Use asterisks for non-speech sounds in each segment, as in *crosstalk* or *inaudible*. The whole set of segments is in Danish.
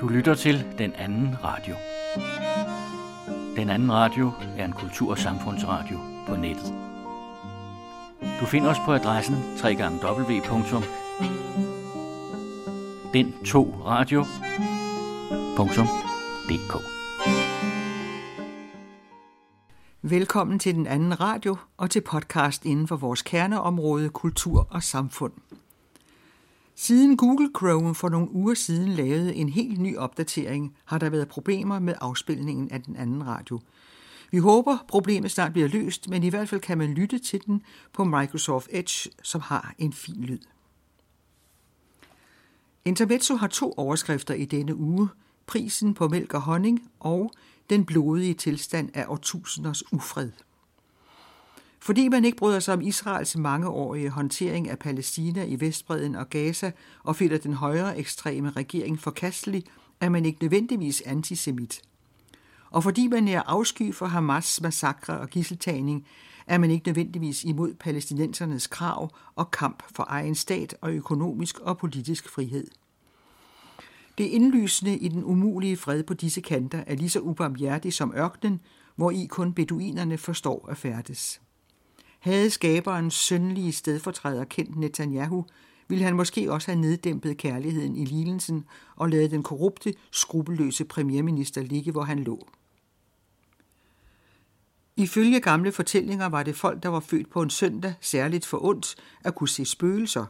Du lytter til Den Anden Radio. Den Anden Radio er en kultur- og samfundsradio på nettet. Du finder os på adressen www.den2radio.dk Velkommen til Den Anden Radio og til podcast inden for vores kerneområde kultur og samfund. Siden Google Chrome for nogle uger siden lavede en helt ny opdatering, har der været problemer med afspilningen af den anden radio. Vi håber, problemet snart bliver løst, men i hvert fald kan man lytte til den på Microsoft Edge, som har en fin lyd. Intermezzo har to overskrifter i denne uge. Prisen på mælk og honning og den blodige tilstand af årtusinders ufred. Fordi man ikke bryder sig om Israels mangeårige håndtering af Palæstina i Vestbreden og Gaza og finder den højere ekstreme regering forkastelig, er man ikke nødvendigvis antisemit. Og fordi man er afsky for Hamas massakre og gisseltagning, er man ikke nødvendigvis imod palæstinensernes krav og kamp for egen stat og økonomisk og politisk frihed. Det indlysende i den umulige fred på disse kanter er lige så ubarmhjertig som ørkenen, hvor i kun beduinerne forstår at færdes. Havde skaberens sønlige stedfortræder kendt Netanyahu, ville han måske også have neddæmpet kærligheden i lignelsen og lavet den korrupte, skrupelløse premierminister ligge, hvor han lå. Ifølge gamle fortællinger var det folk, der var født på en søndag, særligt for ondt at kunne se spøgelser.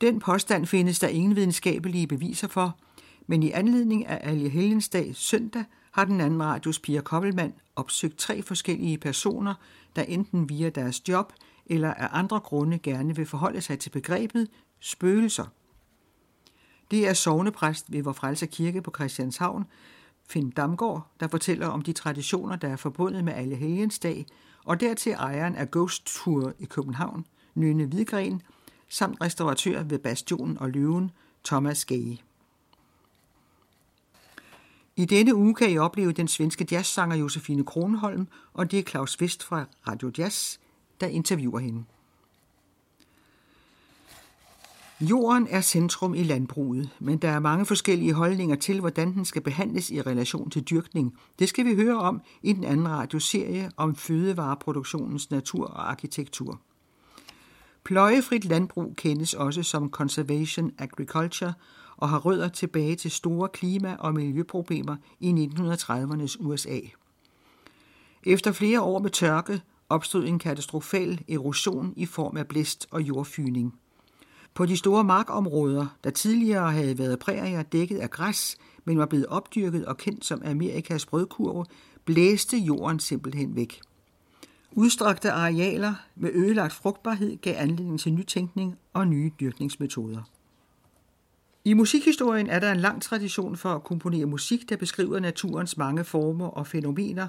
Den påstand findes der ingen videnskabelige beviser for, men i anledning af Alje Helgensdag søndag har den anden radios Pia Koppelmann opsøgt tre forskellige personer, der enten via deres job eller af andre grunde gerne vil forholde sig til begrebet spøgelser. Det er sovnepræst ved Vor Frelser Kirke på Christianshavn, Finn Damgaard, der fortæller om de traditioner, der er forbundet med alle helgens dag, og dertil ejeren af Ghost Tour i København, Nynne Hvidgren, samt restauratør ved Bastionen og Løven, Thomas Gage. I denne uge kan I opleve den svenske jazzsanger Josefine Kronholm, og det er Claus Vest fra Radio Jazz, der interviewer hende. Jorden er centrum i landbruget, men der er mange forskellige holdninger til, hvordan den skal behandles i relation til dyrkning. Det skal vi høre om i den anden radioserie om fødevareproduktionens natur og arkitektur. Pløjefrit landbrug kendes også som conservation agriculture og har rødder tilbage til store klima- og miljøproblemer i 1930'ernes USA. Efter flere år med tørke opstod en katastrofal erosion i form af blæst og jordfyning. På de store markområder, der tidligere havde været prærier dækket af græs, men var blevet opdyrket og kendt som Amerikas brødkurve, blæste jorden simpelthen væk. Udstrakte arealer med ødelagt frugtbarhed gav anledning til nytænkning og nye dyrkningsmetoder. I musikhistorien er der en lang tradition for at komponere musik, der beskriver naturens mange former og fænomener.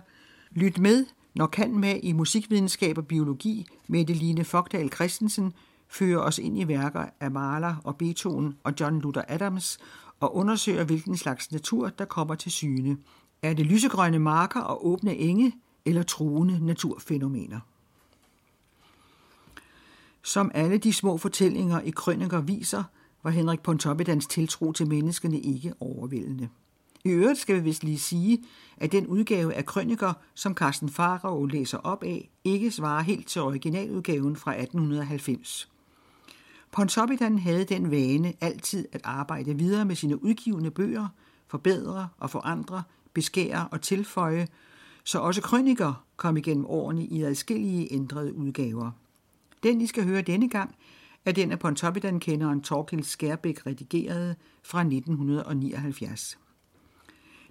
Lyt med, når kan med i musikvidenskab og biologi, Line Fogdal Christensen fører os ind i værker af Mahler og Beethoven og John Luther Adams og undersøger, hvilken slags natur, der kommer til syne. Er det lysegrønne marker og åbne enge eller truende naturfænomener? Som alle de små fortællinger i krøniker viser, var Henrik Pontoppidans tiltro til menneskene ikke overvældende. I øvrigt skal vi vist lige sige, at den udgave af krøniker, som Carsten Farag læser op af, ikke svarer helt til originaludgaven fra 1890. Pontoppidan havde den vane altid at arbejde videre med sine udgivende bøger, forbedre og forandre, beskære og tilføje, så også krøniker kom igennem årene i adskillige ændrede udgaver. Den, I skal høre denne gang, er den af Pontoppidan-kenderen Torkild Skærbæk redigerede fra 1979.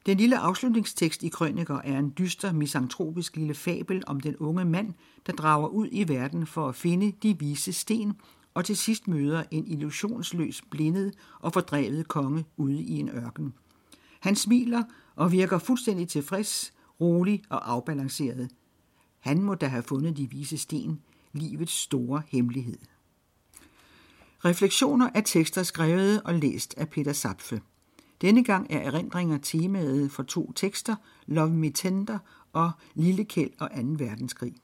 Den lille afslutningstekst i Krøniker er en dyster, misantropisk lille fabel om den unge mand, der drager ud i verden for at finde de vise sten, og til sidst møder en illusionsløs, blindet og fordrevet konge ude i en ørken. Han smiler og virker fuldstændig tilfreds, rolig og afbalanceret. Han må da have fundet de vise sten, livets store hemmelighed. Refleksioner er tekster skrevet og læst af Peter Sapfe. Denne gang er erindringer temaet for to tekster, Love Me Tender og Lille Kæld og 2. verdenskrig.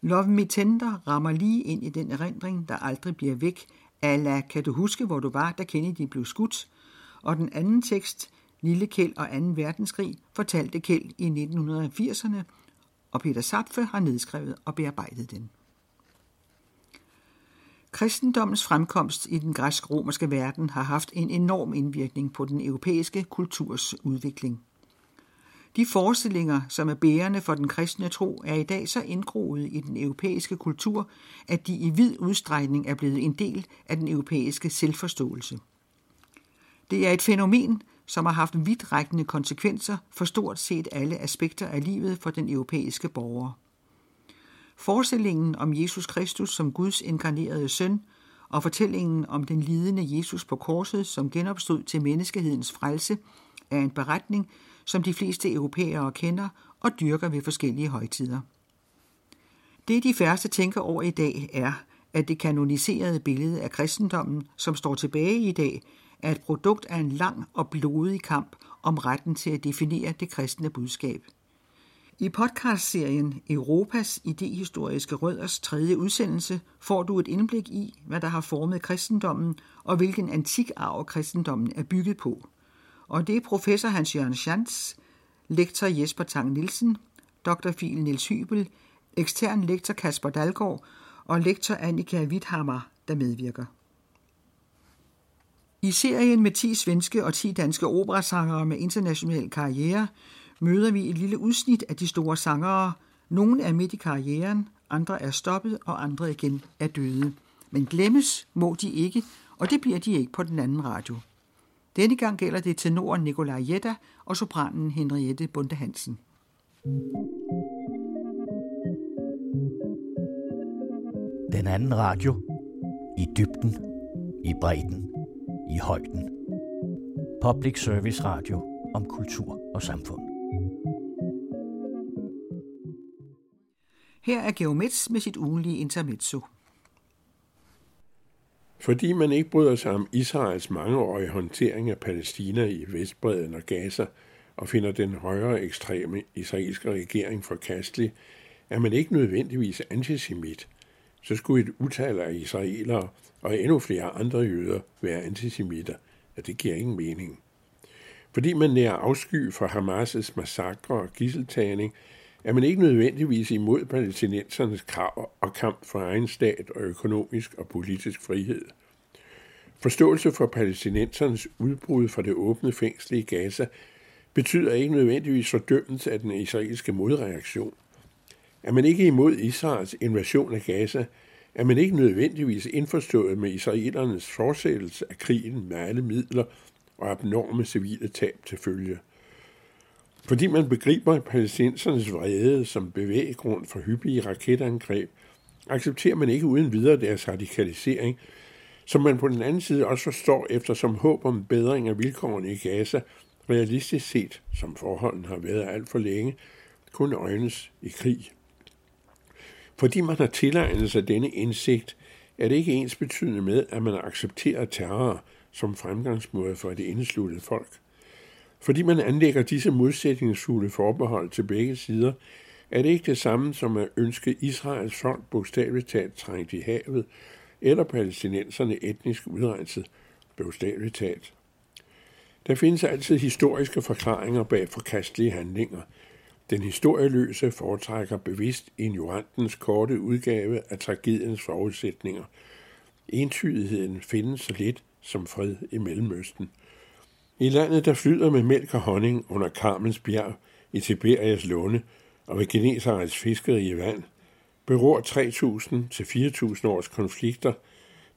Love Me Tender rammer lige ind i den erindring, der aldrig bliver væk, ala kan du huske, hvor du var, da Kennedy blev skudt, og den anden tekst Lille Kjeld og 2. verdenskrig, fortalte Kjeld i 1980'erne, og Peter Sapfe har nedskrevet og bearbejdet den. Kristendommens fremkomst i den græsk-romerske verden har haft en enorm indvirkning på den europæiske kulturs udvikling. De forestillinger, som er bærende for den kristne tro, er i dag så indgroet i den europæiske kultur, at de i vid udstrækning er blevet en del af den europæiske selvforståelse. Det er et fænomen, som har haft vidtrækkende konsekvenser for stort set alle aspekter af livet for den europæiske borger. Forestillingen om Jesus Kristus som Guds inkarnerede søn og fortællingen om den lidende Jesus på korset, som genopstod til menneskehedens frelse, er en beretning, som de fleste europæere kender og dyrker ved forskellige højtider. Det de færreste tænker over i dag er, at det kanoniserede billede af kristendommen, som står tilbage i dag, er et produkt af en lang og blodig kamp om retten til at definere det kristne budskab. I podcastserien Europas idehistoriske rødders tredje udsendelse får du et indblik i, hvad der har formet kristendommen og hvilken antik arv kristendommen er bygget på. Og det er professor Hans-Jørgen Schanz, lektor Jesper Tang Nielsen, dr. Fil Niels Hybel, ekstern lektor Kasper Dalgaard og lektor Annika Witthammer, der medvirker. I serien med 10 svenske og 10 danske operasangere med international karriere møder vi et lille udsnit af de store sangere. Nogle er midt i karrieren, andre er stoppet, og andre igen er døde. Men glemmes må de ikke, og det bliver de ikke på den anden radio. Denne gang gælder det tenoren Nikolaj Jetta og sopranen Henriette Bunde Hansen. Den anden radio. I dybden. I bredden. I højden. Public Service Radio om kultur og samfund. Her er Geomets med sit ugenlige intermezzo. Fordi man ikke bryder sig om Israels mangeårige håndtering af Palæstina i Vestbreden og Gaza, og finder den højere ekstreme israelske regering forkastelig, er man ikke nødvendigvis antisemit. Så skulle et utal af israelere og endnu flere andre jøder være antisemitter, og det giver ingen mening. Fordi man nærer afsky for Hamas' massakre og gisseltagning, er man ikke nødvendigvis imod palæstinensernes krav og kamp for egen stat og økonomisk og politisk frihed. Forståelse for palæstinensernes udbrud fra det åbne fængsel i Gaza betyder ikke nødvendigvis fordømmelse af den israelske modreaktion. Er man ikke imod Israels invasion af Gaza, er man ikke nødvendigvis indforstået med israelernes fortsættelse af krigen med alle midler og abnorme civile tab til følge. Fordi man begriber palæstinensernes vrede som bevæggrund for hyppige raketangreb, accepterer man ikke uden videre deres radikalisering, som man på den anden side også forstår efter som håb om bedring af vilkårene i Gaza, realistisk set, som forholdene har været alt for længe, kun øjnes i krig. Fordi man har tilegnet sig denne indsigt, er det ikke ens betydende med, at man accepterer terror som fremgangsmåde for et indsluttet folk. Fordi man anlægger disse modsætningsfulde forbehold til begge sider, er det ikke det samme som at ønske Israels folk bogstaveligt talt trængt i havet, eller palæstinenserne etnisk udrenset, bogstaveligt talt. Der findes altid historiske forklaringer bag forkastelige handlinger. Den historieløse foretrækker bevidst ignorantens korte udgave af tragediens forudsætninger. Entydigheden findes så lidt som fred i Mellemøsten – i landet, der flyder med mælk og honning under Karmens bjerg i Tiberias lunde og ved Genesarets fiskeri i vand, beror 3.000 til 4.000 års konflikter,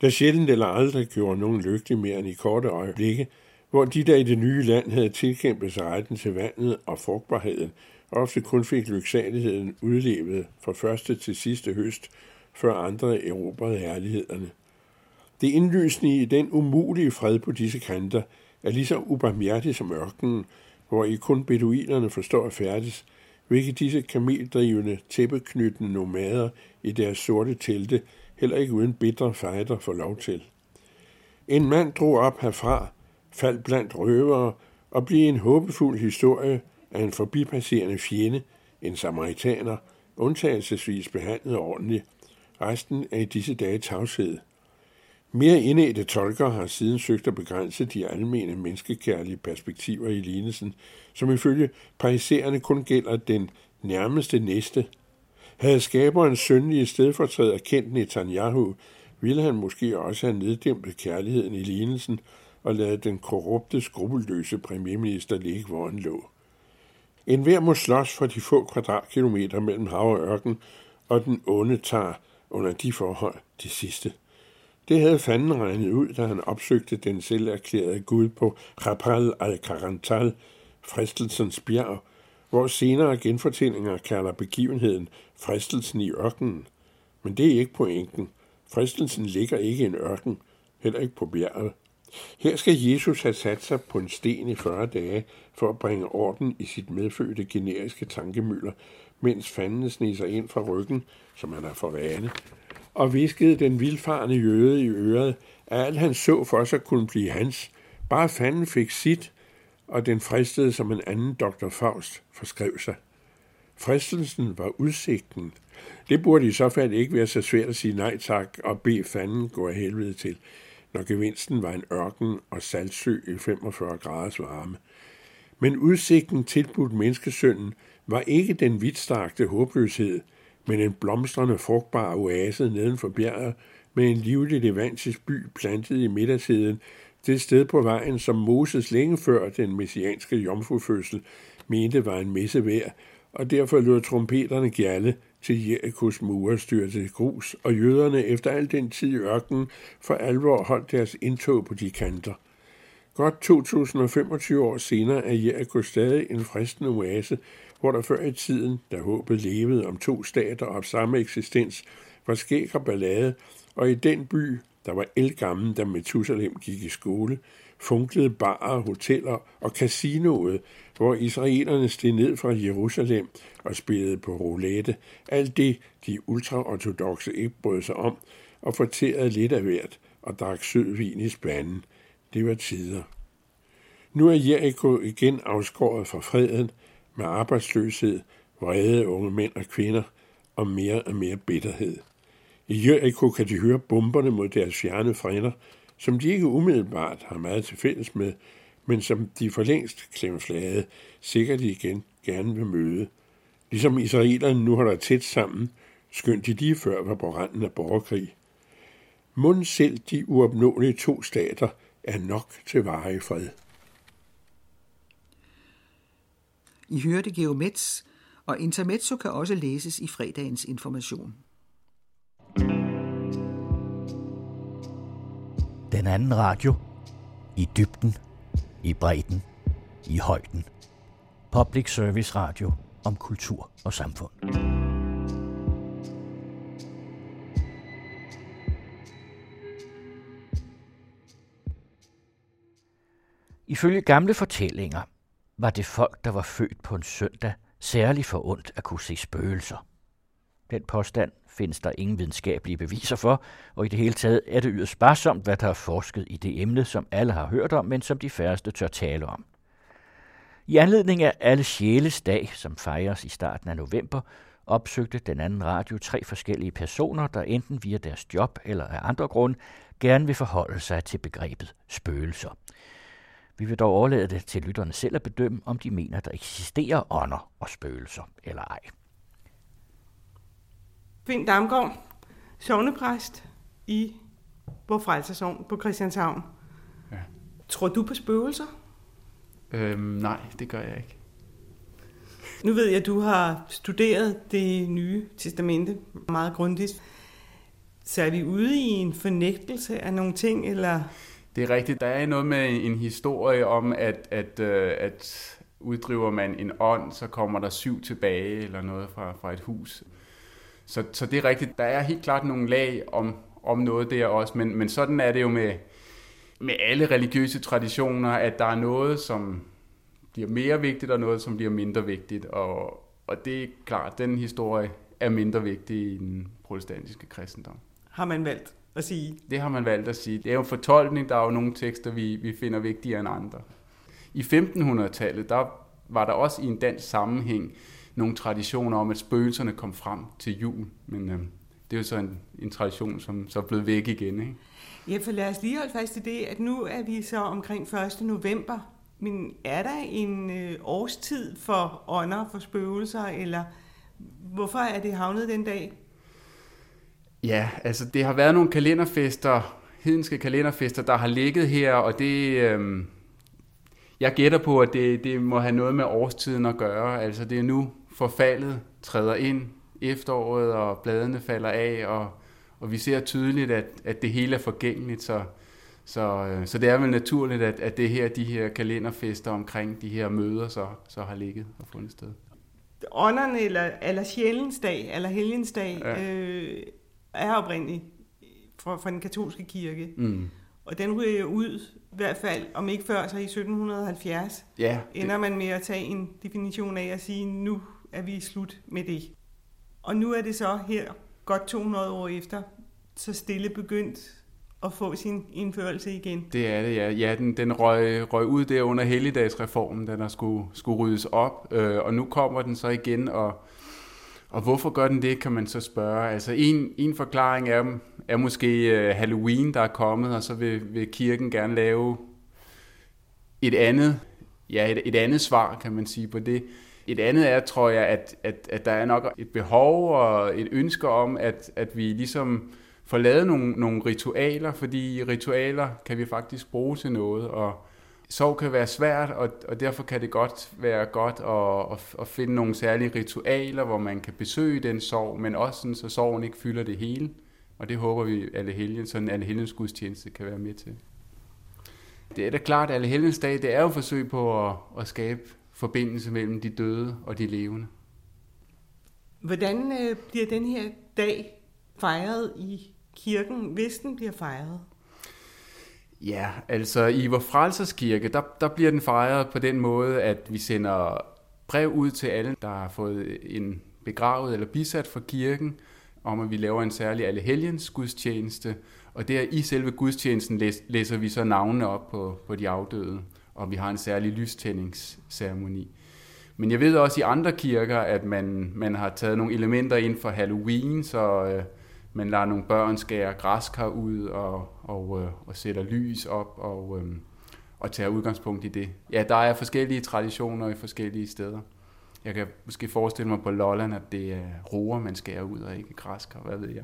der sjældent eller aldrig gjorde nogen lykkelig mere end i korte øjeblikke, hvor de, der i det nye land havde tilkæmpet sig retten til vandet og frugtbarheden, ofte kun fik lyksaligheden udlevet fra første til sidste høst, før andre erobrede herlighederne. Det indlysende i den umulige fred på disse kanter – er lige så ubarmhjertig som ørkenen, hvor I kun beduinerne forstår at færdes, hvilket disse kameldrivende, tæppeknyttende nomader i deres sorte telte heller ikke uden bitre fejder får lov til. En mand drog op herfra, faldt blandt røvere og blev en håbefuld historie af en forbipasserende fjende, en samaritaner, undtagelsesvis behandlet ordentligt. Resten er i disse dage tavshed. Mere indædte tolker har siden søgt at begrænse de almene menneskekærlige perspektiver i lignelsen, som ifølge pariserende kun gælder den nærmeste næste. Havde skaberens sønlige stedfortræder kendt Netanyahu, ville han måske også have neddæmpet kærligheden i lignelsen og ladet den korrupte, skrupelløse premierminister ligge, hvor han lå. En hver må slås for de få kvadratkilometer mellem hav og ørken, og den onde tager under de forhold det sidste. Det havde fanden regnet ud, da han opsøgte den selv erklærede Gud på Rapal al-Karantal, fristelsens bjerg, hvor senere genfortællinger kalder begivenheden fristelsen i ørkenen. Men det er ikke pointen. Fristelsen ligger ikke i en ørken, heller ikke på bjerget. Her skal Jesus have sat sig på en sten i 40 dage for at bringe orden i sit medfødte generiske tankemøller, mens fanden sniger ind fra ryggen, som han er for vane, og viskede den vildfarende jøde i øret, at alt han så for sig kunne blive hans. Bare fanden fik sit, og den fristede som en anden dr. Faust forskrev sig. Fristelsen var udsigten. Det burde i så fald ikke være så svært at sige nej tak og bede fanden gå af helvede til, når gevinsten var en ørken og saltsø i 45 graders varme. Men udsigten tilbudt menneskesønnen var ikke den vidtstarkte håbløshed, men en blomstrende frugtbar oase neden for bjerget med en livlig levantisk by plantet i middagstiden, det sted på vejen, som Moses længe før den messianske jomfrufødsel mente var en messe værd, og derfor lød trompeterne gjalle, til Jerikos mure styrte grus, og jøderne efter al den tid i ørkenen for alvor holdt deres indtog på de kanter. Godt 2025 år senere er Jericho stadig en fristende oase, hvor der før i tiden, da håbet levede om to stater og samme eksistens, var skæg og ballade, og i den by, der var elgammel, da Methusalem gik i skole, funklede barer, hoteller og casinoet, hvor israelerne steg ned fra Jerusalem og spillede på roulette. Alt det, de ultraortodoxe ikke brød sig om, og forterede lidt af hvert og drak sød vin i spanden. Det var tider. Nu er Jericho igen afskåret fra freden med arbejdsløshed, vrede unge mænd og kvinder og mere og mere bitterhed. I Jericho kan de høre bomberne mod deres fjerne frænder, som de ikke umiddelbart har meget til fælles med, men som de for længst klemflade sikkert igen gerne vil møde. Ligesom israelerne nu holder tæt sammen, skønt de lige før var på randen af borgerkrig. Mund selv de uopnåelige to stater er nok til varig fred. I hørte Geomets, og Intermezzo kan også læses i fredagens information. Den anden radio. I dybden, i bredden, i højden. Public Service Radio om kultur og samfund. Ifølge gamle fortællinger var det folk, der var født på en søndag, særligt for ondt at kunne se spøgelser. Den påstand findes der ingen videnskabelige beviser for, og i det hele taget er det yderst sparsomt, hvad der er forsket i det emne, som alle har hørt om, men som de færreste tør tale om. I anledning af alle sjæles dag, som fejres i starten af november, opsøgte den anden radio tre forskellige personer, der enten via deres job eller af andre grunde gerne vil forholde sig til begrebet spøgelser. Vi vil dog overlade det til lytterne selv at bedømme, om de mener, der eksisterer ånder og spøgelser eller ej. Finn Damgaard, sovnepræst i Vor Frelsersovn på Christianshavn. Ja. Tror du på spøgelser? Øhm, nej, det gør jeg ikke. Nu ved jeg, at du har studeret det nye testamente meget grundigt. Så er vi ude i en fornægtelse af nogle ting, eller det er rigtigt. Der er noget med en historie om, at, at, øh, at uddriver man en ånd, så kommer der syv tilbage, eller noget fra, fra et hus. Så, så det er rigtigt. Der er helt klart nogle lag om, om noget der også, men, men sådan er det jo med, med alle religiøse traditioner, at der er noget, som bliver mere vigtigt, og noget, som bliver mindre vigtigt. Og, og det er klart, den historie er mindre vigtig i den protestantiske kristendom. Har man valgt at sige. Det har man valgt at sige. Det er jo fortolkning, der er jo nogle tekster, vi, vi finder vigtigere end andre. I 1500-tallet, der var der også i en dansk sammenhæng nogle traditioner om, at spøgelserne kom frem til jul. Men øh, det er jo så en, en tradition, som så er blevet væk igen. Ikke? Ja, for lad os lige holde fast i det, at nu er vi så omkring 1. november. Men er der en øh, årstid for ånder, for spøgelser, eller hvorfor er det havnet den dag? Ja, altså det har været nogle kalenderfester, hedenske kalenderfester, der har ligget her, og det... Øh, jeg gætter på, at det, det må have noget med årstiden at gøre. Altså det er nu forfaldet træder ind, efteråret, og bladene falder af, og, og vi ser tydeligt, at, at det hele er forgængeligt, så, så, øh, så det er vel naturligt, at, at det her, de her kalenderfester omkring de her møder, så, så har ligget og fundet sted. Ånderne, eller, eller sjælensdag, eller helgensdag, ja. øh, er oprindeligt fra, fra den katolske kirke. Mm. Og den ryger jo ud, i hvert fald, om ikke før, så i 1770, ja, det... ender man med at tage en definition af at sige, nu er vi slut med det. Og nu er det så her, godt 200 år efter, så stille begyndt at få sin indførelse igen. Det er det, ja. Ja, den, den røg, røg ud der under helligdagsreformen, da der skulle, skulle ryddes op, øh, og nu kommer den så igen, og, og hvorfor gør den det, kan man så spørge. Altså en, en forklaring er, er måske øh, Halloween, der er kommet, og så vil, vil kirken gerne lave et andet, ja, et, et andet svar, kan man sige, på det. Et andet er, tror jeg, at, at, at der er nok et behov og et ønske om, at, at vi ligesom får lavet nogle, nogle ritualer, fordi ritualer kan vi faktisk bruge til noget, og sorg kan være svært, og, og derfor kan det godt være godt at, at, at finde nogle særlige ritualer, hvor man kan besøge den sorg, men også sådan, så sorgen ikke fylder det hele. Og det håber vi, alle helgen, sådan alle helgens gudstjeneste kan være med til. Det er da klart, at alle helgens dag, det er jo forsøg på at, at skabe forbindelse mellem de døde og de levende. Hvordan øh, bliver den her dag fejret i kirken, hvis den bliver fejret? Ja, altså i vores frelserskirke, der, der bliver den fejret på den måde, at vi sender brev ud til alle, der har fået en begravet eller bisat fra kirken, om at vi laver en særlig allehelgens gudstjeneste, og der i selve gudstjenesten læser vi så navnene op på, på de afdøde, og vi har en særlig lystændingsceremoni. Men jeg ved også i andre kirker, at man, man har taget nogle elementer ind for Halloween, så øh, man lader nogle børn skære græskar ud og, og, øh, og sætter lys op og, øh, og tager udgangspunkt i det. Ja, der er forskellige traditioner i forskellige steder. Jeg kan måske forestille mig på Lolland, at det er roer, man skærer ud, og ikke og hvad ved jeg.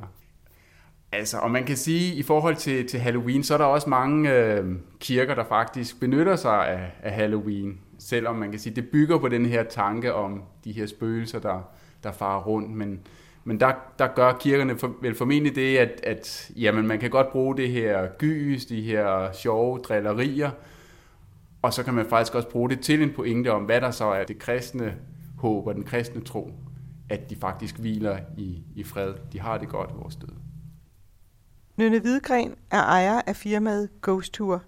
Altså, og man kan sige, i forhold til, til Halloween, så er der også mange øh, kirker, der faktisk benytter sig af, af Halloween. Selvom man kan sige, det bygger på den her tanke om de her spøgelser, der, der farer rundt. Men, men der, der gør kirkerne for, vel formentlig det, at, at jamen, man kan godt bruge det her gys, de her sjove drillerier, og så kan man faktisk også bruge det til en pointe om, hvad der så er det kristne håb og den kristne tro, at de faktisk hviler i, i fred. De har det godt, vores døde. Nynne Hvidgren er ejer af firmaet Ghost Tour.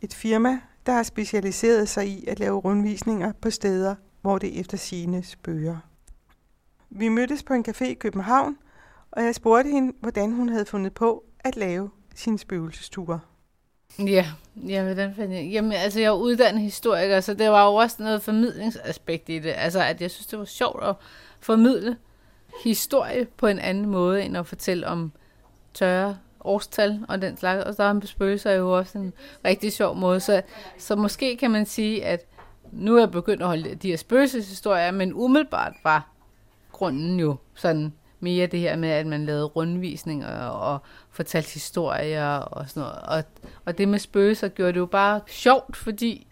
Et firma, der har specialiseret sig i at lave rundvisninger på steder, hvor det efter sine spøger. Vi mødtes på en café i København, og jeg spurgte hende, hvordan hun havde fundet på at lave sin spøgelsesture. Ja, ja hvordan fandt jeg? Jamen, altså, jeg er uddannet historiker, så det var jo også noget formidlingsaspekt i det. Altså, at jeg synes, det var sjovt at formidle historie på en anden måde, end at fortælle om tørre årstal og den slags. Og der er spøgelser jo også en rigtig sjov måde. Så, så måske kan man sige, at nu er jeg begyndt at holde de her spøgelseshistorier, men umiddelbart var baggrunden jo sådan mere det her med, at man lavede rundvisninger og fortalte historier og sådan noget. Og, og det med spøgelser gjorde det jo bare sjovt, fordi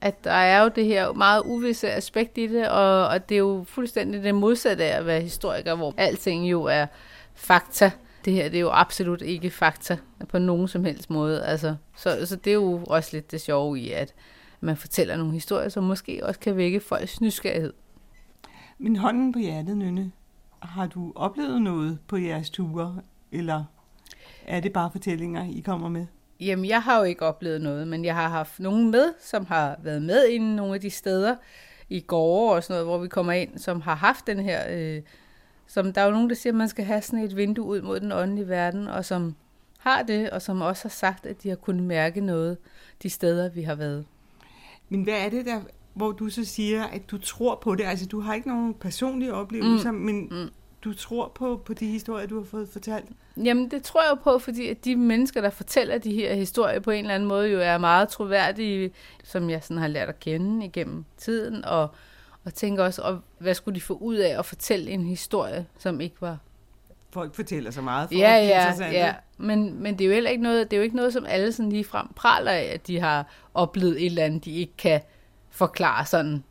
at der er jo det her meget uvisse aspekt i det, og, og det er jo fuldstændig det modsatte af at være historiker, hvor alting jo er fakta. Det her det er jo absolut ikke fakta på nogen som helst måde. Altså, så, så det er jo også lidt det sjove i, at man fortæller nogle historier, som måske også kan vække folks nysgerrighed. Min hånden på hjertet, Nynne. Har du oplevet noget på jeres ture, eller er det bare fortællinger, I kommer med? Jamen, jeg har jo ikke oplevet noget, men jeg har haft nogen med, som har været med i nogle af de steder i gårde og sådan noget, hvor vi kommer ind, som har haft den her... Øh, som der er jo nogen, der siger, at man skal have sådan et vindue ud mod den åndelige verden, og som har det, og som også har sagt, at de har kunnet mærke noget de steder, vi har været. Men hvad er det, der hvor du så siger, at du tror på det. Altså, du har ikke nogen personlige oplevelser, mm. men mm. du tror på, på de historier, du har fået fortalt? Jamen, det tror jeg på, fordi at de mennesker, der fortæller de her historier på en eller anden måde, jo er meget troværdige, som jeg sådan har lært at kende igennem tiden, og, og tænker også, og hvad skulle de få ud af at fortælle en historie, som ikke var folk fortæller så meget for ja, at ja, ja. Men, men det er jo heller ikke noget, det er jo ikke noget, som alle sådan lige frem praler af, at de har oplevet et eller andet, de ikke kan forklare sådan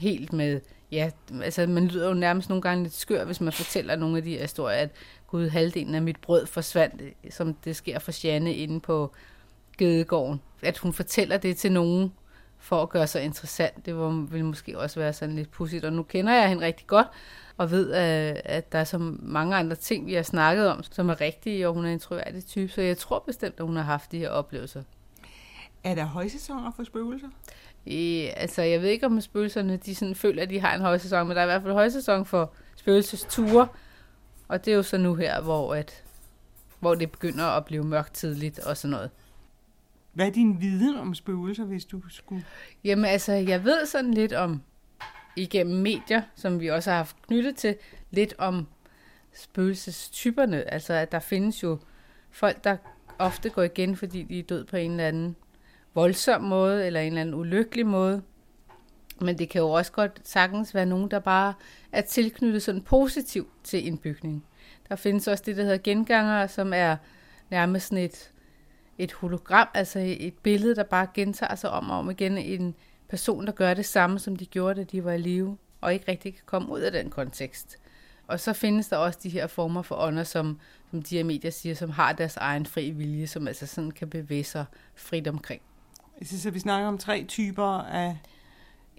helt med, ja, altså man lyder jo nærmest nogle gange lidt skør, hvis man fortæller nogle af de her historier, at gud, halvdelen af mit brød forsvandt, som det sker for Janne inde på Gedegården. At hun fortæller det til nogen, for at gøre sig interessant, det vil måske også være sådan lidt pudsigt. Og nu kender jeg hende rigtig godt, og ved, øh, at der er så mange andre ting, vi har snakket om, som er rigtige, og hun er en troværdig type, så jeg tror bestemt, at hun har haft de her oplevelser. Er der højsæsoner for spøgelser? I, altså, jeg ved ikke, om spøgelserne de sådan føler, at de har en højsæson, men der er i hvert fald højsæson for spøgelsesture, og det er jo så nu her, hvor, at, hvor det begynder at blive mørkt tidligt og sådan noget. Hvad er din viden om spøgelser, hvis du skulle? Jamen altså, jeg ved sådan lidt om igennem medier, som vi også har haft knyttet til, lidt om spøgelsestyperne. Altså, at der findes jo folk, der ofte går igen, fordi de er død på en eller anden voldsom måde, eller en eller anden ulykkelig måde. Men det kan jo også godt sagtens være nogen, der bare er tilknyttet sådan positivt til en bygning. Der findes også det, der hedder genganger, som er nærmest sådan et, et hologram, altså et billede, der bare gentager sig om og om igen. En, person, der gør det samme, som de gjorde, da de var i live, og ikke rigtig kan komme ud af den kontekst. Og så findes der også de her former for ånder, som, som de her medier siger, som har deres egen fri vilje, som altså sådan kan bevæge sig frit omkring. Så vi snakker om tre typer af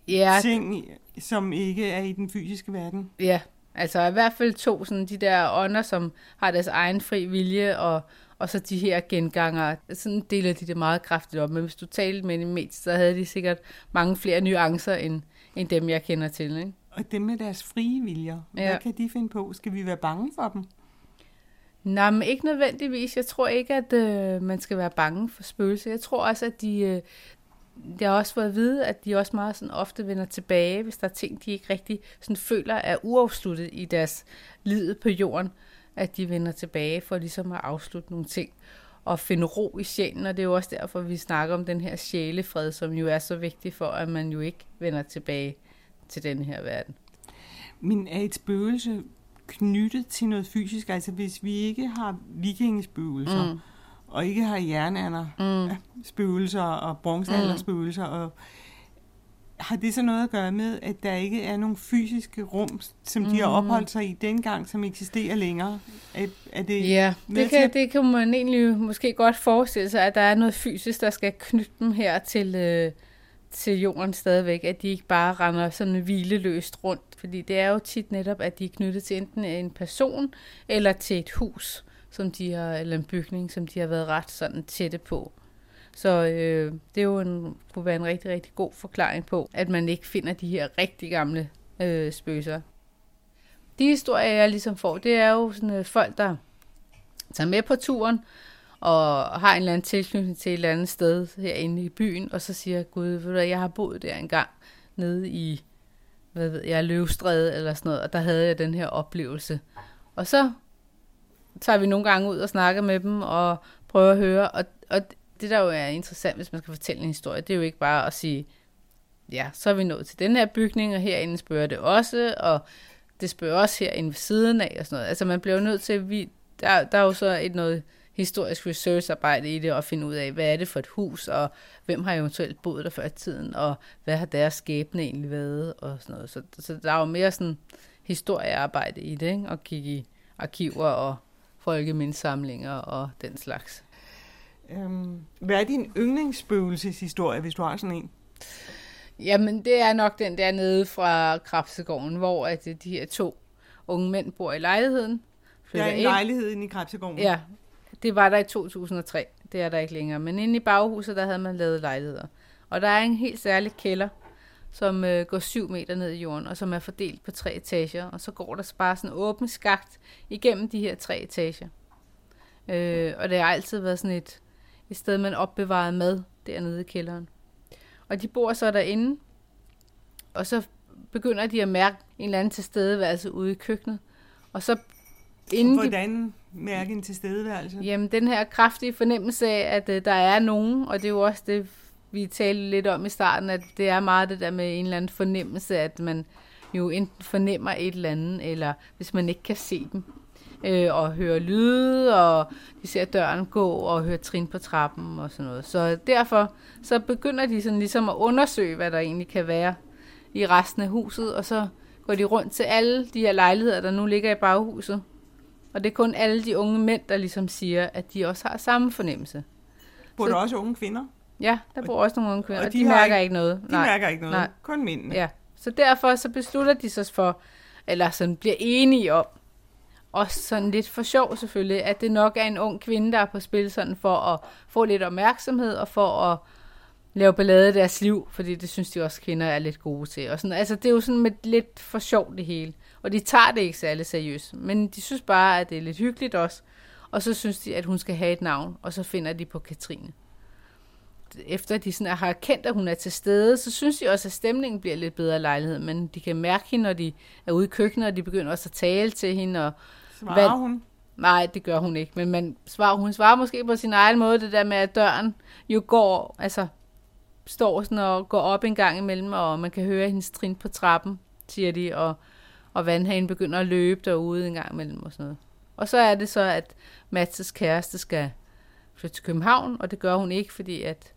ja, ting, som ikke er i den fysiske verden? Ja, altså i hvert fald to, sådan de der ånder, som har deres egen fri vilje, og, og så de her genganger, sådan deler de det meget kraftigt op. Men hvis du talte med dem mest, så havde de sikkert mange flere nuancer, end, end dem, jeg kender til. Ikke? Og dem med deres frie viljer, hvad ja. kan de finde på? Skal vi være bange for dem? Nej, men ikke nødvendigvis. Jeg tror ikke, at øh, man skal være bange for spøgelser. Jeg tror også, at de... Øh, jeg har også fået at vide, at de også meget sådan ofte vender tilbage, hvis der er ting, de ikke rigtig sådan føler er uafsluttet i deres liv på jorden at de vender tilbage for ligesom at afslutte nogle ting og finde ro i sjælen, og det er jo også derfor, vi snakker om den her sjælefred, som jo er så vigtig for, at man jo ikke vender tilbage til den her verden. Men er et spøgelse knyttet til noget fysisk? Altså hvis vi ikke har vikingespøgelser, mm. og ikke har jernalder mm. spøgelser og bronzealderspøgelser, mm. og har det så noget at gøre med, at der ikke er nogen fysiske rum, som de mm. har opholdt sig i dengang, som eksisterer længere? Er, er det ja, det kan, det kan man egentlig måske godt forestille sig, at der er noget fysisk, der skal knytte dem her til, øh, til jorden stadigvæk, at de ikke bare render sådan hvileløst rundt. Fordi det er jo tit netop, at de er knyttet til enten en person eller til et hus, som de har, eller en bygning, som de har været ret sådan tætte på. Så øh, det er jo en, kunne være en rigtig, rigtig god forklaring på, at man ikke finder de her rigtig gamle øh, spøgelser. De historier, jeg ligesom får, det er jo sådan øh, folk, der tager med på turen, og har en eller anden tilknytning til et eller andet sted herinde i byen, og så siger Gud, ved du jeg har boet der engang, nede i, hvad ved jeg, Løvstræde eller sådan noget, og der havde jeg den her oplevelse. Og så tager vi nogle gange ud og snakker med dem, og prøver at høre, og, og det, der jo er interessant, hvis man skal fortælle en historie, det er jo ikke bare at sige, ja, så er vi nået til den her bygning, og herinde spørger det også, og det spørger også herinde ved siden af, og sådan noget. Altså man bliver jo nødt til, vi, der, der er jo så et noget historisk researcharbejde i det, og finde ud af, hvad er det for et hus, og hvem har eventuelt boet der før i tiden, og hvad har deres skæbne egentlig været, og sådan noget. Så, så der er jo mere sådan historiearbejde i det, ikke? at kigge i arkiver og folkemindsamlinger og den slags. Øhm, hvad er din yndlingsspøgelseshistorie, hvis du har sådan en? Jamen, det er nok den der nede fra Krabsegården, hvor at de her to unge mænd bor i lejligheden. Der er en ind. lejlighed inde i Krabsegården? Ja, det var der i 2003. Det er der ikke længere. Men inde i baghuset, der havde man lavet lejligheder. Og der er en helt særlig kælder, som øh, går 7 meter ned i jorden, og som er fordelt på tre etager. Og så går der bare sådan en åben skagt igennem de her tre etager. Øh, og det har altid været sådan et et sted, man opbevarede mad dernede i kælderen. Og de bor så derinde, og så begynder de at mærke en eller anden tilstedeværelse ude i køkkenet. Og så inden Hvordan mærke en tilstedeværelse? Jamen, den her kraftige fornemmelse af, at uh, der er nogen, og det er jo også det, vi talte lidt om i starten, at det er meget det der med en eller anden fornemmelse, at man jo enten fornemmer et eller andet, eller hvis man ikke kan se dem, øh, og høre lyde, og de ser døren gå, og høre trin på trappen og sådan noget. Så derfor så begynder de sådan ligesom at undersøge, hvad der egentlig kan være i resten af huset, og så går de rundt til alle de her lejligheder, der nu ligger i baghuset. Og det er kun alle de unge mænd, der ligesom siger, at de også har samme fornemmelse. Bor der også unge kvinder? Ja, der bor også nogle unge kvinder, og, og de, de mærker ikke, ikke noget. De Nej. mærker ikke noget, Nej. kun mændene. Ja, så derfor så beslutter de sig for, eller sådan bliver enige om, også sådan lidt for sjov selvfølgelig, at det nok er en ung kvinde, der er på spil sådan for at få lidt opmærksomhed og for at lave ballade i deres liv, fordi det synes de også kvinder er lidt gode til. Og sådan, altså det er jo sådan med lidt for sjov det hele. Og de tager det ikke særlig seriøst, men de synes bare, at det er lidt hyggeligt også. Og så synes de, at hun skal have et navn, og så finder de på Katrine. Efter de sådan har kendt, at hun er til stede, så synes de også, at stemningen bliver lidt bedre i lejligheden. Men de kan mærke hende, når de er ude i køkkenet, og de begynder også at tale til hende, og Svarer hvad, hun? Nej, det gør hun ikke. Men man svarer, hun svarer måske på sin egen måde, det der med, at døren jo går, altså står sådan og går op en gang imellem, og man kan høre hendes trin på trappen, siger de, og, og vandhanen begynder at løbe derude en gang imellem og sådan noget. Og så er det så, at Mats' kæreste skal flytte til København, og det gør hun ikke, fordi at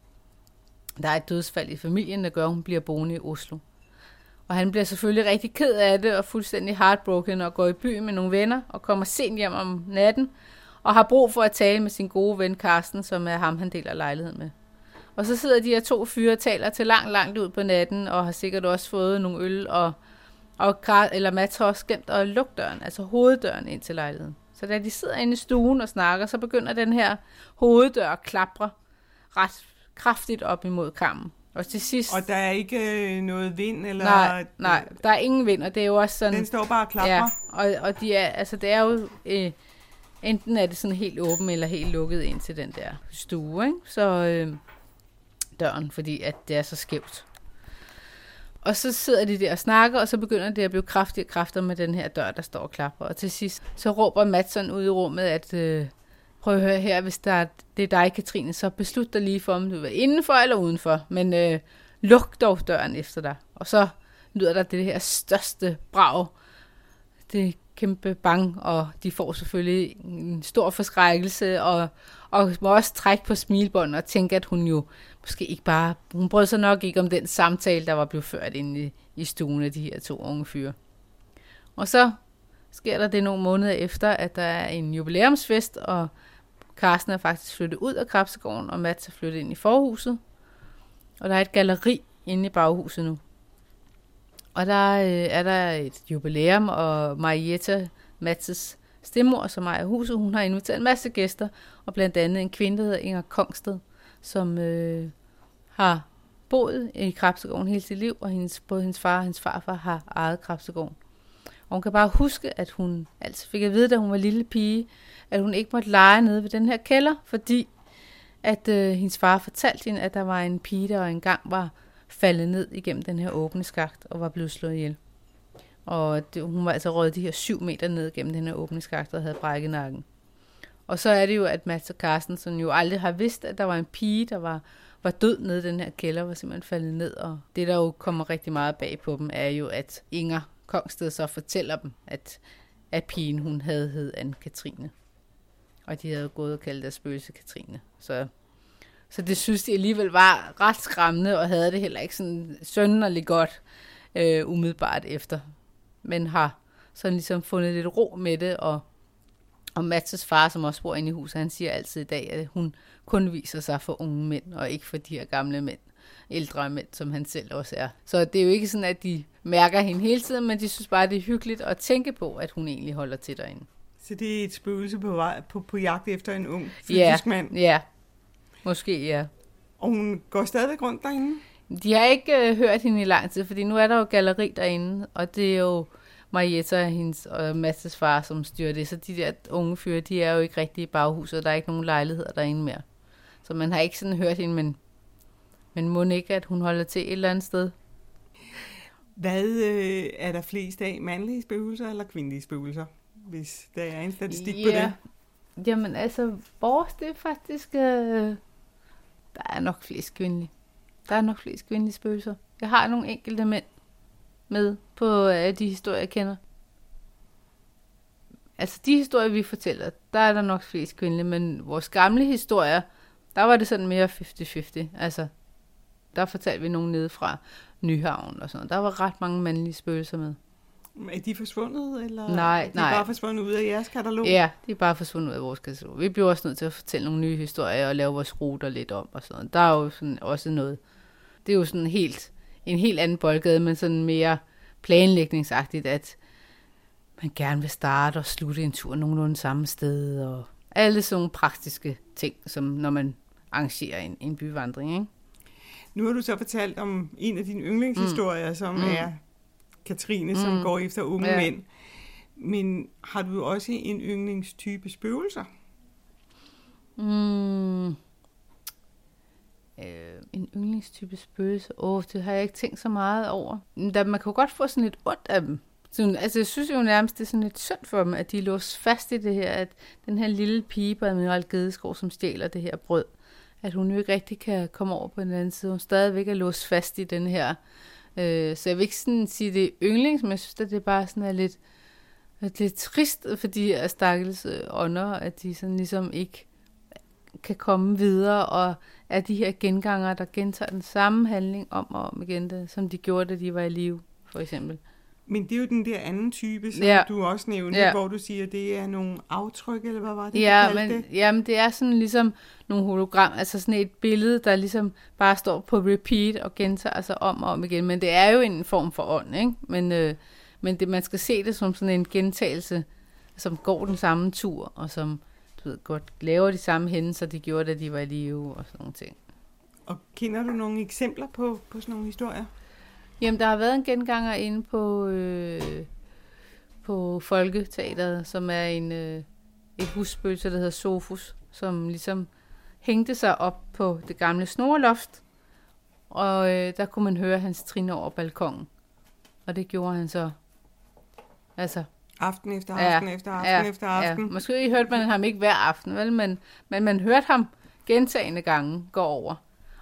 der er et dødsfald i familien, der gør, at hun bliver boende i Oslo. Og han bliver selvfølgelig rigtig ked af det og fuldstændig heartbroken og går i byen med nogle venner og kommer sent hjem om natten og har brug for at tale med sin gode ven Karsten, som er ham, han deler lejlighed med. Og så sidder de her to fyre og taler til langt, langt ud på natten og har sikkert også fået nogle øl og, og eller Mats har også glemt at lukke døren, altså hoveddøren ind til lejligheden. Så da de sidder inde i stuen og snakker, så begynder den her hoveddør at klapre ret kraftigt op imod kammen. Og til sidst... Og der er ikke øh, noget vind? Eller... Nej, nej, der er ingen vind, og det er jo også sådan... Den står bare og klapper? Ja, og, og de er, altså, det er jo... Øh, enten er det sådan helt åben eller helt lukket ind til den der stue, ikke? Så øh, døren, fordi at det er så skævt. Og så sidder de der og snakker, og så begynder det at blive kraftigere kræfter med den her dør, der står og klapper. Og til sidst, så råber Madsen ud i rummet, at øh, prøv at høre her, hvis der er, det er dig, Katrine, så beslut dig lige for, om du er indenfor eller udenfor. Men øh, luk dog døren efter dig. Og så lyder der det her største brag. Det er kæmpe bang, og de får selvfølgelig en stor forskrækkelse, og, og må også trække på smilbånd og tænke, at hun jo måske ikke bare, hun brød sig nok ikke om den samtale, der var blevet ført inde i, i stuen af de her to unge fyre. Og så sker der det nogle måneder efter, at der er en jubilæumsfest, og Carsten er faktisk flyttet ud af Krabsegården, og Mats er flyttet ind i forhuset. Og der er et galeri inde i baghuset nu. Og der øh, er der et jubilæum, og Marietta, Mats' stemmor, som ejer huset, hun har inviteret en masse gæster, og blandt andet en kvinde, der hedder Inger Kongsted, som øh, har boet i Krabsegården hele sit liv, og hendes, både hendes far og hendes farfar har ejet Krabsegården. Og hun kan bare huske, at hun altså fik at vide, da hun var lille pige, at hun ikke måtte lege nede ved den her kælder, fordi at øh, hendes far fortalte hende, at der var en pige, der engang var faldet ned igennem den her åbne skagt og var blevet slået ihjel. Og det, hun var altså røget de her syv meter ned gennem den her åbne skagt og havde brækket nakken. Og så er det jo, at Mads og Carsten, som jo aldrig har vidst, at der var en pige, der var, var død nede i den her kælder, var simpelthen faldet ned. Og det, der jo kommer rigtig meget bag på dem, er jo, at Inger Kongsted så fortæller dem, at, at pigen, hun havde hed Anne-Katrine. Og de havde gået og kaldt deres spøgelse Katrine. Så, så det synes de alligevel var ret skræmmende, og havde det heller ikke sådan sønderligt godt øh, umiddelbart efter. Men har sådan ligesom fundet lidt ro med det, og, og Mats' far, som også bor inde i huset, han siger altid i dag, at hun kun viser sig for unge mænd, og ikke for de her gamle mænd, ældre mænd, som han selv også er. Så det er jo ikke sådan, at de mærker hende hele tiden, men de synes bare, det er hyggeligt at tænke på, at hun egentlig holder til derinde. Så det er et spøgelse på, vej, på, på jagt efter en ung fysisk ja, mand? Ja, måske ja. Og hun går stadig rundt derinde? De har ikke øh, hørt hende i lang tid, fordi nu er der jo galleri derinde, og det er jo Marietta og hendes og Mads' far, som styrer det. Så de der unge fyre, de er jo ikke rigtig i baghuset, og der er ikke nogen lejligheder derinde mere. Så man har ikke sådan hørt hende, men, men må ikke, at hun holder til et eller andet sted. Hvad øh, er der flest af? Mandlige spøgelser eller kvindelige spøgelser? hvis der er en statistik ja. på det. Jamen altså, vores det er faktisk... Øh, der er nok flest kvindelige. Der er nok flest kvindelige spøgelser. Jeg har nogle enkelte mænd med på øh, de historier, jeg kender. Altså de historier, vi fortæller, der er der nok flest kvindelige, men vores gamle historier, der var det sådan mere 50-50. Altså, der fortalte vi nogen nede fra Nyhavn og sådan noget. Der var ret mange mandlige spøgelser med. Er de forsvundet, eller Nej, er de nej. bare forsvundet ud af jeres katalog? Ja, de er bare forsvundet ud af vores katalog. Vi bliver også nødt til at fortælle nogle nye historier og lave vores ruter lidt om og sådan noget. Der er jo sådan også noget, det er jo sådan helt, en helt anden boldgade, men sådan mere planlægningsagtigt, at man gerne vil starte og slutte en tur nogenlunde samme sted, og alle sådan nogle praktiske ting, som når man arrangerer en, en byvandring, ikke? Nu har du så fortalt om en af dine yndlingshistorier, mm. som Mm. er Katrine, mm. som går efter unge Ja. mænd. Men har du også en yndlingstype spøgelser? Mm. Øh, en yndlingstype spøgelse. Åh, det har jeg ikke tænkt så meget over. Men Da, man kan jo godt få sådan lidt ondt af dem. Sådan, altså, jeg synes jo nærmest, det er sådan lidt synd for dem, at de låst fast i det her, at den her lille pige på Admiral Gedeskov, som stjæler det her brød, at hun jo ikke rigtig kan komme over på den anden side. Hun stadigvæk er låst fast i den her. Øh, så jeg vil ikke sådan sige, det er yndlings, men jeg synes, at det er bare sådan er lidt, lidt trist for de her stakkels øh, ånder, at de sådan ligesom ikke kan komme videre, og er de her genganger, der gentager den samme handling om og om igen, det, som de gjorde, da de var i live, for eksempel. Men det er jo den der anden type, som Ja. du også nævnte, Ja. hvor du siger, det er nogle aftryk, eller hvad var det, Ja, du men, det? jamen, det er sådan ligesom nogle hologram, altså sådan et billede, der ligesom bare står på repeat og gentager sig om og om igen, men det er jo en form for ånd, ikke? Men, øh, men det, man skal se det som sådan en gentagelse, som går den samme tur, og som ved, godt laver de samme hændelser, de gjorde, da de var i live, og sådan nogle ting. Og kender du nogle eksempler på, på sådan nogle historier? Jamen, der har været en genganger inde på, øh, på Folketeateret, som er en, øh, et husspøgelse, der hedder Sofus, som ligesom hængte sig op på det gamle snorloft, og øh, der kunne man høre hans trin over balkongen. Og det gjorde han så. Altså, Aften efter Ja, aften efter aften efter aften. Ja. Måske hørte man ham ikke hver aften, vel? Men, men man hørte ham gentagende gange gå over.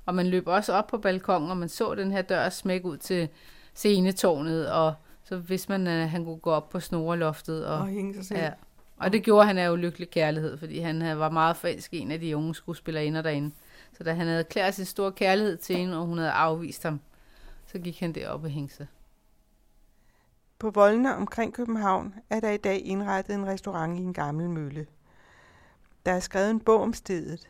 Og man løb også op på balkongen, og man så den her dør smække ud til scenetårnet, og så vidste man, at han kunne gå op på snoreloftet. Og, Og hænge sig selv. ja. og det gjorde han af ulykkelig kærlighed, fordi han havde- var meget forelsket en af de unge skuespillerinder derinde. Så da han havde erklæret sin store kærlighed til hende, og hun havde afvist ham, så gik han derop og hængte sig. På voldene omkring København er der i dag indrettet en restaurant i en gammel mølle. Der er skrevet en bog om stedet.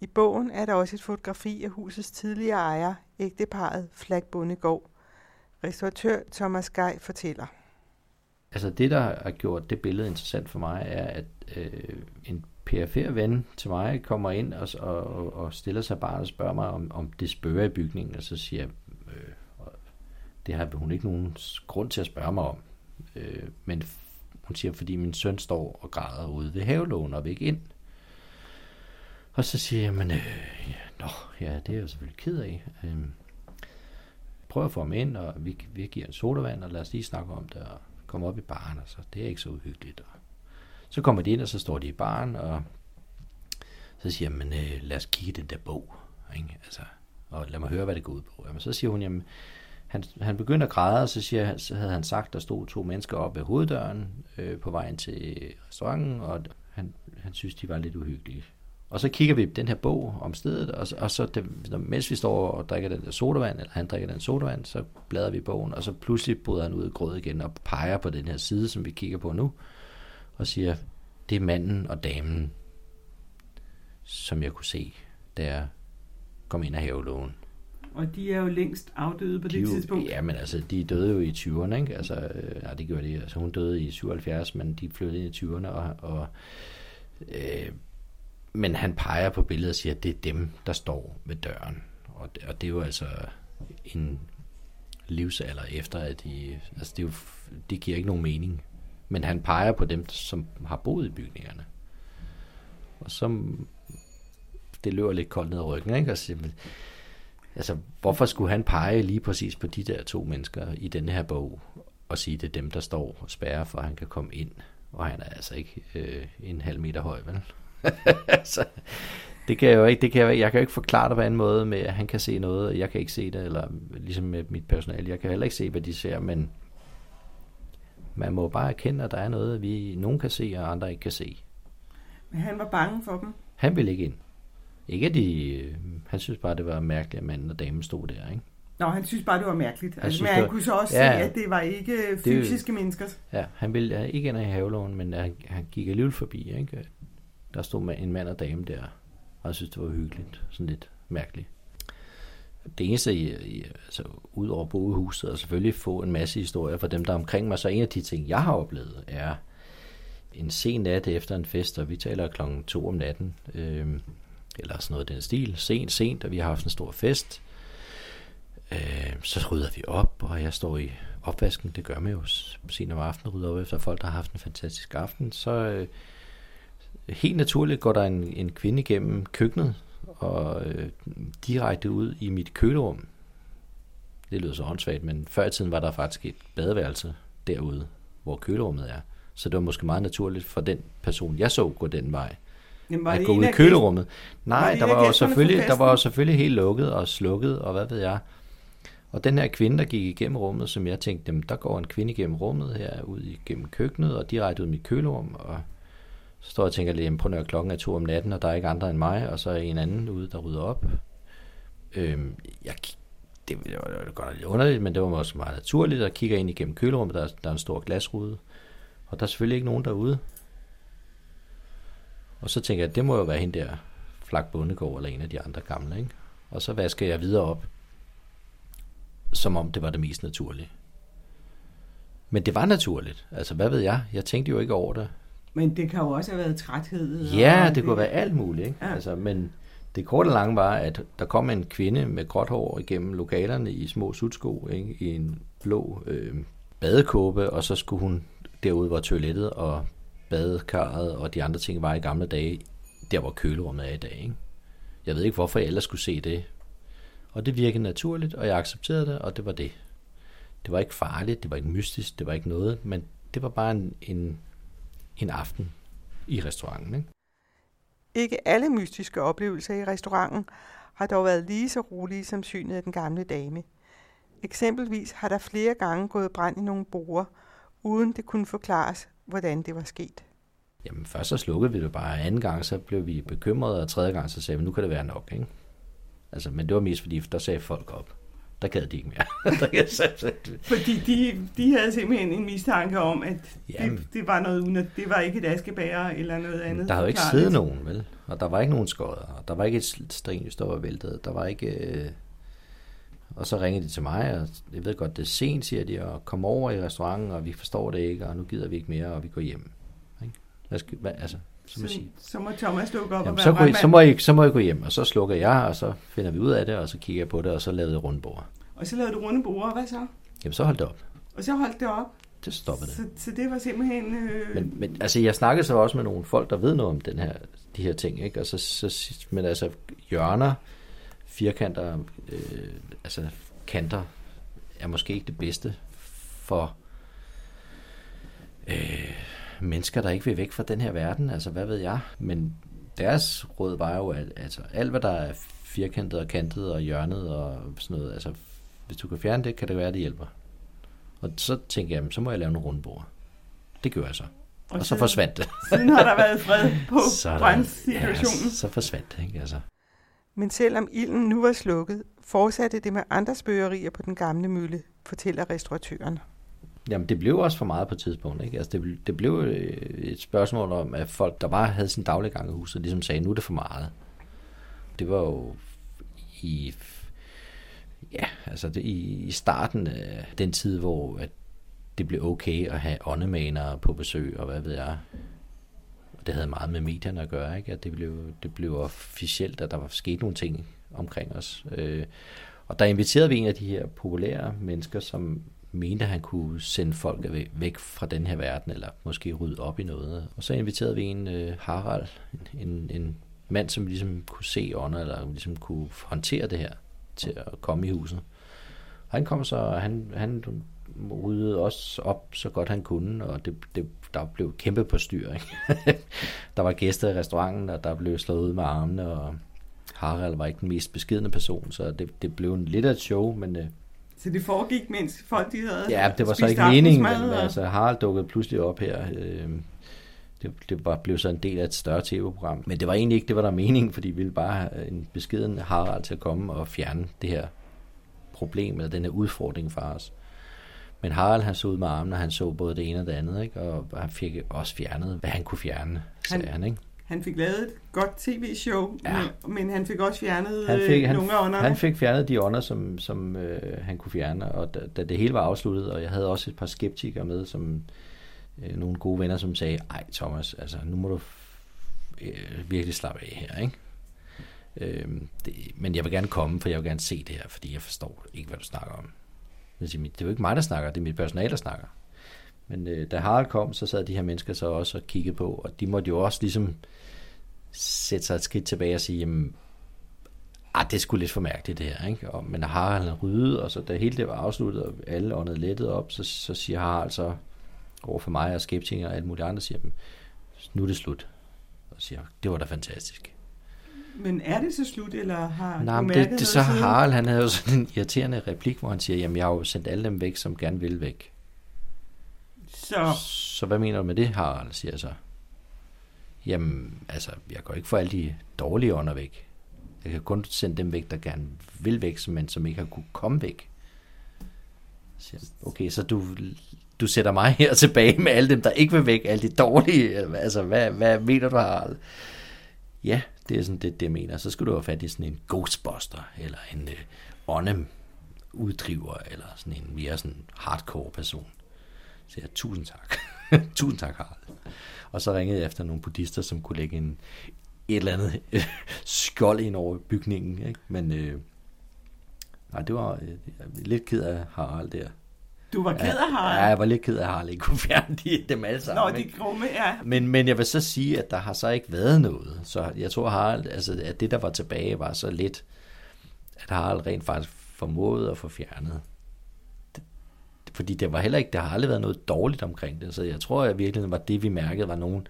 I bogen er der også et fotografi af husets tidligere ejer, ægteparet Flagbundegård. Restauratør Thomas Gej fortæller. Altså det, der har gjort det billede interessant for mig, er, at øh, en PFR-ven til mig kommer ind og, og, og stiller sig bare og spørger mig, om, om det spørger i bygningen, og så siger jeg, det har hun ikke nogen grund til at spørge mig om. Øh, men hun siger, fordi min søn står og græder ude ved havelågen og vil ikke ind. Og så siger jeg, men øh, ja, nå, ja, det er jeg selvfølgelig ked af. Øh, prøv at få ham ind, og vi, vi giver en sodavand, og lad os lige snakke om det, og komme op i baren, og så det er ikke så uhyggeligt. Og så kommer de ind, og så står de i baren, og så siger jeg, men øh, lad os kigge i den der bog, ikke? Altså, og lad mig høre, hvad det går ud på. Jamen, så siger hun, jamen, han, han begynder at græde, og så, siger, han- så havde han sagt, der stod to mennesker op ved hoveddøren øh, på vejen til restauranten, og han, han synes, de var lidt uhyggelige. Og så kigger vi i den her bog om stedet, og, så- og så det, mens vi står og drikker den der sodavand, eller han drikker den sodavand, så bladrer vi i bogen, og så pludselig bryder han ud i grød igen og peger på den her side, som vi kigger på nu, og siger, det er manden og damen, som jeg kunne se, da jeg kom ind af havelågen. Og de er jo længst afdøde på De det jo- tidspunkt. Ja, men altså, de døde jo i 20'erne, ikke? Altså, øh, nej, det gjorde de. Altså, hun døde i 77, men de flyttede ind i 20'erne, og, og øh, men han peger på billedet og siger, at det er dem, der står ved døren. Og det, og det er jo altså en livsalder efter, at de, altså det, er jo, det giver ikke nogen mening. Men han peger på dem, som har boet i bygningerne. Og så, det løber lidt koldt ned ad ryggen, ikke? Og siger, altså, hvorfor skulle han pege lige præcis på de der to mennesker i denne her bog, og sige, det er dem, der står og spærrer, for at han kan komme ind Og han er altså ikke øh, en halv meter høj, vel? *laughs* altså, det kan jeg jo ikke, det kan jeg, jeg kan jo ikke forklare det på en måde med, at han kan se noget, og jeg kan ikke se det, eller ligesom med mit personale, jeg kan heller ikke se, hvad de ser, men man må bare erkende, at der er noget, vi nogen kan se, og andre ikke kan se. Men han var bange for dem? Han ville ikke ind. Ikke at de, han synes bare, det var mærkeligt, at manden og damen stod der, ikke? Nå, han synes bare, det var mærkeligt. Han altså, synes, men han var, kunne så også ja, se, at det var ikke fysiske det, mennesker. Ja, han ville ikke ind i havelån, men han, han gik alligevel forbi, ikke? Der stod en mand og dame der, og jeg synes, det var hyggeligt. Sådan lidt mærkeligt. Det eneste, altså, ud over bo i huset, og selvfølgelig få en masse historier fra dem, der er omkring mig, så en af de ting, jeg har oplevet, er en sen nat efter en fest, og vi taler klokken to om natten, øh, eller sådan noget i den stil, sent, sent, og vi har haft en stor fest. Øh, så rydder vi op, og jeg står i opvasken, det gør man jo sent om aftenen, rydder op efter folk, der har haft en fantastisk aften, så øh, helt naturligt går der en, en kvinde igennem køkkenet, og øh, direkte ud i mit kølerum. Det lyder så åndssvagt, men før i tiden var der faktisk et badeværelse derude, hvor kølerummet er. Så det var måske meget naturligt for den person, jeg så gå den vej, Jamen, at gå ud i kølerummet. Nej, var der var, jo selvfølgelig, der var jo selvfølgelig helt lukket og slukket, og hvad ved jeg. Og den her kvinde, der gik igennem rummet, som jeg tænkte, jamen, der går en kvinde igennem rummet her, ud igennem køkkenet, og direkte ud i mit kølerum, og så står jeg og tænker lidt, på når klokken er to om natten, og der er ikke andre end mig, og så er en anden ude, der rydder op. Øhm, jeg, det, det, var, det var godt lidt underligt, men det var også meget naturligt, at kigger ind igennem kølerummet, der, der er en stor glasrude, og der er selvfølgelig ikke nogen derude. Og så tænker jeg, det må jo være hende der, Flak Bundegård, eller en af de andre gamle, ikke? Og så vasker jeg videre op, som om det var det mest naturlige. Men det var naturligt. Altså, hvad ved jeg? Jeg tænkte jo ikke over det. Men det kan jo også have været træthed. Ja, det, det kunne være alt muligt. Ikke? Ja. Altså, men det korte og lange var, at der kom en kvinde med gråt hår igennem lokalerne i små sutsko, ikke? i en blå øh, badekåbe, og så skulle hun derude, hvor toilettet og badekarret og de andre ting var i gamle dage, der hvor kølerummet er i dag. Ikke? Jeg ved ikke, hvorfor jeg ellers skulle se det. Og det virkede naturligt, og jeg accepterede det, og det var det. Det var ikke farligt, det var ikke mystisk, det var ikke noget, men det var bare en, en en aften i restauranten. Ikke? ikke alle mystiske oplevelser i restauranten har dog været lige så rolige som synet af den gamle dame. Eksempelvis har der flere gange gået brand i nogle borer, uden det kunne forklares, hvordan det var sket. Jamen først så slukkede vi det bare, anden gang så blev vi bekymrede, og tredje gang så sagde vi, nu kan det være nok. Ikke? Altså, men det var mest fordi, der sagde folk op der gad de ikke mere. *laughs* Fordi de, de havde simpelthen en mistanke om, at Jamen, det, det var noget uden, det var ikke et askebærer eller noget andet. Der havde jo ikke siddet nogen, vel? Og der var ikke nogen skodder, og der var ikke et string, der var væltet, der var ikke... Øh... Og så ringede de til mig, og jeg ved godt, det er sent, siger de, og kom over i restauranten, og vi forstår det ikke, og nu gider vi ikke mere, og vi går hjem. Ikke? Hvad skal, hvad, altså, så, må, sige. så må Thomas lukke op Jamen, og så, gå, så, må I, så må I gå hjem, og så slukker jeg, og så finder vi ud af det, og så kigger jeg på det, og så lavede jeg rundbord. Og så lavede du runde bord, hvad så? Jamen, så holdt det op. Og så holdt det op? Det stoppede det. Så, så det var simpelthen... Øh... Men, men altså, jeg snakkede så også med nogle folk, der ved noget om den her, de her ting, ikke? Og så, så, men altså, hjørner, firkanter, øh, altså kanter, er måske ikke det bedste for øh, mennesker, der ikke vil væk fra den her verden. Altså, hvad ved jeg? Men deres råd var jo, at altså, alt, hvad der er firkantet og kantet og hjørnet og sådan noget, altså, hvis du kan fjerne det, kan det være, at det hjælper. Og så tænkte jeg, så må jeg lave nogle rundbord. Det gør jeg så. Og, og så forsvandt det. Siden har der været fred på *laughs* brandsituationen. Ja, så forsvandt det, ikke? Altså. Men selvom ilden nu var slukket, fortsatte det med andre spøgerier på den gamle mølle, fortæller restauratøren. Jamen, det blev også for meget på et tidspunkt. Ikke? Altså, det, det blev øh, et spørgsmål om, at folk, der bare havde sin daglige gang i huset, ligesom sagde, nu er det for meget. Det var jo i, ja, altså det, i, i starten af den tid, hvor at det blev okay at have åndemanere på besøg, og hvad ved jeg. Og det havde meget med medierne at gøre, ikke? At det blev, det blev officielt, at der var sket nogle ting omkring os. Øh, og der inviterede vi en af de her populære mennesker, som mente, at han kunne sende folk væk fra den her verden, eller måske rydde op i noget. Og så inviterede vi en, øh, Harald, en, en mand, som ligesom kunne se ånder, eller ligesom kunne håndtere det her til at komme i huset. Han kom så, han, han ryddede også op så godt han kunne, og det, det der blev kæmpe på styr. Ikke? *laughs* der var gæster i restauranten, og der blev slået ud med armene, og Harald var ikke den mest beskidende person, så det, det blev en lidt af et show, men... Øh, så det foregik, mens folk de havde Ja, det var så ikke meningen, men og... altså, Harald dukkede pludselig op her. Øh, det, det var, blev så en del af et større tv-program. Men det var egentlig ikke det, var der meningen, fordi vi ville bare have en beskeden Harald til at komme og fjerne det her problem, eller den her udfordring for os. Men Harald han så ud med armen, og han så både det ene og det andet, ikke? og han fik også fjernet, hvad han kunne fjerne, sagde han. han ikke? Han fik lavet et godt tv-show, ja. men, men han fik også fjernet han fik, øh, nogle af ånderne. Han fik fjernet de ånder, som, som øh, han kunne fjerne, og da, da det hele var afsluttet, og jeg havde også et par skeptikere med, som øh, nogle gode venner, som sagde, ej Thomas, altså nu må du øh, virkelig slappe af her, ikke? Øh, det, men jeg vil gerne komme, for jeg vil gerne se det her, fordi jeg forstår ikke, hvad du snakker om. Det er jo ikke mig, der snakker, det er mit personale, der snakker. Men øh, da Harald kom, så sad de her mennesker så også og kiggede på, og de måtte jo også ligesom sætte sig et skridt tilbage og sige, jamen, ah, det skulle lidt for mærkeligt det her, ikke? Og, men Harald ryddet, og så da hele det var afsluttet, og alle åndede lettet op, så, så siger Harald så over for mig og skeptikere og alle mulige andre, siger, nu er det slut. Og siger, det var da fantastisk. Men er det så slut, eller har Nej, du det, det så Harald, han havde jo sådan en irriterende replik, hvor han siger, jamen jeg har jo sendt alle dem væk, som gerne vil væk. Så... Så hvad mener du med det, Harald, siger jeg så. Jamen, altså, jeg går ikke for alle de dårlige ånder væk. Jeg kan kun sende dem væk, der gerne vil væk, men som ikke har kunne komme væk. Så, okay, så du, du sætter mig her *laughs* tilbage med alle dem, der ikke vil væk, alle de dårlige. Altså, hvad, hvad mener du, Harald? Ja, det er sådan det, det jeg mener. Så skulle du have fat i sådan en ghostbuster, eller en øh, ånde uddriver, eller sådan en mere sådan hardcore person. Så jeg, tusind tak. *laughs* tusind tak, Harald. Og så ringede jeg efter nogle buddhister, som kunne lægge en, et eller andet øh, *laughs* skjold ind over bygningen. Ikke? Men øh, nej, det var øh, lidt ked af Harald der. Du var ked af Harald? Ja, jeg var lidt ked af Harald *laughs* ikke kunne fjerne de, dem alle sammen. Nå, de grumme, ja. Men, men jeg vil så sige, at der har så ikke været noget. Så jeg tror, Harald, altså, at det, der var tilbage, var så lidt, at Harald rent faktisk formåede at få fjernet. Det, fordi det var heller ikke, der har aldrig været noget dårligt omkring det. Så jeg tror, at virkelig var det, vi mærkede, var nogen,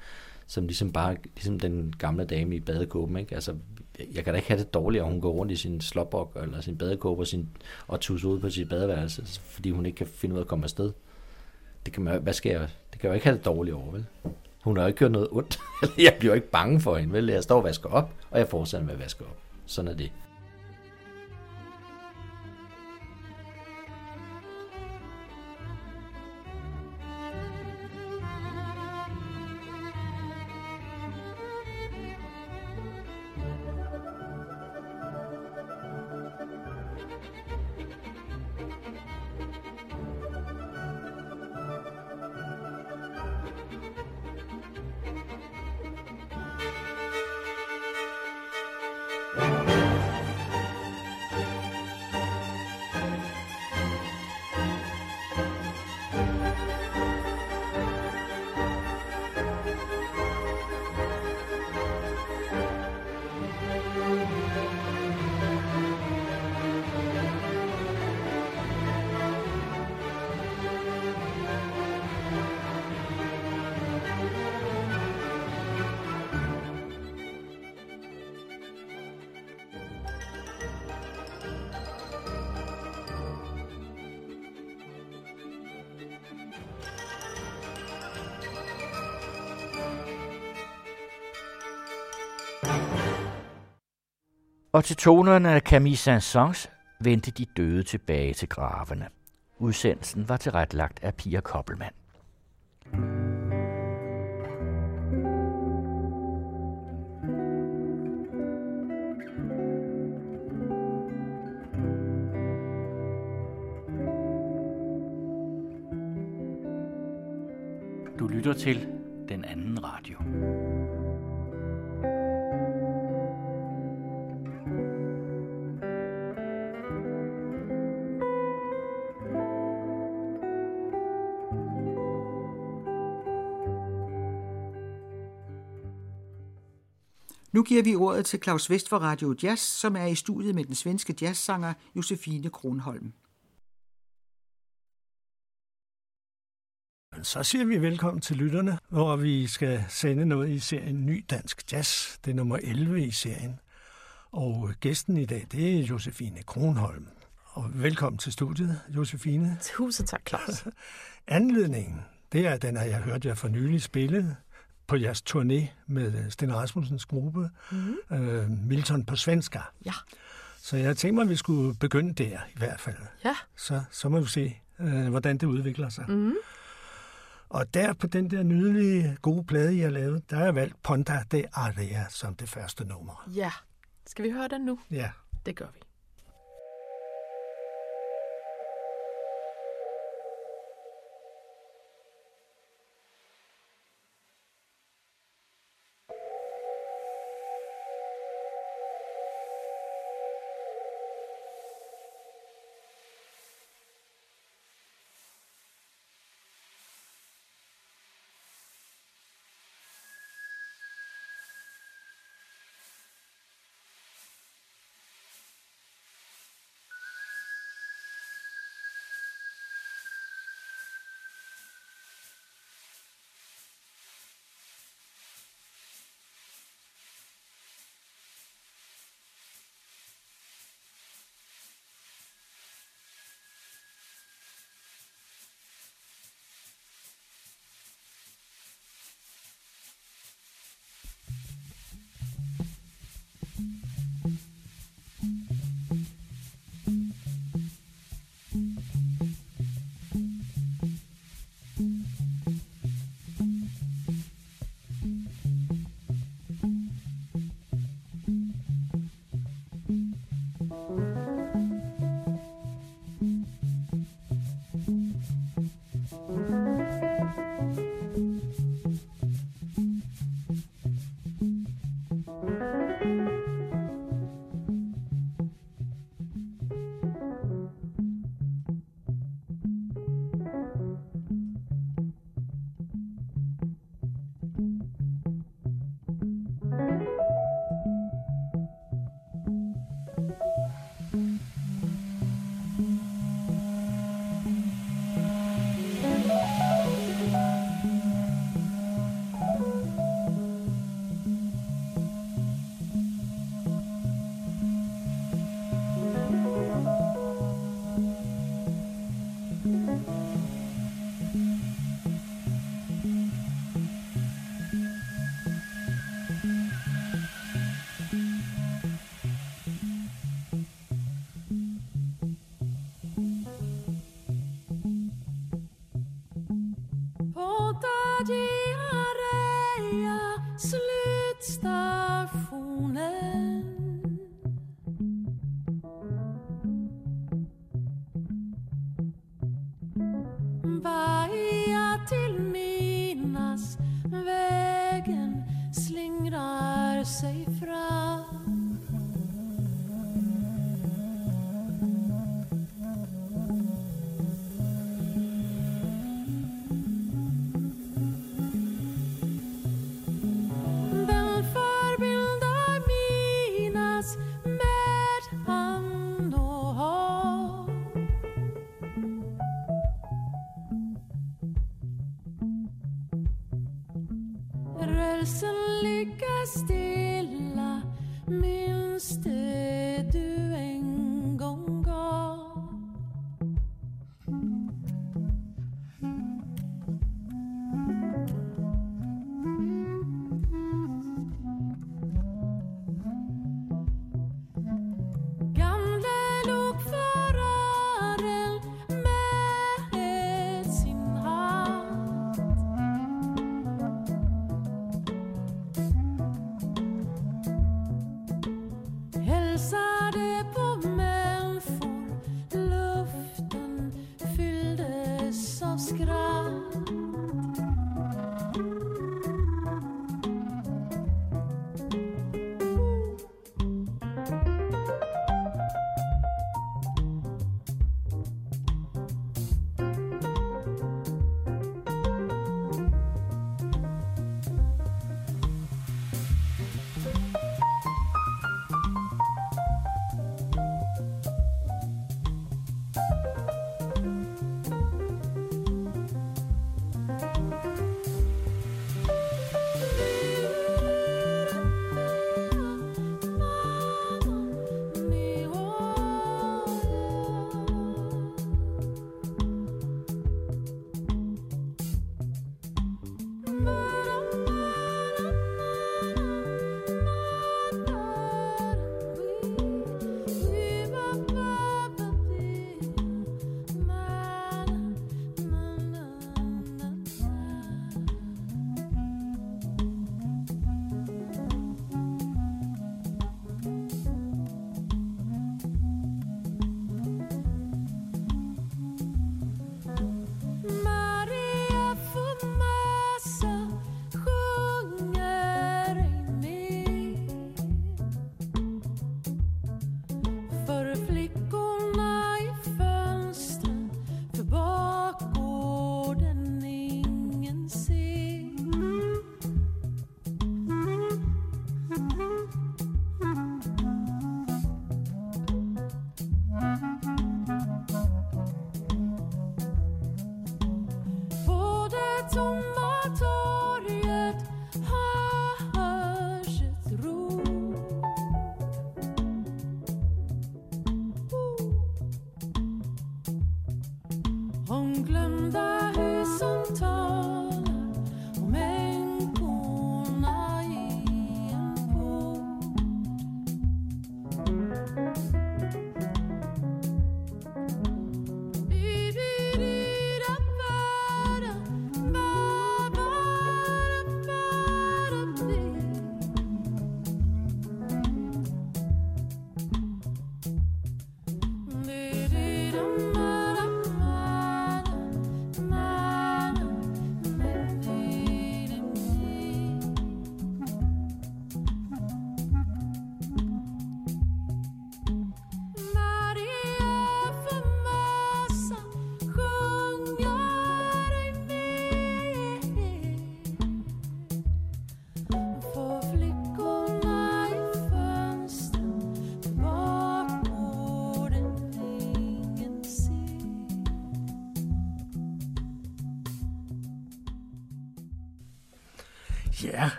som ligesom bare, ligesom den gamle dame i badekåben, ikke? Altså, jeg kan da ikke have det dårligt, at hun går rundt i sin slåbok eller sin badekåbe og, sin, og tusser ud på sit badeværelse, fordi hun ikke kan finde ud af at komme afsted. Det kan, man, hvad skal jeg, det kan jeg jo ikke have det dårligt over, vel? Hun har jo ikke gjort noget ondt. *laughs* jeg bliver jo ikke bange for hende, vel? Jeg står og vasker op, og jeg fortsætter med at vaske op. Sådan er det. Og til tonerne af Camille Saint-Saëns vendte de døde tilbage til gravene. Udsendelsen var tilrettelagt af Pia Koppelmann. Giver vi ordet til Claus Vest for Radio Jazz, som er i studiet med den svenske jazzsanger Josefine Kronholm. så siger vi velkommen til lytterne, hvor vi skal sende noget i serien Ny Dansk Jazz. Det er nummer 11 i serien. Og gæsten i dag, det er Josefine Kronholm. Og velkommen til studiet, Josefine. Tusind tak, Claus. *laughs* Anledningen, det er den, jeg hørte jer for nylig spille på jeres turné med Sten Rasmussens gruppe, mm-hmm. øh, Milton på svenska. Ja. Så jeg tænkte mig, at vi skulle begynde der i hvert fald. Ja. Så, så må vi se, øh, hvordan det udvikler sig. Mm-hmm. Og der på den der nydelige, gode plade, har lavet, der har jeg valgt Ponta de Area som det første nummer. Ja. Skal vi høre den nu? Ja. Det gør vi.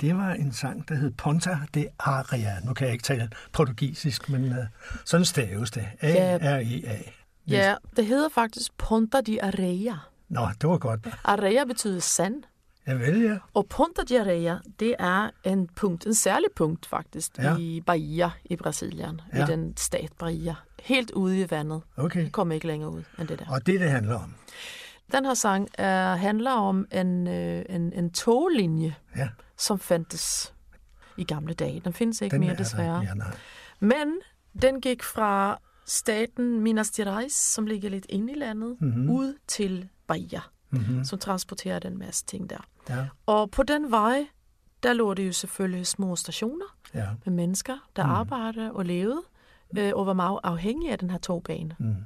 Det var en sang, der hed Ponta de Aria. Nu kan jeg ikke tale portugisisk, men uh, sådan staves det. A-R-E-A. Ja, det hedder faktisk Ponta de Areia. Nå, det var godt. Areia betyder sand. Ja, vel, ja. Og Ponta de Areia, det er en punkt, en særlig punkt faktisk, Ja. ja. i Bahia i Brasilien, Ja. ja. i den stat Bahia. Helt ude i vandet. Okay. Det kommer ikke længere ud end det der. Og det, det handler om. Den her sang er, handler om en, øh, en, en toglinje, Ja. som fandtes i gamle dage. Den findes ikke Den mere er der. desværre. Ja, nej. Men den gik fra staten Minas Gerais, som ligger lidt inde i landet, Mhm. mm-hmm. ud til Bahia, Mhm. som transporterer den masse ting der. Ja, Og på den vej, der lå det jo selvfølgelig små stationer ja. med mennesker, der mm. arbejdede og levede, øh, og var meget afhængige af den her togbane. Mm.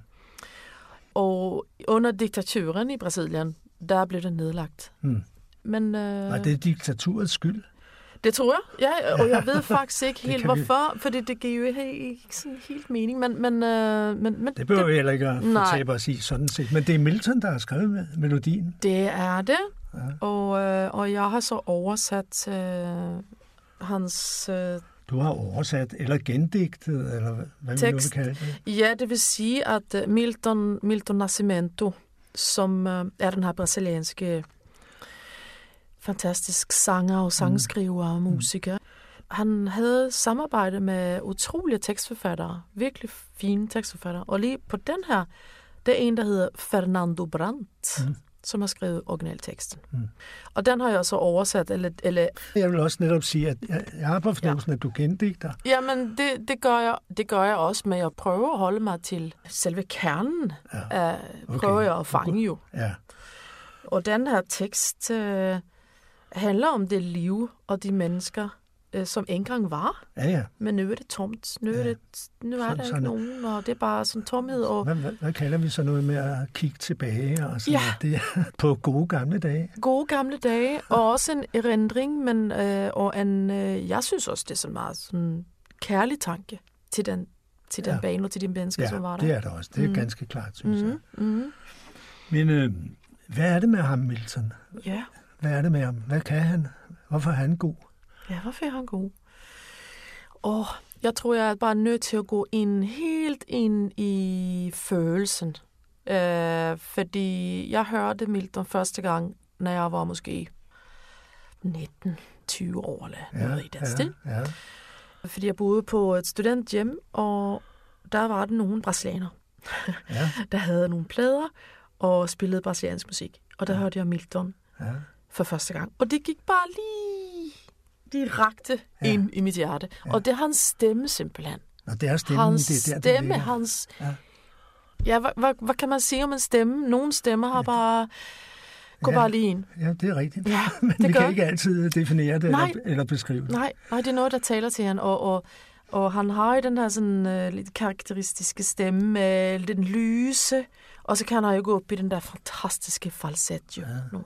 Og under diktaturen i Brasilien, der blev den nedlagt. Mm. Men øh, Var det diktaturets skyld? det tror jeg, ja, og jeg ved faktisk ikke *laughs* Det helt kan vi- hvorfor, fordi det giver jo ikke, sådan helt mening, men, men, øh, men, men Det behøver vi heller ikke at fortabe os i, sådan set. Men det er Milton, der har skrevet med melodien. Det er det, ja. og, øh, og jeg har så oversat øh, hans... Øh, Du har oversat, eller gendigtet, eller hvad nu vil Tekst. kalde det. ja, det vil sige, at øh, Milton, Milton Nascimento, som øh, er den her brasilianske fantastisk sanger og sangskriver og musiker, han havde samarbejde med utrolige tekstforfattere, virkelig fine tekstforfattere. Og lige på den her, det er en, der hedder Fernando Brandt, mm. Som har skrevet originalteksten. Mm. Og den har jeg så oversat, eller, eller Jeg vil også netop sige, at jeg, jeg har på fornemmelsen, ja. at du gendigter. Jamen, det, det, gør jeg, det gør jeg også, men jeg prøver at holde mig til selve kernen. Ja. Af, prøver Okay. jeg at fange jo. Ja, Og den her tekst øh, handler om det liv og de mennesker, øh, som engang var. ja, ja. Men nu er det tomt. Nu er, Ja. det, nu er Sådan- der sådan- ikke nogen, og det er bare sådan tomhed. Og Hvad, hvad, hvad kalder vi så noget med at kigge tilbage? Og sådan Ja. Det *laughs* på gode gamle dage. gode gamle dage, og også en erindring, men øh, og en, øh, jeg synes også, det er sådan meget sådan kærlig tanke til den, til den Ja. bane og til de mennesker, Ja, som var der. det er det også. Det er Mm. ganske klart, synes jeg. Mm, mm, Men øh, hvad er det med ham, Milton? ja. Hvad er det med ham? Hvad kan han? Hvorfor er han god? Ja, hvorfor er han god? Og jeg tror, jeg er bare nødt til at gå ind helt ind i følelsen. Øh, fordi jeg hørte Milton første gang, når jeg var måske 19-20 år eller noget i den ja, stil. ja. Fordi jeg boede på et studenthjem, og der var der nogle brasilianer, Ja. *laughs* der havde nogle plader og spillede brasiliansk musik. Og der ja. hørte jeg Milton Ja. for første gang. Og det gik bare lige direkte ja. ind i mit hjerte. Ja. Og det er hans stemme simpelthen. Og det er stemmen, Hans det er der, stemme, ligger. hans... Ja. Ja, hvad, hvad, hvad kan man sige om en stemme? Nogle stemmer har bare... Gå Ja. bare lige ind. Ja, det er rigtigt. Ja, *laughs* Men det vi gør. kan ikke altid definere det Nej. eller, eller beskrive det. Nej, nej, det er noget, der taler til han. Og, og, og han har jo den her sådan uh, lidt karakteristiske stemme med den lyse, og så kan han jo gå op i den der fantastiske falsetto,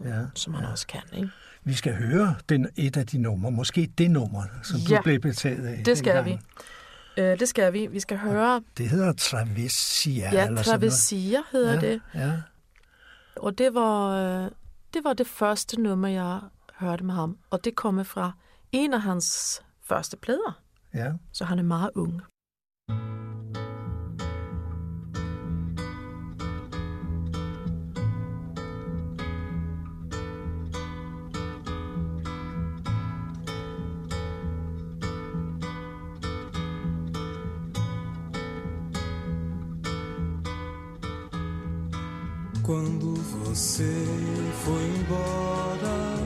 ja, ja, som han også kan. Ikke? Vi skal høre den, et af de numre, måske det nummer, som Ja, du blev betaget af. Det skal vi. Uh, det skal vi. Vi skal høre... Det hedder Travessia. Ja, eller sådan noget. Travesia hedder ja, det. Ja, Og det var, øh, det var det første nummer, jeg hørte med ham. Og det kommer fra en af hans første plader. ja. Så han er meget ung. Quando você foi embora,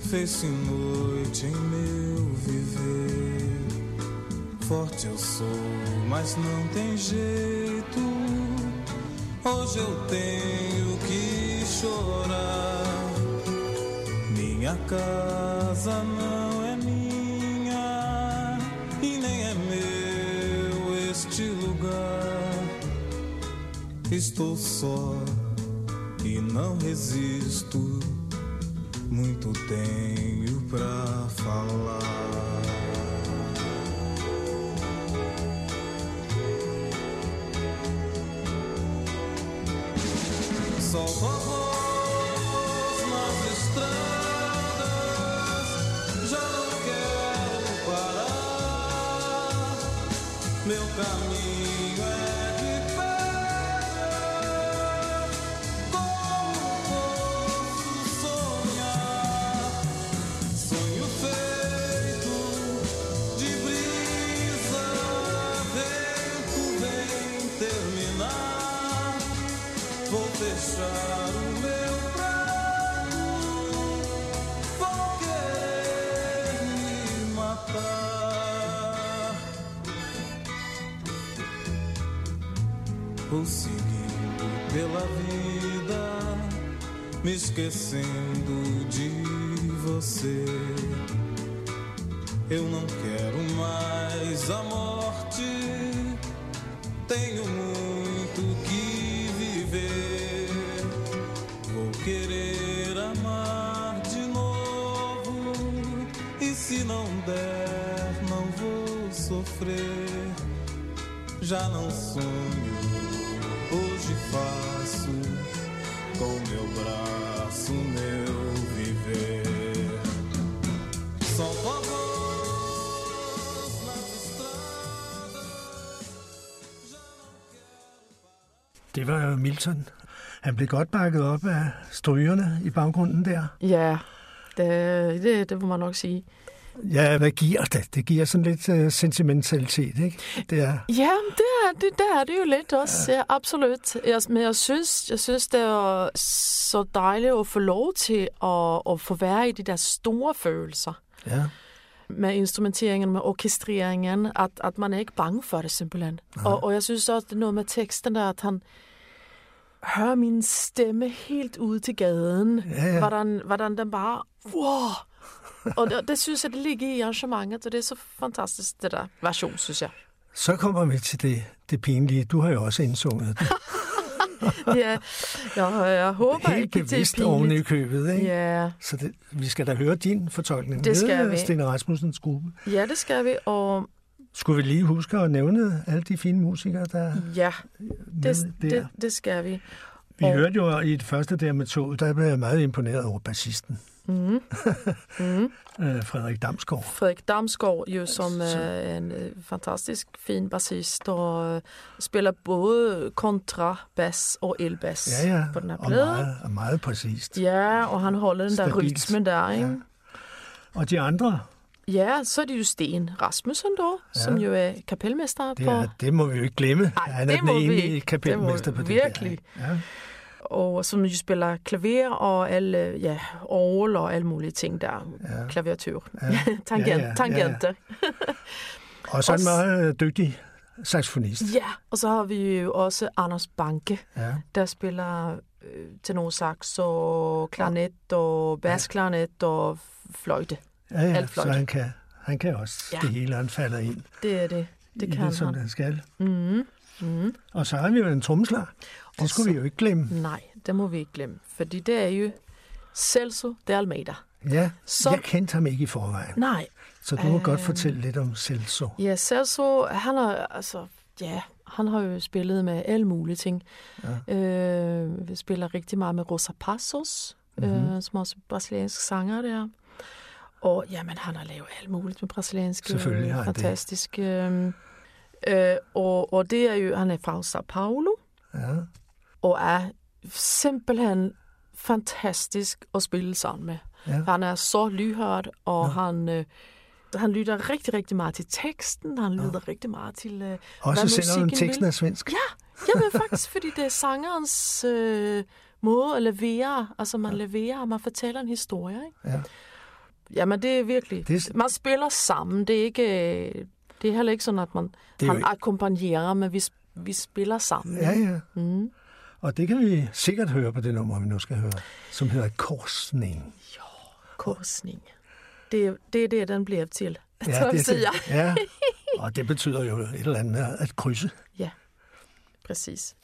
fez-se noite em meu viver. Forte eu sou, mas não tem jeito. Hoje eu tenho que chorar. Minha casa não Estou só e não resisto. Muito tenho pra falar. Só vamos nas estradas. Já não quero parar. Meu caminho. Esquecendo de você. Eu não quero mais a morte, tenho muito que viver. Vou querer amar de novo, e se não der, não vou sofrer. Já não sonho, hoje faço com meu braço Det var jo Milton. Han blev godt bakket op af strygerne i baggrunden der. Ja, det, det, det må man nok sige. Ja, hvad giver det? Det giver sådan lidt uh, sentimentalitet, ikke? Det er, Ja, det er det, der er det jo lidt også, ja, absolut. Jeg, men jeg synes, jeg synes, det er så dejligt at få lov til at, at få være i de der store følelser. ja. med instrumenteringen, med orkestreringen, at, at man er ikke bange for det simpelthen. Og, og jeg synes også, det er noget med teksten der, at han hører min stemme helt ud til gaden. Ja, ja. Hvordan, hvordan den bare, wow! og det, det synes jeg, det ligger i arrangementet, og det er så fantastisk, det der version, synes jeg. Så kommer vi til det, det pinlige. Du har jo også indsunget det. *laughs* Ja, jeg, jeg håber Helt ikke, det er bevidst oven i pinligt. købet, ikke? Ja, Så det, vi skal da høre din fortolkning. Det skal med vi. Stine Rasmussens gruppe. ja, det skal vi, og Skulle vi lige huske at nævne alle de fine musikere, der er ja, det, der? det, det skal vi. Vi og- hørte jo i det første der med toget, der blev jeg meget imponeret over bassisten. Mm. *laughs* Mm. Øh, Frederik Damsgaard. Frederik Damsgaard, jo, som er en øh, fantastisk fin bassist, og øh, spiller både kontra, bass og elbass Ja, ja. på den her Og plade. meget, og meget præcist. Ja, og han holder den der Stabilt. rytme der, ikke? Ja. Og de andre, Ja. så er det jo Sten Rasmussen, dog, ja. som jo er kapelmester det, på... er, det må vi jo ikke glemme. Ej, Han er det den ikke. kapelmester Det på det virkelig. der. Ja. og som jo spiller klaver og alle, ja, orgel og alle mulige ting der. Ja. Klaviatur. *laughs* Ja. Tangent, Ja, ja, ja, ja. tangenter. *laughs* Og så en Også- meget dygtig saxofonist. Ja, og så har vi jo også Anders Banke, Ja. der spiller øh, tenorsax og klanet og bassklanet og fløjte. Ja, ja, Alt så fløjt. han kan, han kan også Ja. det hele, han falder ind Det er det. Det kan det, som han. han skal. Mm. Mm. Og så har vi jo en tromslag. Det skulle så- vi jo ikke glemme. Nej, det må vi ikke glemme, fordi det er jo Celso de Almeida. Ja, Så- jeg kendte ham ikke i forvejen. Nej, Så du må godt Øhm. fortælle lidt om Celso. ja, Celso, han har, altså, ja, han har jo spillet med alle mulige ting. Ja. Øh, vi spiller rigtig meget med Rosa Passos, Mhm. mm-hmm. øh, som også er brasiliansk sanger der. Og jamen, han har lavet alt muligt med brasilianske. Selvfølgelig har han det. fantastisk. Øh, og, og det er jo, han er fra Sao Paulo, Ja. og er simpelthen fantastisk at spille sammen med. Ja. Han er så lyhørd, og ja. han, øh, han lytter rigtig, rigtig meget til teksten. Han lytter ja. rigtig meget til, øh, Også selvom teksten vil. er svensk. Ja, jamen faktisk, fordi det er sangerens øh, måde at levere. Altså man ja. leverer, og man fortæller en historie. Ikke? Ja. Jamen det er virkelig. Det er- Man spiller sammen. Det er ikke... øh, Det er heller ikke sådan, at man Det jo han ikke- akkompagnerer, men vi, vi spiller sammen. Ja, ja. Mm. Og det kan vi sikkert høre på det nummer, vi nu skal høre, som hedder Korsning. Korsning. Det, er- det er det, den bliver til. Ja, *laughs* det, det, ja. Og det betyder jo et eller andet med at krydse. Ja, præcis.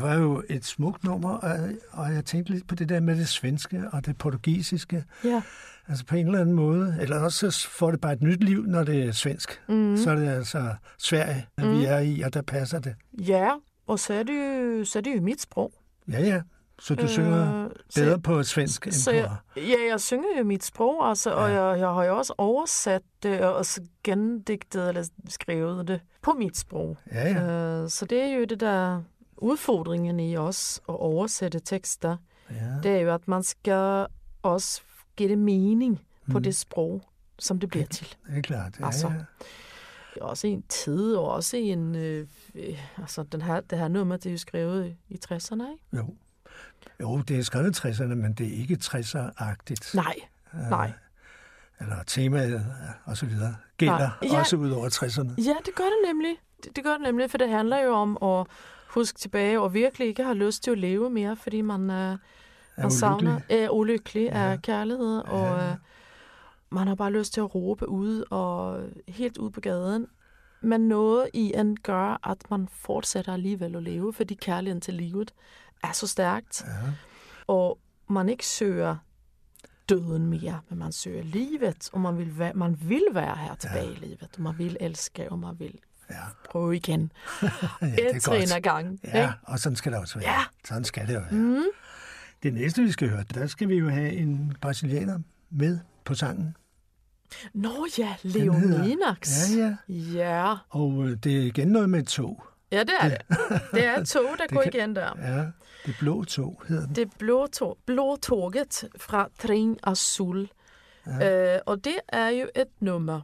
Det var jo et smukt nummer, og- og jeg tænkte lidt på det der med det svenske og det portugisiske. Ja. Altså på en eller anden måde. Eller også så får det bare et nyt liv, når det er svensk. Mhm. Så er det altså Sverige, mm. vi er i, og der passer det. Ja, og så er det jo, så er det jo mit sprog. Ja, ja. Så du øh, synger så- bedre på svensk end Så på... jeg, ja, jeg synger jo mit sprog, altså, og jeg, jeg har jo også oversat det, og også gendigtet eller skrevet det på mit sprog. Ja, ja. Øh, så det er jo det der udfordringen i os at oversætte tekster. Ja. Det er jo, at man skal også give det mening på Mm. det sprog, som det bliver til. Det er klart. Ja, Altså, ja. Også i en tid, og også i en... Øh, øh, altså, den her, det her nummer, det er jo skrevet i, i 60'erne, ikke? Jo. jo, det er skrevet i 60'erne, men det er ikke 60'er-agtigt. Nej, nej. Eller temaet øh, og så videre gælder Nej. Ja. også ud over 60'erne. Ja, det gør det nemlig. Det, det gør det nemlig, for det handler jo om at huske tilbage og virkelig ikke have lyst til at leve mere, fordi man, er, man ulykkelig. savner, er ulykkelig ja. af kærlighed, og øh, man har bare lyst til at råbe ud og helt ud på gaden. Men noget i en gør, at man fortsætter alligevel at leve, fordi kærligheden til livet er så stærkt. Ja. Og man ikke søger døden mere, men man søger livet, og man vil være, man vil være her tilbage ja. i livet, og man vil elske, og man vil ja. prøve igen. *laughs* ja, Et trin ad gangen. Ja, ikke? og sådan skal det også være. Ja. Sådan skal det jo være. Mm. Det næste, vi skal høre, der skal vi jo have en brasilianer med på sangen. Nå ja, hedder- Leoninax. Ja, ja. Ja, Og øh, det er igen noget med et tog. ja det er det. Det er et tog, der *laughs* Det går kan- igen der. Ja, det blå tog hedder den. Det blå, tog, blå toget fra Trin Azul. Ja. Øh, og det er jo et nummer,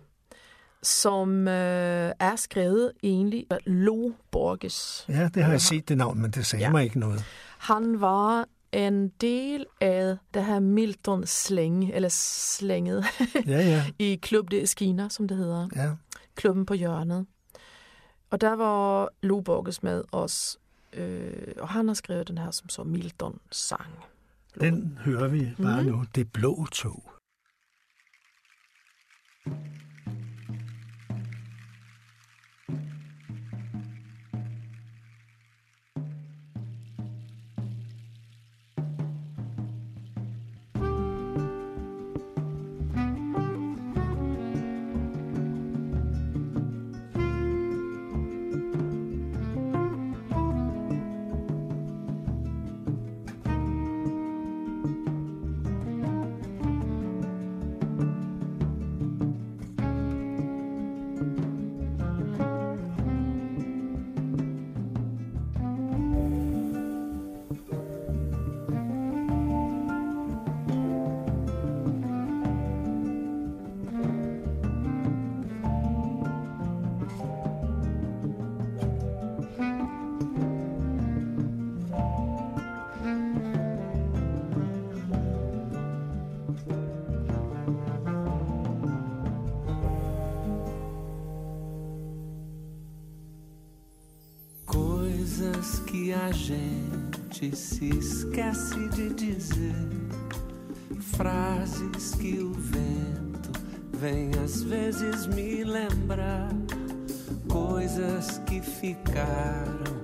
som øh, er skrevet egentlig af Lo Borges. Ja, det har jeg set det navn, men det sagde Ja. mig ikke noget. Han var en del af det her Milton slæng, eller slænget, *laughs* Ja, ja, i Klub de Esquina, som det hedder. ja. klubben på hjørnet. Og der var Lo Borges med os, øh, og han har skrevet den her som så Milton sang. Den hører vi bare Mhm. nu. Det blå tog. Coisas esquece de dizer. Frases que o vento vem às vezes me lembrar. Coisas que ficaram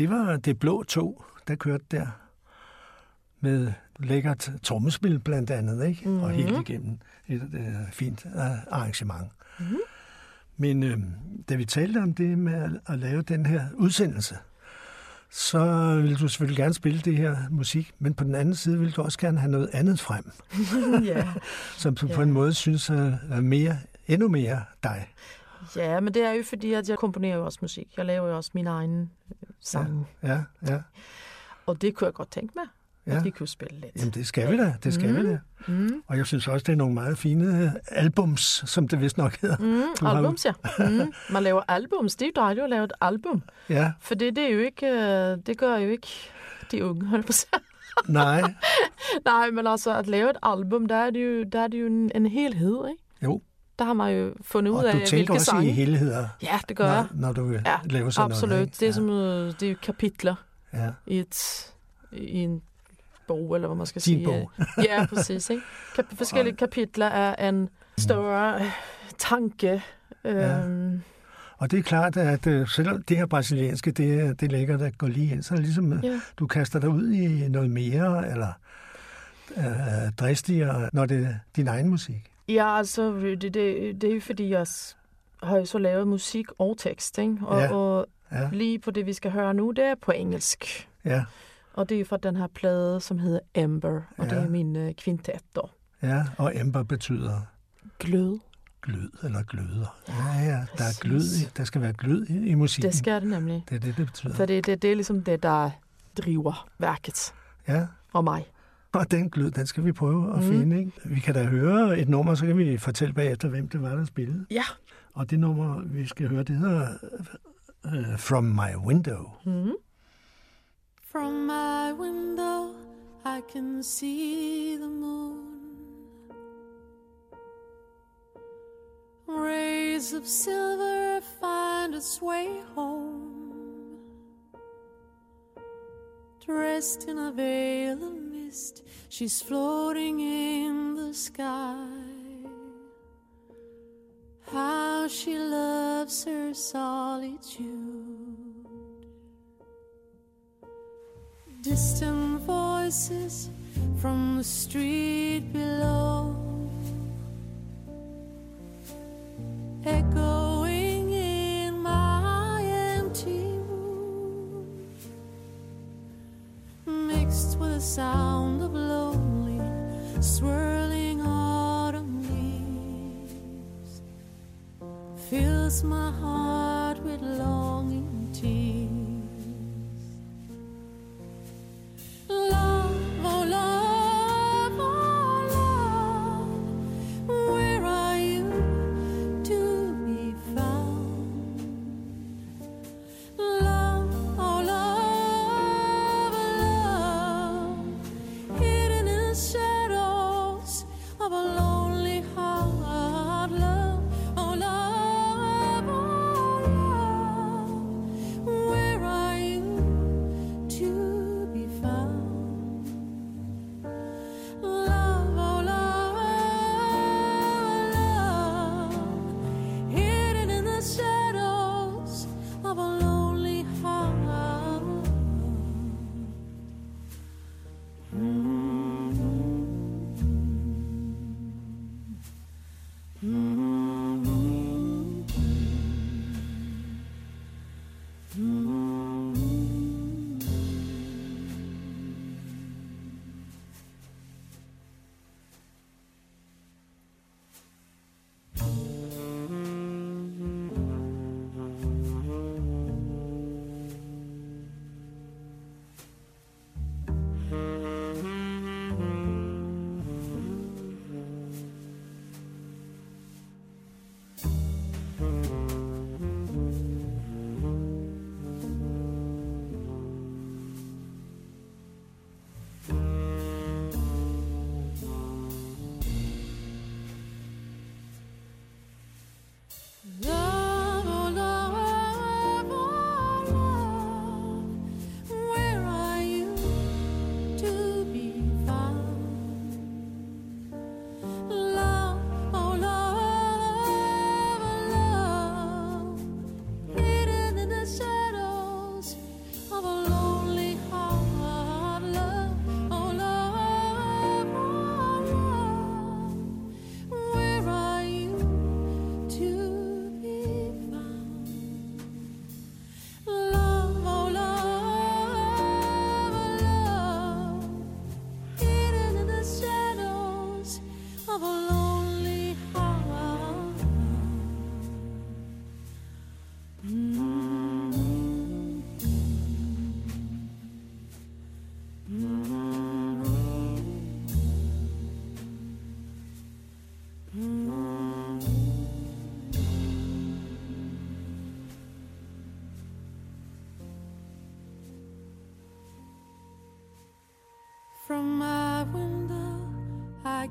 Det var det blå tog, der kørte der. Med lækkert trommespil blandt andet, ikke? Mm-hmm. Og helt igennem et øh, fint øh, arrangement. Mm-hmm. Men øh, da vi talte om det med at, at lave den her udsendelse, så vil du selvfølgelig gerne spille det her musik, men på den anden side vil du også gerne have noget andet frem, *laughs* ja. *laughs* som du Ja. på en måde synes er mere, endnu mere dig. ja, men det er jo fordi, at jeg komponerer jo også musik. Jeg laver jo også mine egne øh, sange. Ja, ja. Og det kunne jeg godt tænke mig, Ja. at vi kunne spille lidt. Jamen, det skal vi da, det skal vi da. Mm. Og jeg synes også, det er nogle meget fine øh, albums, som det vist nok hedder. Mm, har albums, ja. Mm. Man laver albums. Det er jo dejligt at lave et album. Ja, For det, det er jo ikke, øh, det gør jo ikke de unge, hold på at sige. nej, *laughs* Nej, men altså at lave et album, der er det jo, der er det jo en, en helhed, ikke? jo. Der har man jo fundet ud Og af, du tænker hvilke også sange. i helheder, Ja, det gør når, jeg. når du Ja, laver sådan Absolut. noget. ikke? det er som øh, det er kapitler Ja. i, et, i en bog, eller hvad man skal Din sige. bog. ja, præcis. Ikke? Kap- *laughs* forskellige kapitler er en større øh, tanke. Ja. Øhm, Og det er klart, at øh, selvom det her brasilianske, det, det er lækkert at gå lige ind, så det ligesom, øh, ja. du kaster dig ud i noget mere, eller øh, dristigere, når det er din egen musik. Ja, altså, det, det, det er fordi, jeg har jo så lavet musik og tekst, ikke? Og, Ja. og Ja, lige på det, vi skal høre nu, det er på engelsk. ja, Og det er fra den her plade, som hedder Ember, og Ja. det er min øh, kvintet, da. ja. Og ember betyder Glød. glød eller gløder. Ja, ja, der er glød i, der skal være glød i, i musikken. Det skal det nemlig. Det er det, det betyder. For det, det, det er ligesom det, der driver værket Ja, og mig. *laughs* og den glød, den skal vi prøve at Mhm. finde. Ikke? Vi kan da høre et nummer, så kan vi fortælle bagefter, hvem det var, der spillede. Ja. Og det nummer, vi skal høre, det hedder uh, From My Window. Mm. From my window, I can see the moon. Rays of silver find its way home. Dressed in a veil of mist, she's floating in the sky. How she loves her solitude. Distant voices from the street below, echoing the sound of lonely, swirling autumn leaves, fills my heart with longing tears.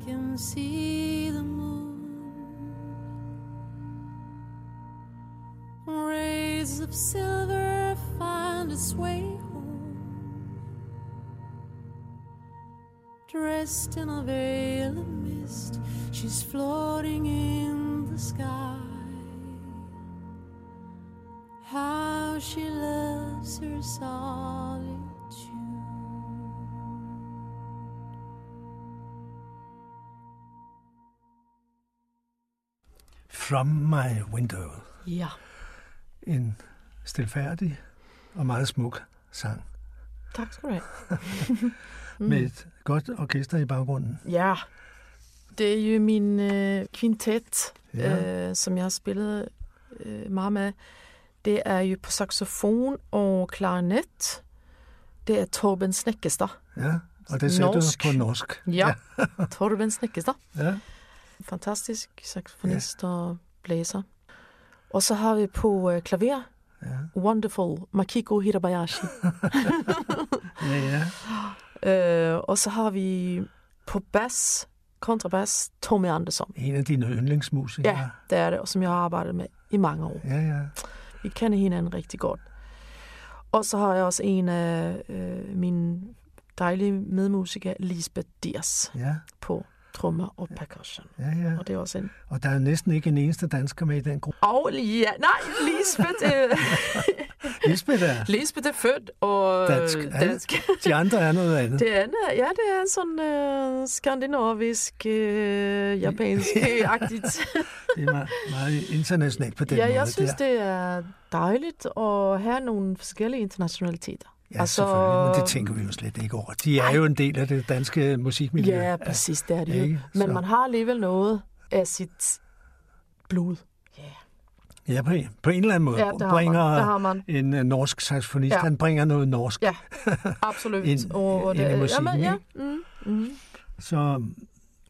Can see the moon. Rays of silver find its way home. Dressed in a veil of mist, she's floating in the sky. From My Window. Ja. En stilfærdig og meget smuk sang. Tak skal du have. *laughs* Med et godt orkester i baggrunden. Ja, det er jo min øh, kvintet, Ja. øh, som jeg har spillet øh, meget med. Det er jo på saxofon og klarinet. Det er Torben Snekkestad. Ja, og det sætter Norsk. på norsk. Ja, Torben Snekkestad. Ja. Fantastisk saxofonist og blæser. Og så har vi på øh, klaver Ja. Wonderful Makiko Hirabayashi. *laughs* Ja, ja. *laughs* øh, og så har vi på bas, kontrabas, Tommy Andersson. En af dine yndlingsmusikere. Ja, det er det, og som jeg har arbejdet med i mange år. Ja, ja. Vi kender hinanden rigtig godt. Og så har jeg også en af øh, mine dejlige medmusikere, Lisbeth Dias, Ja, på trommer og percussion. ja, ja. Og det er også en... Og der er næsten ikke en eneste dansker med i den gruppe. Og ja, nej, Lisbeth, øh, *laughs* Lisbeth er Lisbeth er født og dansk. øh, dansk. De andre er noget andet. Det andet, ja, det er sådan øh, skandinavisk, øh, japansk-agtigt. *laughs* Det er meget, meget internationalt på den ja, måde. jeg synes, der. det er dejligt at have nogle forskellige internationaliteter. Ja, altså... selvfølgelig, men det tænker vi jo slet ikke over. De er jo en del af det danske musikmiljø. Ja, præcis, det er det jo. Ikke? Men Så- man har alligevel noget af sit blod. Ja, på, en- på en eller anden måde Ja, det har bringer man. Det har man. en uh, norsk saxofonist, Ja. han bringer noget norsk. Ja, *laughs* absolut. Ind- og ind i musikken, jamen, ja, mm, mm, Så,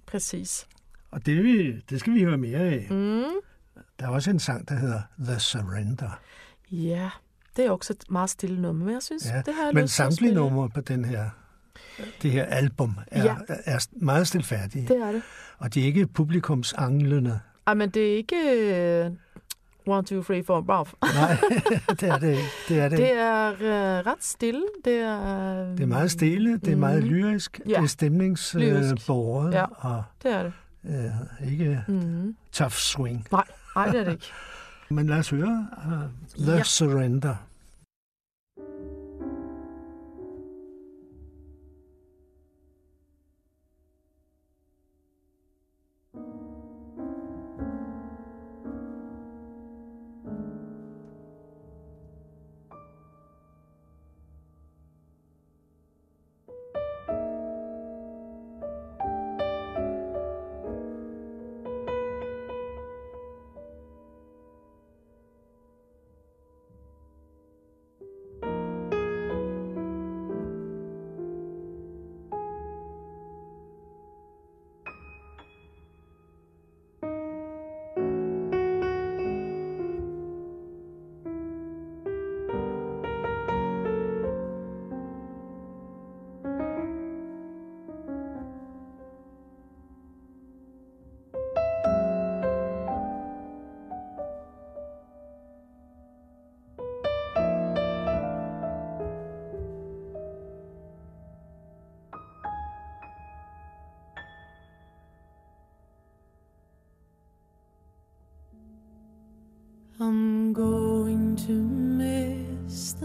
præcis. og det, vil- det skal vi høre mere af. Mm, Der er også en sang, der hedder The Surrender. ja, det er også et meget stille nummer, men jeg synes, Ja, det jeg men samtlige numre på den her, det her album er, Ja. er meget stilfærdige. Det er det. Og de er ikke publikumsanglende. Ej, men det er ikke uh, one, two, three, four, baf. *laughs* Nej, det er det ikke. Det er, det. Det er uh, ret stille. Det er, det er meget stille, det er meget Mhm. lyrisk, Ja. det er stemningsbåret Ja. og det er det. øh, ikke Mm. tough swing. Nej, nej, det er det ikke. *laughs* Men lad os høre uh, The Ja. Surrender.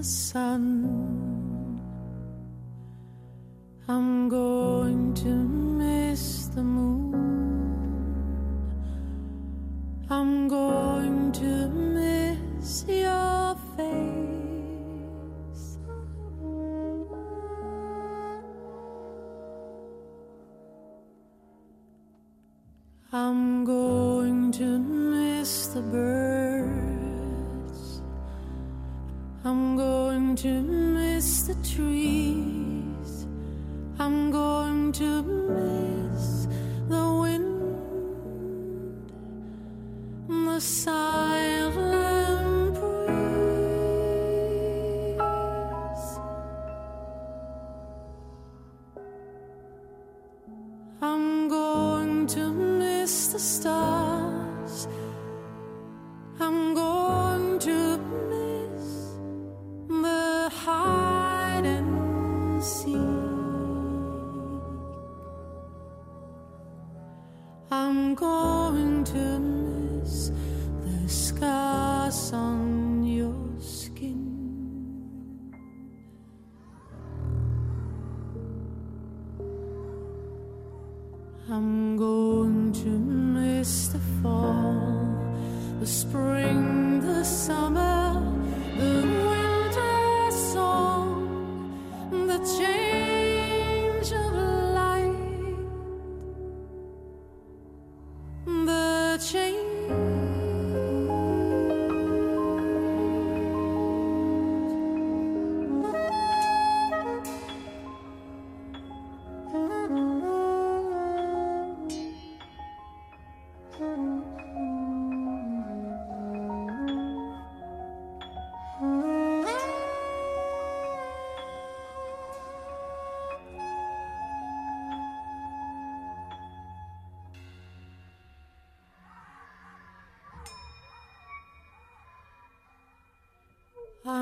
Sun. I'm going to miss the moon. I'm going to miss your face. I'm going to miss the birds. To miss the trees. I'm going to miss the wind, the silent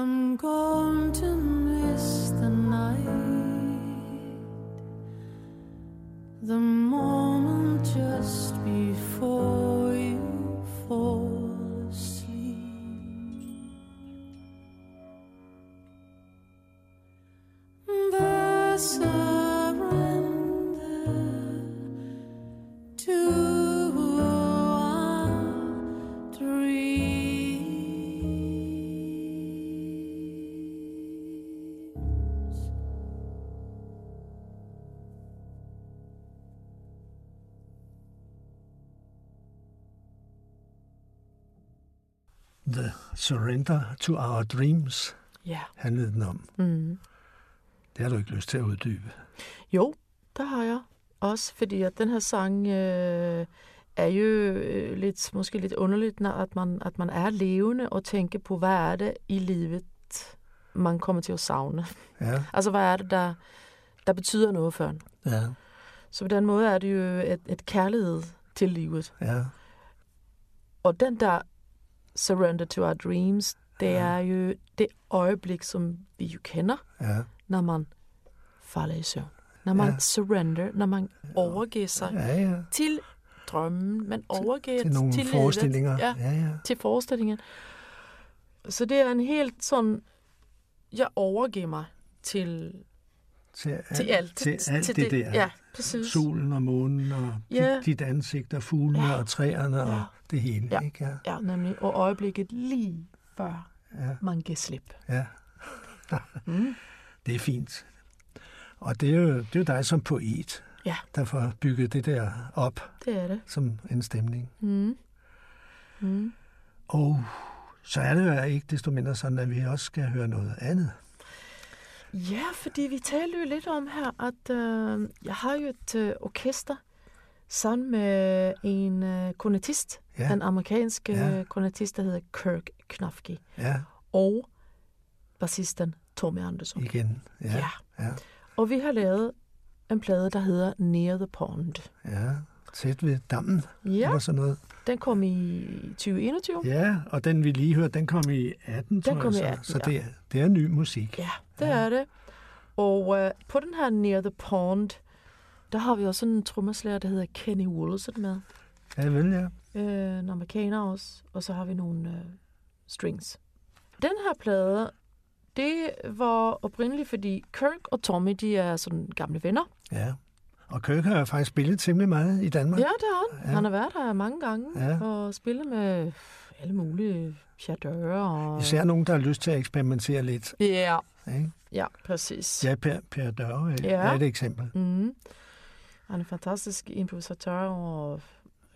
I'm gone. Surrender to Our Dreams Ja. handlede den om. Mm. Det har du ikke lyst til at uddybe. Jo, der har jeg også, fordi at den her sang øh, er jo øh, lidt, måske lidt underligt, når at man, at man er levende og tænker på, hvad er det i livet, man kommer til at savne. Ja, *laughs* Altså, hvad er det, der, der betyder noget for en? ja, Så på den måde er det jo et, et kærlighed til livet. ja. Og den der surrender to our dreams, det Ja. er jo det øjeblik, som vi jo kender, ja. når man falder i søvn. Når man Ja. surrender, når man overgiver sig Ja, ja. til drømmen, man overgiver Til nogle til livet. forestillinger. Ja, ja. ja. til forestillingen. Så det er en helt sådan, jeg overgiver mig til, Til, til alt. Til alt det, der. Ja, præcis. Solen og månen og Ja. dit, dit ansigt og fuglene Ja. og træerne Ja. og det hele. Ja. Ikke? Ja. Ja, nemlig. Og øjeblikket lige før Ja. man giver slip. ja. *laughs* Mm. Det er fint. Og det er jo, det er jo dig som poet, Ja. der får bygget det der op Det er det. som en stemning. Mm. Mm. Og så er det jo ikke desto mindre sådan, at vi også skal høre noget andet. Ja, fordi vi taler jo lidt om her, at øh, jeg har jo et øh, orkester sammen med en øh, kornetist, Ja. den amerikanske Ja. ja. kornetist, der hedder Kirk Knafke, Ja, og bassisten Tommy Andersson. igen. Ja, Ja. ja, Og vi har lavet en plade, der hedder Near the Pond. ja. Tæt ved dammen, Ja, eller sådan noget. den kom i 2021. Ja, og den vi lige hørte, den kom i 18, Den tror kom i jeg. 18, så så ja. det, er, det er ny musik. Ja, det er det. Og øh, på den her Near the Pond, der har vi også sådan en trommeslager, der hedder Kenny Woolsey med. Ja, vel, ja. øh, en amerikaner også, og så har vi nogle øh, strings. Den her plade, det var oprindeligt, fordi Kirk og Tommy, de er sådan gamle venner. ja. Og Kirk har faktisk spillet temmelig meget i Danmark. Ja, det har han. Ja. Han har været der mange gange Ja. og spillet med alle mulige chadører. Og... Især nogen, der har lyst til at eksperimentere lidt. Ja, Ikke? ja, præcis. Ja, Per, per Døre ja. Ja. er et eksempel. Mm. Han er en fantastisk improvisatør og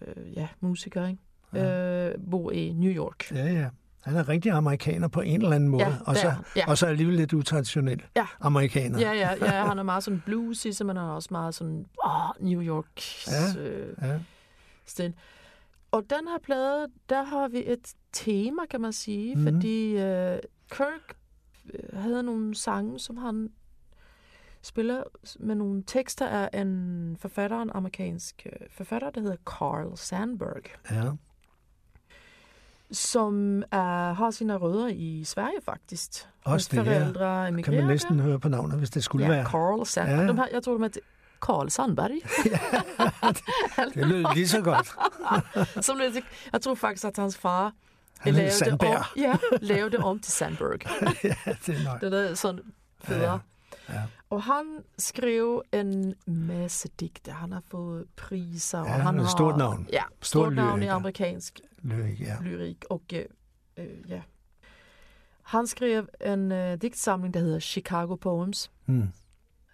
øh, ja, musiker, ikke? Ja. Øh, bor i New York. Ja, ja. Han er rigtig amerikaner på en eller anden måde, Ja, og, så. Ja. og så alligevel lidt utraditionel Ja. amerikaner. Ja, ja, ja, han er meget sådan bluesy, så man er også meget sådan åh, New York Ja, øh, Ja, stil. Og den her plade, der har vi et tema, kan man sige, mm. fordi øh, Kirk øh, havde nogle sange, som han spiller med nogle tekster af en forfatter, en amerikansk øh, forfatter, der hedder Carl Sandburg, ja. Som er, har sine rødder i Sverige faktisk. Også Hans det, ja. forældre Kan emigrerede man næsten høre på navnet, hvis det skulle Ja, være. Carl Sandberg. Ja. Ja. De her, jeg tror, de hedder Carl Sandberg. *laughs* Det lød *laughs* lige så godt. Som lidt, jeg tror faktisk, at hans far Han hed lavede Sandberg. om, ja, lavede det om til Sandberg. *laughs* ja, det er nok. det er sådan federe. Ja. Og han skrev en masse digte. Han har fået priser. og Ja, han han er har, et stort navn. Ja, Stor stort navn i amerikansk Lyrik, ja. lyrik. Og øh, øh, ja. Han skrev en øh, digtsamling, der hedder Chicago Poems Mm.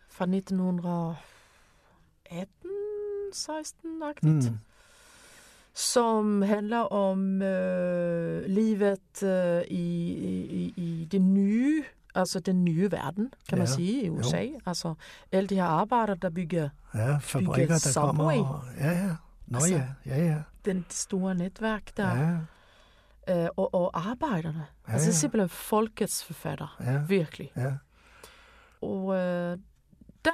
fra 1918, 16-agtigt. Mm. som handler om øh, livet i, i, i det nye, altså den nye verden, kan man Ja, sige, i jo. USA. Altså alle de her arbejdere, der bygger Ja, fabrikker, der Subway. kommer. Og, ja, ja. Nå Altså, ja, ja, ja. den store netværk der, Ja, øh, og, og arbejderne. Ja, altså ja. simpelthen folkets forfatter, Ja. virkelig. ja. Og øh, der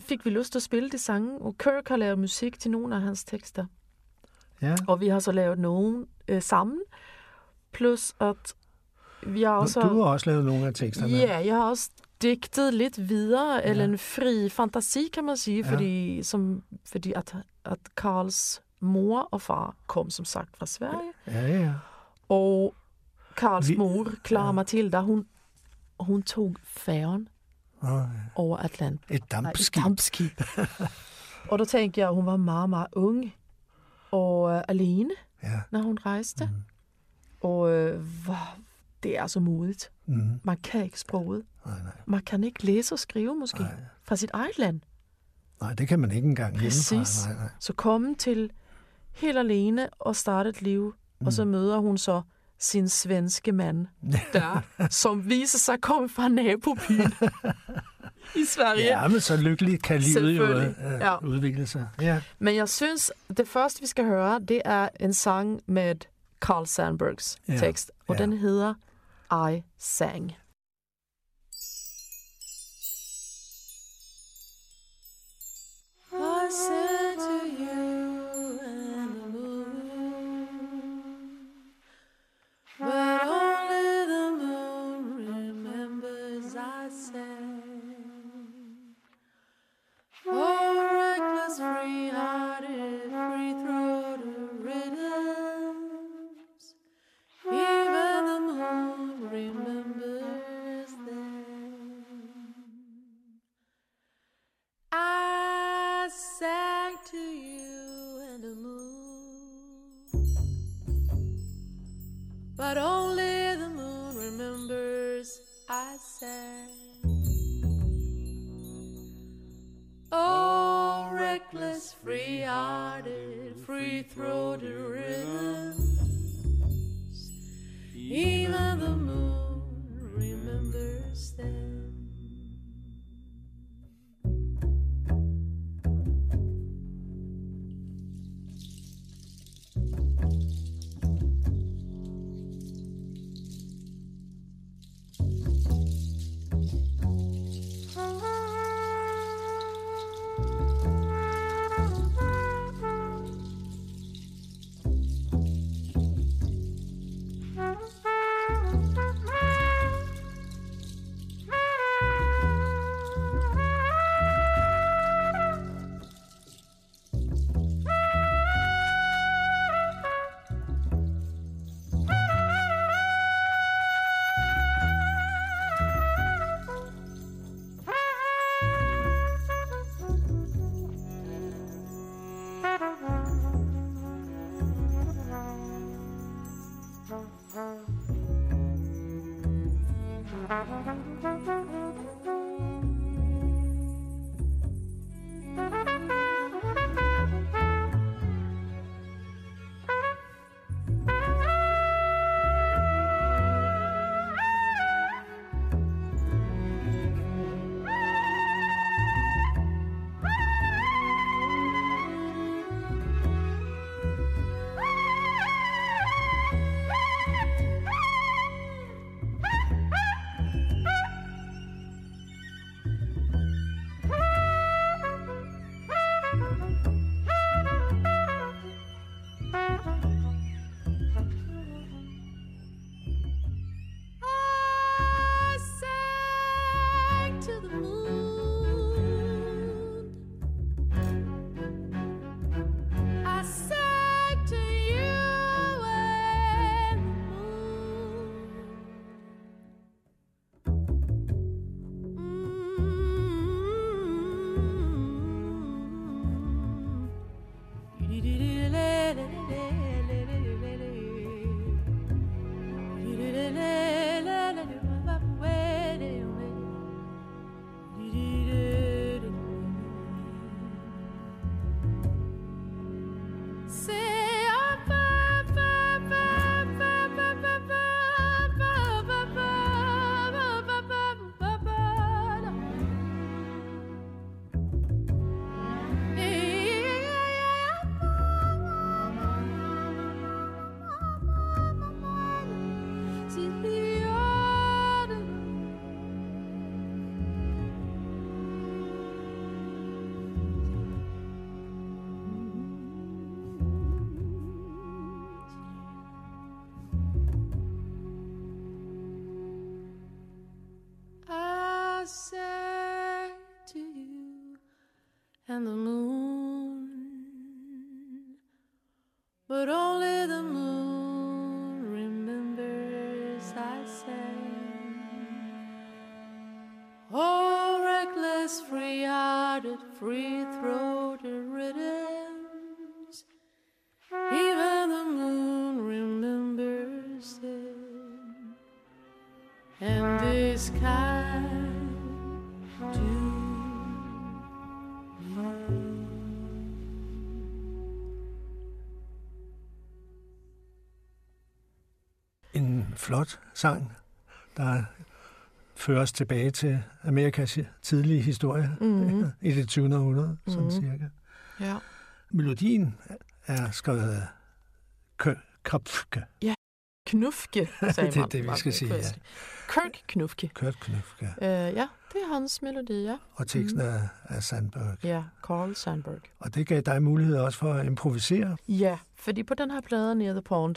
fik vi lyst til at spille de sange, og Kirk har lavet musik til nogle af hans tekster. ja. Og vi har så lavet nogen øh, sammen. Plus at vi har også... Du har også lavet nogle af teksterne. Ja, jeg har også digtet lidt videre, Ja. eller en fri fantasi, kan man sige, Ja. fordi, som, fordi at, at Karls mor og far kom som sagt fra Sverige. Ja, ja. Og Karls Vi- mor, Clara ja. Matilda, hun, hun tog færgen Nå, ja. over Atlanten. Et Nej, dampskib. et dampskib. *laughs* og der tænkte jeg, at hun var meget, meget ung og øh, alene, Ja. når hun rejste. Mm. Og øh, hvor, det er så modigt. Mm. Man kan ikke sproget. Nej, nej. Man kan ikke læse og skrive måske Nej. fra sit eget land. Nej, det kan man ikke engang Præcis. hjemmefra. Nej, nej. Så komme til helt alene og starte et liv, mm. og så møder hun så sin svenske mand der, *laughs* som viser sig komme fra nabobyen i Sverige. Ja, men så lykkeligt kan livet jo øh, ja. udvikle sig. Ja. Men jeg synes, det første vi skal høre, det er en sang med Carl Sandburgs Ja, tekst, og ja. den hedder I Sang. I and the moon. But only the moon remembers I sang. Oh, reckless, free-hearted, free-throated flot sang, der fører os tilbage til Amerikas tidlige historie Mhm. i det 20. århundrede, sådan Mhm. cirka. Ja. Melodien er skrevet af Kø- Krapfke. Knufke, sagde *laughs* Det er det, vi skal sige, ja. Kirk Knufke. Kurt Knufke. Øh, ja, det er hans melodi, ja. Og teksten er af Sandberg. Ja, Carl Sandberg. Og det gav dig mulighed også for at improvisere. Ja, fordi på den her plade Near the Pond,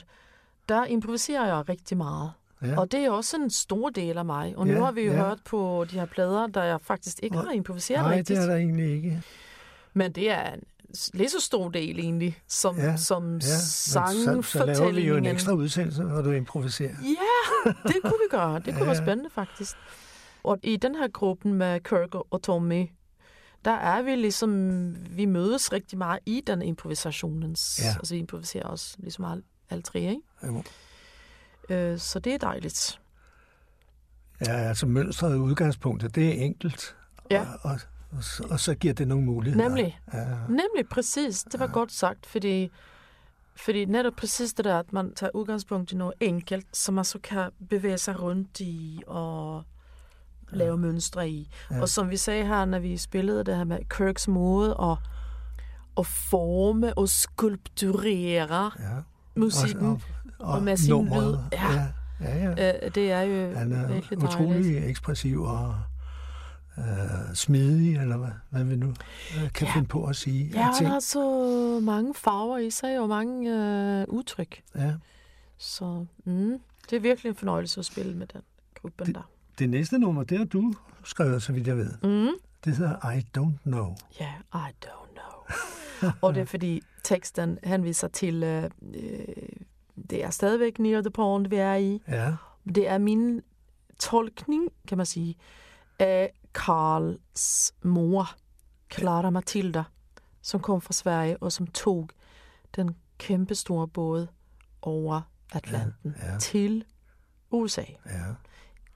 der improviserer jeg rigtig meget. Ja. Og det er også en stor del af mig. Og nu Ja, har vi jo ja. hørt på de her plader, der jeg faktisk ikke Og- har improviseret Nej, rigtigt. det er der egentlig ikke. Men det er en lige så stor del egentlig, som, Ja, som Ja, men så, så laver vi jo en ekstra udsendelse, hvor du improviserer. Ja, det kunne vi gøre. Det kunne *laughs* Ja. være spændende faktisk. Og i den her gruppen med Kirk og Tommy, der er vi ligesom, vi mødes rigtig meget i den improvisationens, Ja. altså vi improviserer også ligesom alle, alle tre, ikke? Jo. Øh, så det er dejligt. Ja, altså mønstret og udgangspunktet, det er enkelt. Ja. Og, og, og, så, og så giver det nogle muligheder. Nemlig. Ja, Nemlig præcis. Det var ja. godt sagt, fordi, fordi netop præcis det der, at man tager udgangspunkt i noget enkelt, som man så kan bevæge sig rundt i og lave mønstre i. Ja. Ja. Og som vi sagde her, når vi spillede det her med Kirks måde og at forme og skulpturere ja. Musikken Og, og, og med sin nummeret. lyd. Ja. ja, ja, ja. Øh, det er jo Han er virkelig utrolig dejligt. ekspressiv og øh, smidig, eller hvad, hvad vi nu øh, kan Ja. finde på at sige. Ja, ting. har så mange farver i sig og mange øh, udtryk. ja. Så mm, det er virkelig en fornøjelse at spille med den gruppen Det- der. Det næste nummer, det har du skrevet, så vidt jeg ved. Mm. Det hedder I Don't Know. Ja, yeah, I don't know. *laughs* og det er fordi teksten henviser til, øh, øh, det er stadigvæk Near the Pond, vi er i. Ja, Det er min tolkning, kan man sige, af Karls mor, Clara Matilda, som kom fra Sverige og som tog den kæmpe store båd over Atlanten Ja, ja. til USA. ja.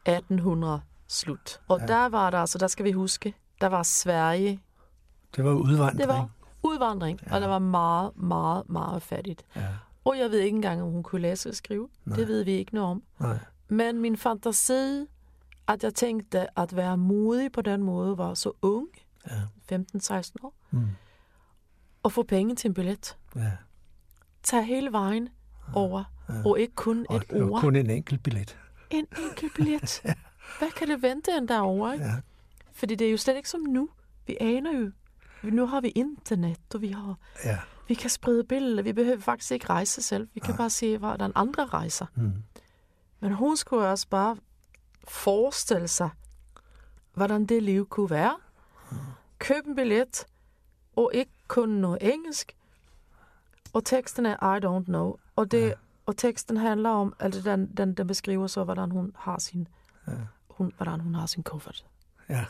1800 slut. Og ja. der var der, altså der skal vi huske, der var Sverige, Det var udvandring. det var udvandring, ja. og der var meget, meget, meget fattigt. Ja. Og jeg ved ikke engang, om hun kunne læse og skrive. Nej. Det ved vi ikke noget om. Nej. Men min fantasi, at jeg tænkte, at være modig på den måde, var så ung, Ja. 15-16 år, Mm. og få penge til en billet. Ja. Tag hele vejen over, Ja. og ikke kun Og, et ord. kun en enkelt billet. En enkelt billet. *laughs* Hvad kan det vente end derovre? Ikke? Ja. Fordi det er jo slet ikke som nu. Vi aner jo, nu har vi internet, og vi har Ja. vi kan sprede billeder. Vi behøver faktisk ikke rejse selv. Vi kan bare se, hvordan andre rejser. Mm. Men hun skulle også bare forestille sig, hvordan det liv kunne være. Køb en billet, og ikke kun noget engelsk. Og teksten er I don't know. Og, det, ja. og teksten handler om, altså den, den, den beskriver så, hvordan hun har sin, Ja. hun, hvordan hun har sin kuffert. Ja.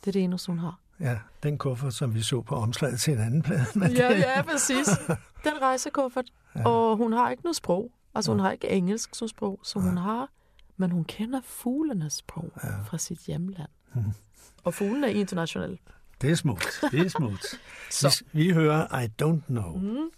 Det er det eneste, hun har. Ja, den kuffert, som vi så på omslaget til en anden plade. *laughs* Men Ja, det- ja, præcis. Den rejsekuffert. Ja. Og hun har ikke noget sprog. Altså, hun har ikke engelsk som sprog, som hun har. Men hun kender fuglenes sprog ja. fra sit hjemland. Mhm. *laughs* Og fuglen er international. Det er smukt. Det er smukt. *laughs* Så. Vi, vi hører I Don't Know. Mm.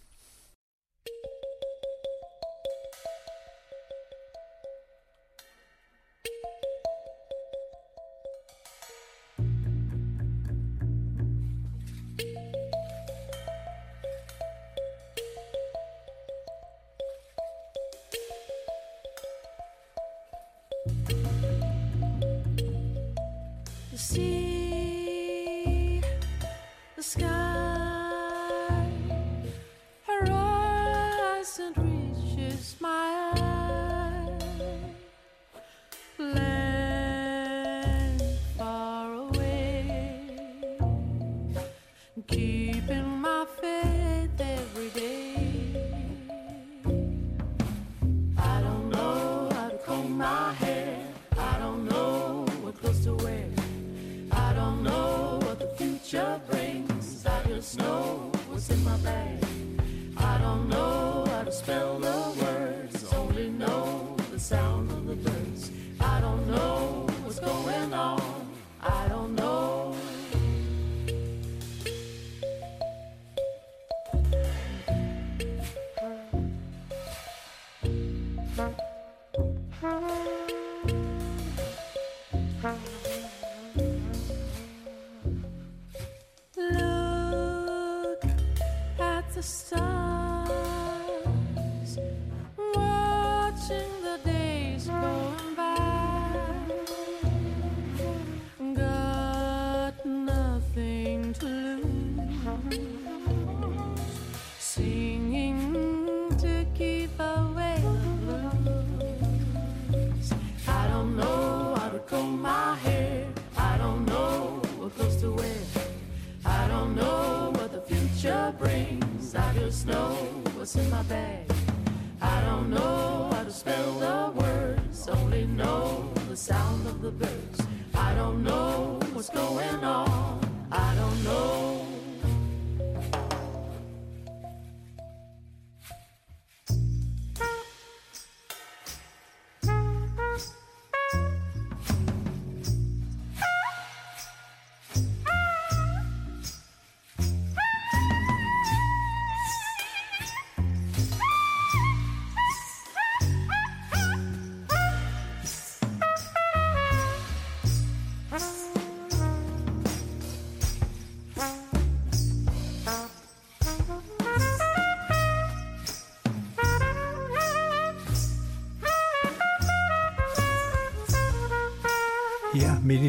The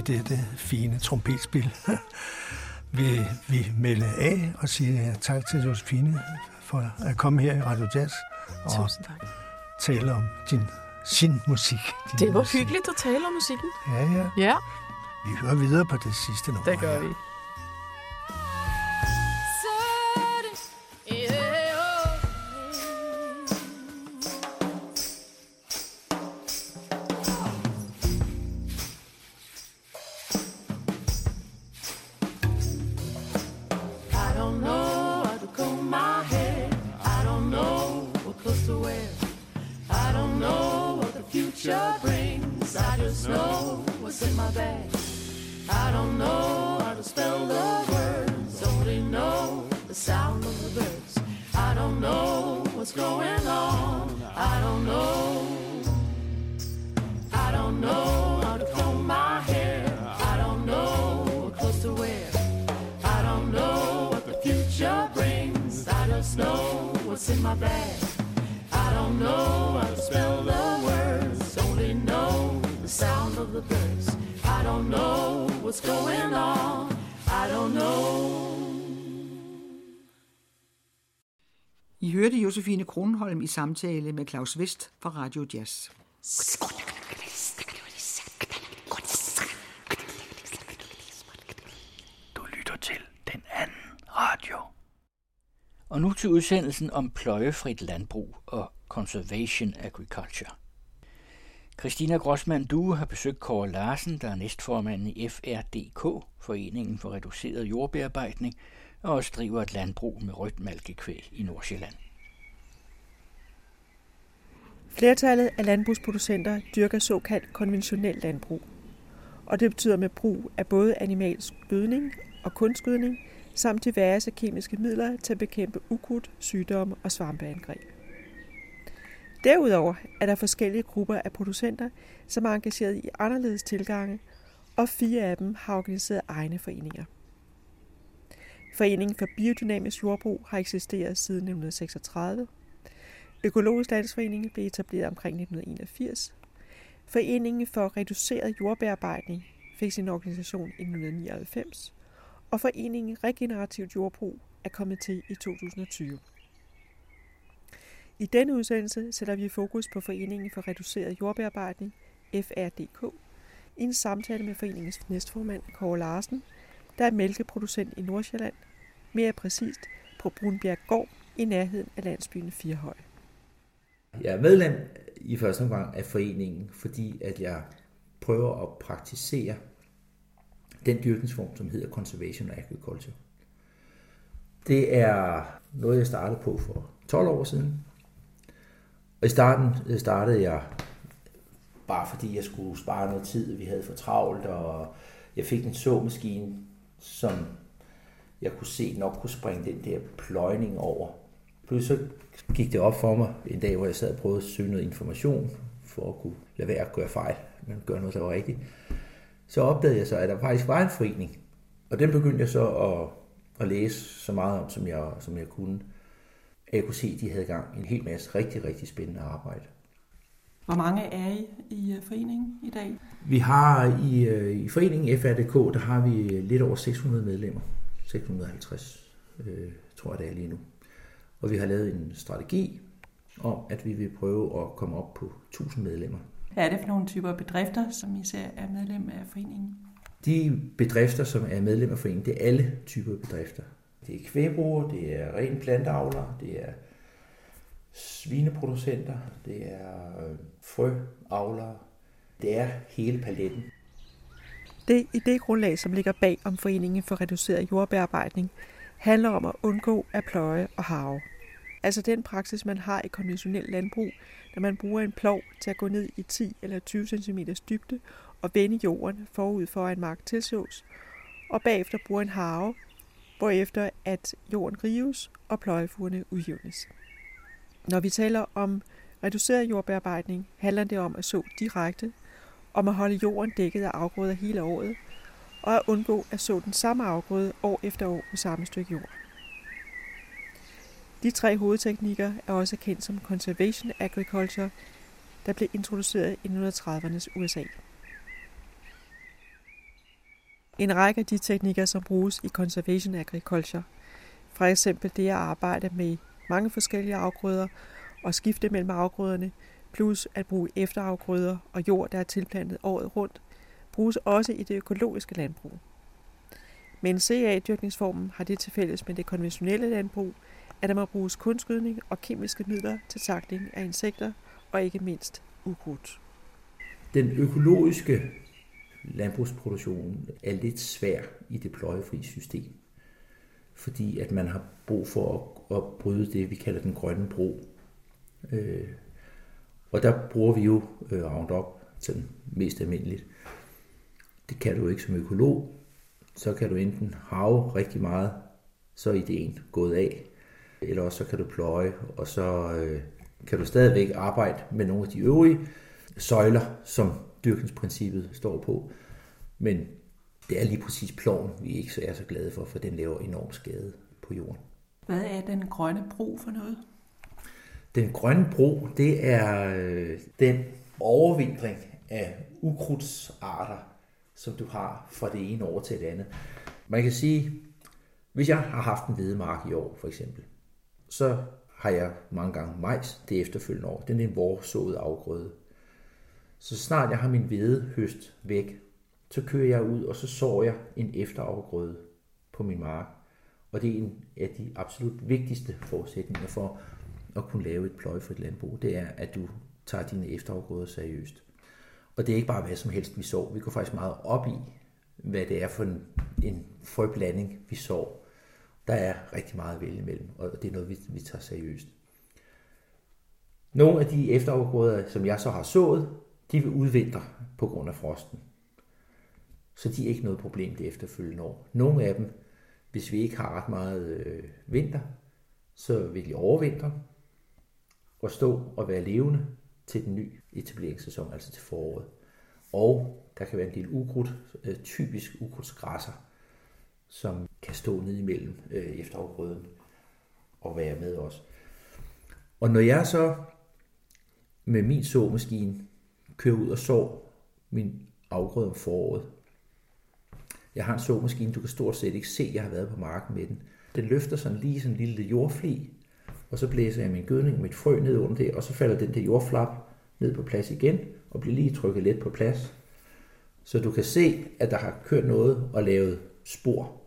I dette fine trompetspil *laughs* vil vi melde af og sige tak til Josefine for at komme her i Radio Jazz og Tusind tak. tale om din, sin musik. Din Det var musik. hyggeligt at tale om musikken. Ja, ja. Ja, Vi hører videre på det sidste nummer. det gør vi. I samtale med Claus Vest fra Radio Jazz. Du lytter til den anden radio. Og nu til udsendelsen om pløjefrit landbrug og conservation agriculture. Christina Grossmann Due har besøgt Kåre Larsen, der er næstformanden i FRDK, Foreningen for Reduceret Jordbearbejdning, og også driver et landbrug med rødt malkekvæg i Nordsjælland. Flertallet af landbrugsproducenter dyrker såkaldt konventionel landbrug, og det betyder med brug af både animalsk gødning og kunstgødning, samt diverse kemiske midler til at bekæmpe ukrudt, sygdomme og svampeangreb. Derudover er der forskellige grupper af producenter, som er engageret i anderledes tilgange, og fire af dem har organiseret egne foreninger. Foreningen for Biodynamisk Jordbrug har eksisteret siden 1936. Økologisk Landsforening blev etableret omkring 1981. Foreningen for Reduceret Jordbearbejdning fik sin organisation i 1999. Og Foreningen Regenerativt Jordbrug er kommet til i 2020. I denne udsendelse sætter vi fokus på Foreningen for Reduceret Jordbearbejdning, FRDK, i en samtale med foreningens næstformand, Kåre Larsen, der er mælkeproducent i Nordsjælland, mere præcist på Brunbjerg Gård i nærheden af landsbyen Firhøj. Jeg er medlem i første omgang af foreningen, fordi at jeg prøver at praktisere den dyrkningsform, som hedder Conservation Agriculture. Det er noget, jeg startede på for 12 år siden. Og i starten øh, startede jeg bare fordi jeg skulle spare noget tid, vi havde for travlt, og jeg fik en såmaskine, som jeg kunne se nok kunne springe den der pløjning over. Pludselig så gik det op for mig en dag, hvor jeg sad og prøvede at søge noget information, for at kunne lade være at gøre fejl, men gøre noget, der var rigtigt. Så opdagede jeg så, at der faktisk var en forening, og den begyndte jeg så at, at læse så meget om, som jeg, som jeg kunne. Jeg kunne se, at de havde gang en hel masse rigtig, rigtig spændende arbejde. Hvor mange er I i øh, foreningen i dag? Vi har i, øh, i foreningen FRDK, der har vi lidt over 600 medlemmer. 650, øh, tror jeg det er lige nu. Og vi har lavet en strategi om, at vi vil prøve at komme op på 1000 medlemmer. Hvad er det for nogle typer bedrifter, som I ser er medlem af foreningen? De bedrifter, som er medlem af foreningen, det er alle typer bedrifter. Det er kvægbrugere, det er ren planteavler, det er svineproducenter, det er øh, frøavlere, det er hele paletten. Det idégrundlag, som ligger bag om Foreningen for Reduceret Jordbearbejdning, handler om at undgå at pløje og harve. Altså den praksis, man har i konventionel landbrug, når man bruger en plov til at gå ned i 10 eller 20 cm dybde og vende jorden forud for at en mark tilsås, og bagefter bruger en harve, hvorefter at jorden rives og pløjefurene udjævnes. Når vi taler om reduceret jordbearbejdning, handler det om at så direkte, om at holde jorden dækket af afgrøder hele året, og at undgå at så den samme afgrøde år efter år på samme stykke jord. De tre hovedteknikker er også kendt som Conservation Agriculture, der blev introduceret i 1930'ernes USA. En række af de teknikker, som bruges i Conservation Agriculture, for eksempel det at arbejde med mange forskellige afgrøder og skifte mellem afgrøderne, plus at bruge efterafgrøder og jord, der er tilplantet året rundt, bruges også i det økologiske landbrug. Men CA-dyrkningsformen har det til fælles med det konventionelle landbrug, at der må bruges kunstgødning og kemiske midler til takling af insekter og ikke mindst ukrudt. Den økologiske landbrugsproduktion er lidt svær i det pløjefri system, fordi at man har brug for at, at bryde det, vi kalder den grønne bro. Øh, og der bruger vi jo øh, Roundup sådan mest almindeligt. Det kan du ikke som økolog. Så kan du enten have rigtig meget, så er ideen gået af. Eller også så kan du pløje, og så øh, kan du stadigvæk arbejde med nogle af de øvrige søjler, som dyrkningsprincippet står på. Men det er lige præcis ploven, vi ikke er så glade for, for den laver enorm skade på jorden. Hvad er den grønne bro for noget? Den grønne bro, det er øh, den overvintring af ukrudtsarter, som du har fra det ene år til det andet. Man kan sige, hvis jeg har haft en hvedemark i år, for eksempel, så har jeg mange gange majs det efterfølgende år. Den er en vorsået afgrøde. Så snart jeg har min hvedehøst væk, så kører jeg ud, og så sår jeg en efterafgrøde på min mark. Og det er en af de absolut vigtigste forudsætninger for at kunne lave et pløjefrit landbrug, det er, at du tager dine efterafgrøder seriøst. Og det er ikke bare hvad som helst, vi sår. Vi går faktisk meget op i, hvad det er for en, en frøblanding, vi sår. Der er rigtig meget at vælge imellem, og det er noget, vi, vi tager seriøst. Nogle af de efterafgrøder, som jeg så har sået, de vil udvintre på grund af frosten. Så de er ikke noget problem det efterfølgende år. Nogle af dem, hvis vi ikke har ret meget øh, vinter, så vil de overvintre og stå og være levende til den nye etableringssæson, altså til foråret. Og der kan være en del ukrudt, øh, typisk ukrudtsgræsser, som kan stå ned imellem øh, efterafgrøden og være med os. Og når jeg så med min såmaskine kører ud og sår min afgrøde om foråret, jeg har en såmaskine, du kan stort set ikke se, at jeg har været på marken med den. Den løfter sådan lige sådan en lille jordfli, og så blæser jeg min gødning mit frø ned under det, og så falder den der jordflap ned på plads igen, og bliver lige trykket lidt på plads. Så du kan se, at der har kørt noget og lavet spor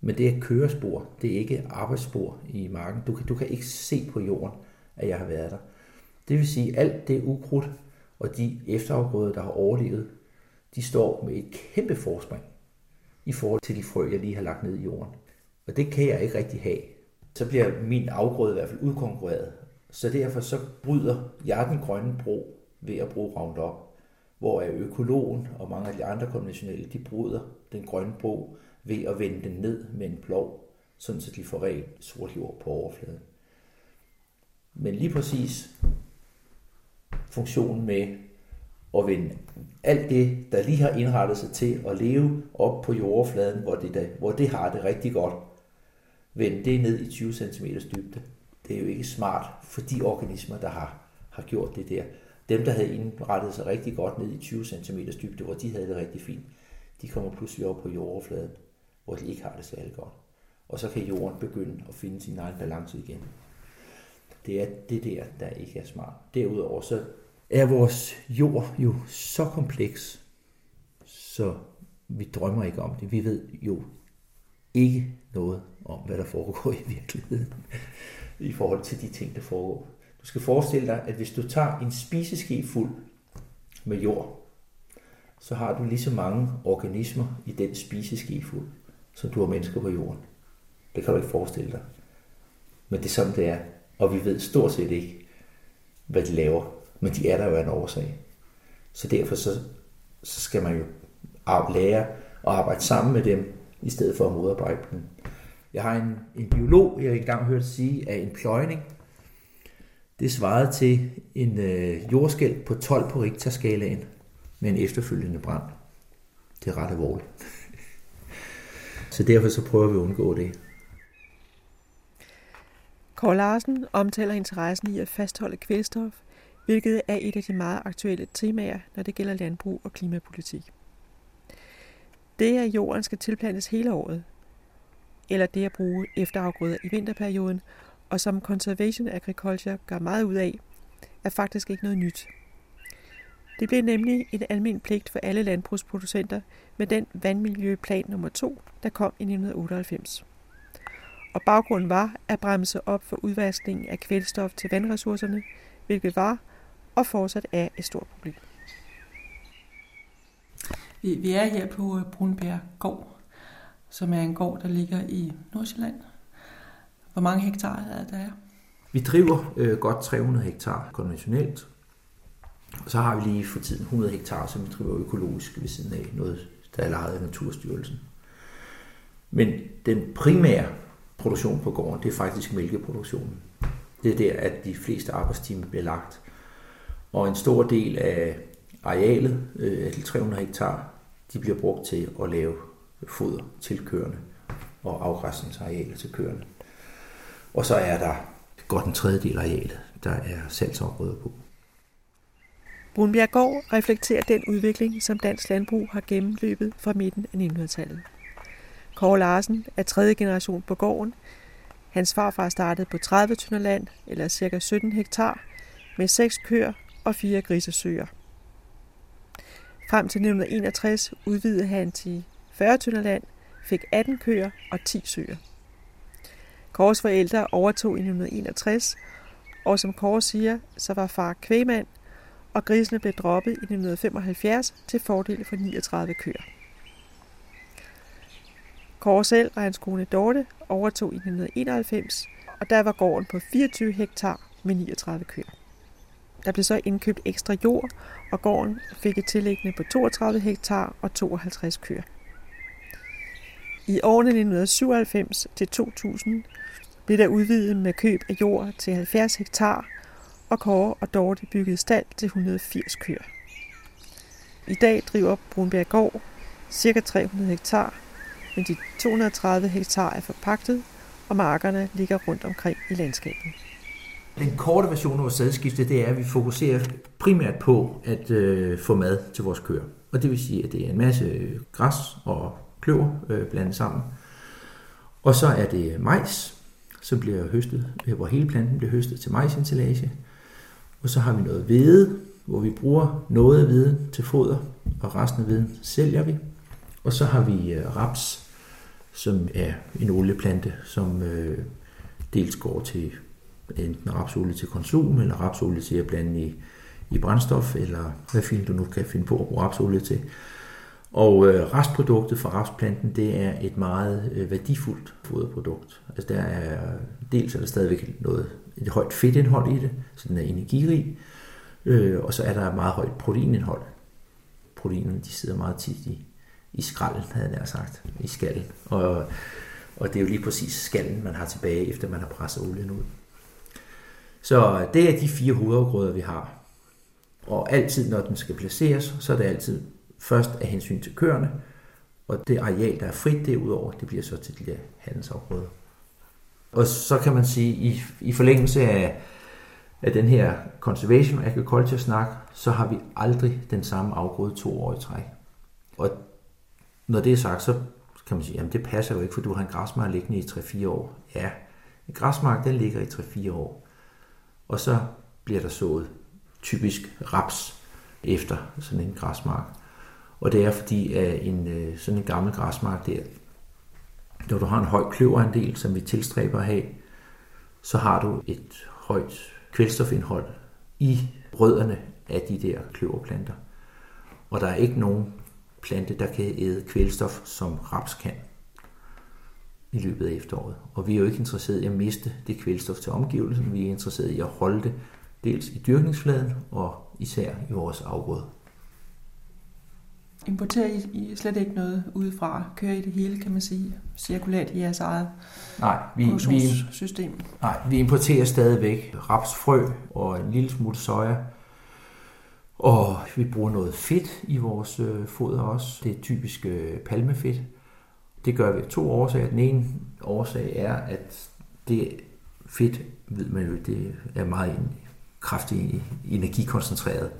Men det er kørespor, det er ikke arbejdsspor i marken. Du kan, du kan ikke se på jorden, at jeg har været der. Det vil sige, at alt det ukrudt og de efterafgrøder, der har overlevet, de står med et kæmpe forspring i forhold til de frø, jeg lige har lagt ned i jorden. Og det kan jeg ikke rigtig have. Så bliver min afgrøde i hvert fald udkonkurreret. Så derfor så bryder jeg den grønne bro ved at bruge Roundup, hvor økologen og mange af de andre konventionelle, de bryder den grønne bro ved at vende den ned med en plov, sådan så de får rent sort jord på overfladen. Men lige præcis funktionen med at vende alt det, der lige har indrettet sig til at leve op på jordoverfladen, hvor det, der, hvor det har det rigtig godt, vende det ned i 20 cm dybde. Det er jo ikke smart for de organismer, der har, har gjort det der. Dem, der havde indrettet sig rigtig godt ned i 20 cm dybde, hvor de havde det rigtig fint, de kommer pludselig op på jordoverfladen, hvor de ikke har det særlig godt. Og så kan jorden begynde at finde sin egen balance igen. Det er det der, der ikke er smart. Derudover så er vores jord jo så kompleks, så vi drømmer ikke om det. Vi ved jo ikke noget om, hvad der foregår i virkeligheden i forhold til de ting, der foregår. Du skal forestille dig, at hvis du tager en spiseske fuld med jord, så har du lige så mange organismer i den spiseske fuld, som du har mennesker på jorden. Det kan du ikke forestille dig. Men det er sådan, det er. Og vi ved stort set ikke, hvad de laver. Men de er der jo af en årsag. Så derfor så, så skal man jo lære at arbejde sammen med dem, i stedet for at modarbejde dem. Jeg har en, en biolog, jeg har engang hørt sige, at en pløjning, det svarede til en øh, jordskæld på 12 på Richter-skalaen med en efterfølgende brand. Det er ret alvorligt. *laughs* så derfor så prøver vi at undgå det. Kåre Larsen omtaler interessen i at fastholde kvælstof, hvilket er et af de meget aktuelle temaer, når det gælder landbrug og klimapolitik. Det, at jorden skal tilplantes hele året, eller det at bruge efterafgrøder i vinterperioden, og som Conservation Agriculture gør meget ud af, er faktisk ikke noget nyt. Det blev nemlig en almindelig pligt for alle landbrugsproducenter med den vandmiljøplan nummer 2, der kom i 1998. Og baggrunden var at bremse op for udvaskningen af kvælstof til vandressourcerne, hvilket var og fortsat er et stort problem. Vi, vi er her på Brunbjerg Gård, som er en gård, der ligger i Nordsjælland. Hvor mange hektar er der? Vi driver øh, godt 300 hektar konventionelt, og så har vi lige for tiden 100 hektar, som vi driver økologisk ved siden af, noget der er lejet af Naturstyrelsen. Men den primære produktion på gården, det er faktisk mælkeproduktionen. Det er der, at de fleste arbejdstimer bliver lagt. Og en stor del af arealet, øh, de 300 hektar, de bliver brugt til at lave foder til køerne og afgræsningsarealer til køerne. Og så er der godt en tredjedel af arealet, der er salgsområder på. Brunbjerggård reflekterer den udvikling, som dansk landbrug har gennemløbet fra midten af 1900-tallet. Kåre Larsen er tredje generation på gården. Hans farfar startede på 30 tønder land, eller ca. 17 hektar, med seks køer og fire grisesøer. Frem til 1961 udvidede han til 40 tønder land, fik 18 køer og 10 søer. Kåres forældre overtog i 1961, og som Kåre siger, så var far kvægmand, og grisene blev droppet i 1975 til fordel for 39 køer. Kåre selv og hans kone Dorte overtog i 1991, og der var gården på 24 hektar med 39 køer. Der blev så indkøbt ekstra jord, og gården fik et tillæggende på 32 hektar og 52 køer. I årene 1997 til 2000 blev der udvidet med køb af jord til 70 hektar, og Kåre og Dorte byggede stald til 180 køer. I dag driver Brunberg Gård ca. 300 hektar, men de 230 hektar er forpagtet, og markerne ligger rundt omkring i landskabet. Den korte version af vores sædskifte, det er, at vi fokuserer primært på at øh, få mad til vores køer. Og det vil sige, at det er en masse græs og kløver øh, blandet sammen. Og så er det majs, som bliver høstet, øh, hvor hele planten bliver høstet til majsinstallage. Og så har vi noget hvede, hvor vi bruger noget af hveden til foder, og resten af hveden sælger vi. Og så har vi øh, raps, som er en olieplante, som øh, dels går til enten rapsolie til konsum, eller rapsolie til at blande i, i brændstof, eller hvad fint du nu kan finde på at bruge rapsolie til. Og øh, restproduktet fra rapsplanten, det er et meget øh, værdifuldt foderprodukt. Altså der er, dels er der stadigvæk noget, et højt fedtindhold i det, så den er energirig, øh, og så er der et meget højt proteinindhold. Proteinerne, de sidder meget tit i, i skralden, havde jeg sagt, i skallen. Og, og det er jo lige præcis skallen, man har tilbage, efter man har presset olien ud. Så det er de fire hovedafgrøder, vi har. Og altid, når den skal placeres, så er det altid først af hensyn til køerne, og det areal, der er frit derudover, det bliver så til de der handelsområder. Og så kan man sige, i, i forlængelse af, af den her conservation agriculture snak, så har vi aldrig den samme afgrøde to år i træk. Og når det er sagt, så kan man sige, jamen det passer jo ikke, for du har en græsmark liggende i 3-4 år. Ja, en græsmark, den ligger i 3-4 år. Og så bliver der sået typisk raps efter sådan en græsmark. Og det er fordi, at en, øh, sådan en gammel græsmark der, når du har en høj kløverandel, som vi tilstræber at have, så har du et højt kvælstofindhold i rødderne af de der kløverplanter. Og der er ikke nogen plante, der kan æde kvælstof, som raps kan i løbet af efteråret. Og vi er jo ikke interesseret i at miste det kvælstof til omgivelsen, vi er interesseret i at holde det dels i dyrkningsfladen og især i vores afgrøde. Importerer I, I slet ikke noget udefra? Kører I det hele, kan man sige, cirkulært i jeres eget nej, vi, vi, system? Nej, vi importerer stadigvæk rapsfrø og en lille smule soja. Og vi bruger noget fedt i vores øh, foder også. Det er typisk øh, palmefedt. Det gør vi af to årsager. Den ene årsag er, at det fedt, ved man jo, det er meget kraftigt energikoncentreret.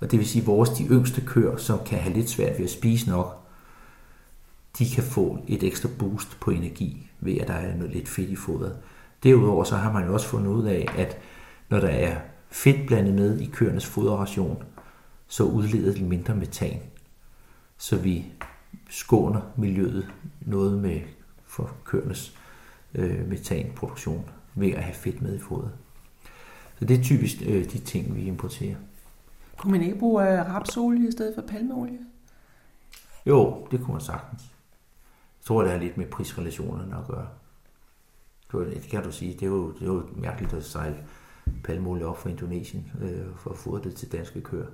Og det vil sige, at vores de yngste køer, som kan have lidt svært ved at spise nok, de kan få et ekstra boost på energi ved, at der er noget lidt fedt i fodret. Derudover så har man jo også fundet ud af, at når der er fedt blandet med i køernes foderration, så udleder de mindre metan. Så vi skåner miljøet noget med for køernes øh, metanproduktion ved at have fedt med i fodret. Så det er typisk øh, de ting, vi importerer. Kunne man ikke bruge øh, rapsolie i stedet for palmeolie? Jo, det kunne man sagtens. Jeg tror, det har lidt med prisrelationerne at gøre. Det kan du sige. Det er jo, det er jo mærkeligt at sejle palmeolie op fra Indonesien øh, for at få det til danske køer.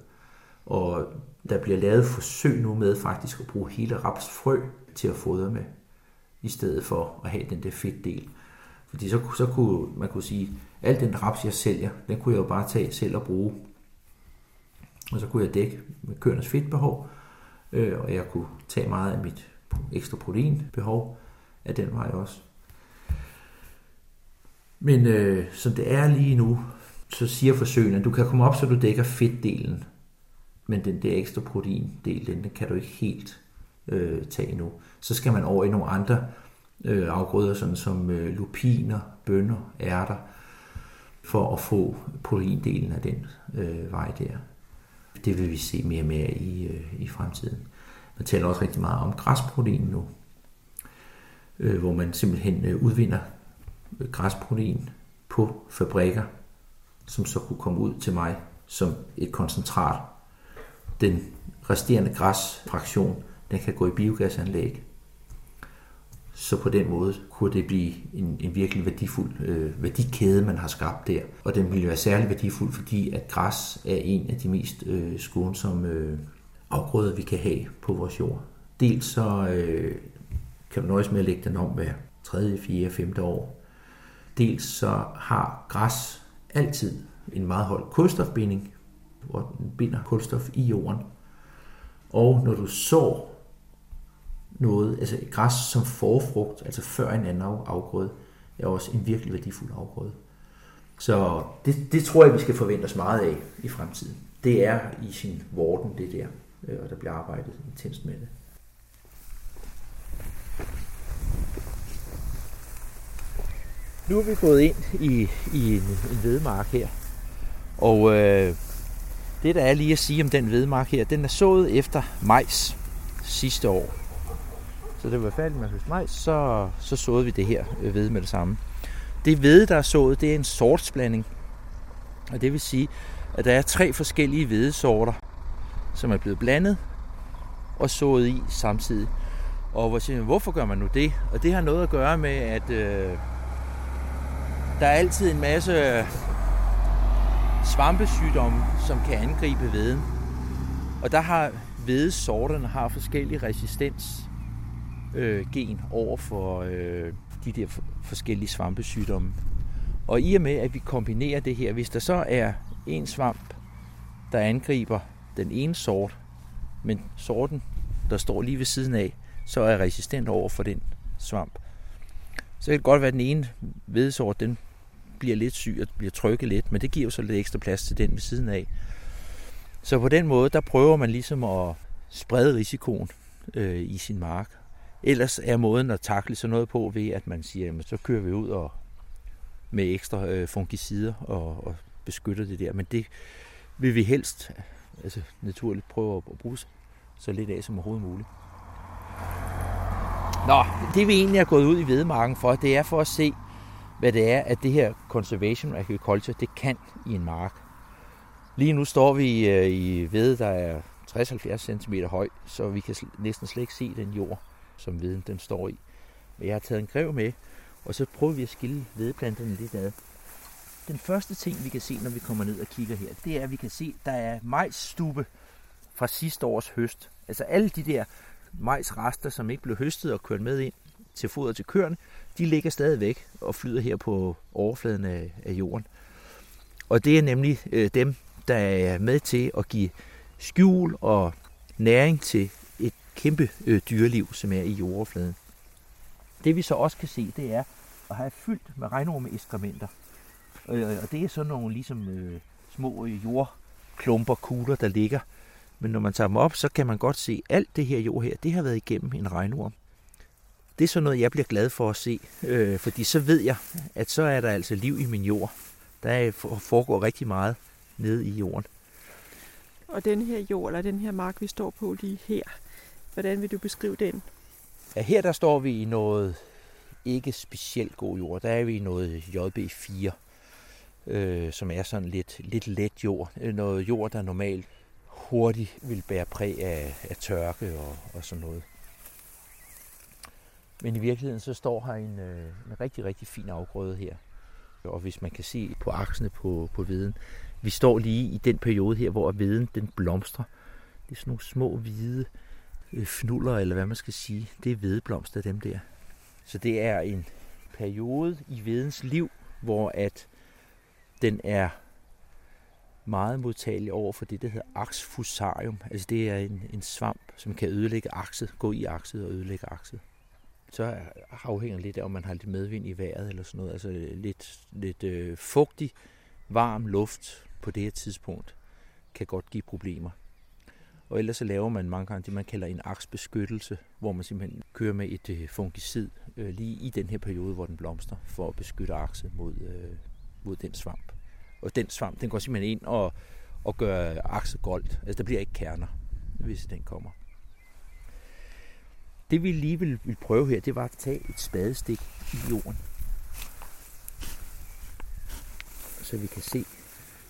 Og der bliver lavet forsøg nu med faktisk at bruge hele rapsfrø til at fodre med, i stedet for at have den der fedtdel. Fordi så, så kunne man kunne sige, al den raps, jeg sælger, den kunne jeg jo bare tage selv og bruge og så kunne jeg dække med køernes fedtbehov, øh, og jeg kunne tage meget af mit ekstra proteinbehov af den vej også. Men øh, som det er lige nu, så siger forsøgene, at du kan komme op, så du dækker fedtdelen, men den der ekstra proteindel, den, den kan du ikke helt øh, tage nu. Så skal man over i nogle andre øh, afgrøder, sådan som øh, lupiner, bønner, ærter, for at få proteindelen af den øh, vej der. Det vil vi se mere og mere i, øh, i fremtiden. Man taler også rigtig meget om græsprotein nu, øh, hvor man simpelthen øh, udvinder øh, græsprotein på fabrikker, som så kunne komme ud til mig som et koncentrat. Den resterende græsfraktion, den kan gå i biogasanlæg, så på den måde kunne det blive en, en virkelig værdifuld øh, værdikæde, man har skabt der. Og den ville være særlig værdifuld, fordi at græs er en af de mest øh, skånsomme øh, afgrøder, vi kan have på vores jord. Dels så øh, kan man nøjes med at lægge den om hver 3., 4., 5. år. Dels så har græs altid en meget høj kulstofbinding, hvor den binder kulstof i jorden. Og når du sår noget, altså græs som forfrugt, altså før en anden afgrøde, er også en virkelig værdifuld afgrøde. Så det, det tror jeg, vi skal forvente os meget af i fremtiden. Det er i sin vorden, det der, øh, og der bliver arbejdet intenst med det. Nu er vi gået ind i, i en, en vedmark her, og øh, det der er lige at sige om den vedmark her, den er sået efter majs sidste år efter det var færdigt med at høste majs, så, så såede vi det her øh, ved med det samme. Det ved, der er sået, det er en sortsblanding. Og det vil sige, at der er tre forskellige hvedesorter, som er blevet blandet og sået i samtidig. Og hvor siger man, hvorfor gør man nu det? Og det har noget at gøre med, at øh, der er altid en masse svampesygdomme, som kan angribe veden. Og der har hvedesorterne har forskellig resistens øh, gen over for øh, de der forskellige svampesygdomme. Og i og med, at vi kombinerer det her, hvis der så er en svamp, der angriber den ene sort, men sorten, der står lige ved siden af, så er resistent over for den svamp. Så kan det godt være, at den ene hvedesort, den bliver lidt syg og bliver trykket lidt, men det giver jo så lidt ekstra plads til den ved siden af. Så på den måde, der prøver man ligesom at sprede risikoen øh, i sin mark. Ellers er måden at takle sådan noget på ved, at man siger, jamen, så kører vi ud og med ekstra øh, fungicider og, og beskytter det der. Men det vil vi helst altså, naturligt prøve at bruge så lidt af som overhovedet muligt. Nå, det vi egentlig er gået ud i vedmarken for, det er for at se, hvad det er, at det her conservation agriculture, det kan i en mark. Lige nu står vi øh, i ved, der er 60-70 cm høj, så vi kan næsten slet ikke se den jord, som veden den står i. Men jeg har taget en grev med, og så prøver vi at skille vedplanterne lidt ad. Den første ting, vi kan se, når vi kommer ned og kigger her, det er, at vi kan se, at der er majsstube fra sidste års høst. Altså alle de der majsrester, som ikke blev høstet og kørt med ind til foder til køerne, de ligger stadigvæk og flyder her på overfladen af, af jorden. Og det er nemlig øh, dem, der er med til at give skjul og næring til kæmpe øh, dyreliv, som er i jordoverfladen. Det vi så også kan se, det er at have fyldt med regnormeeskrementer. Øh, øh, og det er sådan nogle ligesom øh, små øh, jordklumper, kugler, der ligger. Men når man tager dem op, så kan man godt se, at alt det her jord her, det har været igennem en regnorm. Det er sådan noget, jeg bliver glad for at se, øh, fordi så ved jeg, at så er der altså liv i min jord. Der foregår rigtig meget nede i jorden. Og den her jord, eller den her mark, vi står på lige her, hvordan vil du beskrive den? Ja, her der står vi i noget ikke specielt god jord. Der er vi i noget JB4, øh, som er sådan lidt, lidt let jord. Øh, noget jord, der normalt hurtigt vil bære præg af, af tørke og, og sådan noget. Men i virkeligheden så står her en, øh, en rigtig, rigtig fin afgrøde her. Og hvis man kan se på aksene på, på viden, vi står lige i den periode her, hvor viden den blomstrer. Det er sådan nogle små hvide Øh, fnuller, eller hvad man skal sige. Det er vedblomster, dem der. Så det er en periode i vedens liv, hvor at den er meget modtagelig over for det, der hedder axfusarium. Altså det er en, en svamp, som kan ødelægge akset, gå i akset og ødelægge akset. Så afhænger lidt af, om man har lidt medvind i vejret eller sådan noget. Altså lidt, lidt øh, fugtig, varm luft på det her tidspunkt kan godt give problemer. Og ellers så laver man mange gange det, man kalder en aksbeskyttelse, hvor man simpelthen kører med et øh, fungicid øh, lige i den her periode, hvor den blomster, for at beskytte akset mod, øh, mod den svamp. Og den svamp, den går simpelthen ind og, og gør akset goldt. Altså der bliver ikke kerner, hvis den kommer. Det vi lige vil, vil prøve her, det var at tage et spadestik i jorden. Så vi kan se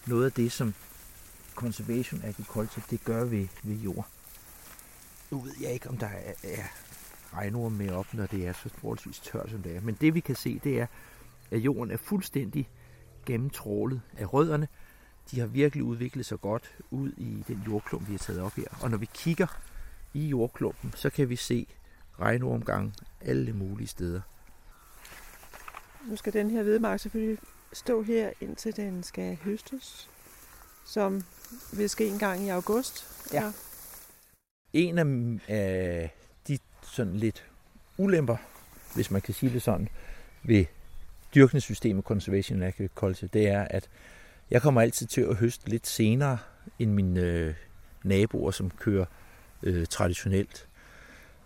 noget af det, som conservation agriculture, det gør ved, ved jord. Nu ved jeg ikke, om der er, er regnord med op, når det er så forholdsvis tørt, som det er. Men det vi kan se, det er, at jorden er fuldstændig gennemtrålet af rødderne. De har virkelig udviklet sig godt ud i den jordklump, vi har taget op her. Og når vi kigger i jordklumpen, så kan vi se regnormgang alle mulige steder. Nu skal den her hvedemark selvfølgelig stå her, indtil den skal høstes, som vil ske en gang i august. Ja. En af de sådan lidt ulemper, hvis man kan sige det sådan, ved dyrkningssystemet Conservation Agriculture, det er, at jeg kommer altid til at høste lidt senere end mine øh, naboer, som kører øh, traditionelt.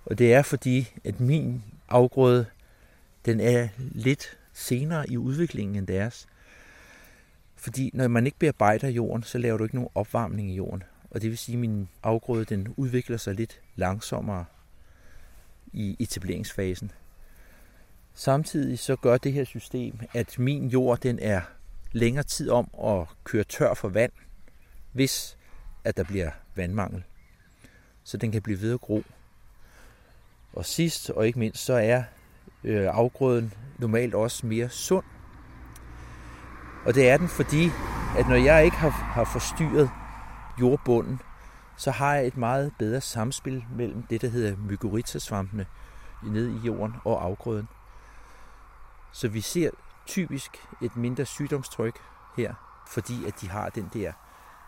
Og det er fordi, at min afgrøde, den er lidt senere i udviklingen end deres. Fordi når man ikke bearbejder jorden, så laver du ikke nogen opvarmning i jorden. Og det vil sige, at min afgrøde den udvikler sig lidt langsommere i etableringsfasen. Samtidig så gør det her system, at min jord den er længere tid om at køre tør for vand, hvis at der bliver vandmangel. Så den kan blive ved at gro. Og sidst og ikke mindst, så er øh, afgrøden normalt også mere sund. Og det er den, fordi at når jeg ikke har, har forstyrret jordbunden, så har jeg et meget bedre samspil mellem det, der hedder mykorrhizasvampene nede i jorden og afgrøden. Så vi ser typisk et mindre sygdomstryk her, fordi at de har den der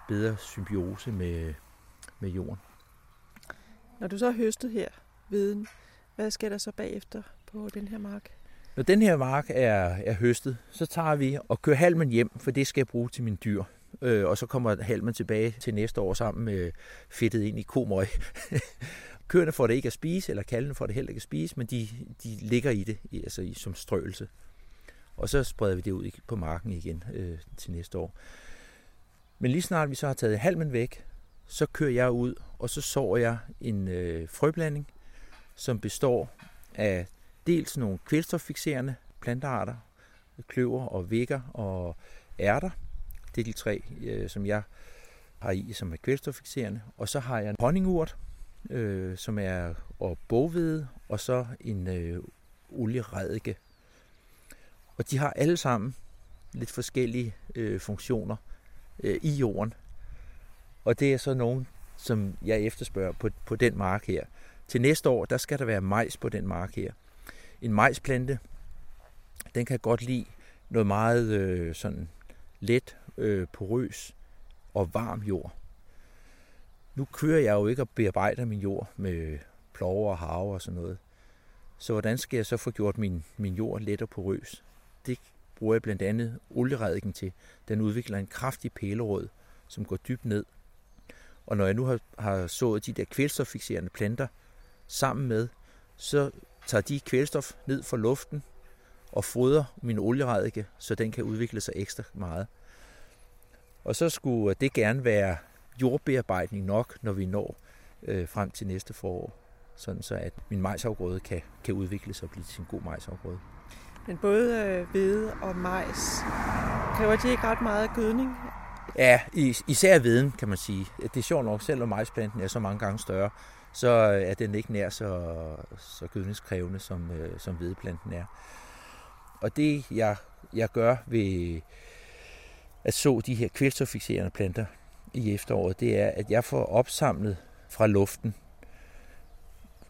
bedre symbiose med, med jorden. Når du så har høstet her viden, hvad sker der så bagefter på den her mark? Når den her mark er, er høstet, så tager vi og kører halmen hjem, for det skal jeg bruge til mine dyr. Øh, og så kommer halmen tilbage til næste år sammen med fedtet ind i komøg. *laughs* Køerne får det ikke at spise, eller kalvene får det heller ikke at spise, men de, de ligger i det altså i, som strøelse. Og så spreder vi det ud på marken igen øh, til næste år. Men lige snart vi så har taget halmen væk, så kører jeg ud, og så sår jeg en øh, frøblanding, som består af dels nogle kvælstoffikserende plantearter, kløver og vækker og ærter. Det er de tre, øh, som jeg har i, som er kvælstoffikserende. Og så har jeg en honningurt, øh, som er og bogvede, og så en øh, olieredike. Og de har alle sammen lidt forskellige øh, funktioner øh, i jorden. Og det er så nogen, som jeg efterspørger på, på den mark her. Til næste år, der skal der være majs på den mark her. En majsplante, den kan godt lide noget meget øh, sådan let, øh, porøs og varm jord. Nu kører jeg jo ikke og bearbejder min jord med plover og have og sådan noget. Så hvordan skal jeg så få gjort min, min jord let og porøs? Det bruger jeg blandt andet olierediken til. Den udvikler en kraftig pælerød, som går dybt ned. Og når jeg nu har, har sået de der kvælstoffixerende planter sammen med, så tager de kvælstof ned fra luften og fodrer min olieredike, så den kan udvikle sig ekstra meget. Og så skulle det gerne være jordbearbejdning nok, når vi når øh, frem til næste forår, sådan så at min majsafgrøde kan, kan udvikle sig og blive til en god majsafgrøde. Men både øh, hvede og majs, kræver de ikke ret meget gødning? Ja, især viden, kan man sige. Det er sjovt nok, selvom majsplanten er så mange gange større, så øh, er den ikke nær så, så gødningskrævende, som, øh, som hvedeplanten er. Og det, jeg, jeg gør ved at så de her kvælstoffixerende planter i efteråret, det er, at jeg får opsamlet fra luften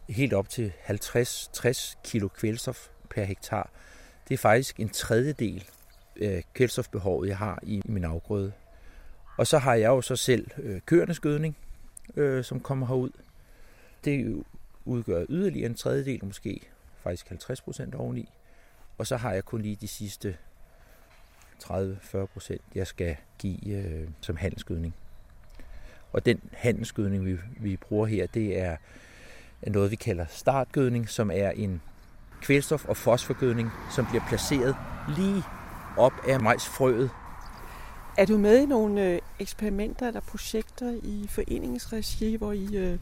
helt op til 50-60 kilo kvælstof per hektar. Det er faktisk en tredjedel af kvælstofbehovet, jeg har i min afgrøde. Og så har jeg jo så selv øh, køernes gødning, øh, som kommer herud. Det udgør yderligere en tredjedel, måske faktisk 50 procent oveni. Og så har jeg kun lige de sidste 30-40 procent, jeg skal give øh, som handelsgødning. Og den handelsgødning, vi, vi bruger her, det er, noget, vi kalder startgødning, som er en kvælstof- og fosforgødning, som bliver placeret lige op af majsfrøet. Er du med i nogle øh, eksperimenter eller projekter i foreningens regi, hvor I øh,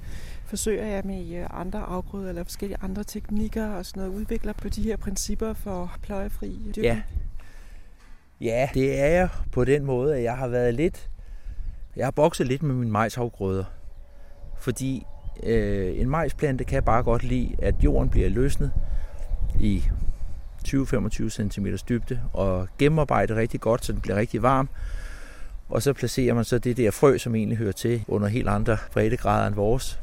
forsøger jer med øh, andre afgrøder eller forskellige andre teknikker og sådan noget, udvikler på de her principper for pløjefri dyrkning? Ja. ja, det er jeg på den måde, at jeg har været lidt, jeg har bokset lidt med mine majsafgrøder, fordi øh, en majsplante kan bare godt lide, at jorden bliver løsnet i 20-25 cm dybde og gennemarbejde rigtig godt, så den bliver rigtig varm. Og så placerer man så det der frø, som egentlig hører til under helt andre breddegrader end vores.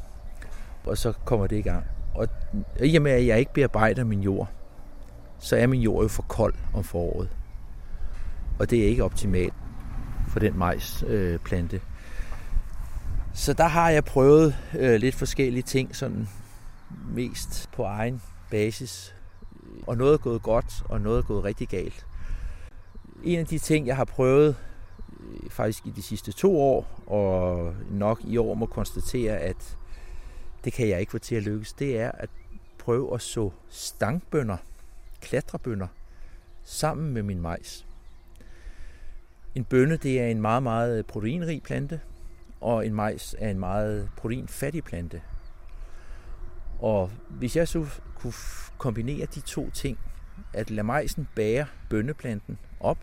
Og så kommer det i gang. Og i og med, at jeg ikke bearbejder min jord, så er min jord jo for kold om foråret. Og det er ikke optimalt for den majsplante. Øh, så der har jeg prøvet øh, lidt forskellige ting, sådan mest på egen basis. Og noget er gået godt, og noget er gået rigtig galt. En af de ting, jeg har prøvet øh, faktisk i de sidste to år, og nok i år må konstatere, at det kan jeg ikke få til at lykkes, det er at prøve at så stangbønder, klatrebønder, sammen med min majs. En bønne det er en meget, meget proteinrig plante, og en majs er en meget proteinfattig plante. Og hvis jeg så kunne kombinere de to ting, at lade majsen bære bønneplanten op,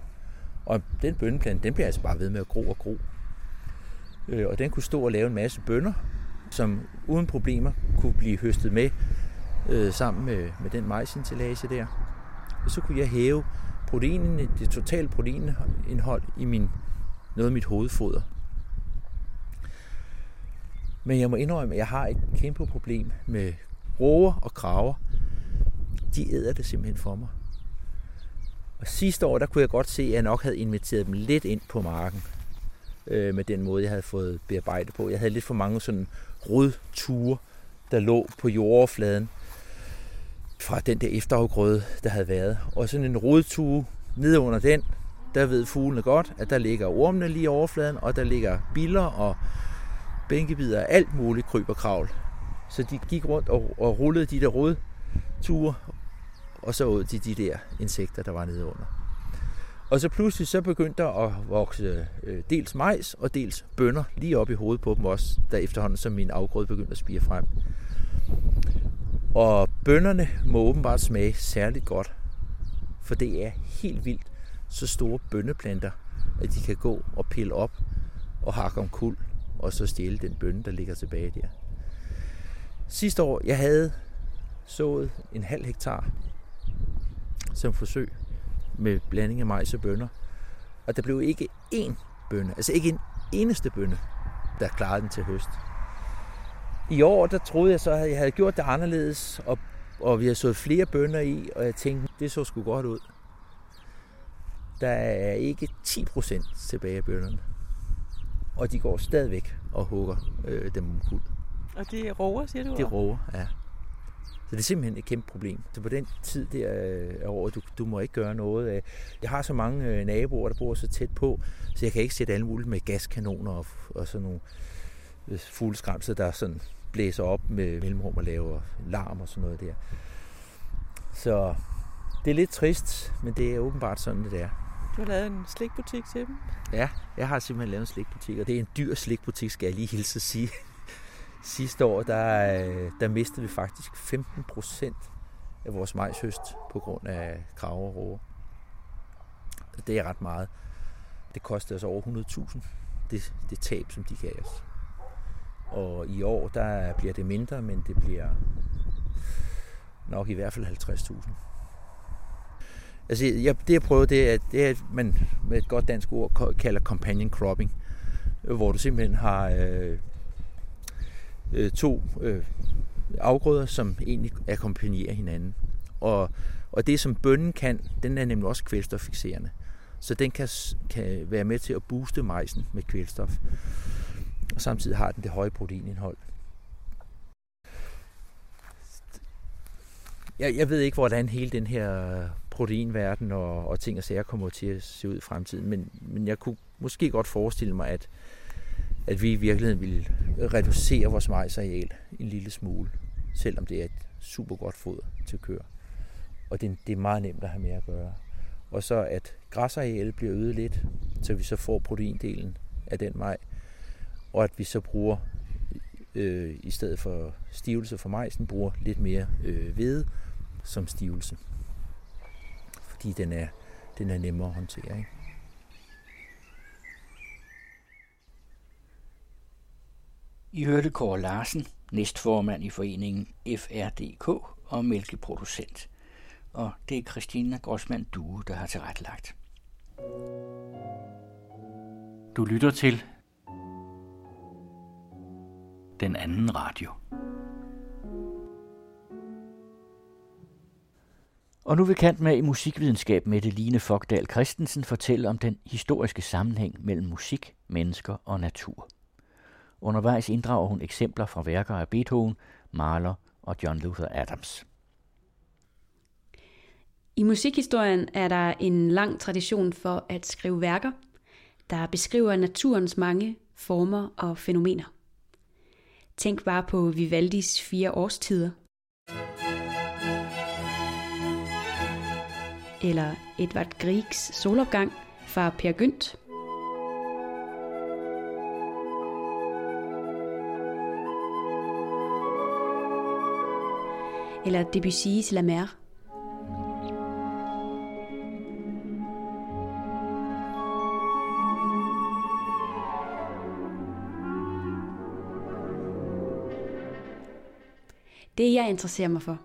og den bønneplante, den bliver altså bare ved med at gro og gro. Øh, og den kunne stå og lave en masse bønner, som uden problemer kunne blive høstet med øh, sammen med, med den majsintillage der. Og så kunne jeg hæve proteinen, det totale proteinindhold i min, noget af mit hovedfoder. Men jeg må indrømme, at jeg har et kæmpe problem med råger og kraver. De æder det simpelthen for mig. Og sidste år, der kunne jeg godt se, at jeg nok havde inviteret dem lidt ind på marken øh, med den måde, jeg havde fået bearbejdet på. Jeg havde lidt for mange sådan rodture, der lå på jordoverfladen fra den der efterafgrøde, der havde været. Og sådan en rodtue nede under den, der ved fuglene godt, at der ligger ormene lige i overfladen, og der ligger biller og bænkebider og alt muligt kryb og kravl. Så de gik rundt og, og rullede de der rodture, og så åd de de der insekter, der var nede under. Og så pludselig så begyndte der at vokse øh, dels majs og dels bønner lige op i hovedet på dem også, der efterhånden som min afgrøde begyndte at spire frem. Og bønnerne må åbenbart smage særligt godt, for det er helt vildt så store bønneplanter, at de kan gå og pille op og hakke om kul, og så stjæle den bønne, der ligger tilbage der. Sidste år, jeg havde sået en halv hektar som forsøg med blanding af majs og bønner. Og der blev ikke én bønne, altså ikke en eneste bønne, der klarede den til høst. I år, der troede jeg så, at jeg havde gjort det anderledes, og, og vi havde sået flere bønner i, og jeg tænkte, det så sgu godt ud. Der er ikke 10% tilbage af bønnerne. Og de går stadigvæk og hugger øh, dem omkuld. Og det er roer, siger du? Det er roer, ja. Så det er simpelthen et kæmpe problem. Så på den tid der af året, du, du må ikke gøre noget. Jeg har så mange øh, naboer, der bor så tæt på, så jeg kan ikke sætte alle muligt med gaskanoner og, og sådan nogle øh, fugleskramser, der sådan blæser op med mellemrum og laver larm og sådan noget der. Så det er lidt trist, men det er åbenbart sådan, det er. Du har lavet en slikbutik til dem? Ja, jeg har simpelthen lavet en slikbutik, og det er en dyr slikbutik, skal jeg lige hilse at sige. Sidste år, der, øh, der mistede vi faktisk 15 procent af vores majshøst på grund af kraver og råger. Det er ret meget. Det kostede os over 100.000, det, det tab, som de gav os. Og i år, der bliver det mindre, men det bliver nok i hvert fald 50.000. Altså, jeg, det jeg prøver, det er, det er, at man med et godt dansk ord kalder companion cropping, hvor du simpelthen har øh, øh, to øh, afgrøder, som egentlig akkompagnerer hinanden. Og, og det, som bønnen kan, den er nemlig også kvælstoffixerende. Så den kan, kan være med til at booste majsen med kvælstof. Og samtidig har den det høje proteinindhold. Jeg, jeg ved ikke, hvordan hele den her proteinverden og, og ting og sager kommer til at se ud i fremtiden, men, men jeg kunne måske godt forestille mig, at, at vi i virkeligheden vil reducere vores majsareal en lille smule, selvom det er et super godt foder til køer. Og det, det er meget nemt at have med at gøre. Og så at græsarealet bliver øget lidt, så vi så får proteindelen af den maj, og at vi så bruger, øh, i stedet for stivelse for majsen, bruger lidt mere øh, hvede som stivelse. Fordi den er, den er nemmere at håndtere. Ikke? I hørte Kåre Larsen, næstformand i foreningen FRDK og mælkeproducent. Og det er Christina Grossmann Due, der har tilrettelagt. Du lytter til den anden radio. Og nu vil kant med i musikvidenskab med det Line Fogdal Christensen fortælle om den historiske sammenhæng mellem musik, mennesker og natur. Undervejs inddrager hun eksempler fra værker af Beethoven, Mahler og John Luther Adams. I musikhistorien er der en lang tradition for at skrive værker, der beskriver naturens mange former og fænomener. Tænk bare på Vivaldis fire årstider. Eller Edvard Griegs solopgang fra Per Gynt. Eller Debussy's La Mer. Det jeg interesserer mig for,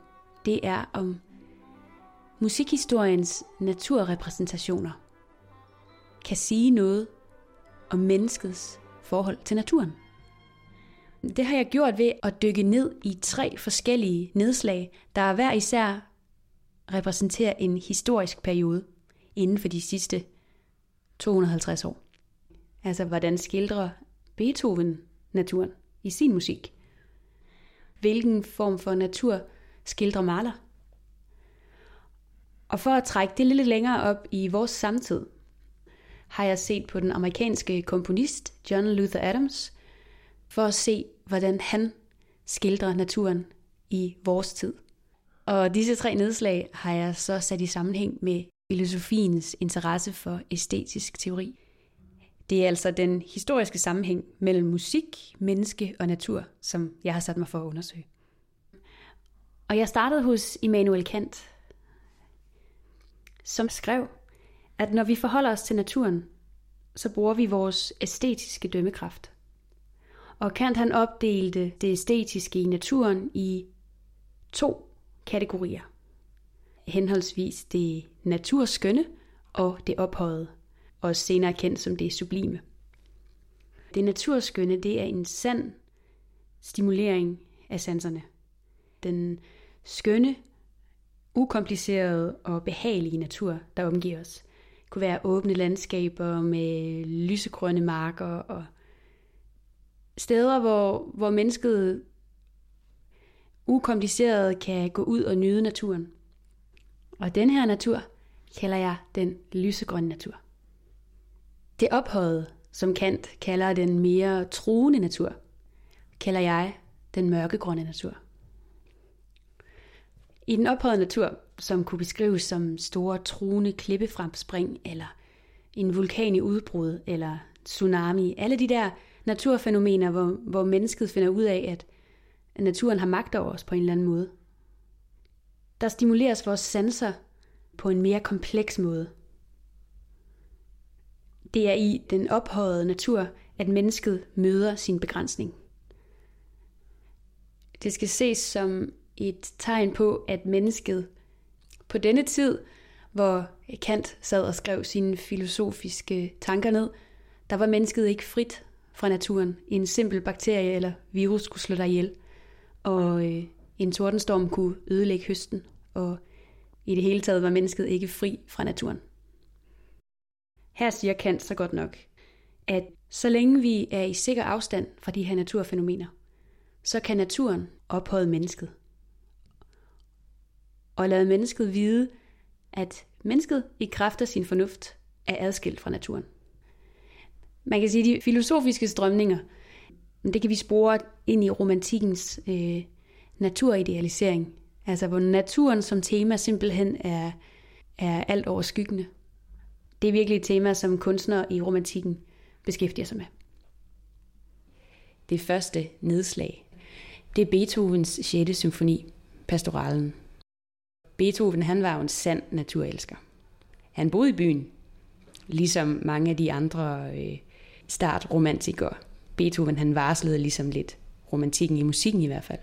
det er om musikhistoriens naturrepræsentationer kan sige noget om menneskets forhold til naturen. Det har jeg gjort ved at dykke ned i tre forskellige nedslag, der hver især repræsenterer en historisk periode inden for de sidste 250 år. Altså, hvordan skildrer Beethoven naturen i sin musik? Hvilken form for natur skildrer maler? Og for at trække det lidt længere op i vores samtid, har jeg set på den amerikanske komponist John Luther Adams, for at se, hvordan han skildrer naturen i vores tid. Og disse tre nedslag har jeg så sat i sammenhæng med filosofiens interesse for æstetisk teori. Det er altså den historiske sammenhæng mellem musik, menneske og natur, som jeg har sat mig for at undersøge. Og jeg startede hos Immanuel Kant, som skrev, at når vi forholder os til naturen, så bruger vi vores æstetiske dømmekraft. Og Kant han opdelte det æstetiske i naturen i to kategorier. Henholdsvis det naturskønne og det ophøjede, og senere kendt som det sublime. Det naturskønne, det er en sand stimulering af sanserne. Den skønne, ukomplicerede og behagelige natur, der omgiver os. Det kunne være åbne landskaber med lysegrønne marker og steder, hvor, hvor mennesket ukompliceret kan gå ud og nyde naturen. Og den her natur kalder jeg den lysegrønne natur. Det ophøjede, som Kant kalder den mere truende natur, kalder jeg den mørkegrønne natur. I den ophøjede natur, som kunne beskrives som store truende klippefremspring, eller en vulkan i udbrud, eller tsunami, alle de der naturfænomener, hvor, hvor mennesket finder ud af, at naturen har magt over os på en eller anden måde. Der stimuleres vores sanser på en mere kompleks måde. Det er i den ophøjede natur, at mennesket møder sin begrænsning. Det skal ses som et tegn på, at mennesket på denne tid, hvor Kant sad og skrev sine filosofiske tanker ned, der var mennesket ikke frit fra naturen. En simpel bakterie eller virus kunne slå dig ihjel, og øh, en tordenstorm kunne ødelægge høsten, og i det hele taget var mennesket ikke fri fra naturen. Her siger Kant så godt nok, at så længe vi er i sikker afstand fra de her naturfænomener, så kan naturen ophøje mennesket. Og lade mennesket vide, at mennesket i kraft af sin fornuft er adskilt fra naturen. Man kan sige, de filosofiske strømninger, det kan vi spore ind i romantikkens øh, naturidealisering. Altså hvor naturen som tema simpelthen er, er alt overskyggende. Det er virkelig et tema, som kunstnere i romantikken beskæftiger sig med. Det første nedslag, det er Beethovens 6. symfoni, Pastoralen. Beethoven han var jo en sand naturelsker. Han boede i byen, ligesom mange af de andre øh, startromantikere. Beethoven han varslede ligesom lidt romantikken i musikken i hvert fald.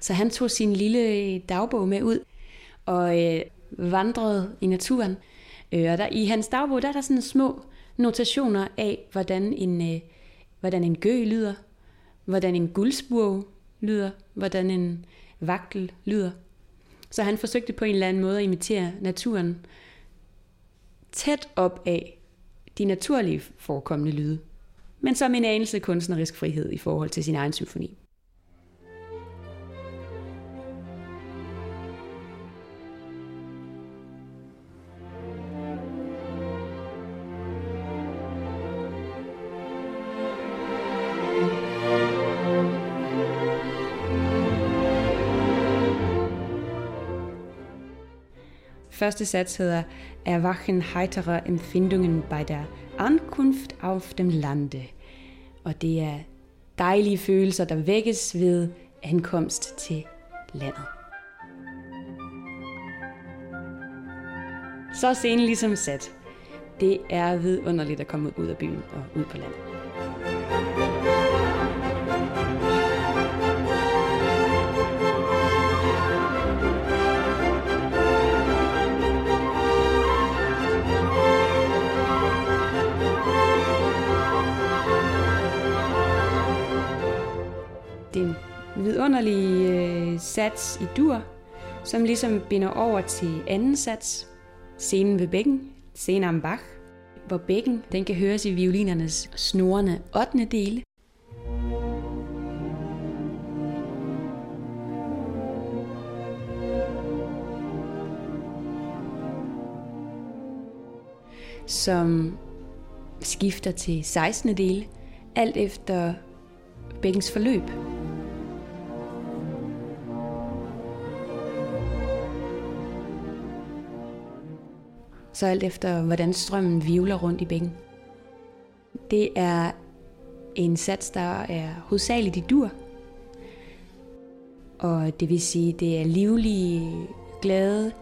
Så han tog sin lille øh, dagbog med ud og øh, vandrede i naturen. Øh, og der, i hans dagbog der er der sådan små notationer af, hvordan en, øh, hvordan en gø lyder, hvordan en guldspurv lyder, hvordan en vagtel lyder. Så han forsøgte på en eller anden måde at imitere naturen tæt op af de naturlige forekommende lyde, men som en anelse kunstnerisk frihed i forhold til sin egen symfoni. første Satz hedder Erwachen heitere Empfindungen bei der Ankunft auf dem Lande. Og det er dejlige følelser, der vækkes ved ankomst til landet. Så scenen ligesom sat. Det er vidunderligt at komme ud af byen og ud på landet. Vidunderlig øh, sats i dur, som ligesom binder over til anden sats, scenen ved bækken, scenen am Bach, hvor bækken den kan høres i violinernes snorende 8. dele. som skifter til 16. dele, alt efter bækkens forløb. Så alt efter, hvordan strømmen vivler rundt i bækken. Det er en sats, der er hovedsageligt i dur. Og det vil sige, det er livlige, glade,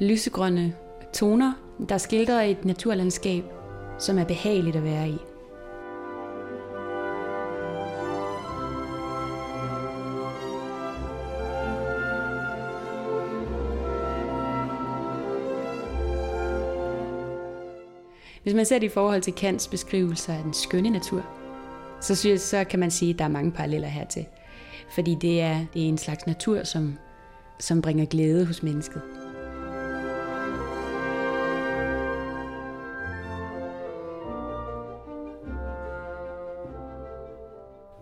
lysegrønne toner, der skildrer et naturlandskab, som er behageligt at være i. Hvis man ser det i forhold til Kants beskrivelser af den skønne natur, så, synes så kan man sige, at der er mange paralleller hertil. Fordi det er, det er en slags natur, som, som bringer glæde hos mennesket.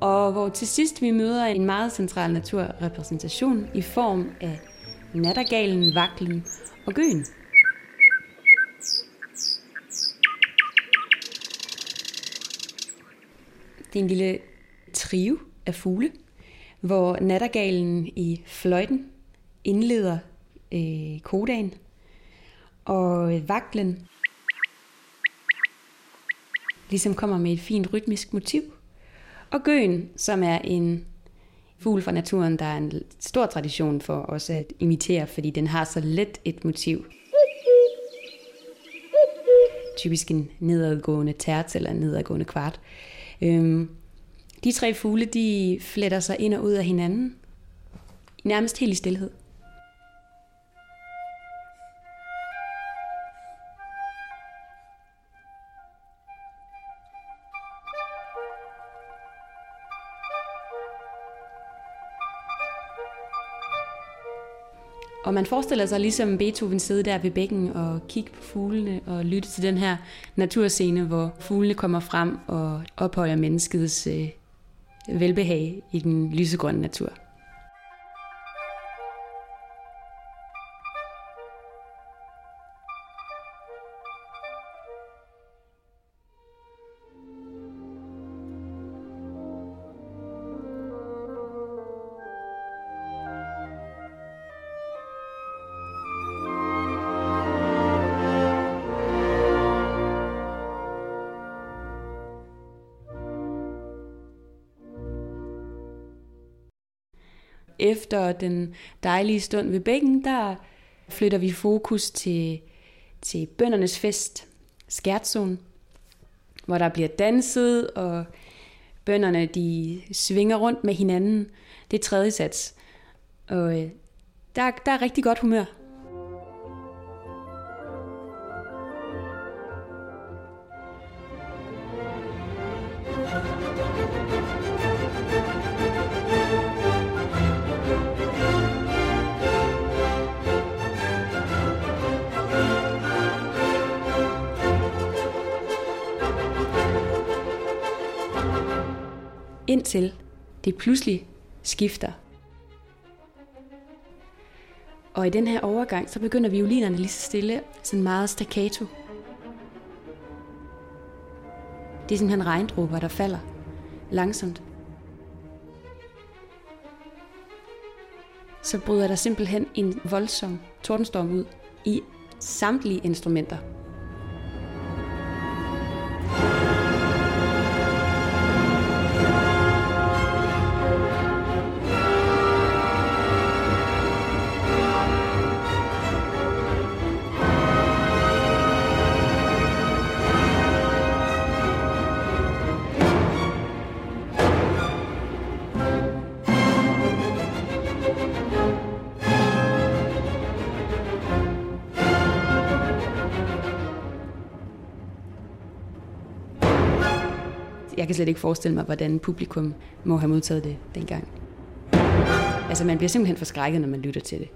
Og hvor til sidst vi møder en meget central naturrepræsentation i form af nattergalen, vaklen og gøen. Det er en lille trio af fugle, hvor nattergalen i fløjten indleder øh, kodagen, og vaklen ligesom kommer med et fint rytmisk motiv, og gøen, som er en fugl fra naturen, der er en stor tradition for også at imitere, fordi den har så let et motiv. Typisk en nedadgående tært eller en nedadgående kvart. Øhm, de tre fugle, de fletter sig ind og ud af hinanden, nærmest helt i stillhed. Og man forestiller sig ligesom Beethoven sidde der ved bækken og kigge på fuglene og lytte til den her naturscene, hvor fuglene kommer frem og ophøjer menneskets øh, velbehag i den lysegrønne natur. Efter den dejlige stund ved bækken, der flytter vi fokus til, til bøndernes fest, Skærtsonen, hvor der bliver danset, og bønderne de svinger rundt med hinanden. Det er tredje sats. Og øh, der, der er rigtig godt humør. Det pludselig skifter. Og i den her overgang, så begynder violinerne lige så stille, sådan meget staccato. Det er simpelthen regndråber, der falder langsomt. Så bryder der simpelthen en voldsom tordenstorm ud i samtlige instrumenter. Kan slet ikke forestille mig, hvordan publikum må have modtaget det dengang. Altså, man bliver simpelthen forskrækket, når man lytter til det.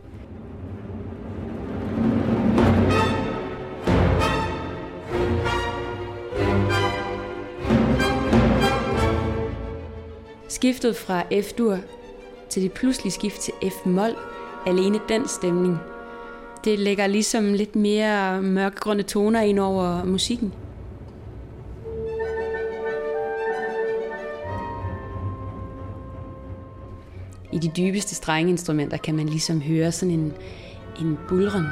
Skiftet fra F-dur til det pludselige skift til F-mol, alene den stemning, det lægger ligesom lidt mere mørkegrønne toner ind over musikken. I de dybeste strengeinstrumenter kan man ligesom høre sådan en, en bulren.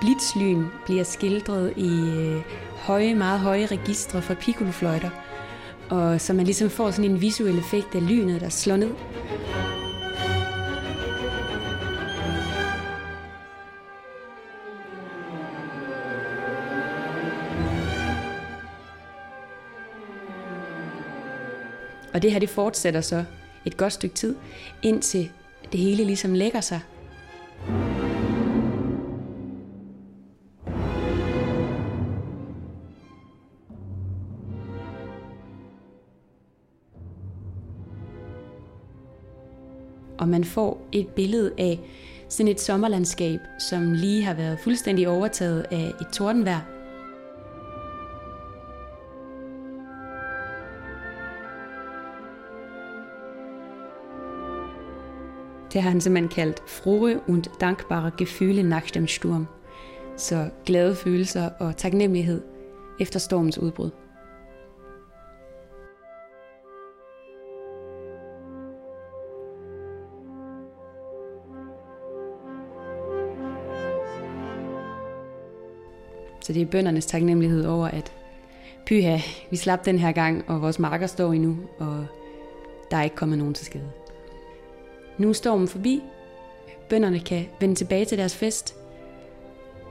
Blitzlyn bliver skildret i øh, høje, meget høje registre for piccolofløjter, og så man ligesom får sådan en visuel effekt af lynet, der slår ned. Og det her, det fortsætter så et godt stykke tid, indtil det hele ligesom lægger sig. Og man får et billede af sådan et sommerlandskab, som lige har været fuldstændig overtaget af et tordenvejr. Det har han simpelthen kaldt frohe und dankbare Gefühle nach dem Sturm. Så glade følelser og taknemmelighed efter stormens udbrud. Så det er bøndernes taknemmelighed over, at pyha, vi slap den her gang, og vores marker står endnu, og der er ikke kommet nogen til skade. Nu er stormen forbi. Bønderne kan vende tilbage til deres fest.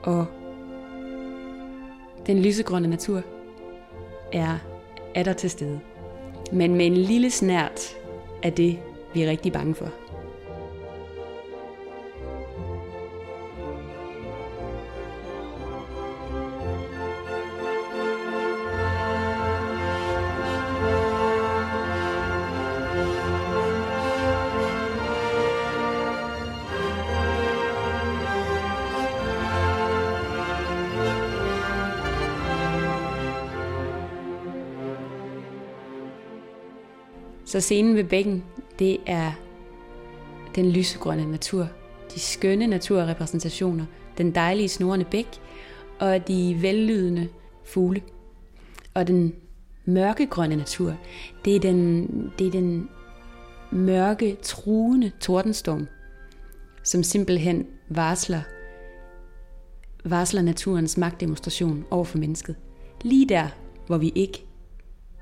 Og den lysegrønne natur er, er der til stede. Men med en lille snært af det, vi er rigtig bange for. Så scenen ved bækken, det er den lysegrønne natur, de skønne naturrepræsentationer, den dejlige snorende bæk og de vellydende fugle. Og den mørkegrønne natur, det er den, det er den mørke, truende tordenstorm, som simpelthen varsler, varsler naturens magtdemonstration over for mennesket. Lige der, hvor vi ikke,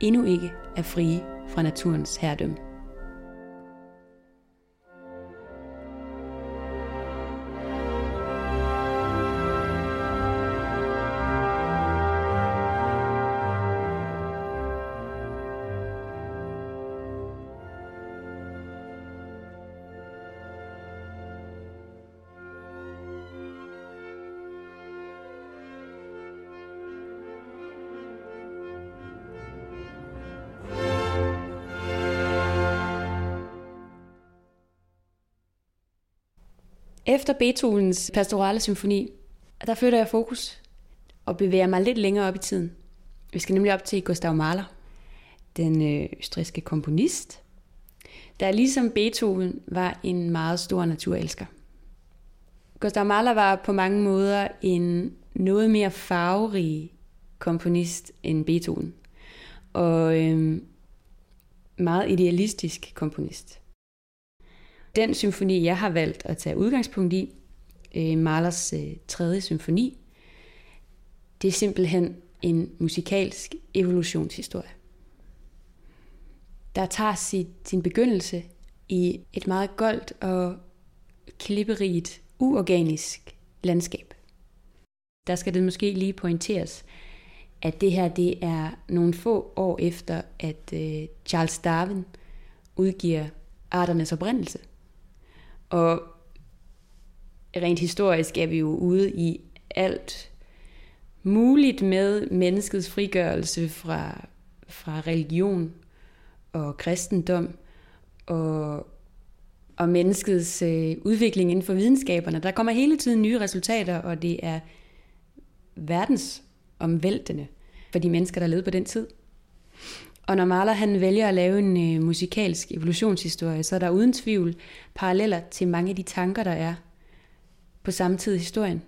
endnu ikke er frie fra naturens herredømme. Efter Beethovens pastorale symfoni, der flytter jeg fokus og bevæger mig lidt længere op i tiden. Vi skal nemlig op til Gustav Mahler, den øh, østrigske østriske komponist, der ligesom Beethoven var en meget stor naturelsker. Gustav Mahler var på mange måder en noget mere farverig komponist end Beethoven, og øh, meget idealistisk komponist. Den symfoni, jeg har valgt at tage udgangspunkt i, øh, Mahlers øh, tredje symfoni, det er simpelthen en musikalsk evolutionshistorie. Der tager sit, sin begyndelse i et meget goldt og klipperigt, uorganisk landskab. Der skal det måske lige pointeres, at det her det er nogle få år efter, at øh, Charles Darwin udgiver Arternes oprindelse. Og rent historisk er vi jo ude i alt muligt med menneskets frigørelse fra, fra religion og kristendom og, og menneskets øh, udvikling inden for videnskaberne. Der kommer hele tiden nye resultater, og det er verdensomvæltende for de mennesker, der levede på den tid. Og når Mahler han vælger at lave en øh, musikalsk evolutionshistorie, så er der uden tvivl paralleller til mange af de tanker, der er på samme tid i historien.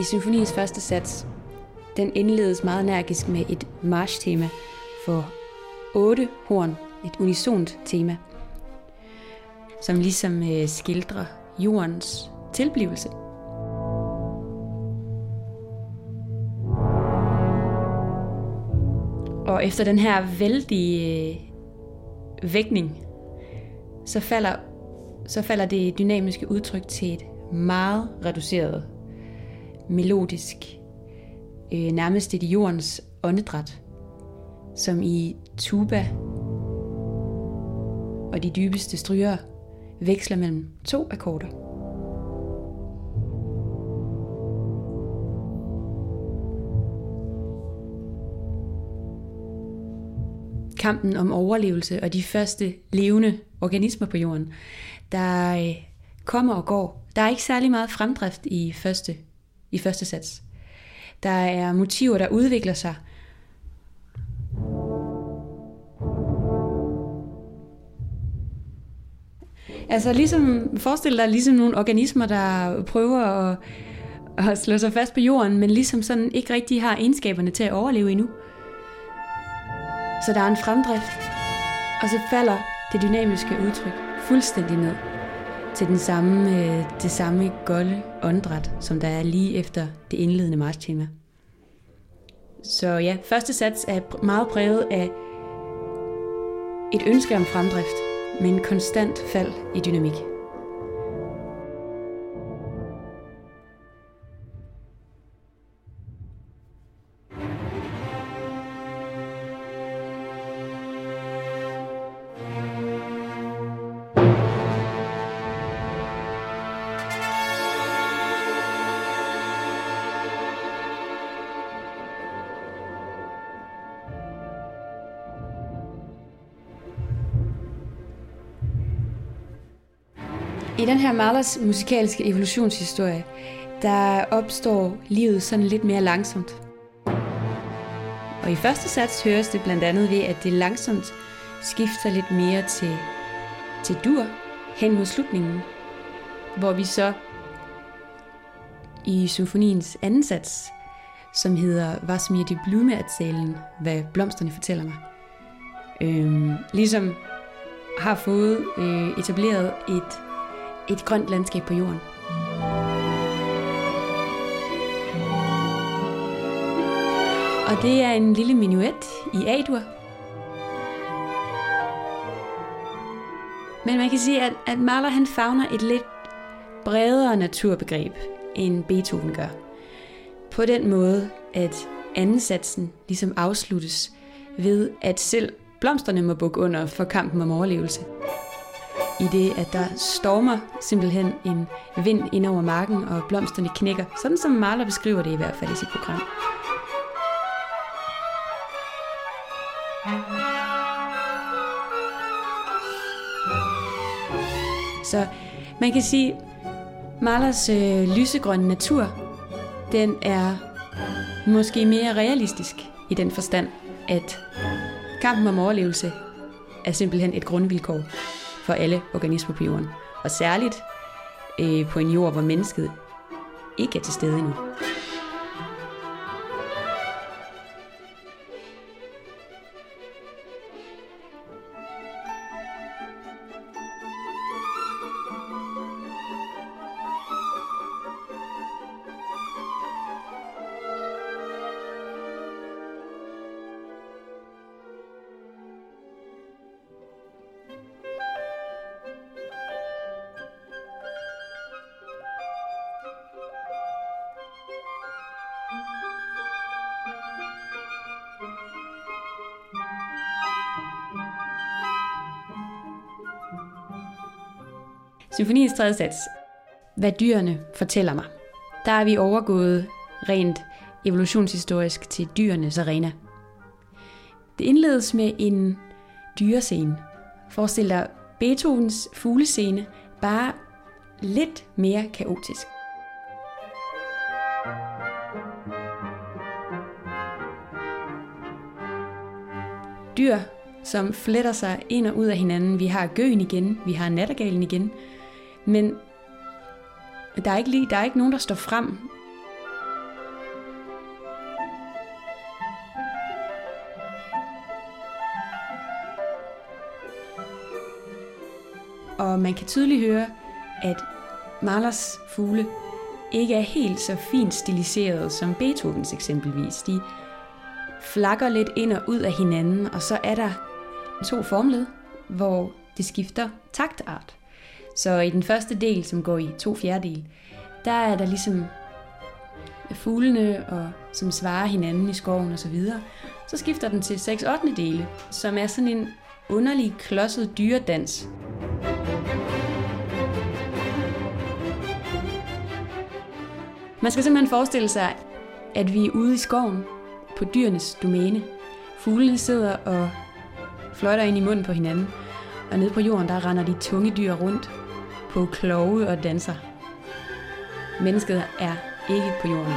I symfoniens første sats, den indledes meget energisk med et marchtema, tema for otte horn, et unisont tema, som ligesom øh, skildrer jordens tilblivelse. Og efter den her vældige øh, vækning, så falder, så falder det dynamiske udtryk til et meget reduceret, melodisk, øh, nærmest et jordens åndedræt, som i tuba og de dybeste stryger veksler mellem to akkorder. kampen om overlevelse og de første levende organismer på jorden, der øh, kommer og går. Der er ikke særlig meget fremdrift i første, i første sats. Der er motiver, der udvikler sig. Altså ligesom, forestil dig ligesom nogle organismer, der prøver at, at slå sig fast på jorden, men ligesom sådan ikke rigtig har egenskaberne til at overleve endnu. Så der er en fremdrift, og så falder det dynamiske udtryk fuldstændig ned til den samme, øh, det samme golde åndedræt, som der er lige efter det indledende marschtema. Så ja, første sats er meget præget af et ønske om fremdrift, med en konstant fald i dynamik. Den her Mahlers musikalske evolutionshistorie, der opstår livet sådan lidt mere langsomt. Og i første sats høres det blandt andet ved, at det langsomt skifter lidt mere til, til dur hen mod slutningen, hvor vi så i symfoniens anden sats, som hedder Was mir die Blume erzählen, hvad blomsterne fortæller mig, øhm, ligesom har fået øh, etableret et et grønt landskab på jorden. Og det er en lille minuet i A-dur. Men man kan sige, at, at Mahler han fagner et lidt bredere naturbegreb, end Beethoven gør. På den måde, at andensatsen ligesom afsluttes ved, at selv blomsterne må bukke under for kampen om overlevelse i det, at der stormer simpelthen en vind ind over marken, og blomsterne knækker, sådan som Marler beskriver det i hvert fald i sit program. Så man kan sige, Malers øh, lysegrønne natur, den er måske mere realistisk i den forstand, at kampen om overlevelse er simpelthen et grundvilkår for alle organismer på jorden. Og særligt øh, på en jord, hvor mennesket ikke er til stede endnu. Symfoniens tredje sats. Hvad dyrene fortæller mig. Der er vi overgået rent evolutionshistorisk til dyrenes arena. Det indledes med en dyrescene. Forestil dig Beethovens fuglescene, bare lidt mere kaotisk. Dyr, som fletter sig ind og ud af hinanden. Vi har gøen igen, vi har nattergalen igen. Men der er ikke, lige, der er ikke nogen, der står frem. Og man kan tydeligt høre, at Mahlers fugle ikke er helt så fint stiliseret som Beethovens eksempelvis. De flakker lidt ind og ud af hinanden, og så er der to formled, hvor det skifter taktart. Så i den første del, som går i to fjerdedel, der er der ligesom fuglene, og, som svarer hinanden i skoven osv. Så, så skifter den til 6 8. dele, som er sådan en underlig klodset dyredans. Man skal simpelthen forestille sig, at vi er ude i skoven på dyrenes domæne. Fuglene sidder og fløjter ind i munden på hinanden, og nede på jorden, der render de tunge dyr rundt på kloge og danser. Mennesket er ikke på jorden.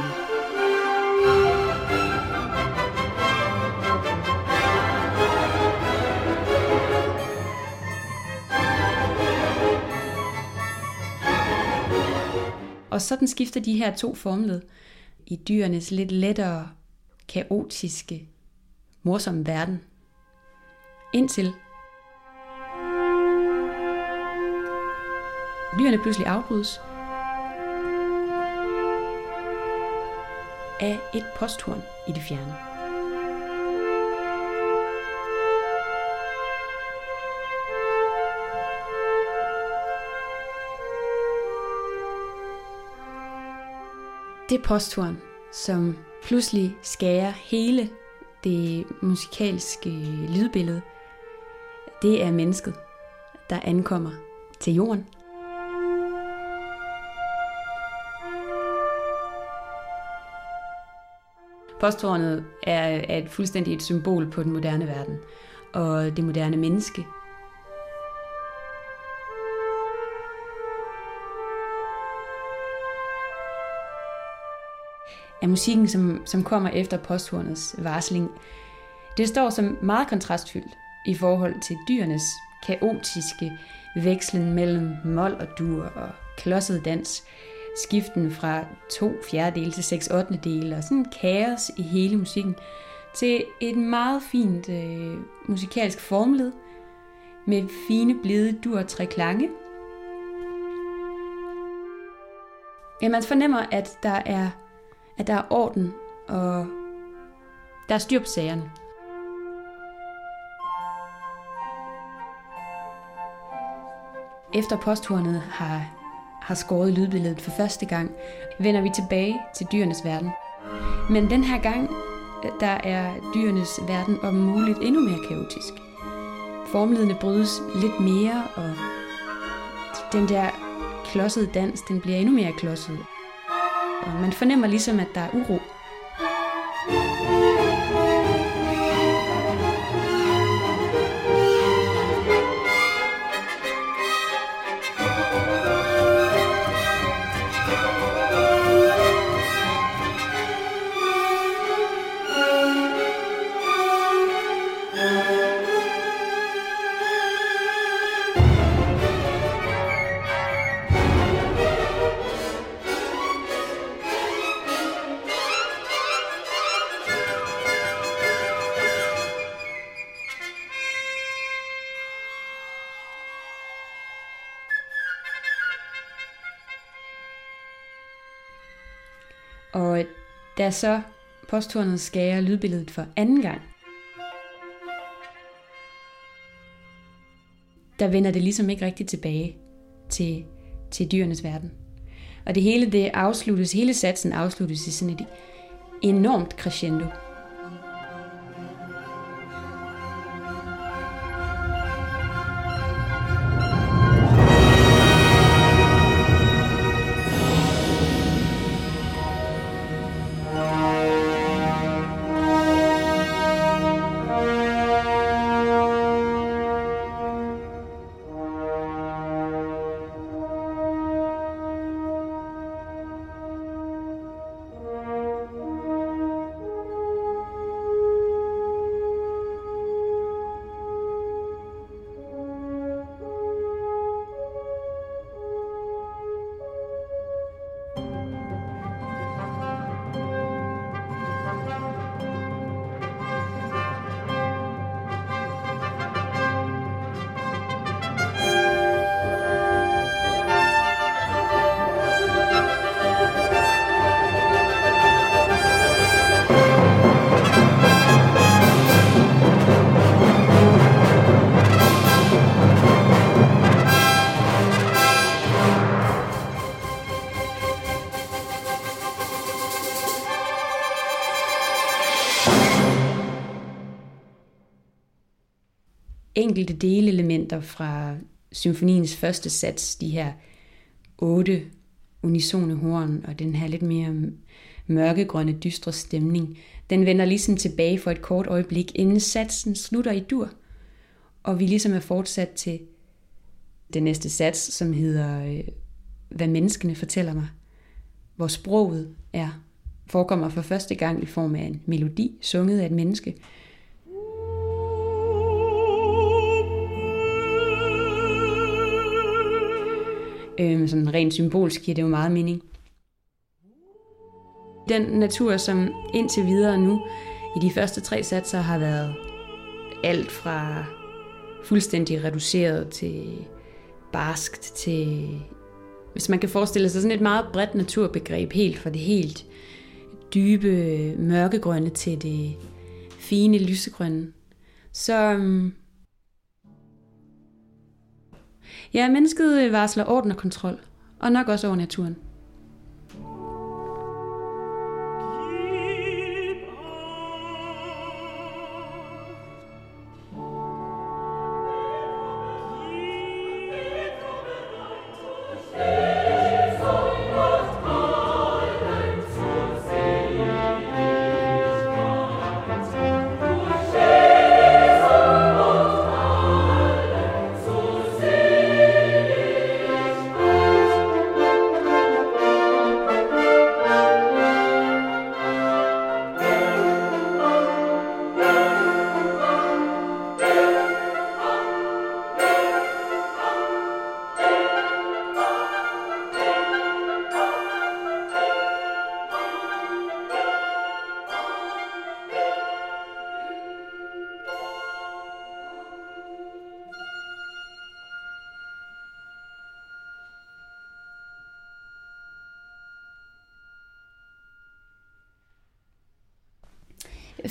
Og sådan skifter de her to formled i dyrenes lidt lettere, kaotiske, morsomme verden. Indtil dyrene pludselig afbrydes af et posthorn i det fjerne. Det posthorn, som pludselig skærer hele det musikalske lydbillede, det er mennesket, der ankommer til jorden. Posthornet er, er et fuldstændig et symbol på den moderne verden og det moderne menneske. Af musikken, som, som kommer efter posthornets varsling, det står som meget kontrastfyldt i forhold til dyrenes kaotiske vekslen mellem mol og dur og klodset dans, skiften fra to fjerdedele til seks ottende dele, og sådan kaos i hele musikken, til et meget fint øh, musikalsk formled, med fine, blide dur og tre klange. Ja, man fornemmer, at der er, at der er orden, og der er styr på sagerne. Efter posthornet har, har skåret lydbilledet for første gang, vender vi tilbage til dyrenes verden. Men den her gang, øh, der er dyrenes verden om muligt endnu mere kaotisk. Formledene brydes lidt mere, og den der klodsede dans, den bliver endnu mere klodset. Og man fornemmer ligesom, at der er uro. Da så posthornet skærer lydbilledet for anden gang, der vender det ligesom ikke rigtigt tilbage til, til dyrenes verden. Og det hele det afsluttes, hele satsen afsluttes i sådan et enormt crescendo. Elementer fra symfoniens første sats, de her otte unisone horn og den her lidt mere mørkegrønne, dystre stemning, den vender ligesom tilbage for et kort øjeblik, inden satsen slutter i dur, og vi ligesom er fortsat til den næste sats, som hedder øh, Hvad menneskene fortæller mig, hvor sproget er, forekommer for første gang i form af en melodi, sunget af et menneske, Øhm, sådan rent symbolsk giver det jo meget mening. Den natur, som indtil videre nu i de første tre satser har været alt fra fuldstændig reduceret til barskt til, hvis man kan forestille sig sådan et meget bredt naturbegreb, helt fra det helt dybe mørkegrønne til det fine lysegrønne, så, øhm, Ja, mennesket varsler orden og kontrol, og nok også over naturen.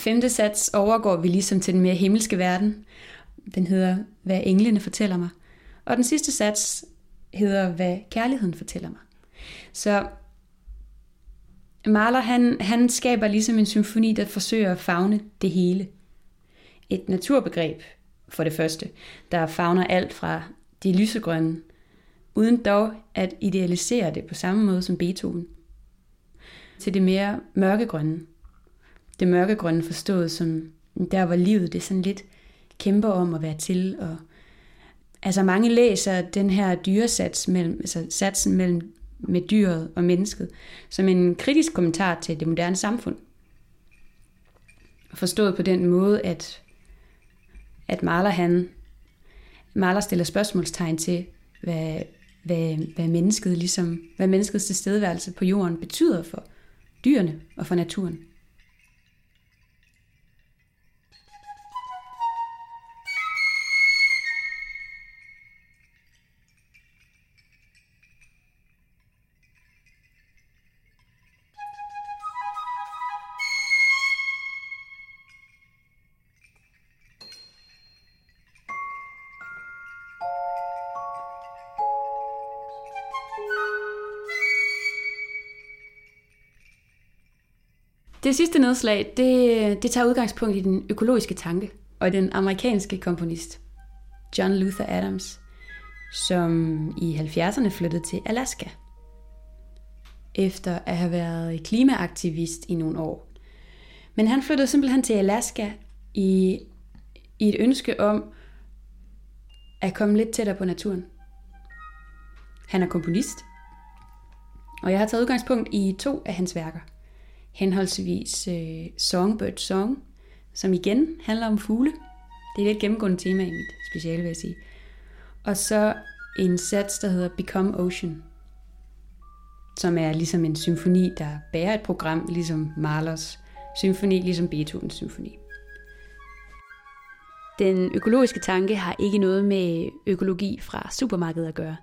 Femte sats overgår vi ligesom til den mere himmelske verden. Den hedder, hvad englene fortæller mig. Og den sidste sats hedder, hvad kærligheden fortæller mig. Så Mahler, han, han skaber ligesom en symfoni, der forsøger at fagne det hele. Et naturbegreb, for det første, der fagner alt fra det lysegrønne, uden dog at idealisere det på samme måde som Beethoven, til det mere mørkegrønne, det mørkegrønne forstået som der, hvor livet det sådan lidt kæmper om at være til. Og, altså mange læser den her dyresats mellem, altså satsen mellem med dyret og mennesket, som en kritisk kommentar til det moderne samfund. Forstået på den måde, at, at Maler han Maler stiller spørgsmålstegn til, hvad, hvad, hvad mennesket ligesom, hvad menneskets tilstedeværelse på jorden betyder for dyrene og for naturen. Det sidste nedslag, det, det tager udgangspunkt i den økologiske tanke og den amerikanske komponist John Luther Adams, som i 70'erne flyttede til Alaska. Efter at have været klimaaktivist i nogle år. Men han flyttede simpelthen til Alaska i, i et ønske om at komme lidt tættere på naturen. Han er komponist, og jeg har taget udgangspunkt i to af hans værker. Henholdsvis øh, Songbird Song, som igen handler om fugle. Det er et gennemgående tema i mit speciale, vil jeg sige. Og så en sats, der hedder Become Ocean, som er ligesom en symfoni, der bærer et program, ligesom Mahlers symfoni, ligesom Beethovens symfoni. Den økologiske tanke har ikke noget med økologi fra supermarkedet at gøre.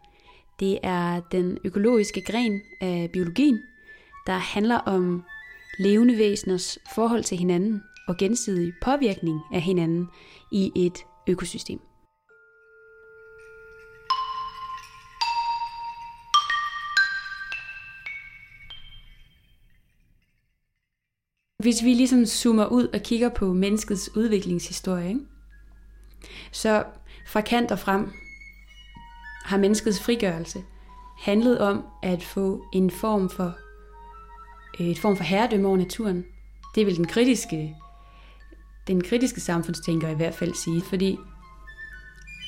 Det er den økologiske gren af biologien, der handler om levende væseners forhold til hinanden og gensidig påvirkning af hinanden i et økosystem. Hvis vi ligesom zoomer ud og kigger på menneskets udviklingshistorie, ikke? så fra kant og frem har menneskets frigørelse handlet om at få en form for Øh, et form for herredømme over naturen. Det vil den kritiske, den kritiske samfundstænker i hvert fald sige, fordi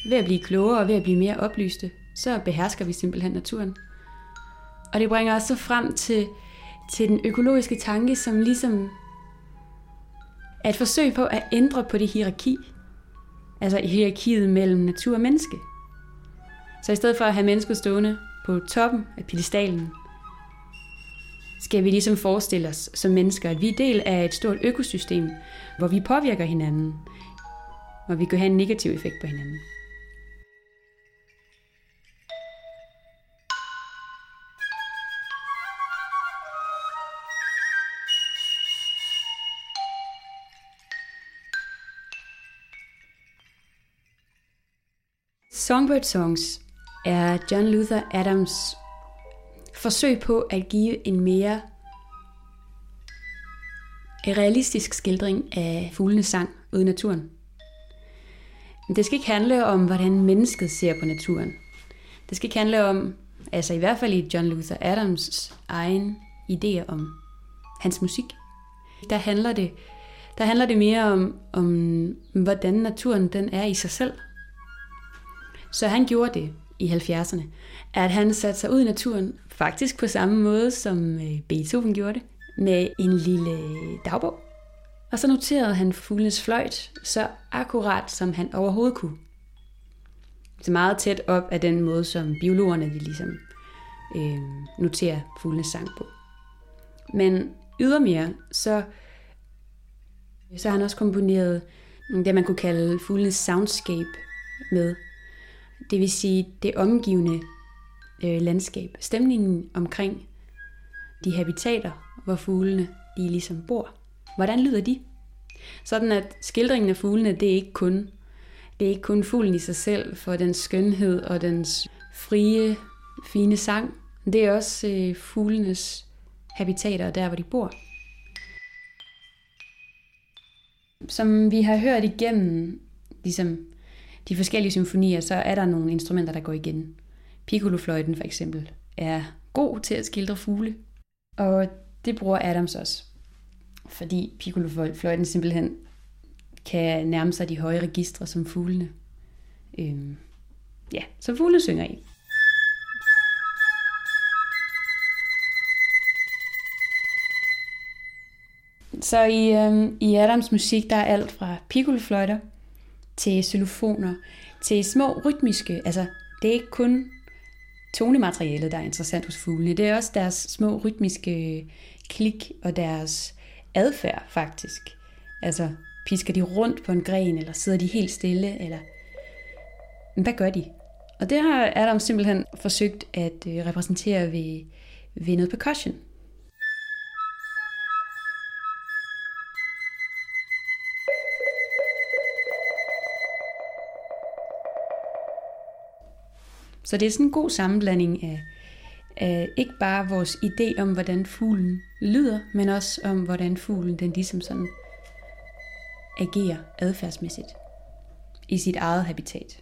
ved at blive klogere og ved at blive mere oplyste, så behersker vi simpelthen naturen. Og det bringer os så frem til, til den økologiske tanke, som ligesom er et forsøg på at ændre på det hierarki. Altså hierarkiet mellem natur og menneske. Så i stedet for at have mennesket stående på toppen af pedestalen, skal vi ligesom forestille os som mennesker, at vi er del af et stort økosystem, hvor vi påvirker hinanden, hvor vi kan have en negativ effekt på hinanden. Songbird Songs er John Luther Adams forsøg på at give en mere realistisk skildring af fuglenes sang ude i naturen. Men det skal ikke handle om, hvordan mennesket ser på naturen. Det skal ikke handle om, altså i hvert fald i John Luther Adams egen idé om hans musik. Der handler det, der handler det mere om, om, hvordan naturen den er i sig selv. Så han gjorde det i 70'erne, at han satte sig ud i naturen, faktisk på samme måde som øh, Beethoven gjorde det, med en lille øh, dagbog. Og så noterede han fuglenes fløjt så akkurat, som han overhovedet kunne. Så meget tæt op af den måde, som biologerne de ligesom øh, noterer fuglenes sang på. Men ydermere, så, så har han også komponeret mm, det, man kunne kalde fuglenes soundscape med. Det vil sige det omgivende øh, landskab. Stemningen omkring de habitater, hvor fuglene de ligesom bor. Hvordan lyder de? Sådan at skildringen af fuglene, det er ikke kun det er ikke kun fuglen i sig selv for dens skønhed og dens frie, fine sang. Det er også øh, fuglenes habitater der, hvor de bor. Som vi har hørt igennem ligesom de forskellige symfonier, så er der nogle instrumenter, der går igen. Piccolofløjten for eksempel er god til at skildre fugle, og det bruger Adams også. Fordi piccolofløjten simpelthen kan nærme sig de høje registre som fuglene. Øhm, ja, som fuglene synger i. Så i, øhm, i Adams musik, der er alt fra piccolofløjter til xylofoner, til små rytmiske, altså det er ikke kun tonematerialet, der er interessant hos fuglene, det er også deres små rytmiske klik og deres adfærd faktisk. Altså, pisker de rundt på en gren, eller sidder de helt stille, eller hvad gør de? Og det har Adam simpelthen forsøgt at øh, repræsentere ved, ved noget percussion. Så det er sådan en god sammenblanding af, af ikke bare vores idé om, hvordan fuglen lyder, men også om, hvordan fuglen den ligesom sådan agerer adfærdsmæssigt i sit eget habitat.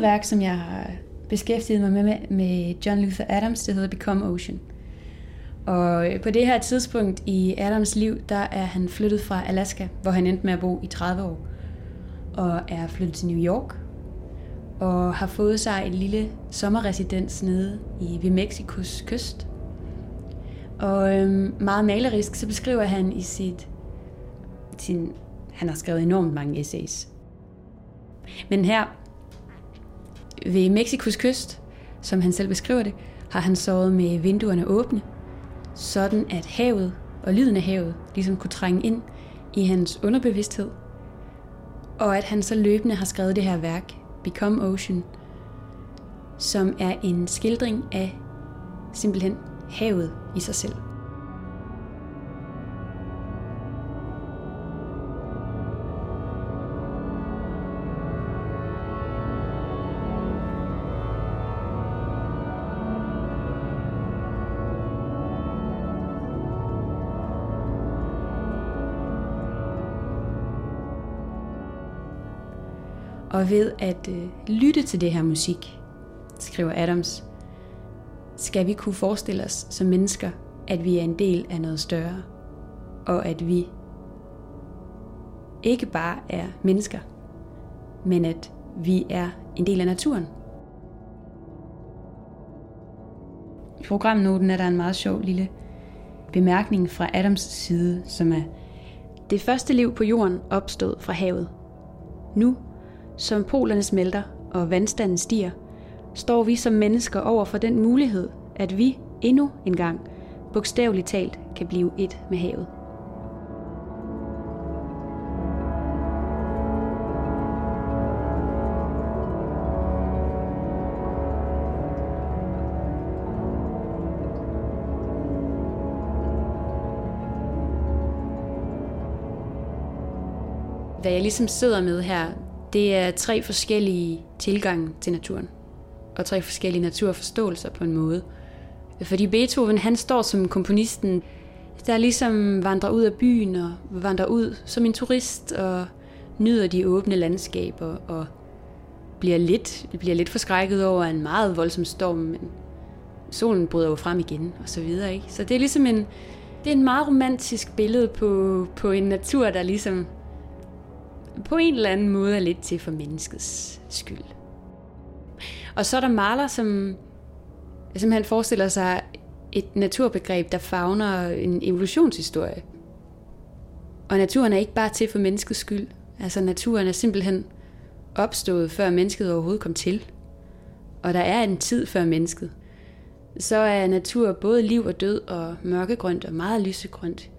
Andet værk, som jeg har beskæftiget mig med, med John Luther Adams, det hedder Become Ocean. Og øh, på det her tidspunkt i Adams liv, der er han flyttet fra Alaska, hvor han endte med at bo i 30 år. Og er flyttet til New York, og har fået sig en lille sommerresidens nede i, ved Mexikos kyst. Og øhm, meget malerisk, så beskriver han i sit, sin, han har skrevet enormt mange essays. Men her ved Mexikos kyst, som han selv beskriver det, har han sovet med vinduerne åbne, sådan at havet og lyden af havet ligesom kunne trænge ind i hans underbevidsthed, og at han så løbende har skrevet det her værk, Become Ocean, som er en skildring af simpelthen havet i sig selv. Og ved at øh, lytte til det her musik, skriver Adams, skal vi kunne forestille os som mennesker, at vi er en del af noget større, og at vi ikke bare er mennesker, men at vi er en del af naturen. I programnoten er der en meget sjov lille bemærkning fra Adams side, som er, det første liv på jorden opstod fra havet. Nu som polerne smelter og vandstanden stiger, står vi som mennesker over for den mulighed, at vi endnu en gang bogstaveligt talt kan blive et med havet. Hvad jeg ligesom sidder med her, det er tre forskellige tilgange til naturen. Og tre forskellige naturforståelser på en måde. Fordi Beethoven, han står som komponisten, der ligesom vandrer ud af byen og vandrer ud som en turist og nyder de åbne landskaber og bliver lidt, bliver lidt forskrækket over en meget voldsom storm, men solen bryder jo frem igen og så videre. Ikke? Så det er ligesom en, det er en meget romantisk billede på, på en natur, der ligesom på en eller anden måde er lidt til for menneskets skyld. Og så er der maler, som simpelthen forestiller sig et naturbegreb, der fagner en evolutionshistorie. Og naturen er ikke bare til for menneskets skyld. Altså naturen er simpelthen opstået, før mennesket overhovedet kom til. Og der er en tid før mennesket. Så er natur både liv og død og mørkegrønt og meget lysegrønt.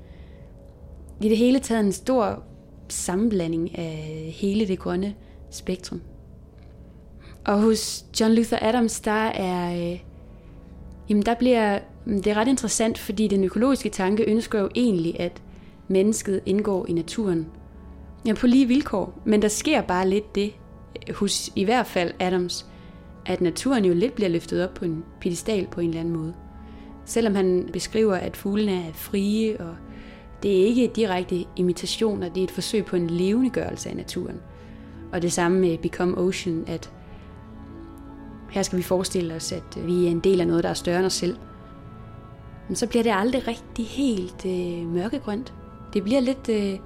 I det hele taget en stor sammenblanding af hele det grønne spektrum. Og hos John Luther Adams, der er, øh, jamen der bliver, mm, det er ret interessant, fordi den økologiske tanke ønsker jo egentlig, at mennesket indgår i naturen ja, på lige vilkår. Men der sker bare lidt det, hos i hvert fald Adams, at naturen jo lidt bliver løftet op på en pedestal på en eller anden måde. Selvom han beskriver, at fuglene er frie og det er ikke direkte imitationer, det er et forsøg på en levendegørelse af naturen. Og det samme med Become Ocean, at her skal vi forestille os, at vi er en del af noget, der er større end os selv. Men så bliver det aldrig rigtig helt øh, mørkegrønt. Det bliver lidt, øh,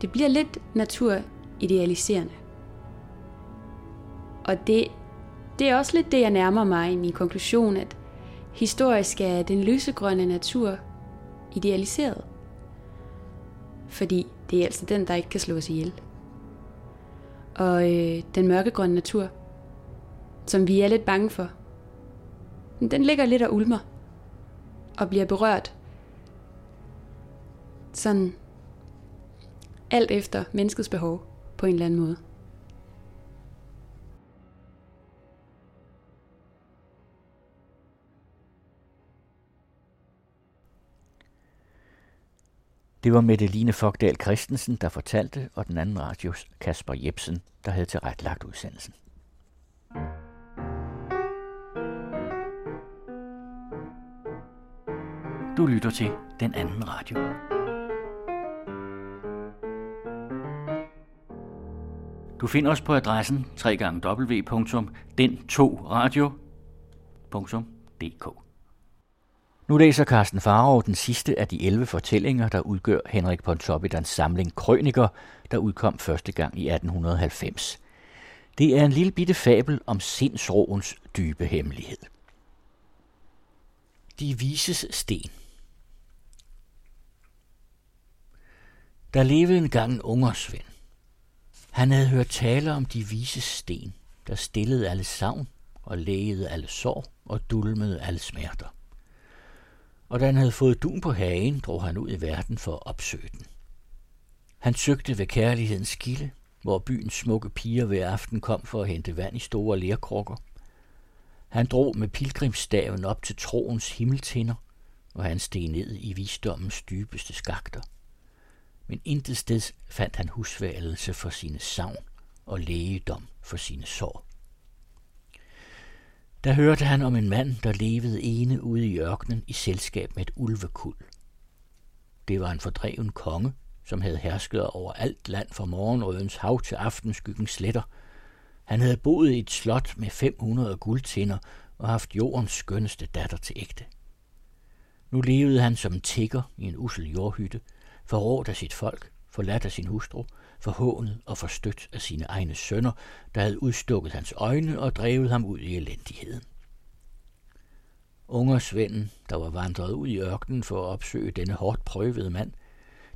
det bliver lidt naturidealiserende. Og det, det er også lidt det, jeg nærmer mig i min konklusion, at historisk er den lysegrønne natur idealiseret fordi det er altså den, der ikke kan slås ihjel. og øh, den mørkegrønne natur, som vi er lidt bange for. Den ligger lidt og ulmer og bliver berørt. Sådan alt efter menneskets behov på en eller anden måde. Det var Line Fogdal Christensen, der fortalte, og den anden radios Kasper Jebsen, der havde tilrettelagt udsendelsen. Du lytter til den anden radio. Du finder os på adressen www.den2radio.dk. Nu læser Carsten Farov den sidste af de 11 fortællinger, der udgør Henrik Pontoppidans samling Krøniker, der udkom første gang i 1890. Det er en lille bitte fabel om sindsroens dybe hemmelighed. De vises sten Der levede engang en ungersvend. Han havde hørt tale om de vises sten, der stillede alle savn og lægede alle sår og dulmede alle smerter og da han havde fået dun på hagen, drog han ud i verden for at opsøge den. Han søgte ved kærlighedens kilde, hvor byens smukke piger hver aften kom for at hente vand i store lerkrukker. Han drog med pilgrimsstaven op til troens himmeltinder, og han steg ned i visdommens dybeste skakter. Men intet sted fandt han husværelse for sine savn og lægedom for sine sår. Der hørte han om en mand, der levede ene ude i ørkenen i selskab med et ulvekuld. Det var en fordreven konge, som havde hersket over alt land fra morgenrødens hav til aftenskyggens sletter. Han havde boet i et slot med 500 guldtinder og haft jordens skønneste datter til ægte. Nu levede han som tigger i en usel jordhytte, forrådt af sit folk, forladt af sin hustru, forhånet og forstødt af sine egne sønner, der havde udstukket hans øjne og drevet ham ud i elendigheden. Ungersvenden, der var vandret ud i ørkenen for at opsøge denne hårdt prøvede mand,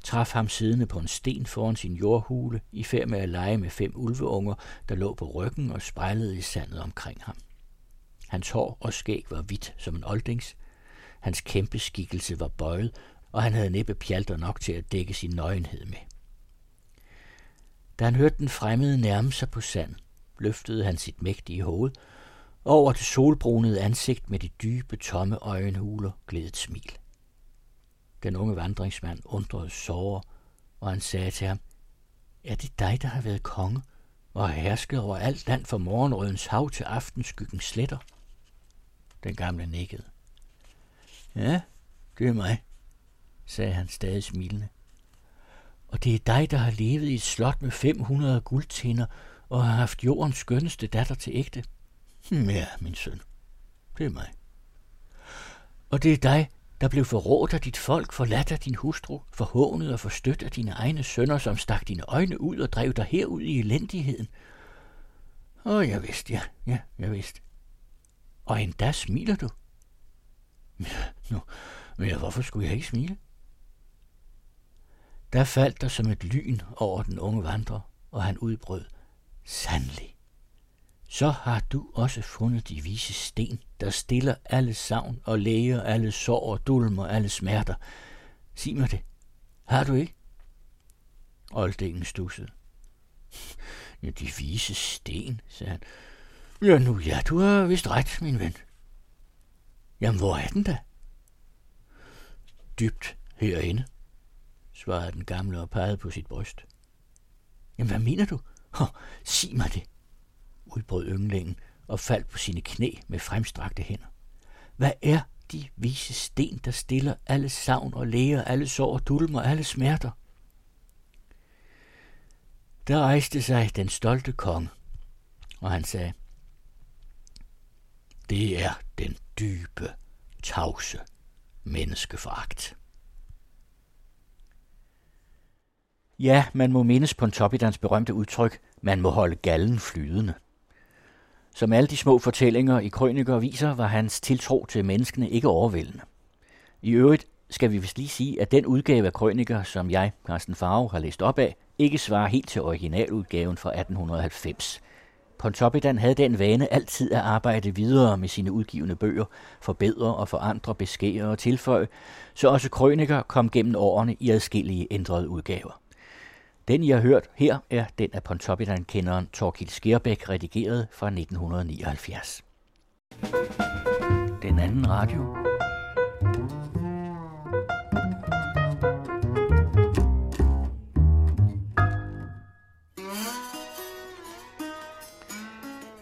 traf ham siddende på en sten foran sin jordhule, i færd med at lege med fem ulveunger, der lå på ryggen og spejlede i sandet omkring ham. Hans hår og skæg var hvidt som en oldings. Hans kæmpe skikkelse var bøjet, og han havde næppe pjalter nok til at dække sin nøgenhed med. Da han hørte den fremmede nærme sig på sand, løftede han sit mægtige hoved, og over det solbrunede ansigt med de dybe, tomme øjenhuler gled et smil. Den unge vandringsmand undrede såre, og han sagde til ham, Er det dig, der har været konge, og har hersket over alt land fra morgenrødens hav til aftenskyggens sletter? Den gamle nikkede. Ja, det er mig, sagde han stadig smilende. Og det er dig, der har levet i et slot med 500 guldtinder og har haft jordens skønneste datter til ægte. Hm, ja, min søn. Det er mig. Og det er dig, der blev forrådt af dit folk, forladt af din hustru, forhånet og forstødt af dine egne sønner, som stak dine øjne ud og drev dig herud i elendigheden. Åh, oh, jeg vidste, ja, ja, jeg vidste. Og endda smiler du. Ja, nu, men ja, hvorfor skulle jeg ikke smile? Der faldt der som et lyn over den unge vandrer, og han udbrød, sandelig. Så har du også fundet de vise sten, der stiller alle savn og læger alle sår og dulmer alle smerter. Sig mig det. Har du ikke? Oldingen stussede. *laughs* Ja, de vise sten, sagde han. Ja, nu ja, du har vist ret, min ven. Jamen, hvor er den da? Dybt herinde svarede den gamle og pegede på sit bryst. Jamen, hvad mener du? Oh, sig mig det, udbrød ynglingen og faldt på sine knæ med fremstrakte hænder. Hvad er de vise sten, der stiller alle savn og læger, alle sår og dulmer, alle smerter? Der rejste sig den stolte konge, og han sagde, det er den dybe, tavse menneskeforagt. Ja, man må mindes Pontoppidans berømte udtryk, man må holde gallen flydende. Som alle de små fortællinger i krøniker viser, var hans tiltro til menneskene ikke overvældende. I øvrigt skal vi vist lige sige, at den udgave af krøniker, som jeg, Carsten Farve, har læst op af, ikke svarer helt til originaludgaven fra 1890. Pontoppidan havde den vane altid at arbejde videre med sine udgivende bøger, forbedre og forandre, beskære og tilføje, så også krøniker kom gennem årene i adskillige ændrede udgaver. Den, I har hørt her, er den af Pontoppidan-kenderen Torkild Skærbæk, redigeret fra 1979. Den anden radio.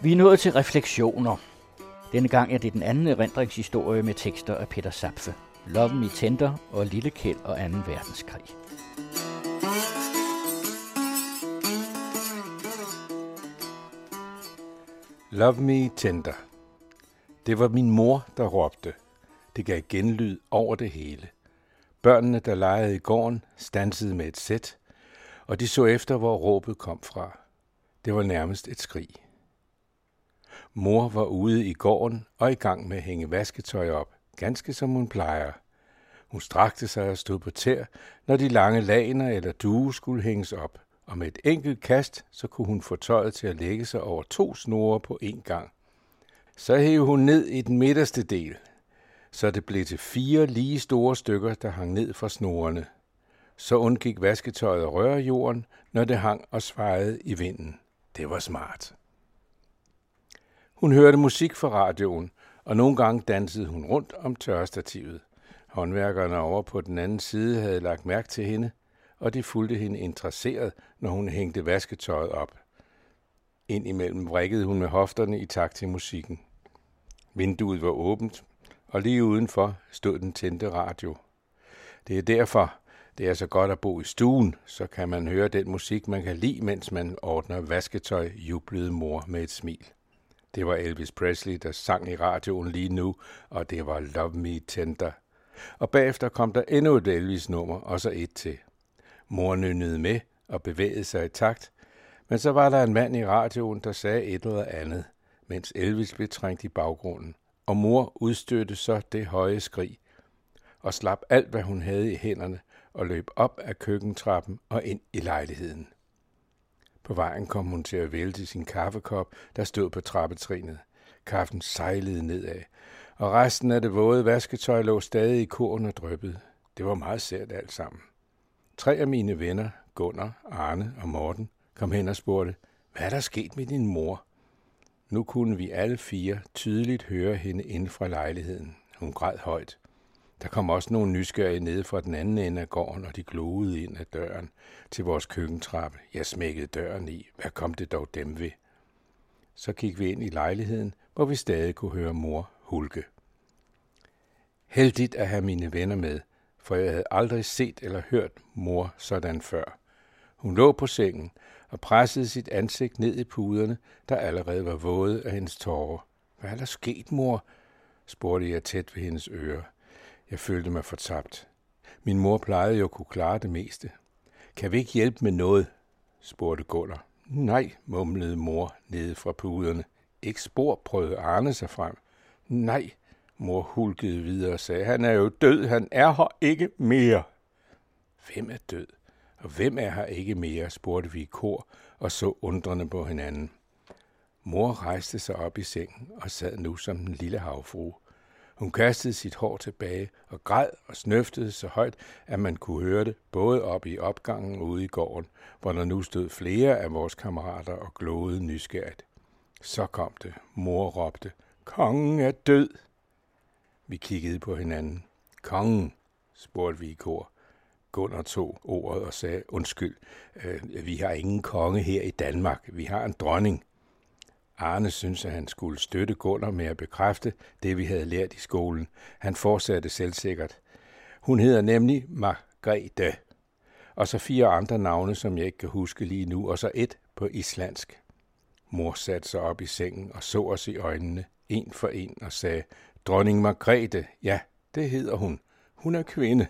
Vi er nået til refleksioner. Denne gang er det den anden erindringshistorie med tekster af Peter Sapfe. Loven i Tænder og Lille Kæld og 2. verdenskrig. Love me tender. Det var min mor, der råbte. Det gav genlyd over det hele. Børnene, der legede i gården, stansede med et sæt, og de så efter, hvor råbet kom fra. Det var nærmest et skrig. Mor var ude i gården og i gang med at hænge vasketøj op, ganske som hun plejer. Hun strakte sig og stod på tær, når de lange laner eller due skulle hænges op, og med et enkelt kast, så kunne hun få tøjet til at lægge sig over to snore på én gang. Så hævde hun ned i den midterste del, så det blev til fire lige store stykker, der hang ned fra snorene. Så undgik vasketøjet at røre jorden, når det hang og svajede i vinden. Det var smart. Hun hørte musik fra radioen, og nogle gange dansede hun rundt om tørrestativet. Håndværkerne over på den anden side havde lagt mærke til hende, og de fulgte hende interesseret, når hun hængte vasketøjet op. Indimellem vrikkede hun med hofterne i takt til musikken. Vinduet var åbent, og lige udenfor stod den tændte radio. Det er derfor, det er så godt at bo i stuen, så kan man høre den musik, man kan lide, mens man ordner vasketøj, jublede mor med et smil. Det var Elvis Presley, der sang i radioen lige nu, og det var Love Me Tender. Og bagefter kom der endnu et Elvis-nummer, og så et til. Mor nynnede med og bevægede sig i takt, men så var der en mand i radioen, der sagde et eller andet, mens Elvis blev trængt i baggrunden, og mor udstødte så det høje skrig, og slap alt, hvad hun havde i hænderne, og løb op ad køkkentrappen og ind i lejligheden. På vejen kom hun til at vælte sin kaffekop, der stod på trappetrinet. Kaffen sejlede nedad, og resten af det våde vasketøj lå stadig i korn og dryppede. Det var meget sært alt sammen. Tre af mine venner, Gunnar, Arne og Morten, kom hen og spurgte, hvad er der sket med din mor? Nu kunne vi alle fire tydeligt høre hende inden fra lejligheden. Hun græd højt. Der kom også nogle nysgerrige nede fra den anden ende af gården, og de gloede ind ad døren til vores køkkentrappe. Jeg smækkede døren i. Hvad kom det dog dem ved? Så gik vi ind i lejligheden, hvor vi stadig kunne høre mor hulke. Heldigt at have mine venner med, for jeg havde aldrig set eller hørt mor sådan før. Hun lå på sengen og pressede sit ansigt ned i puderne, der allerede var våde af hendes tårer. Hvad er der sket, mor? spurgte jeg tæt ved hendes øre. Jeg følte mig fortabt. Min mor plejede jo at kunne klare det meste. Kan vi ikke hjælpe med noget? spurgte Gunnar. Nej, mumlede mor nede fra puderne. Ikke spor prøvede Arne sig frem. Nej, mor hulkede videre og sagde, han er jo død, han er her ikke mere. Hvem er død? Og hvem er her ikke mere, spurgte vi i kor og så undrende på hinanden. Mor rejste sig op i sengen og sad nu som en lille havfrue. Hun kastede sit hår tilbage og græd og snøftede så højt, at man kunne høre det både op i opgangen og ude i gården, hvor der nu stod flere af vores kammerater og glåede nysgerrigt. Så kom det. Mor råbte, kongen er død. Vi kiggede på hinanden. Kongen, spurgte vi i kor. Gunnar tog ordet og sagde, undskyld, øh, vi har ingen konge her i Danmark. Vi har en dronning. Arne synes, at han skulle støtte Gunnar med at bekræfte det, vi havde lært i skolen. Han fortsatte selvsikkert. Hun hedder nemlig Margrethe. Og så fire andre navne, som jeg ikke kan huske lige nu, og så et på islandsk. Mor satte sig op i sengen og så os i øjnene, en for en, og sagde, Dronning Margrethe, ja, det hedder hun. Hun er kvinde.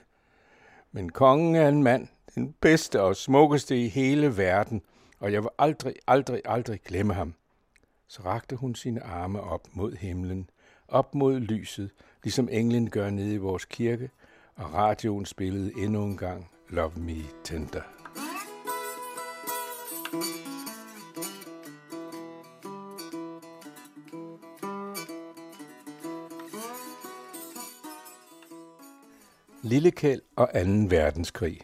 Men kongen er en mand, den bedste og smukkeste i hele verden, og jeg vil aldrig, aldrig, aldrig glemme ham så rakte hun sine arme op mod himlen, op mod lyset, ligesom englen gør nede i vores kirke, og radioen spillede endnu en gang Love Me Tender. Lillekæld og 2. verdenskrig.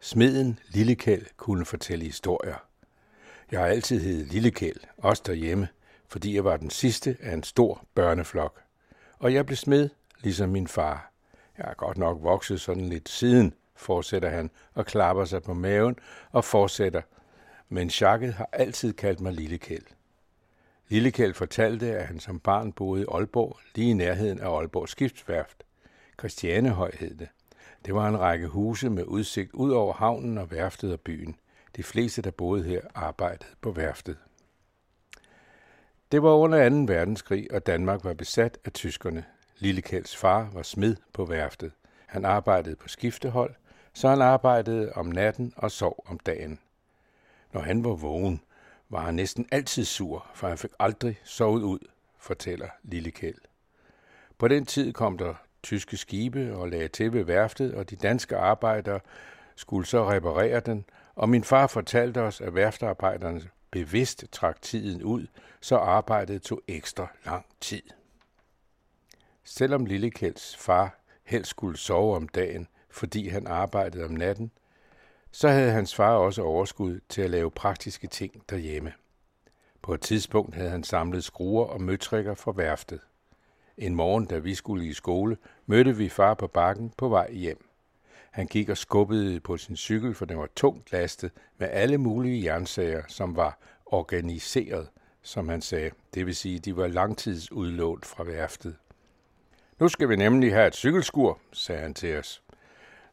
Smeden Lillekæld kunne fortælle historier. Jeg har altid heddet Lillekæld, også derhjemme, fordi jeg var den sidste af en stor børneflok. Og jeg blev smed, ligesom min far. Jeg har godt nok vokset sådan lidt siden, fortsætter han og klapper sig på maven og fortsætter. Men Jacques har altid kaldt mig Lillekæld. Lillekæld fortalte, at han som barn boede i Aalborg, lige i nærheden af Aalborg Skibsværft. Christianehøj hed det. Det var en række huse med udsigt ud over havnen og værftet og byen. De fleste, der boede her, arbejdede på værftet. Det var under 2. verdenskrig, og Danmark var besat af tyskerne. Lillekælds far var smed på værftet. Han arbejdede på skiftehold, så han arbejdede om natten og sov om dagen. Når han var vågen, var han næsten altid sur, for han fik aldrig sovet ud, fortæller Lillekæl. På den tid kom der tyske skibe og lagde til ved værftet, og de danske arbejdere skulle så reparere den, og min far fortalte os, at værftarbejderne bevidst trak tiden ud, så arbejdet tog ekstra lang tid. Selvom Lillekælds far helst skulle sove om dagen, fordi han arbejdede om natten, så havde hans far også overskud til at lave praktiske ting derhjemme. På et tidspunkt havde han samlet skruer og møtrikker fra værftet. En morgen, da vi skulle i skole, mødte vi far på bakken på vej hjem. Han gik og skubbede på sin cykel, for den var tungt lastet med alle mulige jernsager, som var organiseret, som han sagde. Det vil sige, de var langtidsudlånt fra værftet. Nu skal vi nemlig have et cykelskur, sagde han til os.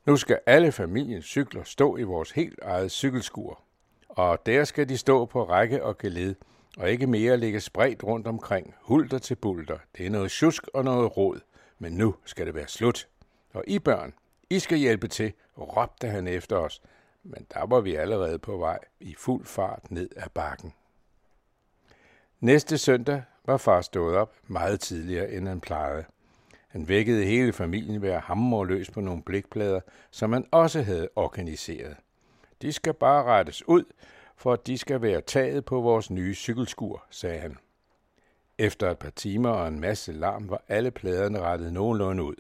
Nu skal alle familiens cykler stå i vores helt eget cykelskur. Og der skal de stå på række og geled, og ikke mere ligge spredt rundt omkring, hulter til bulter. Det er noget tjusk og noget råd, men nu skal det være slut. Og I børn, I skal hjælpe til, råbte han efter os, men der var vi allerede på vej i fuld fart ned ad bakken. Næste søndag var far stået op meget tidligere, end han plejede. Han vækkede hele familien ved at hamre løs på nogle blikplader, som han også havde organiseret. De skal bare rettes ud, for at de skal være taget på vores nye cykelskur, sagde han. Efter et par timer og en masse larm var alle pladerne rettet nogenlunde ud.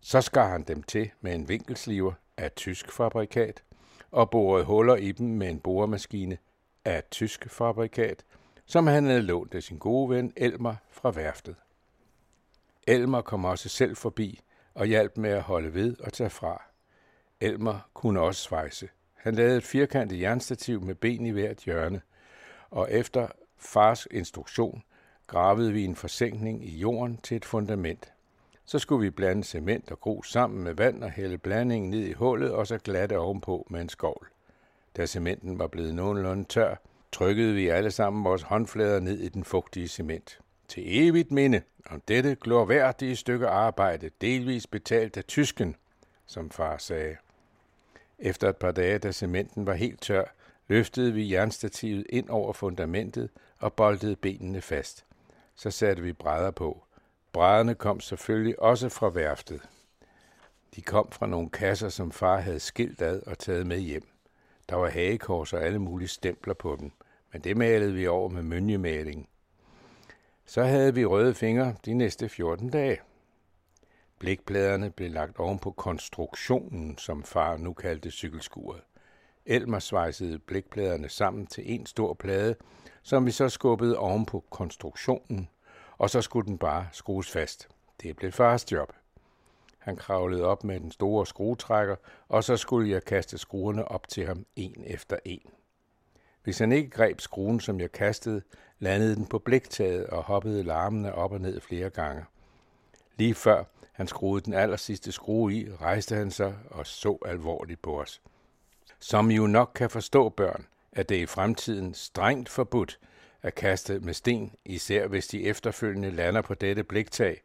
Så skar han dem til med en vinkelsliver af tysk fabrikat og borede huller i dem med en boremaskine af tysk fabrikat, som han havde lånt af sin gode ven Elmer fra værftet. Elmer kom også selv forbi og hjalp med at holde ved og tage fra. Elmer kunne også svejse. Han lavede et firkantet jernstativ med ben i hvert hjørne, og efter fars instruktion gravede vi en forsænkning i jorden til et fundament. Så skulle vi blande cement og grus sammen med vand og hælde blandingen ned i hullet og så glatte ovenpå med en skovl. Da cementen var blevet nogenlunde tør, trykkede vi alle sammen vores håndflader ned i den fugtige cement. Til evigt minde om dette glorværdige stykke arbejde, delvis betalt af tysken, som far sagde. Efter et par dage, da cementen var helt tør, løftede vi jernstativet ind over fundamentet og boltede benene fast. Så satte vi brædder på. Brædderne kom selvfølgelig også fra værftet. De kom fra nogle kasser, som far havde skilt ad og taget med hjem. Der var hagekors og alle mulige stempler på dem, men det malede vi over med mynjemaling. Så havde vi røde fingre de næste 14 dage. Blikpladerne blev lagt oven på konstruktionen, som far nu kaldte cykelskuret. Elmer svejsede blikpladerne sammen til en stor plade, som vi så skubbede oven på konstruktionen, og så skulle den bare skrues fast. Det blev fars job. Han kravlede op med den store skruetrækker, og så skulle jeg kaste skruerne op til ham en efter en. Hvis han ikke greb skruen, som jeg kastede, landede den på bliktaget og hoppede larmende op og ned flere gange. Lige før han skruede den aller sidste skrue i, rejste han sig og så alvorligt på os. Som I jo nok kan forstå, børn, er det i fremtiden strengt forbudt at kaste med sten, især hvis de efterfølgende lander på dette bliktag,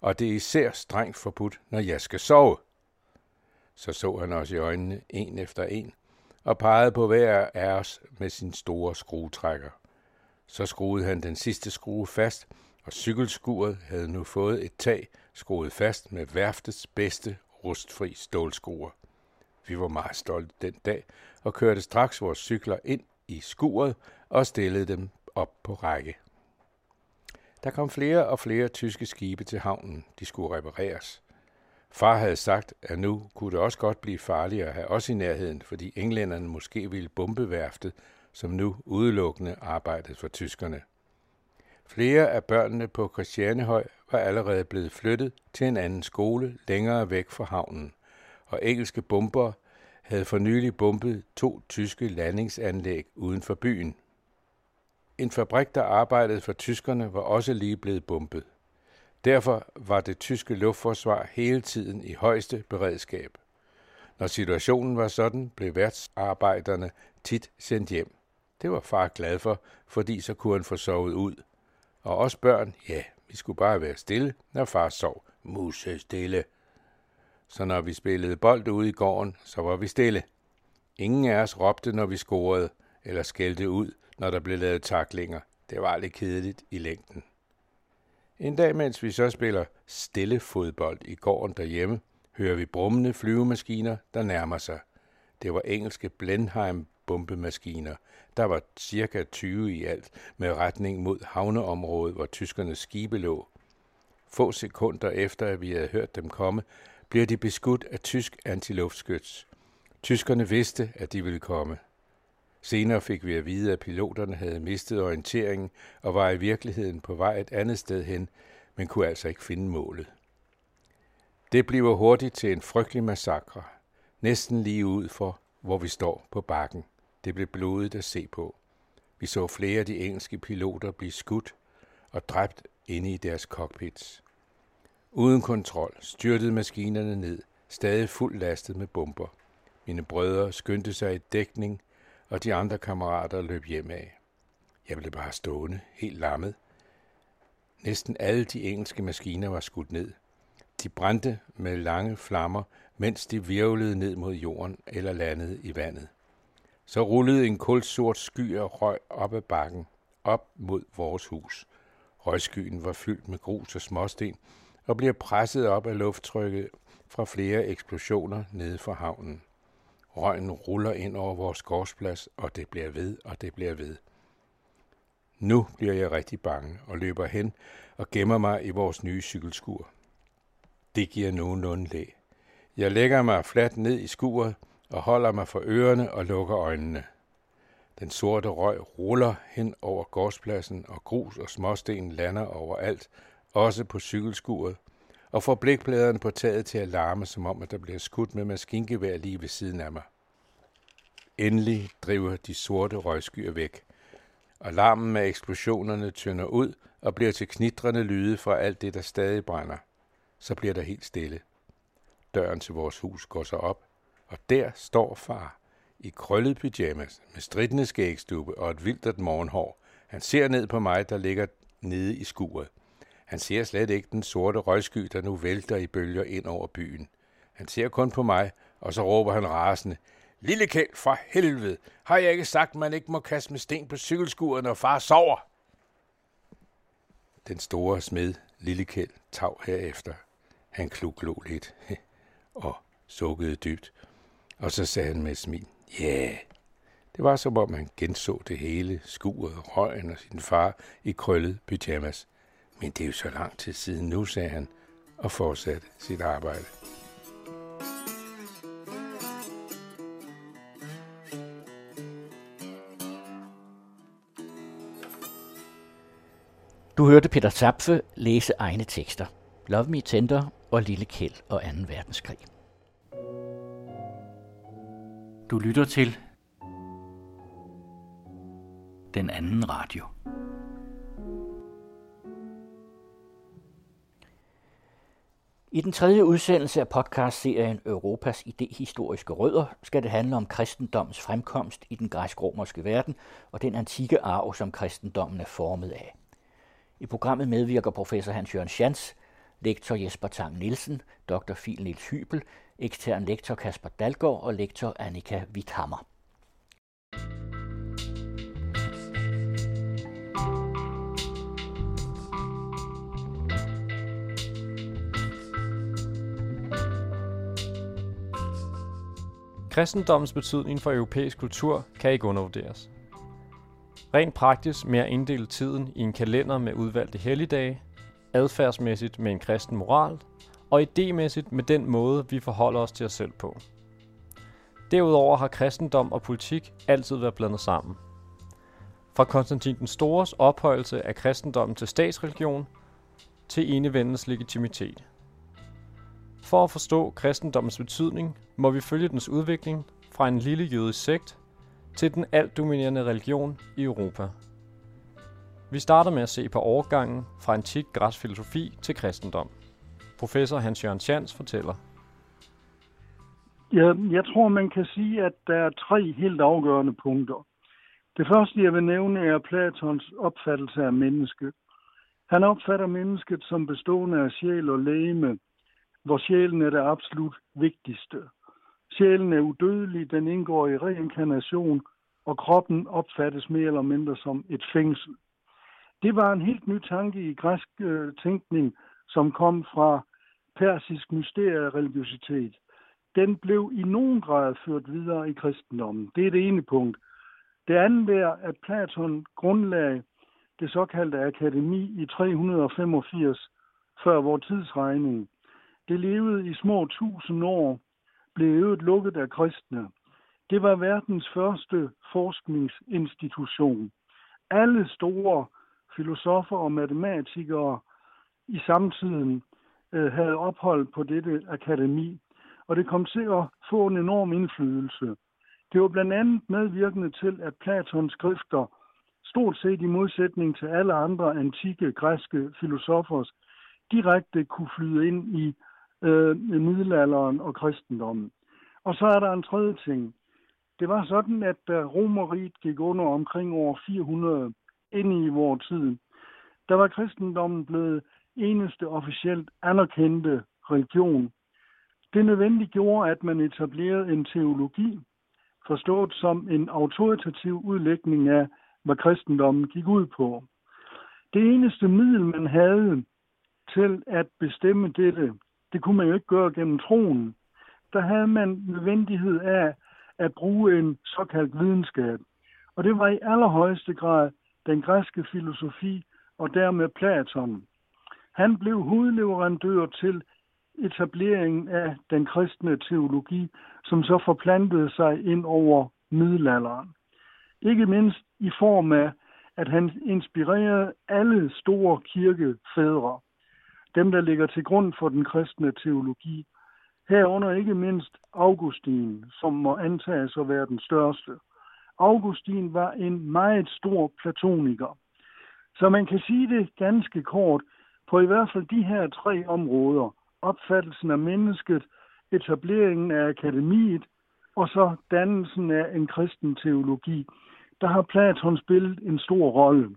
og det er især strengt forbudt, når jeg skal sove. Så så han os i øjnene, en efter en, og pegede på hver af os med sin store skruetrækker. Så skruede han den sidste skrue fast, og cykelskuret havde nu fået et tag skruet fast med værftets bedste rustfri stålskruer. Vi var meget stolte den dag og kørte straks vores cykler ind i skuret og stillede dem op på række. Der kom flere og flere tyske skibe til havnen. De skulle repareres. Far havde sagt, at nu kunne det også godt blive farligere at have os i nærheden, fordi englænderne måske ville bombe værftet, som nu udelukkende arbejdede for tyskerne. Flere af børnene på Christianehøj var allerede blevet flyttet til en anden skole længere væk fra havnen, og engelske bomber havde for nylig bombet to tyske landingsanlæg uden for byen. En fabrik, der arbejdede for tyskerne, var også lige blevet bombet. Derfor var det tyske luftforsvar hele tiden i højeste beredskab. Når situationen var sådan, blev værtsarbejderne tit sendt hjem. Det var far glad for, fordi så kunne han få sovet ud. Og også børn, ja, vi skulle bare være stille, når far sov. Muse stille. Så når vi spillede bold ude i gården, så var vi stille. Ingen af os råbte, når vi scorede, eller skældte ud, når der blev lavet taklinger. Det var lidt kedeligt i længden. En dag, mens vi så spiller stille fodbold i gården derhjemme, hører vi brummende flyvemaskiner, der nærmer sig. Det var engelske Blenheim bombemaskiner. Der var cirka 20 i alt, med retning mod havneområdet, hvor tyskernes skibe lå. Få sekunder efter, at vi havde hørt dem komme, bliver de beskudt af tysk antiluftskyts. Tyskerne vidste, at de ville komme. Senere fik vi at vide, at piloterne havde mistet orienteringen og var i virkeligheden på vej et andet sted hen, men kunne altså ikke finde målet. Det bliver hurtigt til en frygtelig massakre, næsten lige ud for, hvor vi står på bakken. Det blev blodigt at se på. Vi så flere af de engelske piloter blive skudt og dræbt inde i deres cockpits. Uden kontrol styrtede maskinerne ned, stadig fuldt lastet med bomber. Mine brødre skyndte sig i dækning, og de andre kammerater løb hjem af. Jeg blev bare stående, helt lammet. Næsten alle de engelske maskiner var skudt ned. De brændte med lange flammer, mens de virvlede ned mod jorden eller landede i vandet. Så rullede en kulsort sky af røg op ad bakken, op mod vores hus. Røgskyen var fyldt med grus og småsten og blev presset op af lufttrykket fra flere eksplosioner nede for havnen. Røgen ruller ind over vores gårdsplads, og det bliver ved, og det bliver ved. Nu bliver jeg rigtig bange og løber hen og gemmer mig i vores nye cykelskur. Det giver nogenlunde læg. Jeg lægger mig fladt ned i skuret og holder mig for ørerne og lukker øjnene. Den sorte røg ruller hen over gårdspladsen, og grus og småsten lander overalt, også på cykelskuret, og får blikpladerne på taget til at larme, som om at der bliver skudt med maskingevær lige ved siden af mig. Endelig driver de sorte røgskyer væk, og larmen af eksplosionerne tynder ud og bliver til knitrende lyde fra alt det, der stadig brænder. Så bliver der helt stille. Døren til vores hus går så op, og der står far i krøllet pyjamas med stridende skægstube og et vildt morgenhår. Han ser ned på mig, der ligger nede i skuret. Han ser slet ikke den sorte røgsky, der nu vælter i bølger ind over byen. Han ser kun på mig, og så råber han rasende, Lille kæld, for helvede, har jeg ikke sagt, man ikke må kaste med sten på cykelskuret, når far sover? Den store smed, Lille Kjeld, tav herefter. Han kluglå lidt *laughs* og sukkede dybt. Og så sagde han med et smil, ja, yeah. det var som om han genså det hele, skuret, røgen og sin far i krøllet pyjamas. Men det er jo så lang tid siden nu, sagde han, og fortsatte sit arbejde. Du hørte Peter Zapfe læse egne tekster. Love Me Tender og Lille Kjeld og 2. verdenskrig. Du lytter til den anden radio. I den tredje udsendelse af podcastserien Europas idehistoriske rødder skal det handle om kristendommens fremkomst i den græsk-romerske verden og den antikke arv, som kristendommen er formet af. I programmet medvirker professor Hans-Jørgen Schanz, lektor Jesper Tang Nielsen, dr. Fil Niels Hybel, ekstern lektor Kasper Dalgaard og lektor Annika Witthammer. Kristendommens betydning for europæisk kultur kan ikke undervurderes. Rent praktisk med at inddele tiden i en kalender med udvalgte helligdage, adfærdsmæssigt med en kristen moral, og idémæssigt med den måde, vi forholder os til os selv på. Derudover har kristendom og politik altid været blandet sammen. Fra Konstantin den Stores ophøjelse af kristendommen til statsreligion til enevendens legitimitet. For at forstå kristendommens betydning, må vi følge dens udvikling fra en lille jødisk sekt til den alt dominerende religion i Europa. Vi starter med at se på overgangen fra antik græsk filosofi til kristendom. Professor Hans Jørgen Chans fortæller. Ja, jeg tror, man kan sige, at der er tre helt afgørende punkter. Det første, jeg vil nævne, er Platons opfattelse af mennesket. Han opfatter mennesket som bestående af sjæl og læme, hvor sjælen er det absolut vigtigste. Sjælen er udødelig, den indgår i reinkarnation, og kroppen opfattes mere eller mindre som et fængsel. Det var en helt ny tanke i græsk øh, tænkning, som kom fra persisk mysteriereligiositet. Den blev i nogen grad ført videre i kristendommen. Det er det ene punkt. Det andet er, at Platon grundlagde det såkaldte akademi i 385 før vores tidsregning. Det levede i små tusind år, blev øvet lukket af kristne. Det var verdens første forskningsinstitution. Alle store filosofer og matematikere i samtiden øh, havde ophold på dette akademi, og det kom til at få en enorm indflydelse. Det var blandt andet medvirkende til, at Platons skrifter, stort set i modsætning til alle andre antikke græske filosofers, direkte kunne flyde ind i øh, middelalderen og kristendommen. Og så er der en tredje ting. Det var sådan, at da Romeriet gik under omkring år 400 ind i vor tid, der var kristendommen blevet eneste officielt anerkendte religion. Det nødvendiggjorde, at man etablerede en teologi, forstået som en autoritativ udlægning af, hvad kristendommen gik ud på. Det eneste middel, man havde til at bestemme dette, det kunne man jo ikke gøre gennem troen. Der havde man nødvendighed af at bruge en såkaldt videnskab. Og det var i allerhøjeste grad den græske filosofi og dermed Platon. Han blev hovedleverandør til etableringen af den kristne teologi, som så forplantede sig ind over middelalderen. Ikke mindst i form af, at han inspirerede alle store kirkefædre, dem der ligger til grund for den kristne teologi, herunder ikke mindst Augustin, som må antages at være den største. Augustin var en meget stor platoniker. Så man kan sige det ganske kort, på i hvert fald de her tre områder, opfattelsen af mennesket, etableringen af akademiet og så dannelsen af en kristen teologi, der har Platon spillet en stor rolle.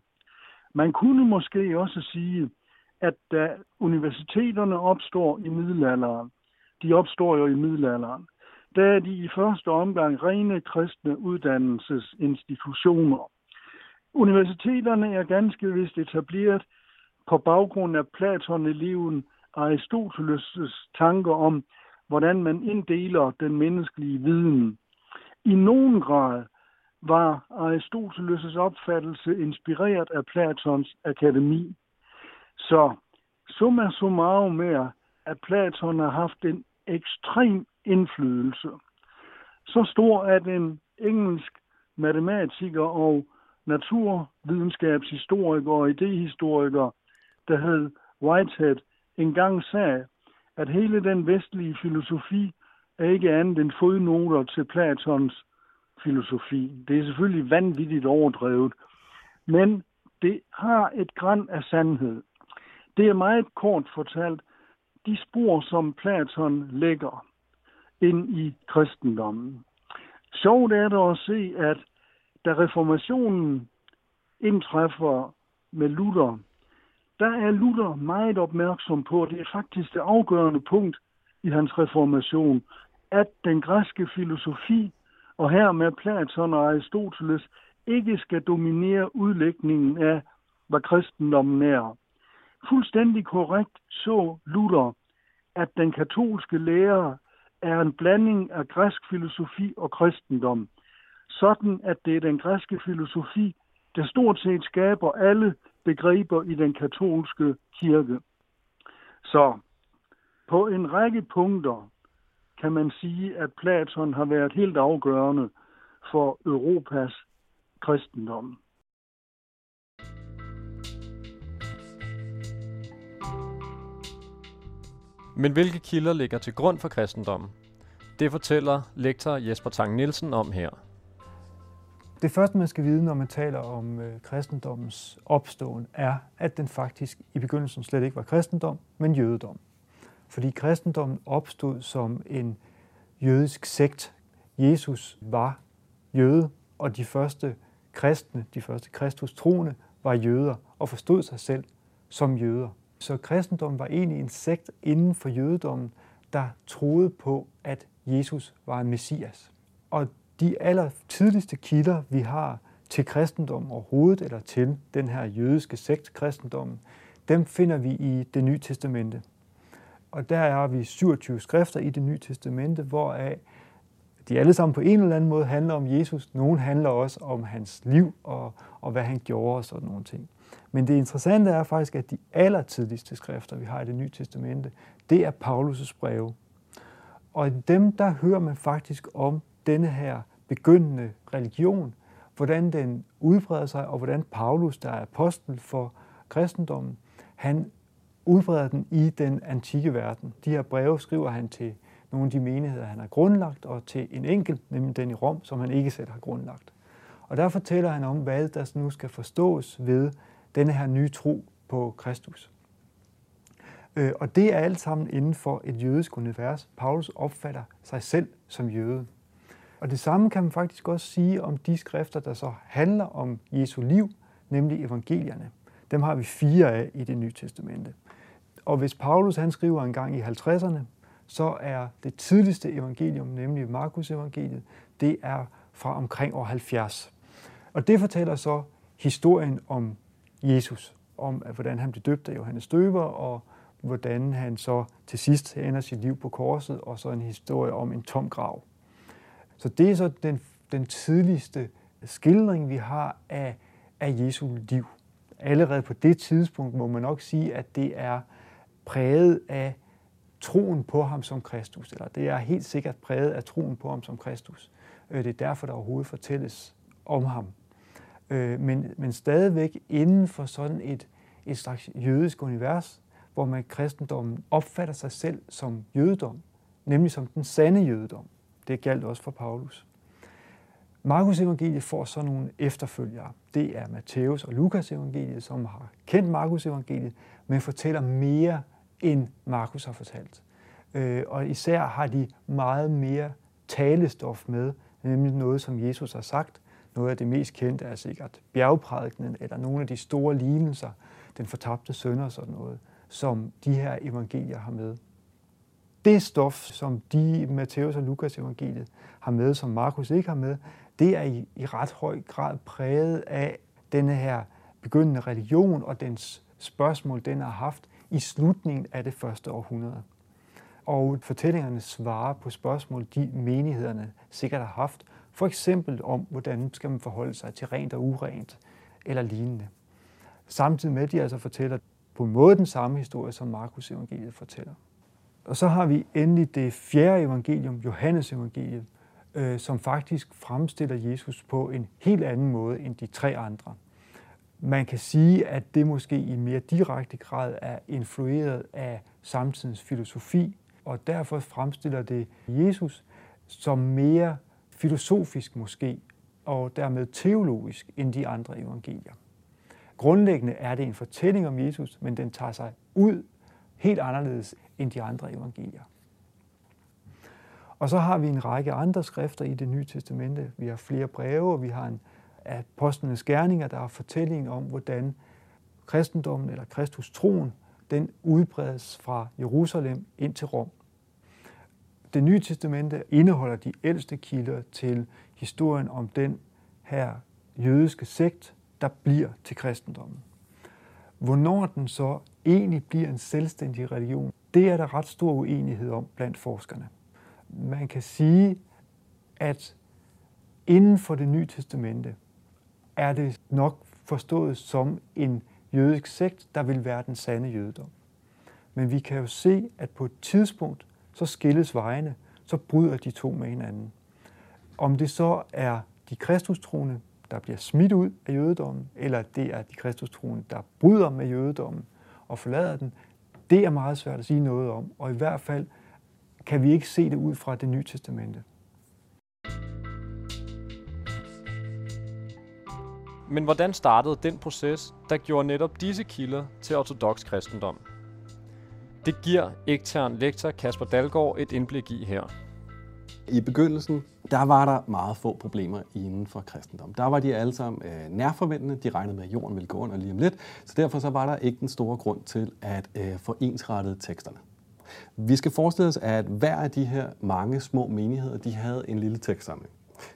Man kunne måske også sige, at da universiteterne opstår i middelalderen, de opstår jo i middelalderen, der er de i første omgang rene kristne uddannelsesinstitutioner. Universiteterne er ganske vist etableret på baggrund af Platon-eleven Aristoteles' tanker om, hvordan man inddeler den menneskelige viden. I nogen grad var Aristoteles' opfattelse inspireret af Platons akademi. Så summa summarum er, at Platon har haft en ekstrem indflydelse. Så stor, at en engelsk matematiker og naturvidenskabshistoriker og idehistoriker, der hed Whitehead, engang sagde, at hele den vestlige filosofi er ikke andet end fodnoter til Platons filosofi. Det er selvfølgelig vanvittigt overdrevet, men det har et græn af sandhed. Det er meget kort fortalt de spor, som Platon lægger ind i kristendommen. Sjovt er det at se, at da reformationen indtræffer med Luther, der er Luther meget opmærksom på, at det er faktisk det afgørende punkt i hans reformation, at den græske filosofi, og her med Platon og Aristoteles, ikke skal dominere udlægningen af, hvad kristendommen er. Fuldstændig korrekt så Luther, at den katolske lærer er en blanding af græsk filosofi og kristendom, sådan at det er den græske filosofi, der stort set skaber alle begreber i den katolske kirke. Så På en række punkter kan man sige, at Platon har været helt afgørende for Europas kristendom. Men hvilke kilder ligger til grund for kristendommen? Det fortæller lektor Jesper Tang Nielsen om her. Det første, man skal vide, når man taler om øh, kristendommens opståen, er, at den faktisk i begyndelsen slet ikke var kristendom, men jødedom. Fordi kristendommen opstod som en jødisk sekt. Jesus var jøde, og de første kristne, de første kristustroende, var jøder og forstod sig selv som jøder. Så kristendommen var egentlig en sekt inden for jødedommen, der troede på, at Jesus var en messias. Og de aller tidligste kilder, vi har til kristendom overhovedet, eller til den her jødiske sekt, kristendommen, dem finder vi i det nye testamente. Og der er vi 27 skrifter i det nye testamente, hvoraf de alle sammen på en eller anden måde handler om Jesus. Nogle handler også om hans liv og, og hvad han gjorde og sådan nogle ting. Men det interessante er faktisk, at de allertidligste skrifter, vi har i det nye testamente, det er Paulus' breve. Og i dem, der hører man faktisk om denne her begyndende religion, hvordan den udbreder sig, og hvordan Paulus, der er apostel for kristendommen, han udbreder den i den antikke verden. De her breve skriver han til nogle af de menigheder, han har grundlagt, og til en enkelt, nemlig den i Rom, som han ikke selv har grundlagt. Og der fortæller han om, hvad der nu skal forstås ved denne her nye tro på Kristus. Øh, og det er alt sammen inden for et jødisk univers. Paulus opfatter sig selv som jøde. Og det samme kan man faktisk også sige om de skrifter, der så handler om Jesu liv, nemlig evangelierne. Dem har vi fire af i det nye testamente. Og hvis Paulus han skriver en gang i 50'erne, så er det tidligste evangelium, nemlig Markus evangeliet, det er fra omkring år 70. Og det fortæller så historien om Jesus, om hvordan han blev døbt af Johannes Døber, og hvordan han så til sidst ender sit liv på korset, og så en historie om en tom grav. Så det er så den, den tidligste skildring, vi har af, af Jesu liv. Allerede på det tidspunkt må man nok sige, at det er præget af troen på ham som Kristus, eller det er helt sikkert præget af troen på ham som Kristus. Øh, det er derfor, der overhovedet fortælles om ham. Øh, men, men stadigvæk inden for sådan et, et slags jødisk univers, hvor man kristendommen opfatter sig selv som jødedom, nemlig som den sande jødedom. Det galt også for Paulus. Markus evangeliet får så nogle efterfølgere. Det er Matthæus og Lukas evangeliet, som har kendt Markus evangeliet, men fortæller mere, end Markus har fortalt. Øh, og især har de meget mere talestof med, nemlig noget, som Jesus har sagt. Noget af det mest kendte er sikkert bjergprædikenen, eller nogle af de store lignelser, den fortabte søn og sådan noget, som de her evangelier har med det stof, som de Matthæus og Lukas evangeliet har med, som Markus ikke har med, det er i, i ret høj grad præget af denne her begyndende religion og dens spørgsmål, den har haft i slutningen af det første århundrede. Og fortællingerne svarer på spørgsmål, de menighederne sikkert har haft, for eksempel om, hvordan skal man forholde sig til rent og urent eller lignende. Samtidig med, at de altså fortæller på en måde den samme historie, som Markus evangeliet fortæller. Og så har vi endelig det fjerde evangelium, Johannes evangeliet, øh, som faktisk fremstiller Jesus på en helt anden måde end de tre andre. Man kan sige, at det måske i mere direkte grad er influeret af samtidens filosofi, og derfor fremstiller det Jesus som mere filosofisk måske, og dermed teologisk end de andre evangelier. Grundlæggende er det en fortælling om Jesus, men den tager sig ud helt anderledes end de andre evangelier. Og så har vi en række andre skrifter i det nye testamente. Vi har flere breve, og vi har en apostlenes gerninger, der er fortælling om, hvordan kristendommen eller Kristus troen, den udbredes fra Jerusalem ind til Rom. Det nye testamente indeholder de ældste kilder til historien om den her jødiske sekt, der bliver til kristendommen. Hvornår den så egentlig bliver en selvstændig religion, det er der ret stor uenighed om blandt forskerne. Man kan sige, at inden for det nye testamente er det nok forstået som en jødisk sekt, der vil være den sande jødedom. Men vi kan jo se, at på et tidspunkt, så skilles vejene, så bryder de to med hinanden. Om det så er de kristustroende, der bliver smidt ud af jødedommen, eller det er de kristustroende, der bryder med jødedommen og forlader den, det er meget svært at sige noget om. Og i hvert fald kan vi ikke se det ud fra det nye testamente. Men hvordan startede den proces, der gjorde netop disse kilder til ortodox kristendom? Det giver ekstern lektor Kasper Dalgaard et indblik i her. I begyndelsen, der var der meget få problemer inden for kristendom. Der var de alle sammen øh, nærforventende. De regnede med, at jorden ville gå under lige om lidt. Så derfor så var der ikke den store grund til at øh, få ensrettet teksterne. Vi skal forestille os, at hver af de her mange små menigheder, de havde en lille tekstsamling.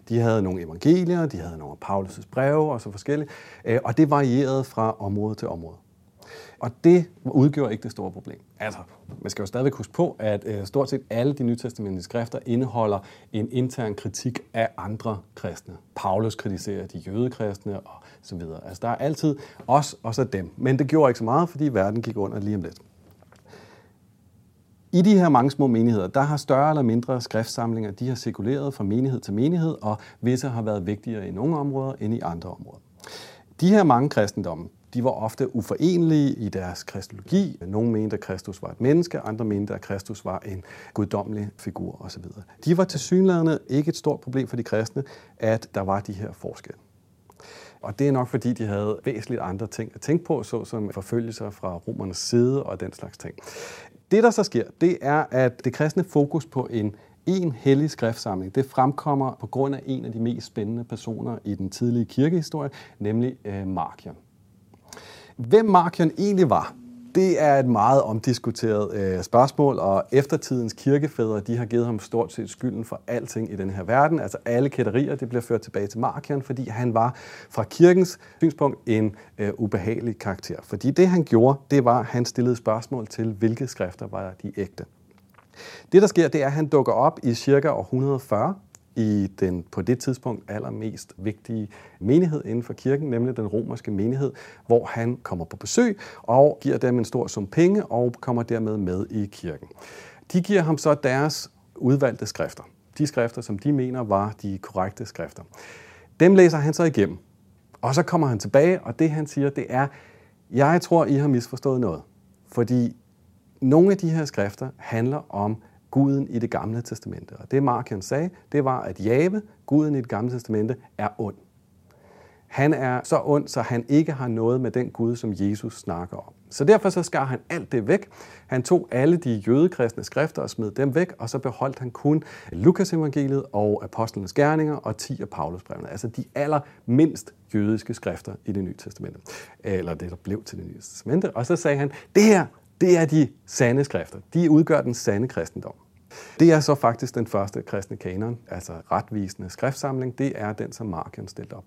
De havde nogle evangelier, de havde nogle af Paulus' breve og så forskellige, øh, og det varierede fra område til område. Og det udgjorde ikke det store problem. Altså, man skal jo stadigvæk huske på, at øh, stort set alle de nytestamentlige skrifter indeholder en intern kritik af andre kristne. Paulus kritiserer de jødekristne og så videre. Altså, der er altid os og så dem. Men det gjorde ikke så meget, fordi verden gik under lige om lidt. I de her mange små menigheder, der har større eller mindre skriftsamlinger, de har cirkuleret fra menighed til menighed, og visse har været vigtigere i nogle områder end i andre områder. De her mange kristendomme, de var ofte uforenelige i deres kristologi. Nogle mente, at Kristus var et menneske, andre mente, at Kristus var en guddommelig figur osv. De var til synlædende ikke et stort problem for de kristne, at der var de her forskelle. Og det er nok fordi, de havde væsentligt andre ting at tænke på, såsom forfølgelser fra romernes side og den slags ting. Det, der så sker, det er, at det kristne fokus på en en hellig skriftsamling, det fremkommer på grund af en af de mest spændende personer i den tidlige kirkehistorie, nemlig øh, Markion. Hvem Markion egentlig var, det er et meget omdiskuteret øh, spørgsmål, og eftertidens kirkefædre, de har givet ham stort set skylden for alting i den her verden. Altså alle kætterier, det bliver ført tilbage til Markion, fordi han var fra kirkens synspunkt en øh, ubehagelig karakter. Fordi det han gjorde, det var, at han stillede spørgsmål til, hvilke skrifter var de ægte. Det, der sker, det er, at han dukker op i cirka år 140 i den på det tidspunkt allermest vigtige menighed inden for kirken, nemlig den romerske menighed, hvor han kommer på besøg og giver dem en stor sum penge og kommer dermed med i kirken. De giver ham så deres udvalgte skrifter. De skrifter, som de mener var de korrekte skrifter. Dem læser han så igennem. Og så kommer han tilbage, og det han siger, det er, jeg tror, I har misforstået noget. Fordi nogle af de her skrifter handler om guden i det gamle testamente. Og det Markian sagde, det var, at Jave, guden i det gamle testamente, er ond. Han er så ond, så han ikke har noget med den Gud, som Jesus snakker om. Så derfor så skar han alt det væk. Han tog alle de jødekristne skrifter og smed dem væk, og så beholdt han kun Lukas evangeliet og apostlenes gerninger og 10 af Paulus brevene, Altså de allermindst jødiske skrifter i det nye testamente. Eller det, der blev til det nye testamente. Og så sagde han, det her, det er de sande skrifter. De udgør den sande kristendom. Det er så faktisk den første kristne kanon, altså retvisende skriftsamling. Det er den, som Markian stillede op.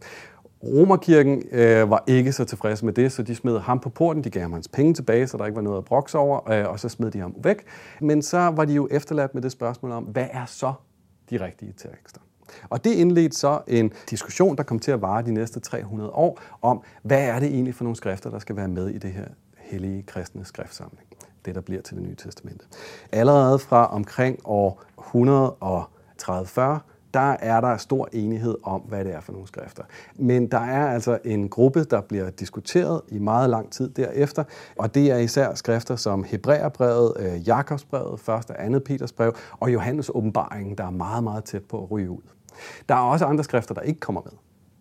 Romerkirken øh, var ikke så tilfreds med det, så de smed ham på porten. De gav ham hans penge tilbage, så der ikke var noget at brokse over, øh, og så smed de ham væk. Men så var de jo efterladt med det spørgsmål om, hvad er så de rigtige tekster? Og det indledte så en diskussion, der kom til at vare de næste 300 år, om hvad er det egentlig for nogle skrifter, der skal være med i det her hellige kristne skriftsamling det, der bliver til det nye testamente. Allerede fra omkring år 130 der er der stor enighed om, hvad det er for nogle skrifter. Men der er altså en gruppe, der bliver diskuteret i meget lang tid derefter, og det er især skrifter som Hebræerbrevet, øh, Jakobsbrevet, 1. og 2. Peters brev og Johannes åbenbaringen, der er meget, meget tæt på at ryge ud. Der er også andre skrifter, der ikke kommer med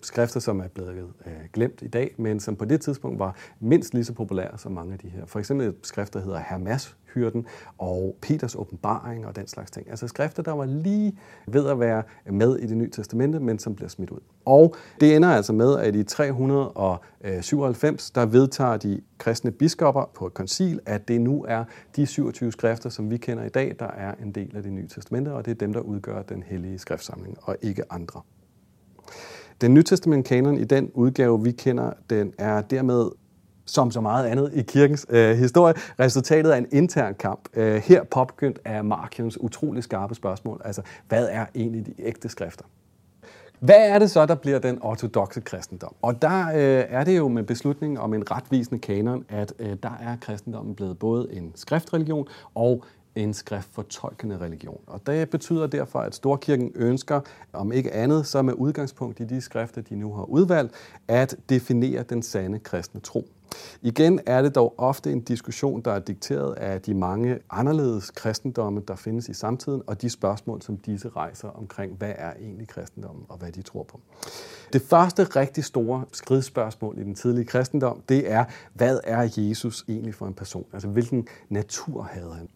skrifter, som er blevet øh, glemt i dag, men som på det tidspunkt var mindst lige så populære som mange af de her. For eksempel et skrift, der hedder Hermas hyrden og Peters åbenbaring og den slags ting. Altså skrifter, der var lige ved at være med i det nye testamente, men som bliver smidt ud. Og det ender altså med, at i 397, der vedtager de kristne biskopper på et koncil, at det nu er de 27 skrifter, som vi kender i dag, der er en del af det nye testamente, og det er dem, der udgør den hellige skriftsamling, og ikke andre. Den nytestament kanon i den udgave, vi kender, den er dermed som så meget andet i kirkens øh, historie, resultatet af en intern kamp. Øh, her påbegyndt af Markions utrolig skarpe spørgsmål. Altså, hvad er egentlig de ægte skrifter? Hvad er det så, der bliver den ortodoxe kristendom? Og der øh, er det jo med beslutningen om en retvisende kanon, at øh, der er kristendommen blevet både en skriftreligion og en skriftfortolkende religion. Og det betyder derfor, at Storkirken ønsker, om ikke andet, så med udgangspunkt i de skrifter, de nu har udvalgt, at definere den sande kristne tro. Igen er det dog ofte en diskussion, der er dikteret af de mange anderledes kristendomme, der findes i samtiden, og de spørgsmål, som disse rejser omkring, hvad er egentlig kristendommen, og hvad de tror på. Det første rigtig store skridspørgsmål i den tidlige kristendom, det er, hvad er Jesus egentlig for en person? Altså, hvilken natur havde han?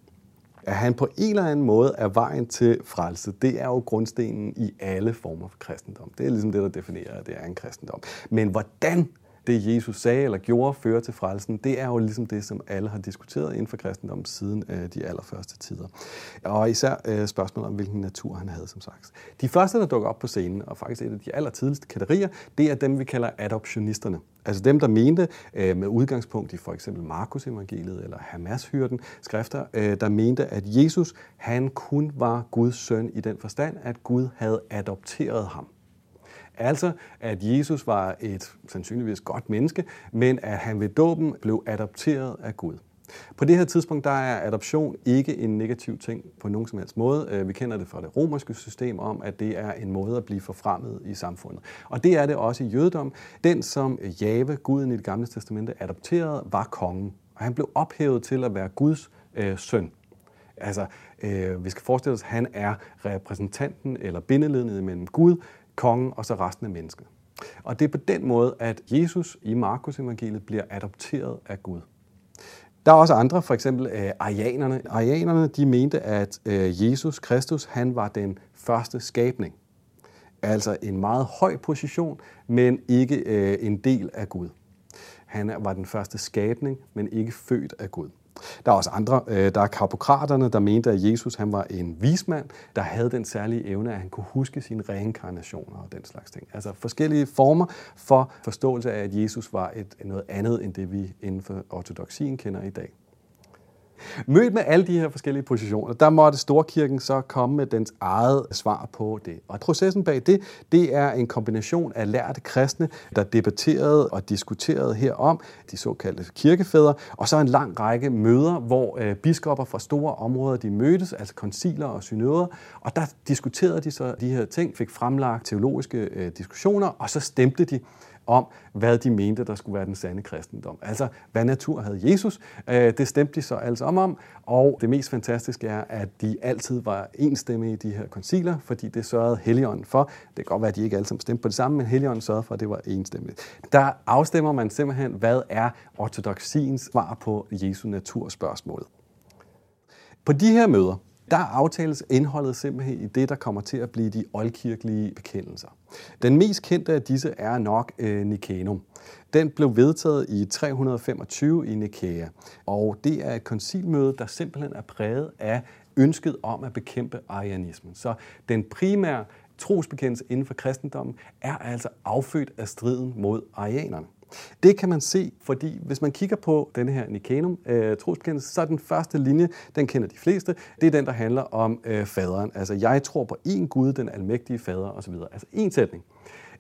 At han på en eller anden måde er vejen til frelse, det er jo grundstenen i alle former for kristendom. Det er ligesom det, der definerer, at det er en kristendom. Men hvordan det Jesus sagde eller gjorde fører til frelsen, det er jo ligesom det, som alle har diskuteret inden for kristendommen siden øh, de allerførste tider. Og især øh, spørgsmålet om, hvilken natur han havde som sagt. De første, der dukker op på scenen, og faktisk et af de allertidligste kategorier, det er dem, vi kalder adoptionisterne. Altså dem, der mente øh, med udgangspunkt i for eksempel Markus evangeliet eller Hamas-hyrden skrifter, øh, der mente, at Jesus han kun var Guds søn i den forstand, at Gud havde adopteret ham. Altså, at Jesus var et sandsynligvis godt menneske, men at han ved dåben blev adopteret af Gud. På det her tidspunkt der er adoption ikke en negativ ting på nogen som helst måde. Øh, vi kender det fra det romerske system om, at det er en måde at blive forfremmet i samfundet. Og det er det også i jødedom. Den, som Jave, guden i det gamle testamente, adopterede, var kongen. Og han blev ophævet til at være Guds øh, søn. Altså, øh, vi skal forestille os, at han er repræsentanten eller bindelednet mellem Gud, kongen og så resten af mennesket. Og det er på den måde, at Jesus i Markus evangeliet bliver adopteret af Gud. Der er også andre, for eksempel øh, arianerne. Arianerne de mente, at øh, Jesus Kristus han var den første skabning. Altså en meget høj position, men ikke øh, en del af Gud. Han var den første skabning, men ikke født af Gud. Der er også andre. Øh, der er karpokraterne, der mente, at Jesus han var en vismand, der havde den særlige evne, at han kunne huske sine reinkarnationer og den slags ting. Altså forskellige former for forståelse af, at Jesus var et, noget andet end det, vi inden for ortodoxien kender i dag. Mødt med alle de her forskellige positioner, der måtte Storkirken så komme med dens eget svar på det. Og processen bag det, det er en kombination af lærte kristne, der debatterede og diskuterede herom, de såkaldte kirkefædre, og så en lang række møder, hvor øh, biskopper fra store områder de mødtes, altså konciler og synoder, og der diskuterede de så de her ting, fik fremlagt teologiske øh, diskussioner, og så stemte de om, hvad de mente, der skulle være den sande kristendom. Altså, hvad natur havde Jesus? Øh, det stemte de så altså om om, og det mest fantastiske er, at de altid var enstemmige i de her konciler, fordi det sørgede Helligånden for. Det kan godt være, at de ikke alle sammen stemte på det samme, men Helligånden sørgede for, at det var enstemmigt. Der afstemmer man simpelthen, hvad er ortodoxiens svar på Jesu naturspørgsmålet. På de her møder, der aftales indholdet simpelthen i det, der kommer til at blive de oldkirkelige bekendelser. Den mest kendte af disse er nok øh, Nicanum. Den blev vedtaget i 325 i Nikæa, og det er et koncilmøde, der simpelthen er præget af ønsket om at bekæmpe arianismen. Så den primære trosbekendelse inden for kristendommen er altså affødt af striden mod arianerne. Det kan man se, fordi hvis man kigger på denne her Nicanum øh, trosbekendelse, så er den første linje, den kender de fleste, det er den, der handler om øh, faderen. Altså, jeg tror på én Gud, den almægtige fader osv. Altså, en sætning.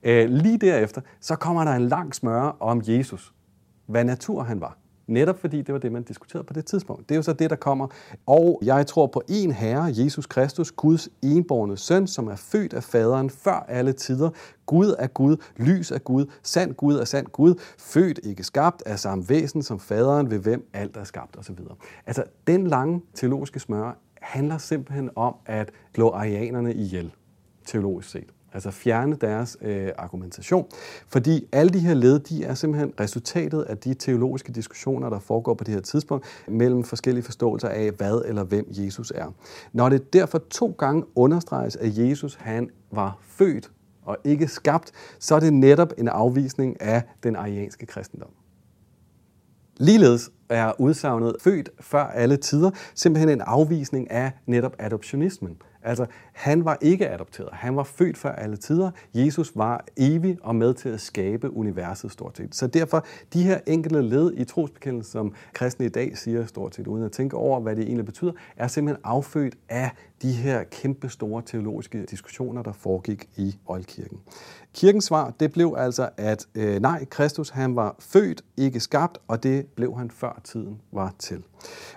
Øh, lige derefter, så kommer der en lang smøre om Jesus. Hvad natur han var. Netop fordi det var det, man diskuterede på det tidspunkt. Det er jo så det, der kommer. Og jeg tror på en Herre, Jesus Kristus, Guds enborne søn, som er født af faderen før alle tider. Gud er Gud, lys er Gud, sand Gud er sand Gud, født ikke skabt af samme væsen som faderen, ved hvem alt er skabt osv. Altså, den lange teologiske smør handler simpelthen om at slå arianerne ihjel, teologisk set. Altså fjerne deres øh, argumentation. Fordi alle de her led, de er simpelthen resultatet af de teologiske diskussioner, der foregår på det her tidspunkt, mellem forskellige forståelser af, hvad eller hvem Jesus er. Når det derfor to gange understreges, at Jesus han var født og ikke skabt, så er det netop en afvisning af den arianske kristendom. Ligeledes er udsagnet født før alle tider simpelthen en afvisning af netop adoptionismen. Altså, han var ikke adopteret. Han var født før alle tider. Jesus var evig og med til at skabe universet stort set. Så derfor, de her enkelte led i trosbekendelsen, som kristne i dag siger stort set, uden at tænke over, hvad det egentlig betyder, er simpelthen affødt af de her kæmpe store teologiske diskussioner, der foregik i Oldkirken. Kirkens svar, det blev altså, at øh, nej, Kristus han var født, ikke skabt, og det blev han før tiden var til.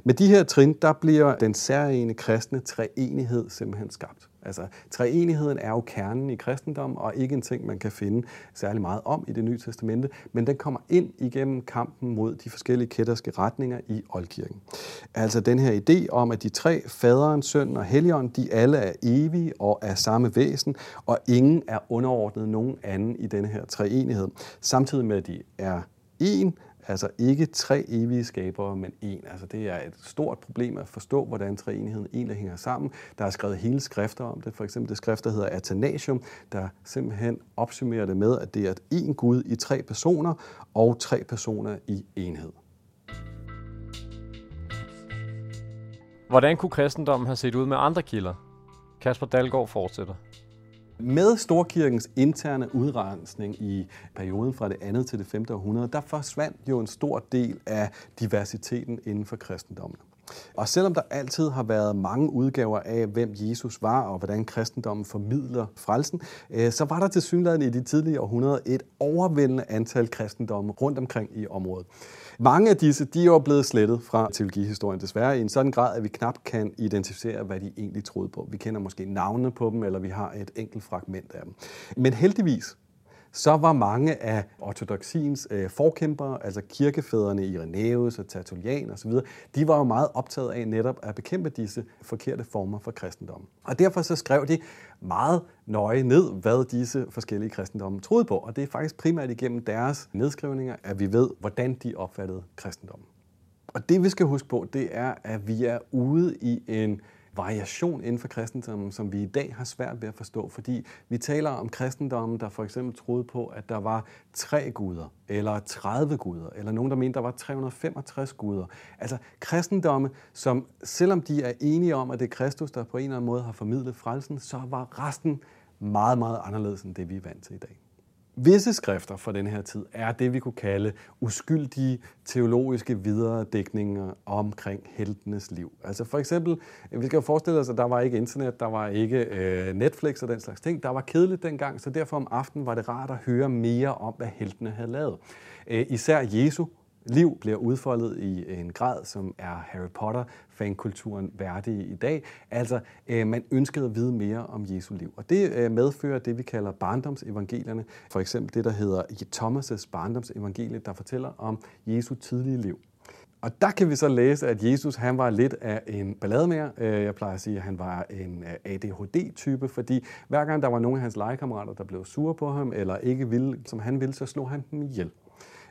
Med de her trin, der bliver den særlige kristne treenighed simpelthen skabt. Altså, treenigheden er jo kernen i kristendommen, og ikke en ting, man kan finde særlig meget om i det nye testamente, men den kommer ind igennem kampen mod de forskellige kætterske retninger i oldkirken. Altså den her idé om, at de tre, faderen, sønnen og helligånden, de alle er evige og er samme væsen, og ingen er underordnet nogen anden i denne her treenighed. Samtidig med, at de er en, Altså ikke tre evige skabere, men en. Altså det er et stort problem at forstå, hvordan treenigheden egentlig hænger sammen. Der er skrevet hele skrifter om det. For eksempel det skrift, der hedder Athanasium, der simpelthen opsummerer det med, at det er en Gud i tre personer og tre personer i enhed. Hvordan kunne kristendommen have set ud med andre kilder? Kasper Dalgaard fortsætter. Med Storkirkens interne udrensning i perioden fra det andet til det 5. århundrede, der forsvandt jo en stor del af diversiteten inden for kristendommen. Og selvom der altid har været mange udgaver af, hvem Jesus var og hvordan kristendommen formidler frelsen, øh, så var der til synligheden i de tidlige århundreder et overvældende antal kristendomme rundt omkring i området. Mange af disse de er jo blevet slettet fra teologihistorien desværre i en sådan grad, at vi knap kan identificere, hvad de egentlig troede på. Vi kender måske navnene på dem, eller vi har et enkelt fragment af dem. Men heldigvis så var mange af ortodoxiens øh, forkæmpere, altså kirkefædrene Irenaeus og Tertullian osv., de var jo meget optaget af netop at bekæmpe disse forkerte former for kristendom. Og derfor så skrev de meget nøje ned, hvad disse forskellige kristendomme troede på. Og det er faktisk primært igennem deres nedskrivninger, at vi ved, hvordan de opfattede kristendommen. Og det vi skal huske på, det er, at vi er ude i en variation inden for kristendommen, som vi i dag har svært ved at forstå, fordi vi taler om kristendommen, der for eksempel troede på, at der var tre guder, eller 30 guder, eller nogen, der mente, der var 365 guder. Altså kristendomme, som selvom de er enige om, at det er Kristus, der på en eller anden måde har formidlet frelsen, så var resten meget, meget anderledes end det, vi er vant til i dag. Visse skrifter fra den her tid er det, vi kunne kalde uskyldige teologiske videredækninger omkring heltenes liv. Altså for eksempel, vi skal jo forestille os, at der var ikke internet, der var ikke øh, Netflix og den slags ting. Der var kedeligt dengang, så derfor om aftenen var det rart at høre mere om, hvad heltene havde lavet. Øh, især Jesu liv bliver udfoldet i en grad, som er Harry Potter-fankulturen værdig i dag. Altså, øh, man ønskede at vide mere om Jesu liv. Og det øh, medfører det, vi kalder barndomsevangelierne. For eksempel det, der hedder Thomas' barndomsevangelie, der fortæller om Jesu tidlige liv. Og der kan vi så læse, at Jesus han var lidt af en ballademager. Øh, jeg plejer at sige, at han var en øh, ADHD-type, fordi hver gang der var nogle af hans legekammerater, der blev sure på ham, eller ikke ville, som han ville, så slog han dem ihjel.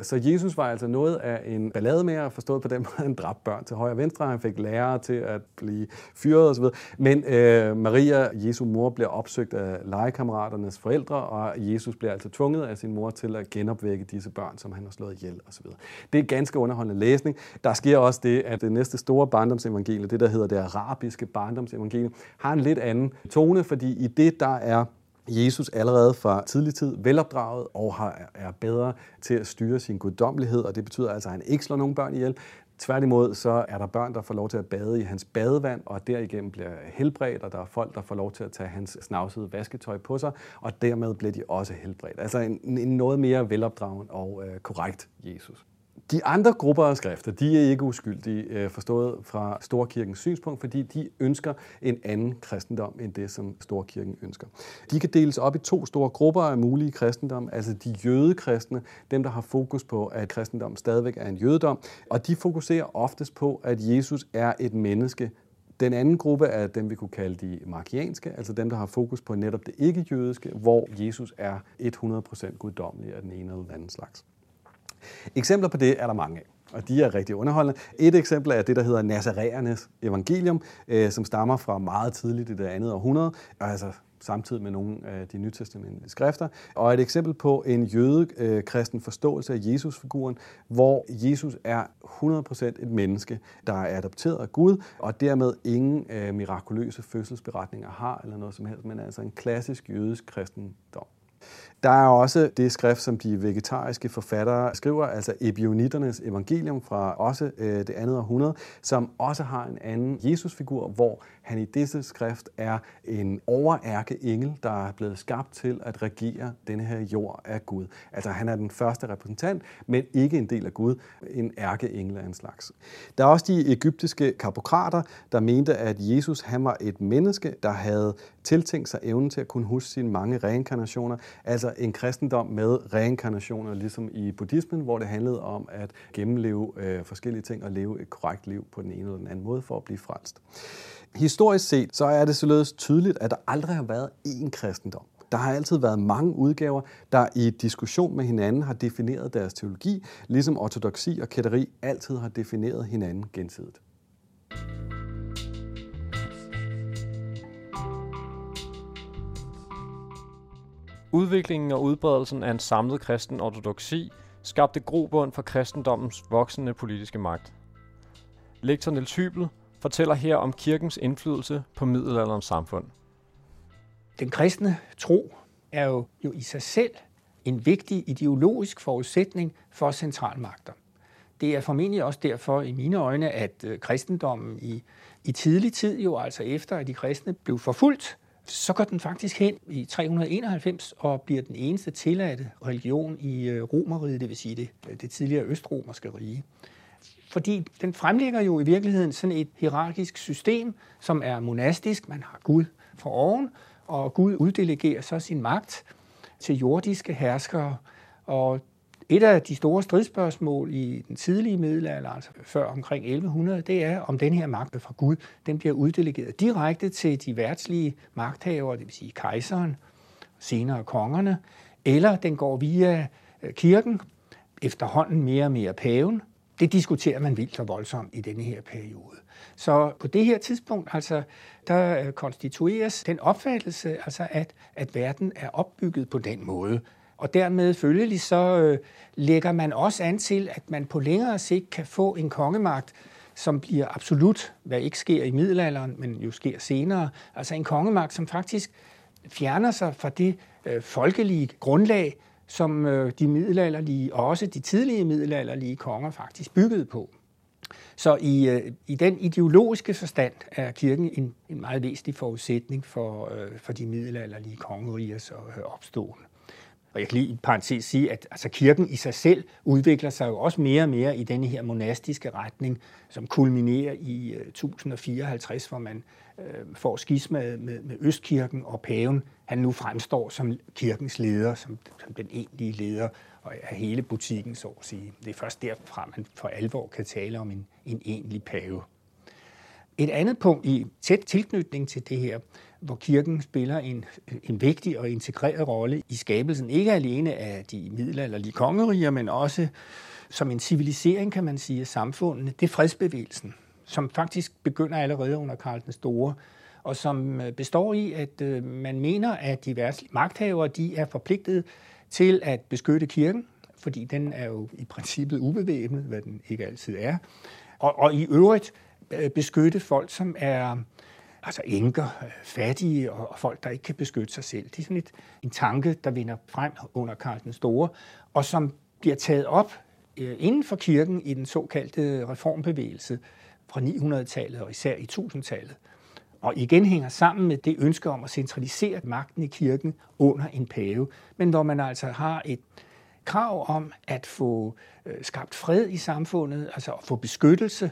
Så Jesus var altså noget af en ballademager, forstået på den *laughs* måde, han dræbte børn til højre og venstre. Han fik lærere til at blive fyret osv. Men øh, Maria, Jesu mor, bliver opsøgt af legekammeraternes forældre, og Jesus bliver altså tvunget af sin mor til at genopvække disse børn, som han har slået ihjel osv. Det er ganske underholdende læsning. Der sker også det, at det næste store barndomsevangelie, det der hedder det arabiske barndomsevangelie, har en lidt anden tone, fordi i det, der er Jesus allerede fra tidlig tid velopdraget og har, er bedre til at styre sin guddommelighed, og det betyder altså, at han ikke slår nogen børn ihjel. Tværtimod så er der børn, der får lov til at bade i hans badevand, og derigennem bliver helbredt, og der er folk, der får lov til at tage hans snavsede vasketøj på sig, og dermed bliver de også helbredt. Altså en, en noget mere velopdragen og øh, korrekt Jesus. De andre grupper af skrifter, de er ikke uskyldige, øh, forstået fra Storkirkens synspunkt, fordi de ønsker en anden kristendom end det, som Storkirken ønsker. De kan deles op i to store grupper af mulige kristendom, altså de jødekristne, dem der har fokus på, at kristendom stadigvæk er en jødedom, og de fokuserer oftest på, at Jesus er et menneske, den anden gruppe er dem, vi kunne kalde de markianske, altså dem, der har fokus på netop det ikke-jødiske, hvor Jesus er 100% guddommelig af den ene eller den anden slags. Eksempler på det er der mange af og de er rigtig underholdende. Et eksempel er det, der hedder Nazareernes evangelium, øh, som stammer fra meget tidligt i det andet århundrede, altså samtidig med nogle af de nytestamentlige skrifter, og et eksempel på en jødekristen øh, forståelse af Jesus-figuren, hvor Jesus er 100% et menneske, der er adopteret af Gud, og dermed ingen øh, mirakuløse fødselsberetninger har, eller noget som helst, men altså en klassisk jødisk kristendom. Der er også det skrift, som de vegetariske forfattere skriver, altså Ebioniternes evangelium fra også øh, det andet århundrede, som også har en anden Jesusfigur, hvor han i disse skrift er en overærke engel, der er blevet skabt til at regere denne her jord af Gud. Altså han er den første repræsentant, men ikke en del af Gud, en ærkeengel af en slags. Der er også de egyptiske kapokrater, der mente, at Jesus han var et menneske, der havde tiltænkt sig evnen til at kunne huske sine mange reinkarnationer, altså Altså en kristendom med reinkarnationer, ligesom i buddhismen, hvor det handlede om at gennemleve øh, forskellige ting og leve et korrekt liv på den ene eller den anden måde for at blive frelst. Historisk set, så er det således tydeligt, at der aldrig har været én kristendom. Der har altid været mange udgaver, der i diskussion med hinanden har defineret deres teologi, ligesom ortodoksi og kætteri altid har defineret hinanden gensidigt. Udviklingen og udbredelsen af en samlet kristen ortodoksi skabte grobund for kristendommens voksende politiske magt. Lektor Niels Hybel fortæller her om kirkens indflydelse på middelalderens samfund. Den kristne tro er jo, jo i sig selv en vigtig ideologisk forudsætning for centralmagter. Det er formentlig også derfor i mine øjne, at øh, kristendommen i, i tidlig tid, jo altså efter at de kristne blev forfulgt, så går den faktisk hen i 391 og bliver den eneste tilladte religion i øh, Romeriet, det vil sige det, øh, det tidligere østromerske rige. Fordi den fremlægger jo i virkeligheden sådan et hierarkisk system, som er monastisk. Man har Gud for oven, og Gud uddelegerer så sin magt til jordiske herskere. Og et af de store stridsspørgsmål i den tidlige middelalder, altså før omkring 1100, det er, om den her magt fra Gud, den bliver uddelegeret direkte til de værtslige magthavere, det vil sige kejseren, senere kongerne, eller den går via øh, kirken, efterhånden mere og mere paven. Det diskuterer man vildt og voldsomt i denne her periode. Så på det her tidspunkt, altså, der øh, konstitueres den opfattelse, altså at, at verden er opbygget på den måde, og dermed følgelig så øh, lægger man også an til, at man på længere sigt kan få en kongemagt, som bliver absolut, hvad ikke sker i middelalderen, men jo sker senere. Altså en kongemagt, som faktisk fjerner sig fra det øh, folkelige grundlag, som øh, de middelalderlige, og også de tidlige middelalderlige konger faktisk byggede på. Så i, øh, i den ideologiske forstand er kirken en, en meget væsentlig forudsætning for, øh, for de middelalderlige kongerigers øh, opståen. Og jeg kan lige i parentes sige, at altså, kirken i sig selv udvikler sig jo også mere og mere i denne her monastiske retning, som kulminerer i øh, uh, 1054, hvor man uh, får skismaet med, med Østkirken og paven. Han nu fremstår som kirkens leder, som, som den egentlige leder af hele butikken, så at sige. Det er først derfra, man for alvor kan tale om en, en egentlig pave. Et andet punkt i tæt tilknytning til det her, hvor kirken spiller en, en vigtig og integreret rolle i skabelsen, ikke alene af de middelalderlige kongeriger, men også som en civilisering, kan man sige, af samfundene, det er fredsbevægelsen, som faktisk begynder allerede under Karl den Store, og som øh, består i, at øh, man mener, at diverse magthavere de er forpligtet til at beskytte kirken, fordi den er jo i princippet ubevæbnet, hvad den ikke altid er, og, og i øvrigt øh, beskytte folk, som er altså enker, fattige og folk, der ikke kan beskytte sig selv. Det er sådan et, en tanke, der vinder frem under Karl den Store, og som bliver taget op øh, inden for kirken i den såkaldte reformbevægelse fra 900-tallet og især i 1000-tallet. Og igen hænger sammen med det ønske om at centralisere magten i kirken under en pave, men hvor man altså har et krav om at få øh, skabt fred i samfundet, altså at få beskyttelse,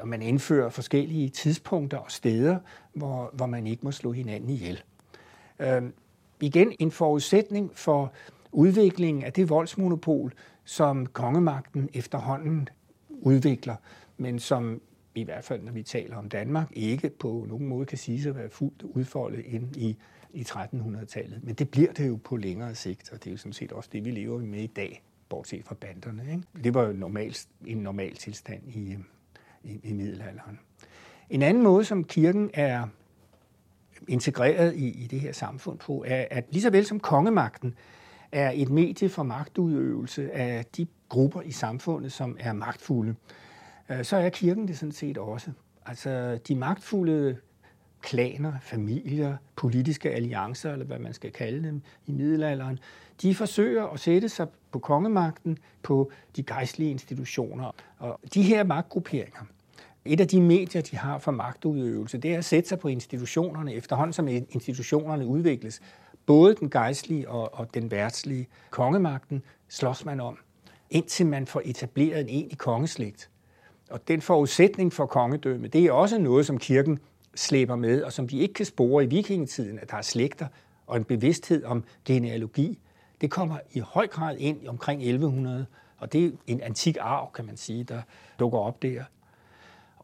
og man indfører forskellige tidspunkter og steder, hvor, hvor man ikke må slå hinanden ihjel. Øh, igen en forudsætning for udviklingen af det voldsmonopol, som kongemagten efterhånden udvikler, men som i hvert fald når vi taler om Danmark, ikke på nogen måde kan sige at være fuldt udfoldet ind i, i 1300-tallet. Men det bliver det jo på længere sigt, og det er jo sådan set også det, vi lever med i dag, bortset fra banderne. Ikke? Det var jo normalt, en normal tilstand i, i, i middelalderen. En anden måde, som kirken er integreret i, i det her samfund på, er, at lige så vel som kongemagten er et medie for magtudøvelse af de grupper i samfundet, som er magtfulde, øh, så er kirken det sådan set også. Altså de magtfulde klaner, familier, politiske alliancer, eller hvad man skal kalde dem i middelalderen, de forsøger at sætte sig på kongemagten, på de gejstlige institutioner. Og de her magtgrupperinger, et af de medier, de har for magtudøvelse, det er at sætte sig på institutionerne, efterhånden som institutionerne udvikles. Både den gejstlige og, og den værtslige kongemagten slås man om, indtil man får etableret en egentlig kongeslægt. Og den forudsætning for kongedømme, det er også noget, som kirken slæber med, og som vi ikke kan spore i vikingetiden, at der er slægter og en bevidsthed om genealogi. Det kommer i høj grad ind omkring 1100, og det er en antik arv, kan man sige, der dukker op der.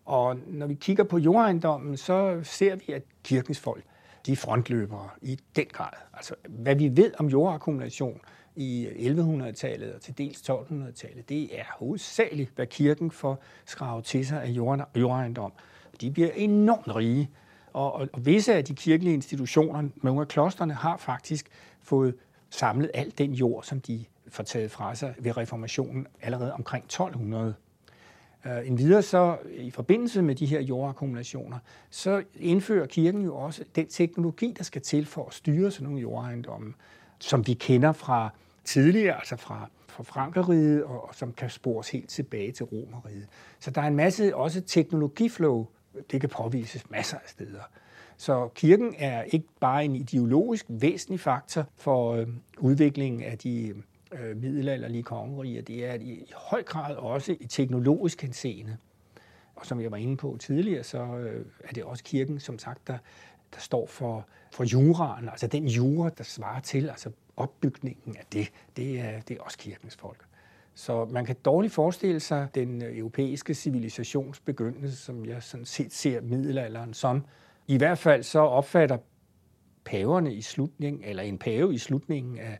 Og når vi kigger på jordejendommen, så ser vi, at kirkens folk, de er frontløbere i den grad. Altså, hvad vi ved om jordakkumulation i 1100-tallet og til dels 1200-tallet, det er hovedsageligt, hvad kirken får skravet til sig af jordejendom. De bliver enormt rige, og, og, og visse af de kirkelige institutioner, nogle af klosterne, har faktisk fået samlet al den jord, som de får taget fra sig ved reformationen allerede omkring 1200. Uh, øh, en videre så, i forbindelse med de her jordakkumulationer, så indfører kirken jo også den teknologi, der skal til for at styre sådan nogle jordejendomme, som vi kender fra tidligere, altså fra, fra Frankeriget, og, og som kan spores helt tilbage til Romeriet. Så der er en masse også teknologiflow, det kan påvises masser af steder. Så kirken er ikke bare en ideologisk væsentlig faktor for øh, udviklingen af de øh, middelalderlige kongeriger, det er i, i høj grad også i teknologisk henseende. Og som jeg var inde på tidligere, så øh, er det også kirken, som sagt, der, der står for, for juraen, altså den jura, der svarer til, altså opbygningen af det, det er, det er også kirkens folk. Så man kan dårligt forestille sig den øh, europæiske civilisations begyndelse, som jeg sådan set ser middelalderen som. I hvert fald så opfatter paverne i slutningen, eller en pave i slutningen af,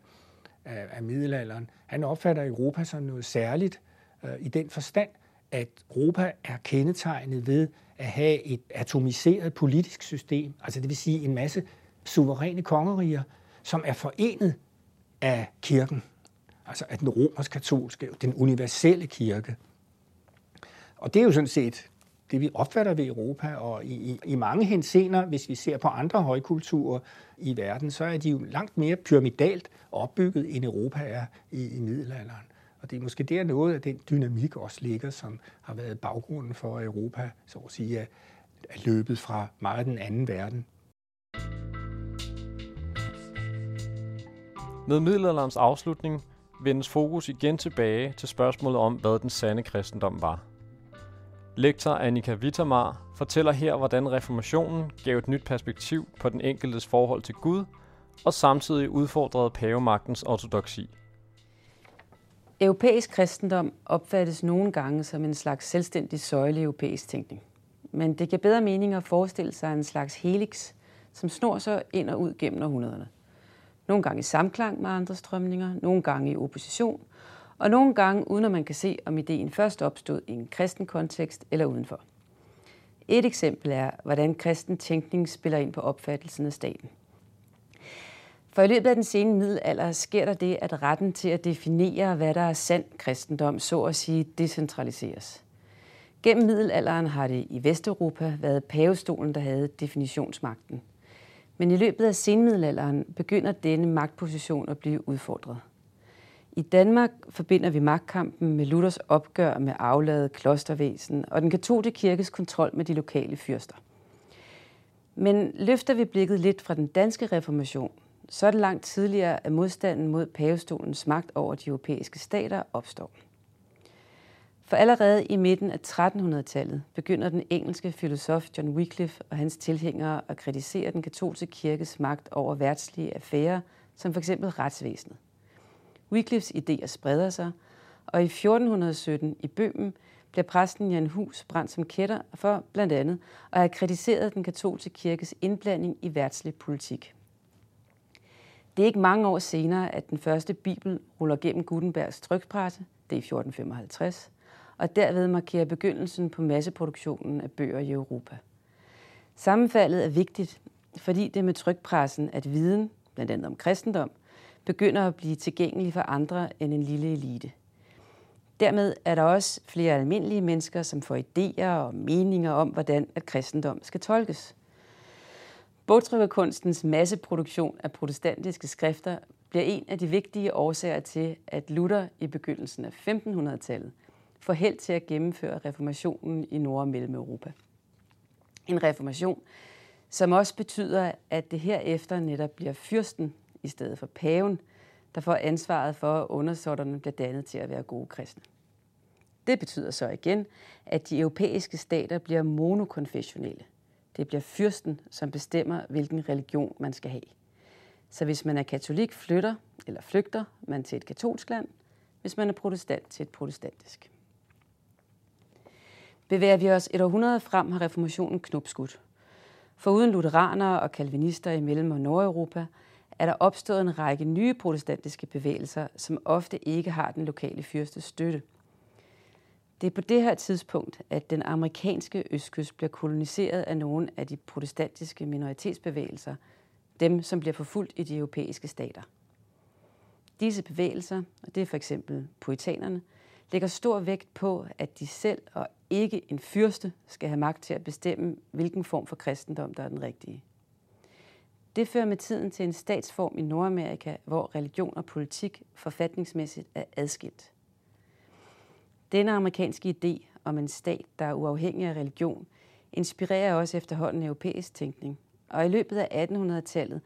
af, af middelalderen, han opfatter Europa som noget særligt øh, i den forstand, at Europa er kendetegnet ved at have et atomiseret politisk system, altså det vil sige en masse suveræne kongeriger, som er forenet af kirken, altså af den romersk-katolske, den universelle kirke. Og det er jo sådan set det, vi opfatter ved Europa, og i, i, i mange hensener, hvis vi ser på andre højkulturer i verden, så er de jo langt mere pyramidalt opbygget, end Europa er i, i middelalderen. Og det er måske der noget af den dynamik også ligger, som har været baggrunden for, at Europa, så at sige, er, er løbet fra meget den anden verden. Med middelalderens afslutning vendes fokus igen tilbage til spørgsmålet om, hvad den sande kristendom var. Lektor Annika Wittermar fortæller her, hvordan reformationen gav et nyt perspektiv på den enkeltes forhold til Gud, og samtidig udfordrede pavemagtens ortodoksi. Europæisk kristendom opfattes nogle gange som en slags selvstændig søjle europæisk tænkning. Men det giver bedre mening at forestille sig en slags helix, som snor sig ind og ud gennem århundrederne. Nogle gange i samklang med andre strømninger, nogle gange i opposition, og nogle gange uden at man kan se, om ideen først opstod i en kristen kontekst eller udenfor. Et eksempel er, hvordan kristen tænkning spiller ind på opfattelsen af staten. For i løbet af den sene middelalder sker der det, at retten til at definere, hvad der er sand kristendom, så at sige, decentraliseres. Gennem middelalderen har det i Vesteuropa været pavestolen, der havde definitionsmagten – men i løbet af senmiddelalderen begynder denne magtposition at blive udfordret. I Danmark forbinder vi magtkampen med Luthers opgør med afladet klostervæsen og den katolske kirkes kontrol med de lokale fyrster. Men løfter vi blikket lidt fra den danske reformation, så er det langt tidligere, at modstanden mod pavestolens magt over de europæiske stater opstår. For allerede i midten af 1300-tallet begynder den engelske filosof John Wycliffe og hans tilhængere at kritisere den katolske kirkes magt over værtslige affærer, som f.eks. retsvæsenet. Wycliffes idéer spreder sig, og i 1417 i Bøhmen bliver præsten Jan Hus brændt som kætter for blandt andet at have kritiseret den katolske kirkes indblanding i værtslig politik. Det er ikke mange år senere, at den første bibel ruller gennem Gutenbergs trykpresse, det er i 1455, og derved markere begyndelsen på masseproduktionen af bøger i Europa. Sammenfaldet er vigtigt, fordi det er med trykpressen, at viden, blandt andet om kristendom, begynder at blive tilgængelig for andre end en lille elite. Dermed er der også flere almindelige mennesker, som får idéer og meninger om, hvordan at kristendom skal tolkes. Bogtrykkerkunstens masseproduktion af protestantiske skrifter bliver en af de vigtige årsager til, at Luther i begyndelsen af 1500-tallet får held til at gennemføre reformationen i Nord- og Mellem-Europa. En reformation, som også betyder, at det herefter netop bliver fyrsten i stedet for paven, der får ansvaret for, at undersåtterne bliver dannet til at være gode kristne. Det betyder så igen, at de europæiske stater bliver monokonfessionelle. Det bliver fyrsten, som bestemmer, hvilken religion man skal have. Så hvis man er katolik, flytter eller flygter man til et katolsk land, hvis man er protestant til et protestantisk. Bevæger vi os et århundrede frem, har reformationen knopskudt. For uden lutheranere og kalvinister i Mellem- og Nordeuropa, er der opstået en række nye protestantiske bevægelser, som ofte ikke har den lokale fyrstes støtte. Det er på det her tidspunkt, at den amerikanske østkyst bliver koloniseret af nogle af de protestantiske minoritetsbevægelser, dem som bliver forfulgt i de europæiske stater. Disse bevægelser, og det er for eksempel poetanerne, lægger stor vægt på, at de selv og ikke en fyrste skal have magt til at bestemme, hvilken form for kristendom, der er den rigtige. Det fører med tiden til en statsform i Nordamerika, hvor religion og politik forfatningsmæssigt er adskilt. Denne amerikanske idé om en stat, der er uafhængig af religion, inspirerer også efterhånden europæisk tænkning. Og i løbet af 1800-tallet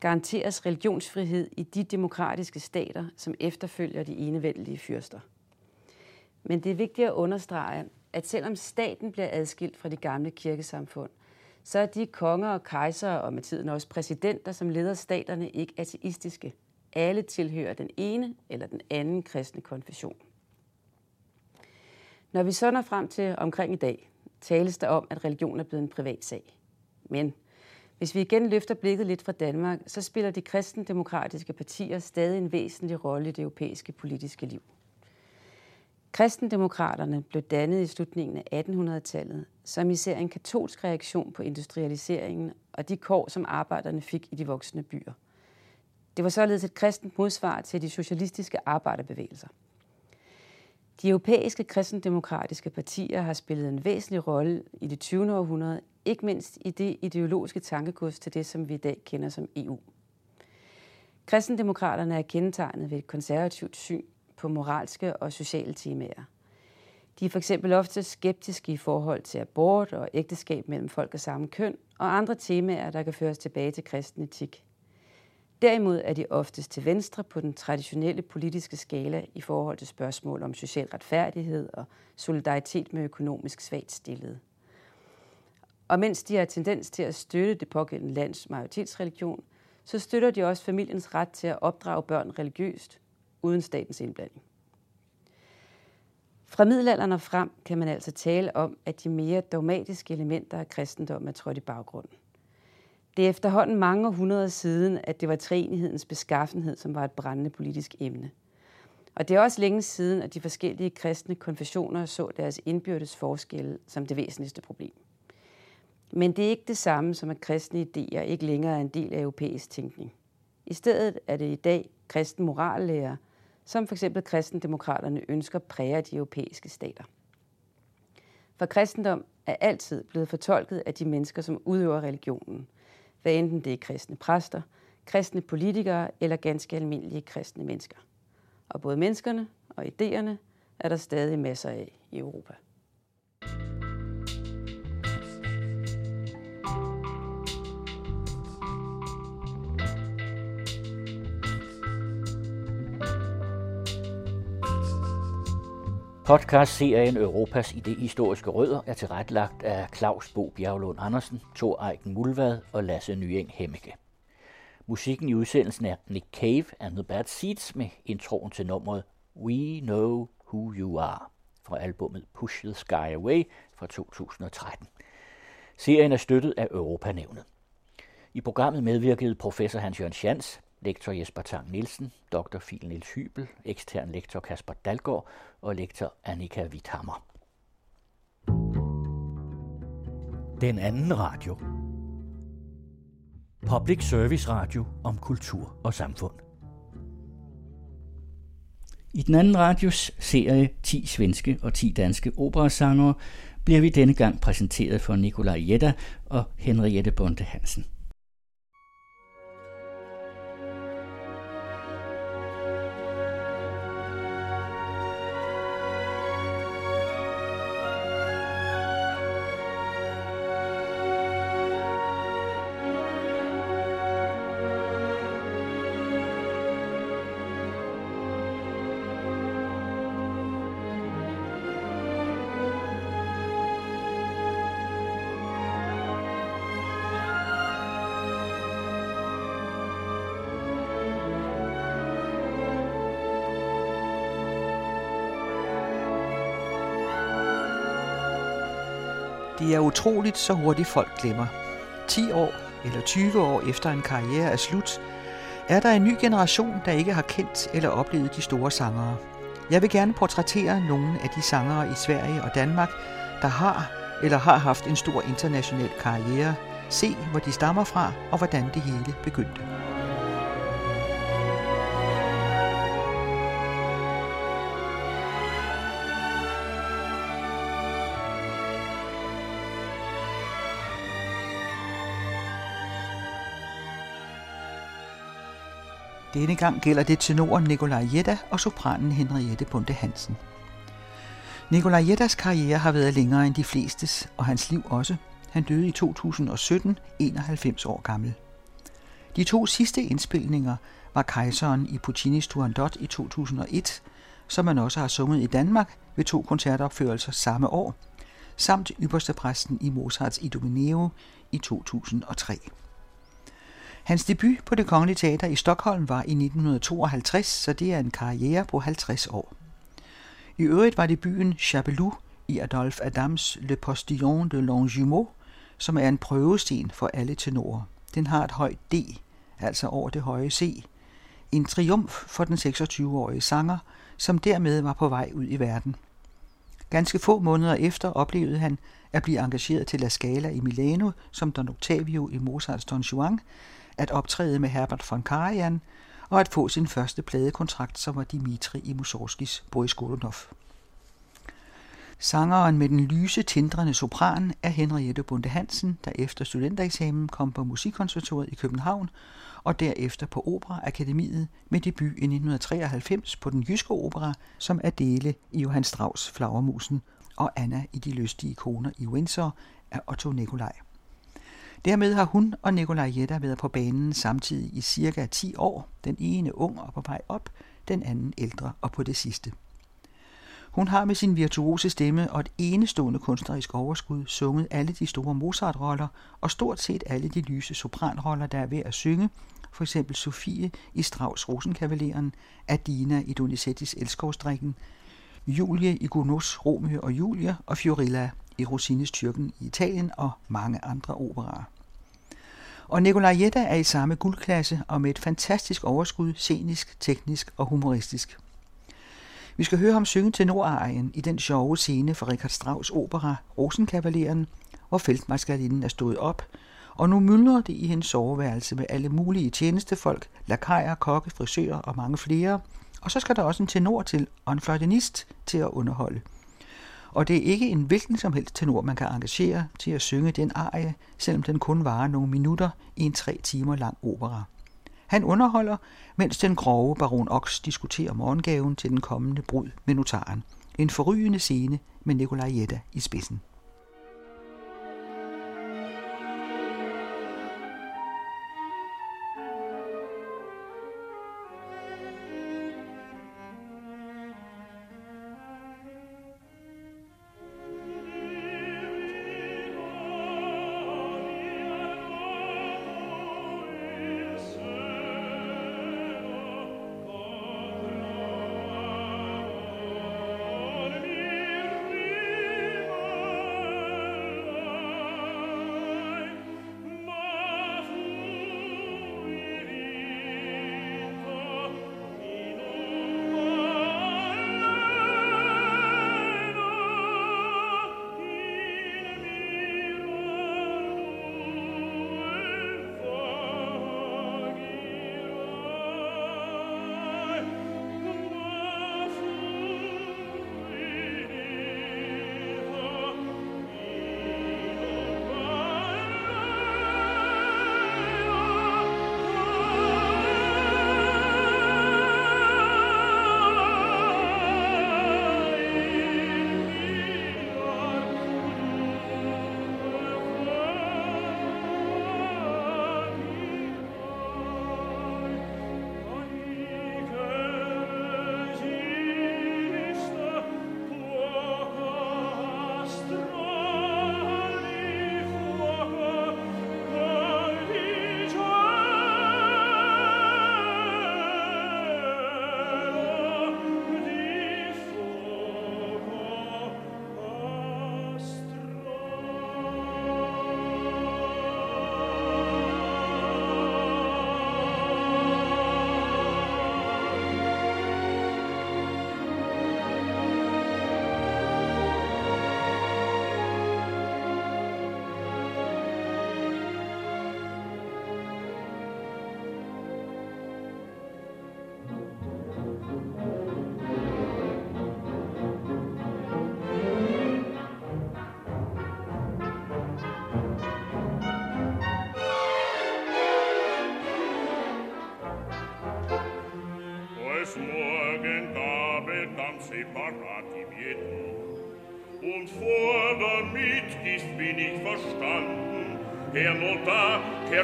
garanteres religionsfrihed i de demokratiske stater, som efterfølger de enevældige fyrster. Men det er vigtigt at understrege, at selvom staten bliver adskilt fra de gamle kirkesamfund, så er de konger og kejsere, og med tiden også præsidenter, som leder staterne, ikke ateistiske. Alle tilhører den ene eller den anden kristne konfession. Når vi så når frem til omkring i dag, tales der om, at religion er blevet en privat sag. Men hvis vi igen løfter blikket lidt fra Danmark, så spiller de kristendemokratiske partier stadig en væsentlig rolle i det europæiske politiske liv. Kristendemokraterne blev dannet i slutningen af 1800-tallet, som især en katolsk reaktion på industrialiseringen og de kår, som arbejderne fik i de voksne byer. Det var således et kristent modsvar til de socialistiske arbejderbevægelser. De europæiske kristendemokratiske partier har spillet en væsentlig rolle i det 20. århundrede, ikke mindst i det ideologiske tankegods til det, som vi i dag kender som EU. Kristendemokraterne er kendetegnet ved et konservativt syn på moralske og sociale temaer. De er for eksempel ofte skeptiske i forhold til abort og ægteskab mellem folk af samme køn og andre temaer, der kan føres tilbage til kristen etik. Derimod er de oftest til venstre på den traditionelle politiske skala i forhold til spørgsmål om social retfærdighed og solidaritet med økonomisk svagt stillede. Og mens de har tendens til at støtte det pågældende lands majoritetsreligion, så støtter de også familiens ret til at opdrage børn religiøst, uden statens indblanding. Fra middelalderen og frem kan man altså tale om, at de mere dogmatiske elementer af kristendommen er trådt i baggrunden. Det er efterhånden mange århundreder siden, at det var treenighedens beskaffenhed, som var et brændende politisk emne. Og det er også længe siden, at de forskellige kristne konfessioner så deres indbyrdes forskelle som det væsentligste problem. Men det er ikke det samme som, at kristne idéer ikke længere er en del af europæisk tænkning. I stedet er det i dag kristen morallærer, som f.eks. kristendemokraterne ønsker præger de europæiske stater. For kristendom er altid blevet fortolket af de mennesker, som udøver religionen, hvad enten det er kristne præster, kristne politikere eller ganske almindelige kristne mennesker. Og både menneskerne og idéerne er der stadig masser af i Europa. Podcast-serien Europas idehistoriske rødder er tilrettelagt af Claus Bo Bjerglund Andersen, Thor Eiken Mulvad og Lasse Nyeng Hemmeke. Musikken i udsendelsen er Nick Cave and the Bad Seeds med introen til nummeret We Know Who You Are fra albumet Push the Sky Away fra 2013. Serien er støttet af Europanævnet. I programmet medvirkede professor Hans-Jørgen Schans, lektor Jesper Tang Nielsen, dr. Fil Niels Hybel, ekstern lektor Kasper Dalgaard og lektor Annika Witthammer. Den anden radio. Public Service Radio om kultur og samfund. I den anden radios serie 10 svenske og 10 danske operasangere bliver vi denne gang præsenteret for Nikolaj Jetta og Henriette Bonte Hansen. Det er utroligt, så hurtigt folk glemmer. 10 år eller 20 år efter en karriere er slut, er der en ny generation, der ikke har kendt eller oplevet de store sangere. Jeg vil gerne portrættere nogle af de sangere i Sverige og Danmark, der har eller har haft en stor international karriere. Se, hvor de stammer fra og hvordan det hele begyndte. Denne gang gælder det tenoren Nikolaj Jetta og sopranen Henriette Bunde Hansen. Nikolaj Jettas karriere har været længere end de flestes, og hans liv også. Han døde i 2017, 91 år gammel. De to sidste indspilninger var Kejseren i Puccinis Turandot i 2001, som man også har sunget i Danmark ved to koncertopførelser samme år, samt Ypperstepræsten i Mozarts Idomeneo i 2003. Hans debut på det Kongelige Teater i Stockholm var i 1952, så det er en karriere på 50 år. I øvrigt var debuten Chapelou i Adolphe Adams Le Postillon de Longjumeau, som er en prøvesten for alle tenorer. Den har et højt D, altså over det høje C. En triumf for den 26-årige sanger, som dermed var på vej ud i verden. Ganske få måneder efter oplevede han at blive engageret til La Scala i Milano som Don Octavio i Mozarts Don Juan, at optræde med Herbert von Karajan og at få sin første pladekontrakt, som var Dimitri i Mussorgskis Boris Godunov. Sangeren med den lyse, tindrende sopran er Henriette Bunde Hansen, der efter studentereksamen kom på Musikkonservatoriet i København og derefter på Operaakademiet med debut i 1993 på den jyske opera som Adele i Johann Strauss Flagermusen og Anna i De lystige koner i Windsor af Otto Nikolaj. Dermed har hun og Nikolaj Jetta været på banen samtidig i cirka 10 år. Den ene ung og på vej op, den anden ældre og på det sidste. Hun har med sin virtuose stemme og et enestående kunstnerisk overskud sunget alle de store Mozart-roller og stort set alle de lyse sopranroller, der er ved at synge, for eksempel Sofie i Strauss Rosenkavaleren, Adina i Donizettis Elskovsdrikken, Julie i Gounods Romeo og Julie og Fiorilla i Rossines Tyrken i Italien og mange andre operaer. Og Nicolai Jetta er i samme guldklasse og med et fantastisk overskud, scenisk, teknisk og humoristisk. Vi skal høre ham synge tenorarien i den sjove scene fra Richard Strauss opera Rosenkavaleren, hvor feltmarskalinen er stået op, og nu myldrer det i hendes soveværelse med alle mulige tjenestefolk, lakajer, kokke, frisører og mange flere, og så skal der også en tenor til og en fløjtenist til at underholde – og det er ikke en hvilken som helst tenor, man kan engagere til at synge den arie, selvom den kun varer nogle minutter i en tre timer lang opera. Han underholder, mens den grove baron Ox diskuterer morgengaven til den kommende brud med notaren. En forrygende scene med Nikolaj Jetta i spidsen.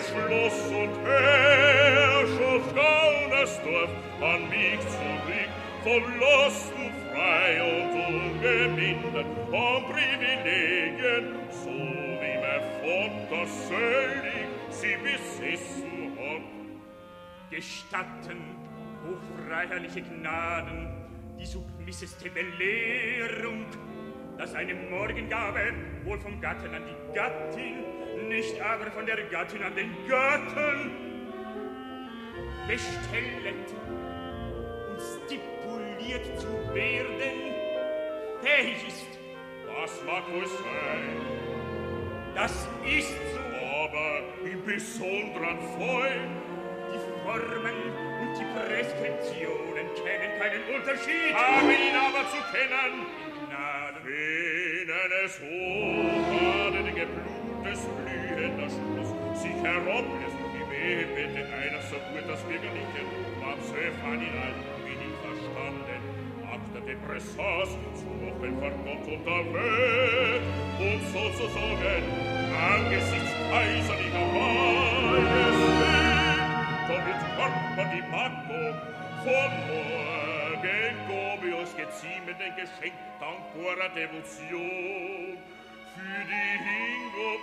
Schloss und Herrschaft Gaunersdorf an mich zurück, verlassen, frei und ungemindert, an Privilegien, so wie mein Vater selig sie besessen hat. Gestatten, hochfreiherrliche Gnaden, die submisseste Belehrung, dass eine Morgengabe wohl vom Gatten an die Gattin, nicht aber von der Gattin an den Gatten bestellet und stipuliert zu werden, fähig ist. Was mag wohl sein? Das ist so. Aber im besonderen Fall Die Formen und die Preskriptionen kennen keinen Unterschied. haben ihn aber zu kennen, Gnaden. Wenn es hochadlige Blutes Schluss sich herablässt und die Wehe bettet einer so gut das Bürgerliche, man Stefan in allen wenig verstanden, Akte de Pressas zu Wochen vor Gott und der Welt. Und sozusagen angesichts kaiserlicher Majestät, damit Körper die Pacto von morgen Gobius geziemenden Geschenk dankbarer Devotion. Für die Hingob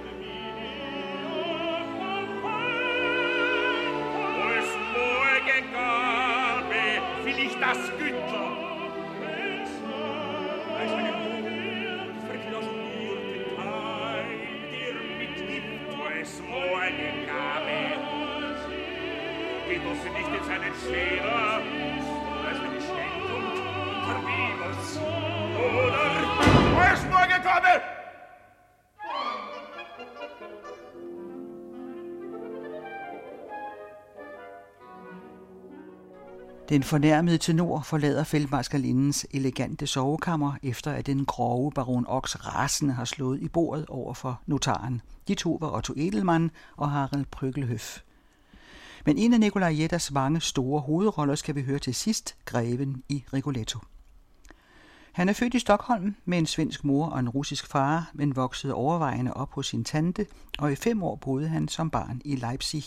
Den fornærmede tenor forlader feltmarskalindens elegante sovekammer, efter at den grove baron Ox rasende har slået i bordet over for notaren. De to var Otto Edelmann og Harald Pryggelhøf. Men en af Nikolaj Jettas mange store hovedroller skal vi høre til sidst, Greven i Rigoletto. Han er født i Stockholm med en svensk mor og en russisk far, men voksede overvejende op hos sin tante, og i fem år boede han som barn i Leipzig,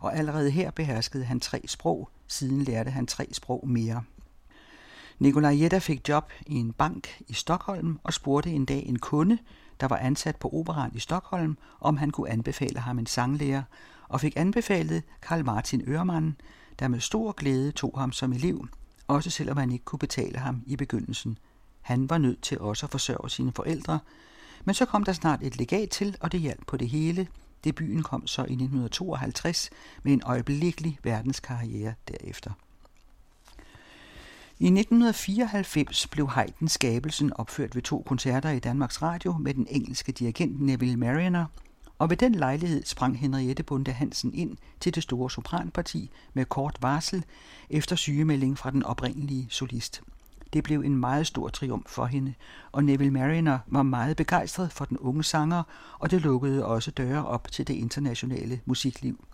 og allerede her beherskede han tre sprog, siden lærte han tre sprog mere. Nikolajetta fik job i en bank i Stockholm og spurgte en dag en kunde, der var ansat på operan i Stockholm, om han kunne anbefale ham en sanglærer, og fik anbefalet Karl Martin Ørmann, der med stor glæde tog ham som elev, også selvom han ikke kunne betale ham i begyndelsen. Han var nødt til også at forsørge sine forældre, men så kom der snart et legat til, og det hjalp på det hele. Debuten kom så i 1952 med en øjeblikkelig verdenskarriere derefter. I 1994 blev Haydn skabelsen opført ved to koncerter i Danmarks Radio med den engelske dirigent Neville Marriner, og ved den lejlighed sprang Henriette Bunde Hansen ind til det store sopranparti med kort varsel efter sygemelding fra den oprindelige solist. Det blev en meget stor triumf for hende, og Neville Marriner var meget begejstret for den unge sanger, og det lukkede også døre op til det internationale musikliv.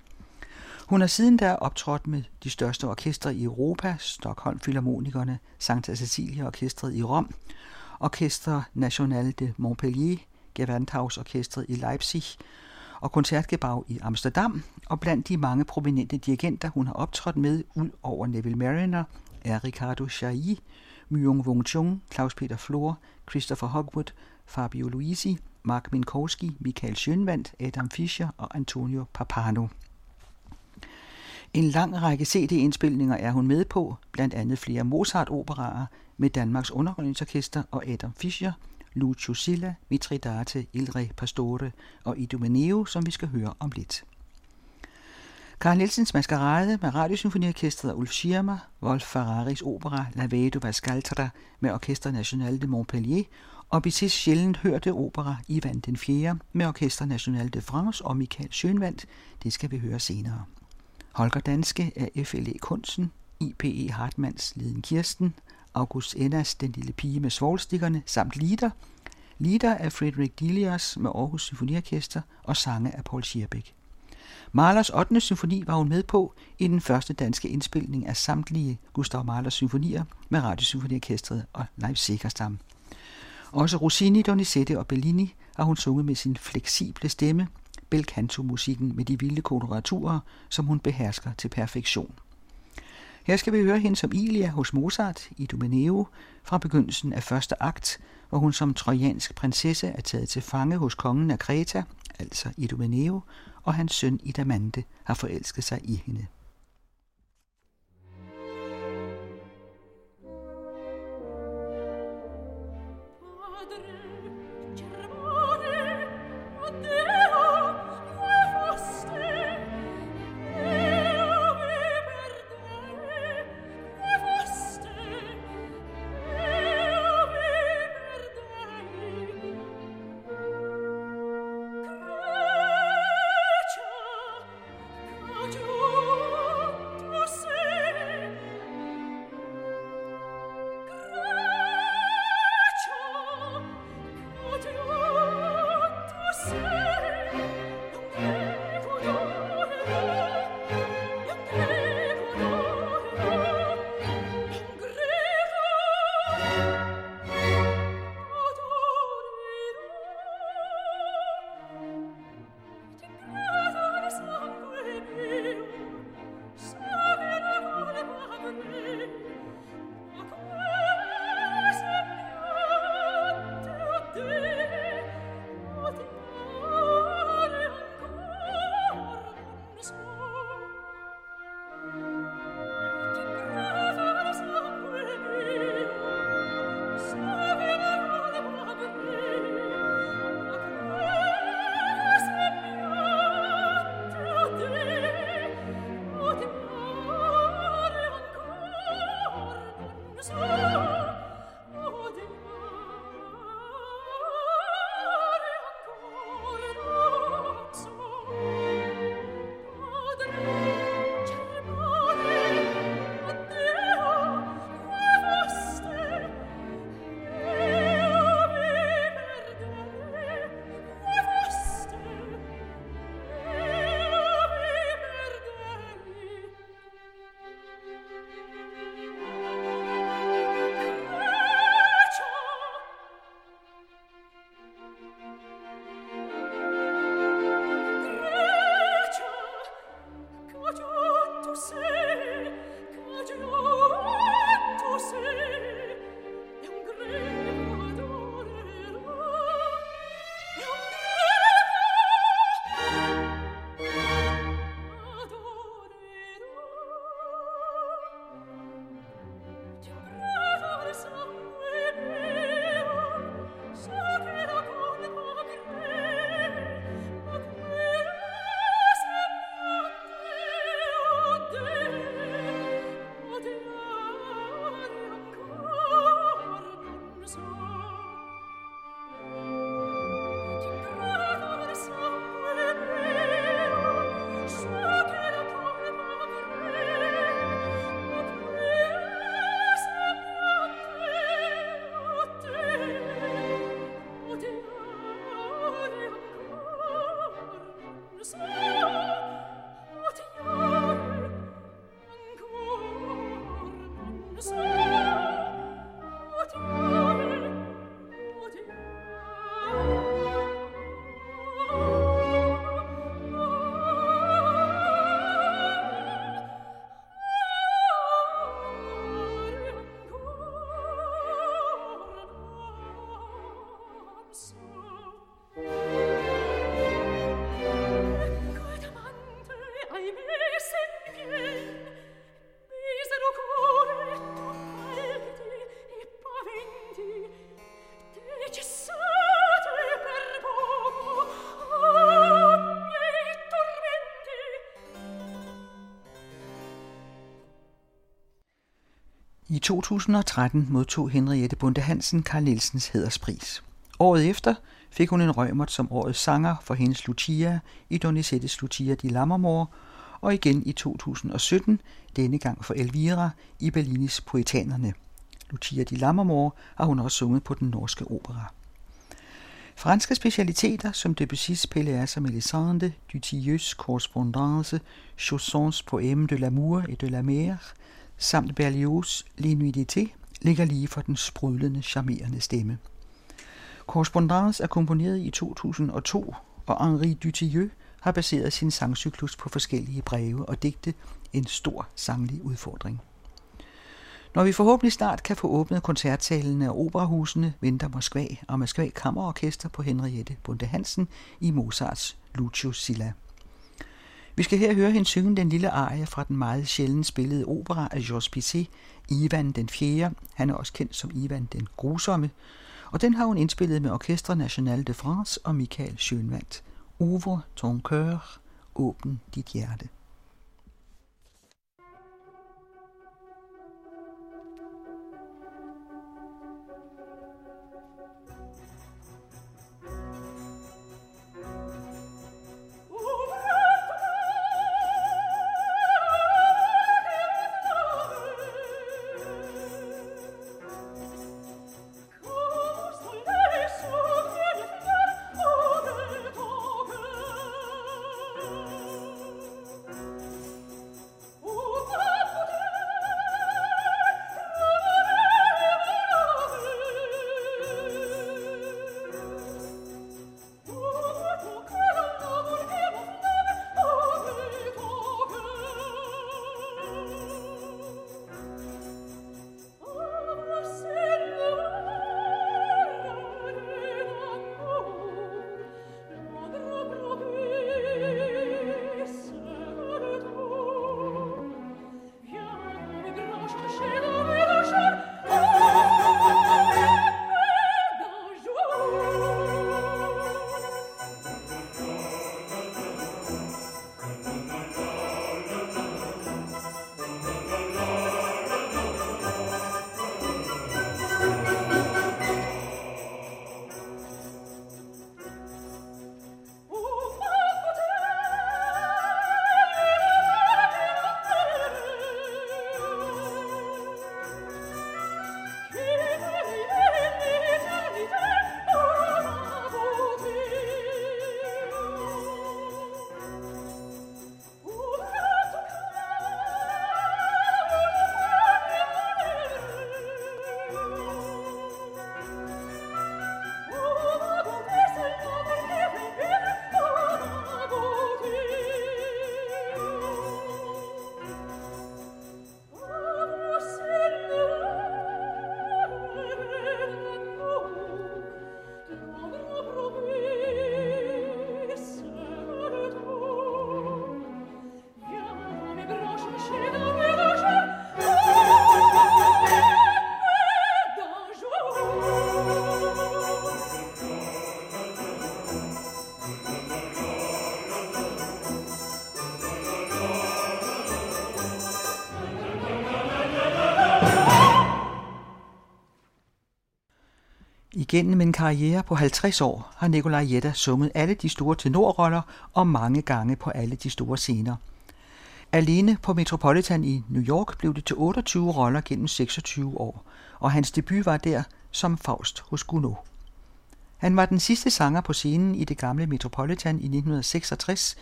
Hun har siden da optrådt med de største orkestre i Europa, Stockholm Philharmonikerne, Santa Cecilia Orkestret i Rom, Orkester National de Montpellier, Gewandhaus Orkestret i Leipzig og Koncertgebag i Amsterdam, og blandt de mange prominente dirigenter, hun har optrådt med, ud over Neville Marriner, er Ricardo Chailly, Myung Wong Chung, Claus Peter Flor, Christopher Hogwood, Fabio Luisi, Mark Minkowski, Michael Schönwandt, Adam Fischer og Antonio Papano. En lang række CD-indspilninger er hun med på, blandt andet flere Mozart-operaer med Danmarks Underholdningsorkester og Adam Fischer, Lucio Silla, Mitridate, Il Re Pastore og Idomeneo, som vi skal høre om lidt. Carl Nielsens Maskerade med Radiosymfoniorkestret og Ulf Schirmer, Wolf Ferraris opera La Vedo Vascaltra med Orkester National de Montpellier og Bizets sjældent hørte opera Ivan den 4. med Orkester National de France og Michael Schönwandt, det skal vi høre senere. Holger Danske af FLE Kunsten, IPE Hartmanns Liden Kirsten, August Ennas Den lille pige med svolstikkerne samt Lieder. Lieder af Frederik Dilias med Aarhus Symfoniorkester og sange af Paul Schierbeck. Mahlers 8. symfoni var hun med på i den første danske indspilning af samtlige Gustav Mahlers symfonier med Radiosymfoniorkestret og Leipzigerstam. Også Rossini, Donizetti og Bellini har hun sunget med sin fleksible stemme, bel canto-musikken med de vilde koloraturer, som hun behersker til perfektion. Her skal vi høre hende som Ilia hos Mozart i Domeneo fra begyndelsen af første akt, hvor hun som trojansk prinsesse er taget til fange hos kongen af Kreta, altså Idomeneo, og hans søn Idamante har forelsket sig i hende. 2013 modtog Henriette Bunde Hansen Karl Nielsens hæderspris. Året efter fik hun en rømert som årets sanger for hendes Lucia i Donizettis Lucia di Lammermoor, og igen i 2017, denne gang for Elvira i Bellinis Poetanerne. Lucia di Lammermoor har hun også sunget på den norske opera. Franske specialiteter som Debussy's Pelléas og Mélisande, Dutilleux's Correspondance, Chaussons Poème de l'amour et de la mer, samt Berlioz' L'Inuidité ligger lige for den sprudlende, charmerende stemme. Correspondance er komponeret i 2002, og Henri Dutilleux har baseret sin sangcyklus på forskellige breve og digte, en stor sanglig udfordring. Når vi forhåbentlig snart kan få åbnet koncertsalene og operahusene, venter Moskva og Moskva Kammerorkester på Henriette Bunde Hansen i Mozarts Lucio Silla. Vi skal her høre hende synge den lille arie fra den meget sjældent spillede opera af Georges Bizet, Ivan den 4. Han er også kendt som Ivan den Grusomme, og den har hun indspillet med Orchestre National de France og Michael Schönwandt. Ouvre ton cœur, åbn dit hjerte. Gennem en karriere på 50 år har Nikolaj Jetta sunget alle de store tenorroller og mange gange på alle de store scener. Alene på Metropolitan i New York blev det til 28 roller gennem 26 år, og hans debut var der som Faust hos Gounod. Han var den sidste sanger på scenen i det gamle Metropolitan i 1966,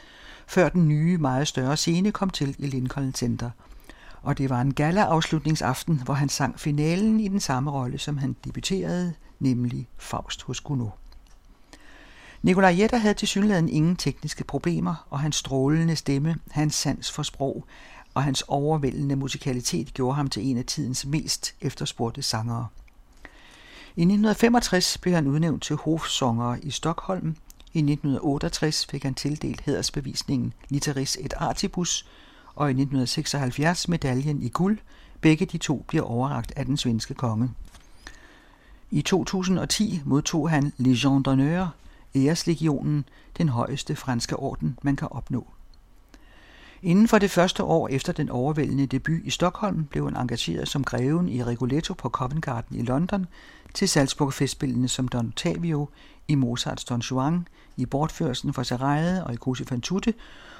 før den nye, meget større scene kom til i Lincoln Center. Og det var en gala-afslutningsaften, hvor han sang finalen i den samme rolle, som han debuterede nemlig Faust hos Gounod. Nikolaj Jetter havde til synligheden ingen tekniske problemer, og hans strålende stemme, hans sans for sprog og hans overvældende musikalitet gjorde ham til en af tidens mest efterspurgte sangere. I 1965 blev han udnævnt til hofsanger i Stockholm. I 1968 fik han tildelt hædersbevisningen Litteris et Artibus, og i 1976 medaljen i guld. Begge de to bliver overragt af den svenske konge. I 2010 modtog han Legion d'honneur, æreslegionen, den højeste franske orden, man kan opnå. Inden for det første år efter den overvældende debut i Stockholm blev han engageret som greven i Rigoletto på Covent Garden i London, til Salzburg festspillene som Don Ottavio, i Mozarts Don Juan, i Bortførelsen for Sarajet og i Così fan tutte,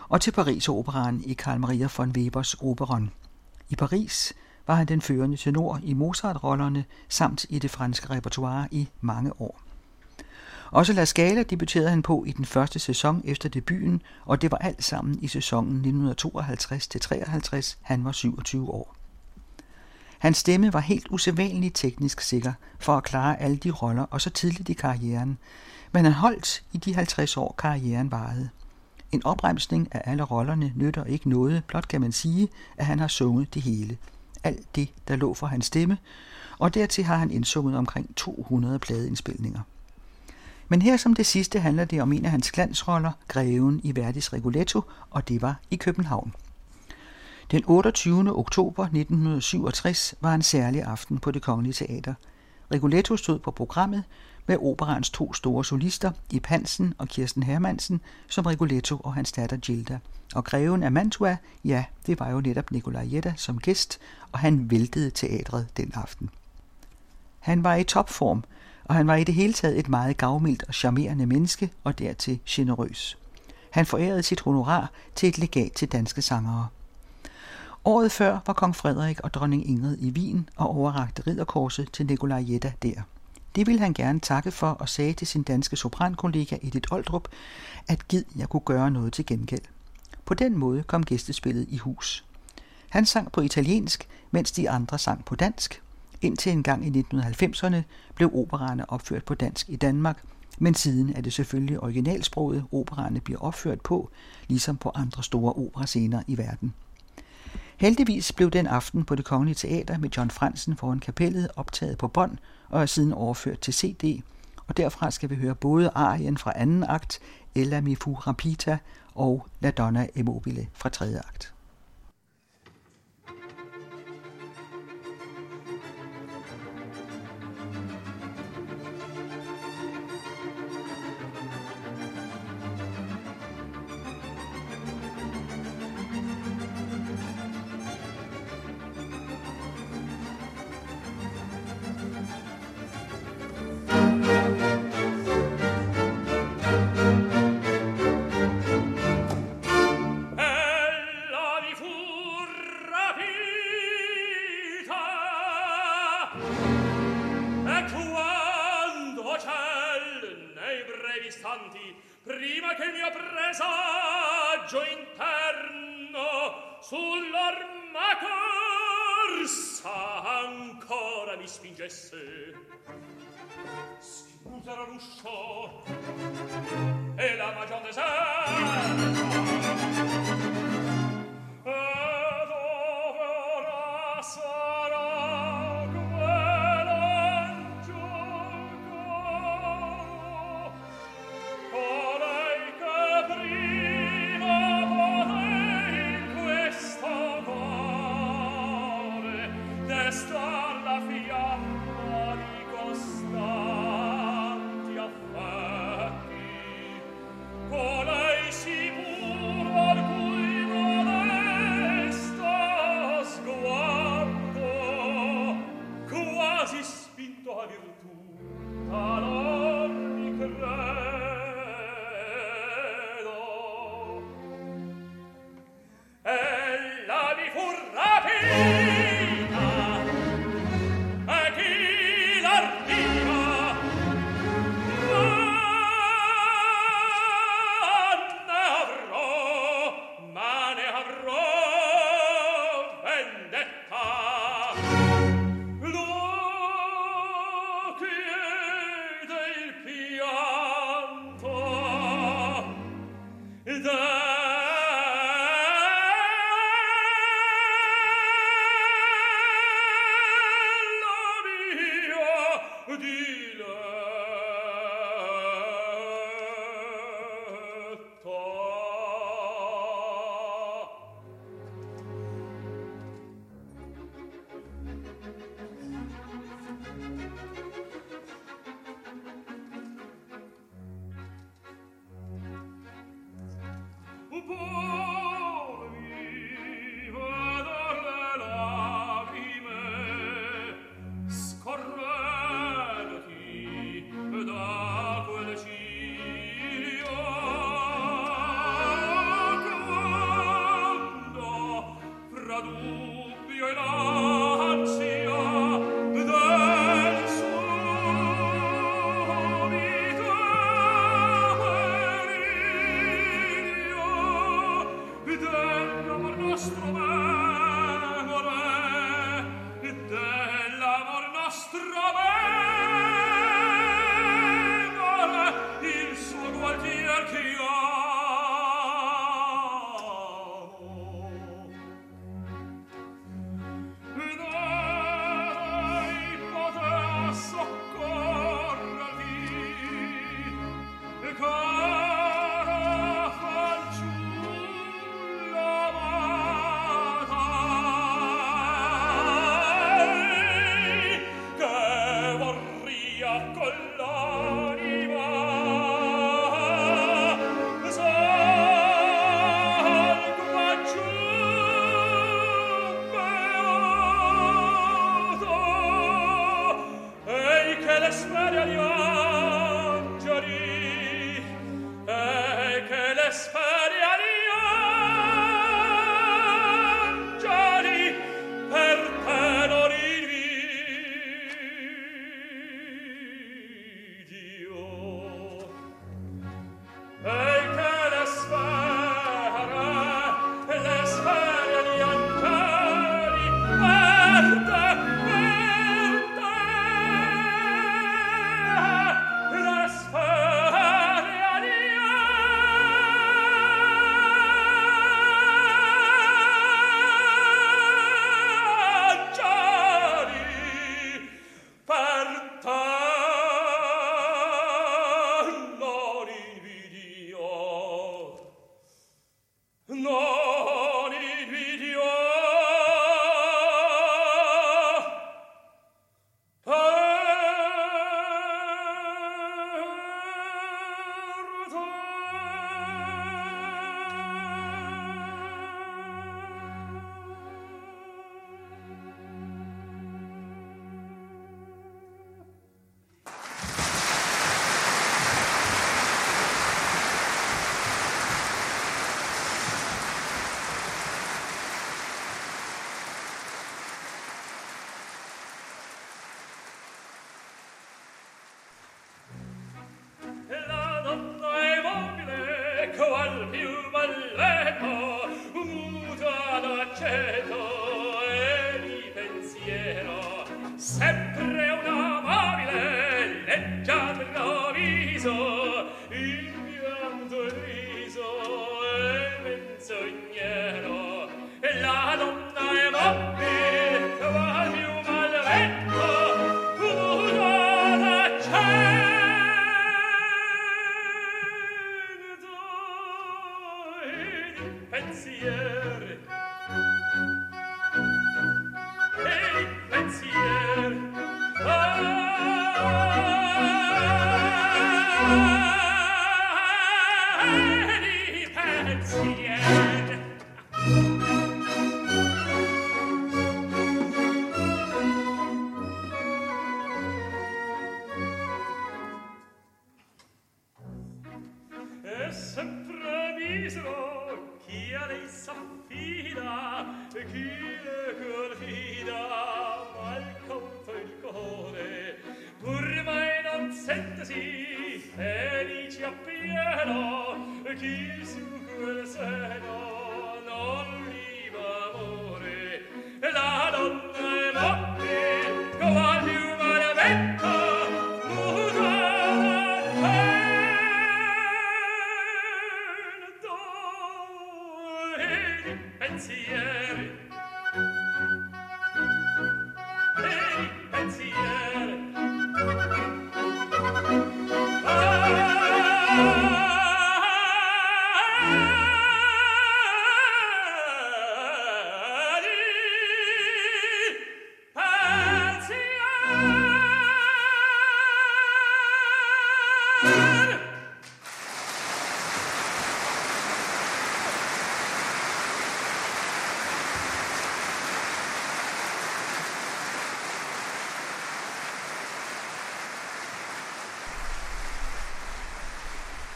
og til Paris Operan i Karl Maria von Webers Operon. I Paris var han den førende tenor i Mozart-rollerne samt i det franske repertoire i mange år. Også La Scala debuterede han på i den første sæson efter debuten, og det var alt sammen i sæsonen 1952-53. Han var 27 år. Hans stemme var helt usædvanligt teknisk sikker for at klare alle de roller og så tidligt i karrieren, men han holdt i de 50 år karrieren varede. En opremsning af alle rollerne nytter ikke noget, blot kan man sige, at han har sunget det hele. Alt det, der lå for hans stemme, og dertil har han indsunget omkring 200 pladeindspilninger. Men her som det sidste handler det om en af hans glansroller, Greven i Verdis Rigoletto, og det var i København. Den 28. oktober 1967 var en særlig aften på det Kongelige Teater. Rigoletto stod på programmet med operans to store solister, Ip Hansen og Kirsten Hermansen, som Rigoletto og hans datter Gilda. Og greven af Mantua, ja, det var jo netop Nicolai Jetta som gæst, og han væltede teatret den aften. Han var i topform, og han var i det hele taget et meget gavmildt og charmerende menneske, og dertil generøs. Han forærede sit honorar til et legat til danske sangere. Året før var kong Frederik og dronning Ingrid i Wien og overrakte ridderkorset til Nikolaj Jetta der. Det ville han gerne takke for og sagde til sin danske soprankollega Edith Oldrup, at gid jeg kunne gøre noget til gengæld. På den måde kom gæstespillet i hus. Han sang på italiensk, mens de andre sang på dansk. Indtil en gang i 1990'erne blev operaerne opført på dansk i Danmark, men siden er det selvfølgelig originalsproget, operaerne bliver opført på, ligesom på andre store operascener i verden. Heldigvis blev den aften på det Kongelige Teater med John Fransen foran kapellet optaget på bånd og er siden overført til CD, og derfra skal vi høre både arien fra anden akt, Ella mi fu rapita og La Donna Immobile fra tredje akt. usciò e la magion des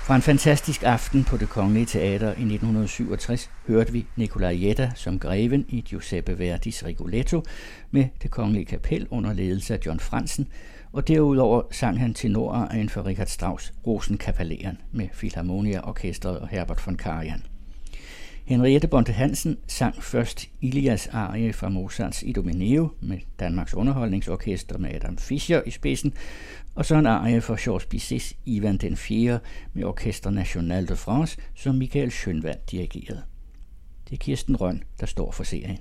Fra en fantastisk aften på det Kongelige Teater i 1967 hørte vi Nicolai Jetta som greven i Giuseppe Verdis Rigoletto med det Kongelige Kapel under ledelse af John Fransen, og derudover sang han tenorarien for Richard Strauss Rosenkavaleren med Philharmonia Orkestret og Herbert von Karajan. Henriette Bonte Hansen sang først Ilias arie fra Mozarts Idomeneo med Danmarks Underholdningsorkester med Adam Fischer i spidsen, og så en arie for Georges Bizets Ivan den 4. med Orkester National de France, som Michael Schönwald dirigerede. Det er Kirsten Røn, der står for serien.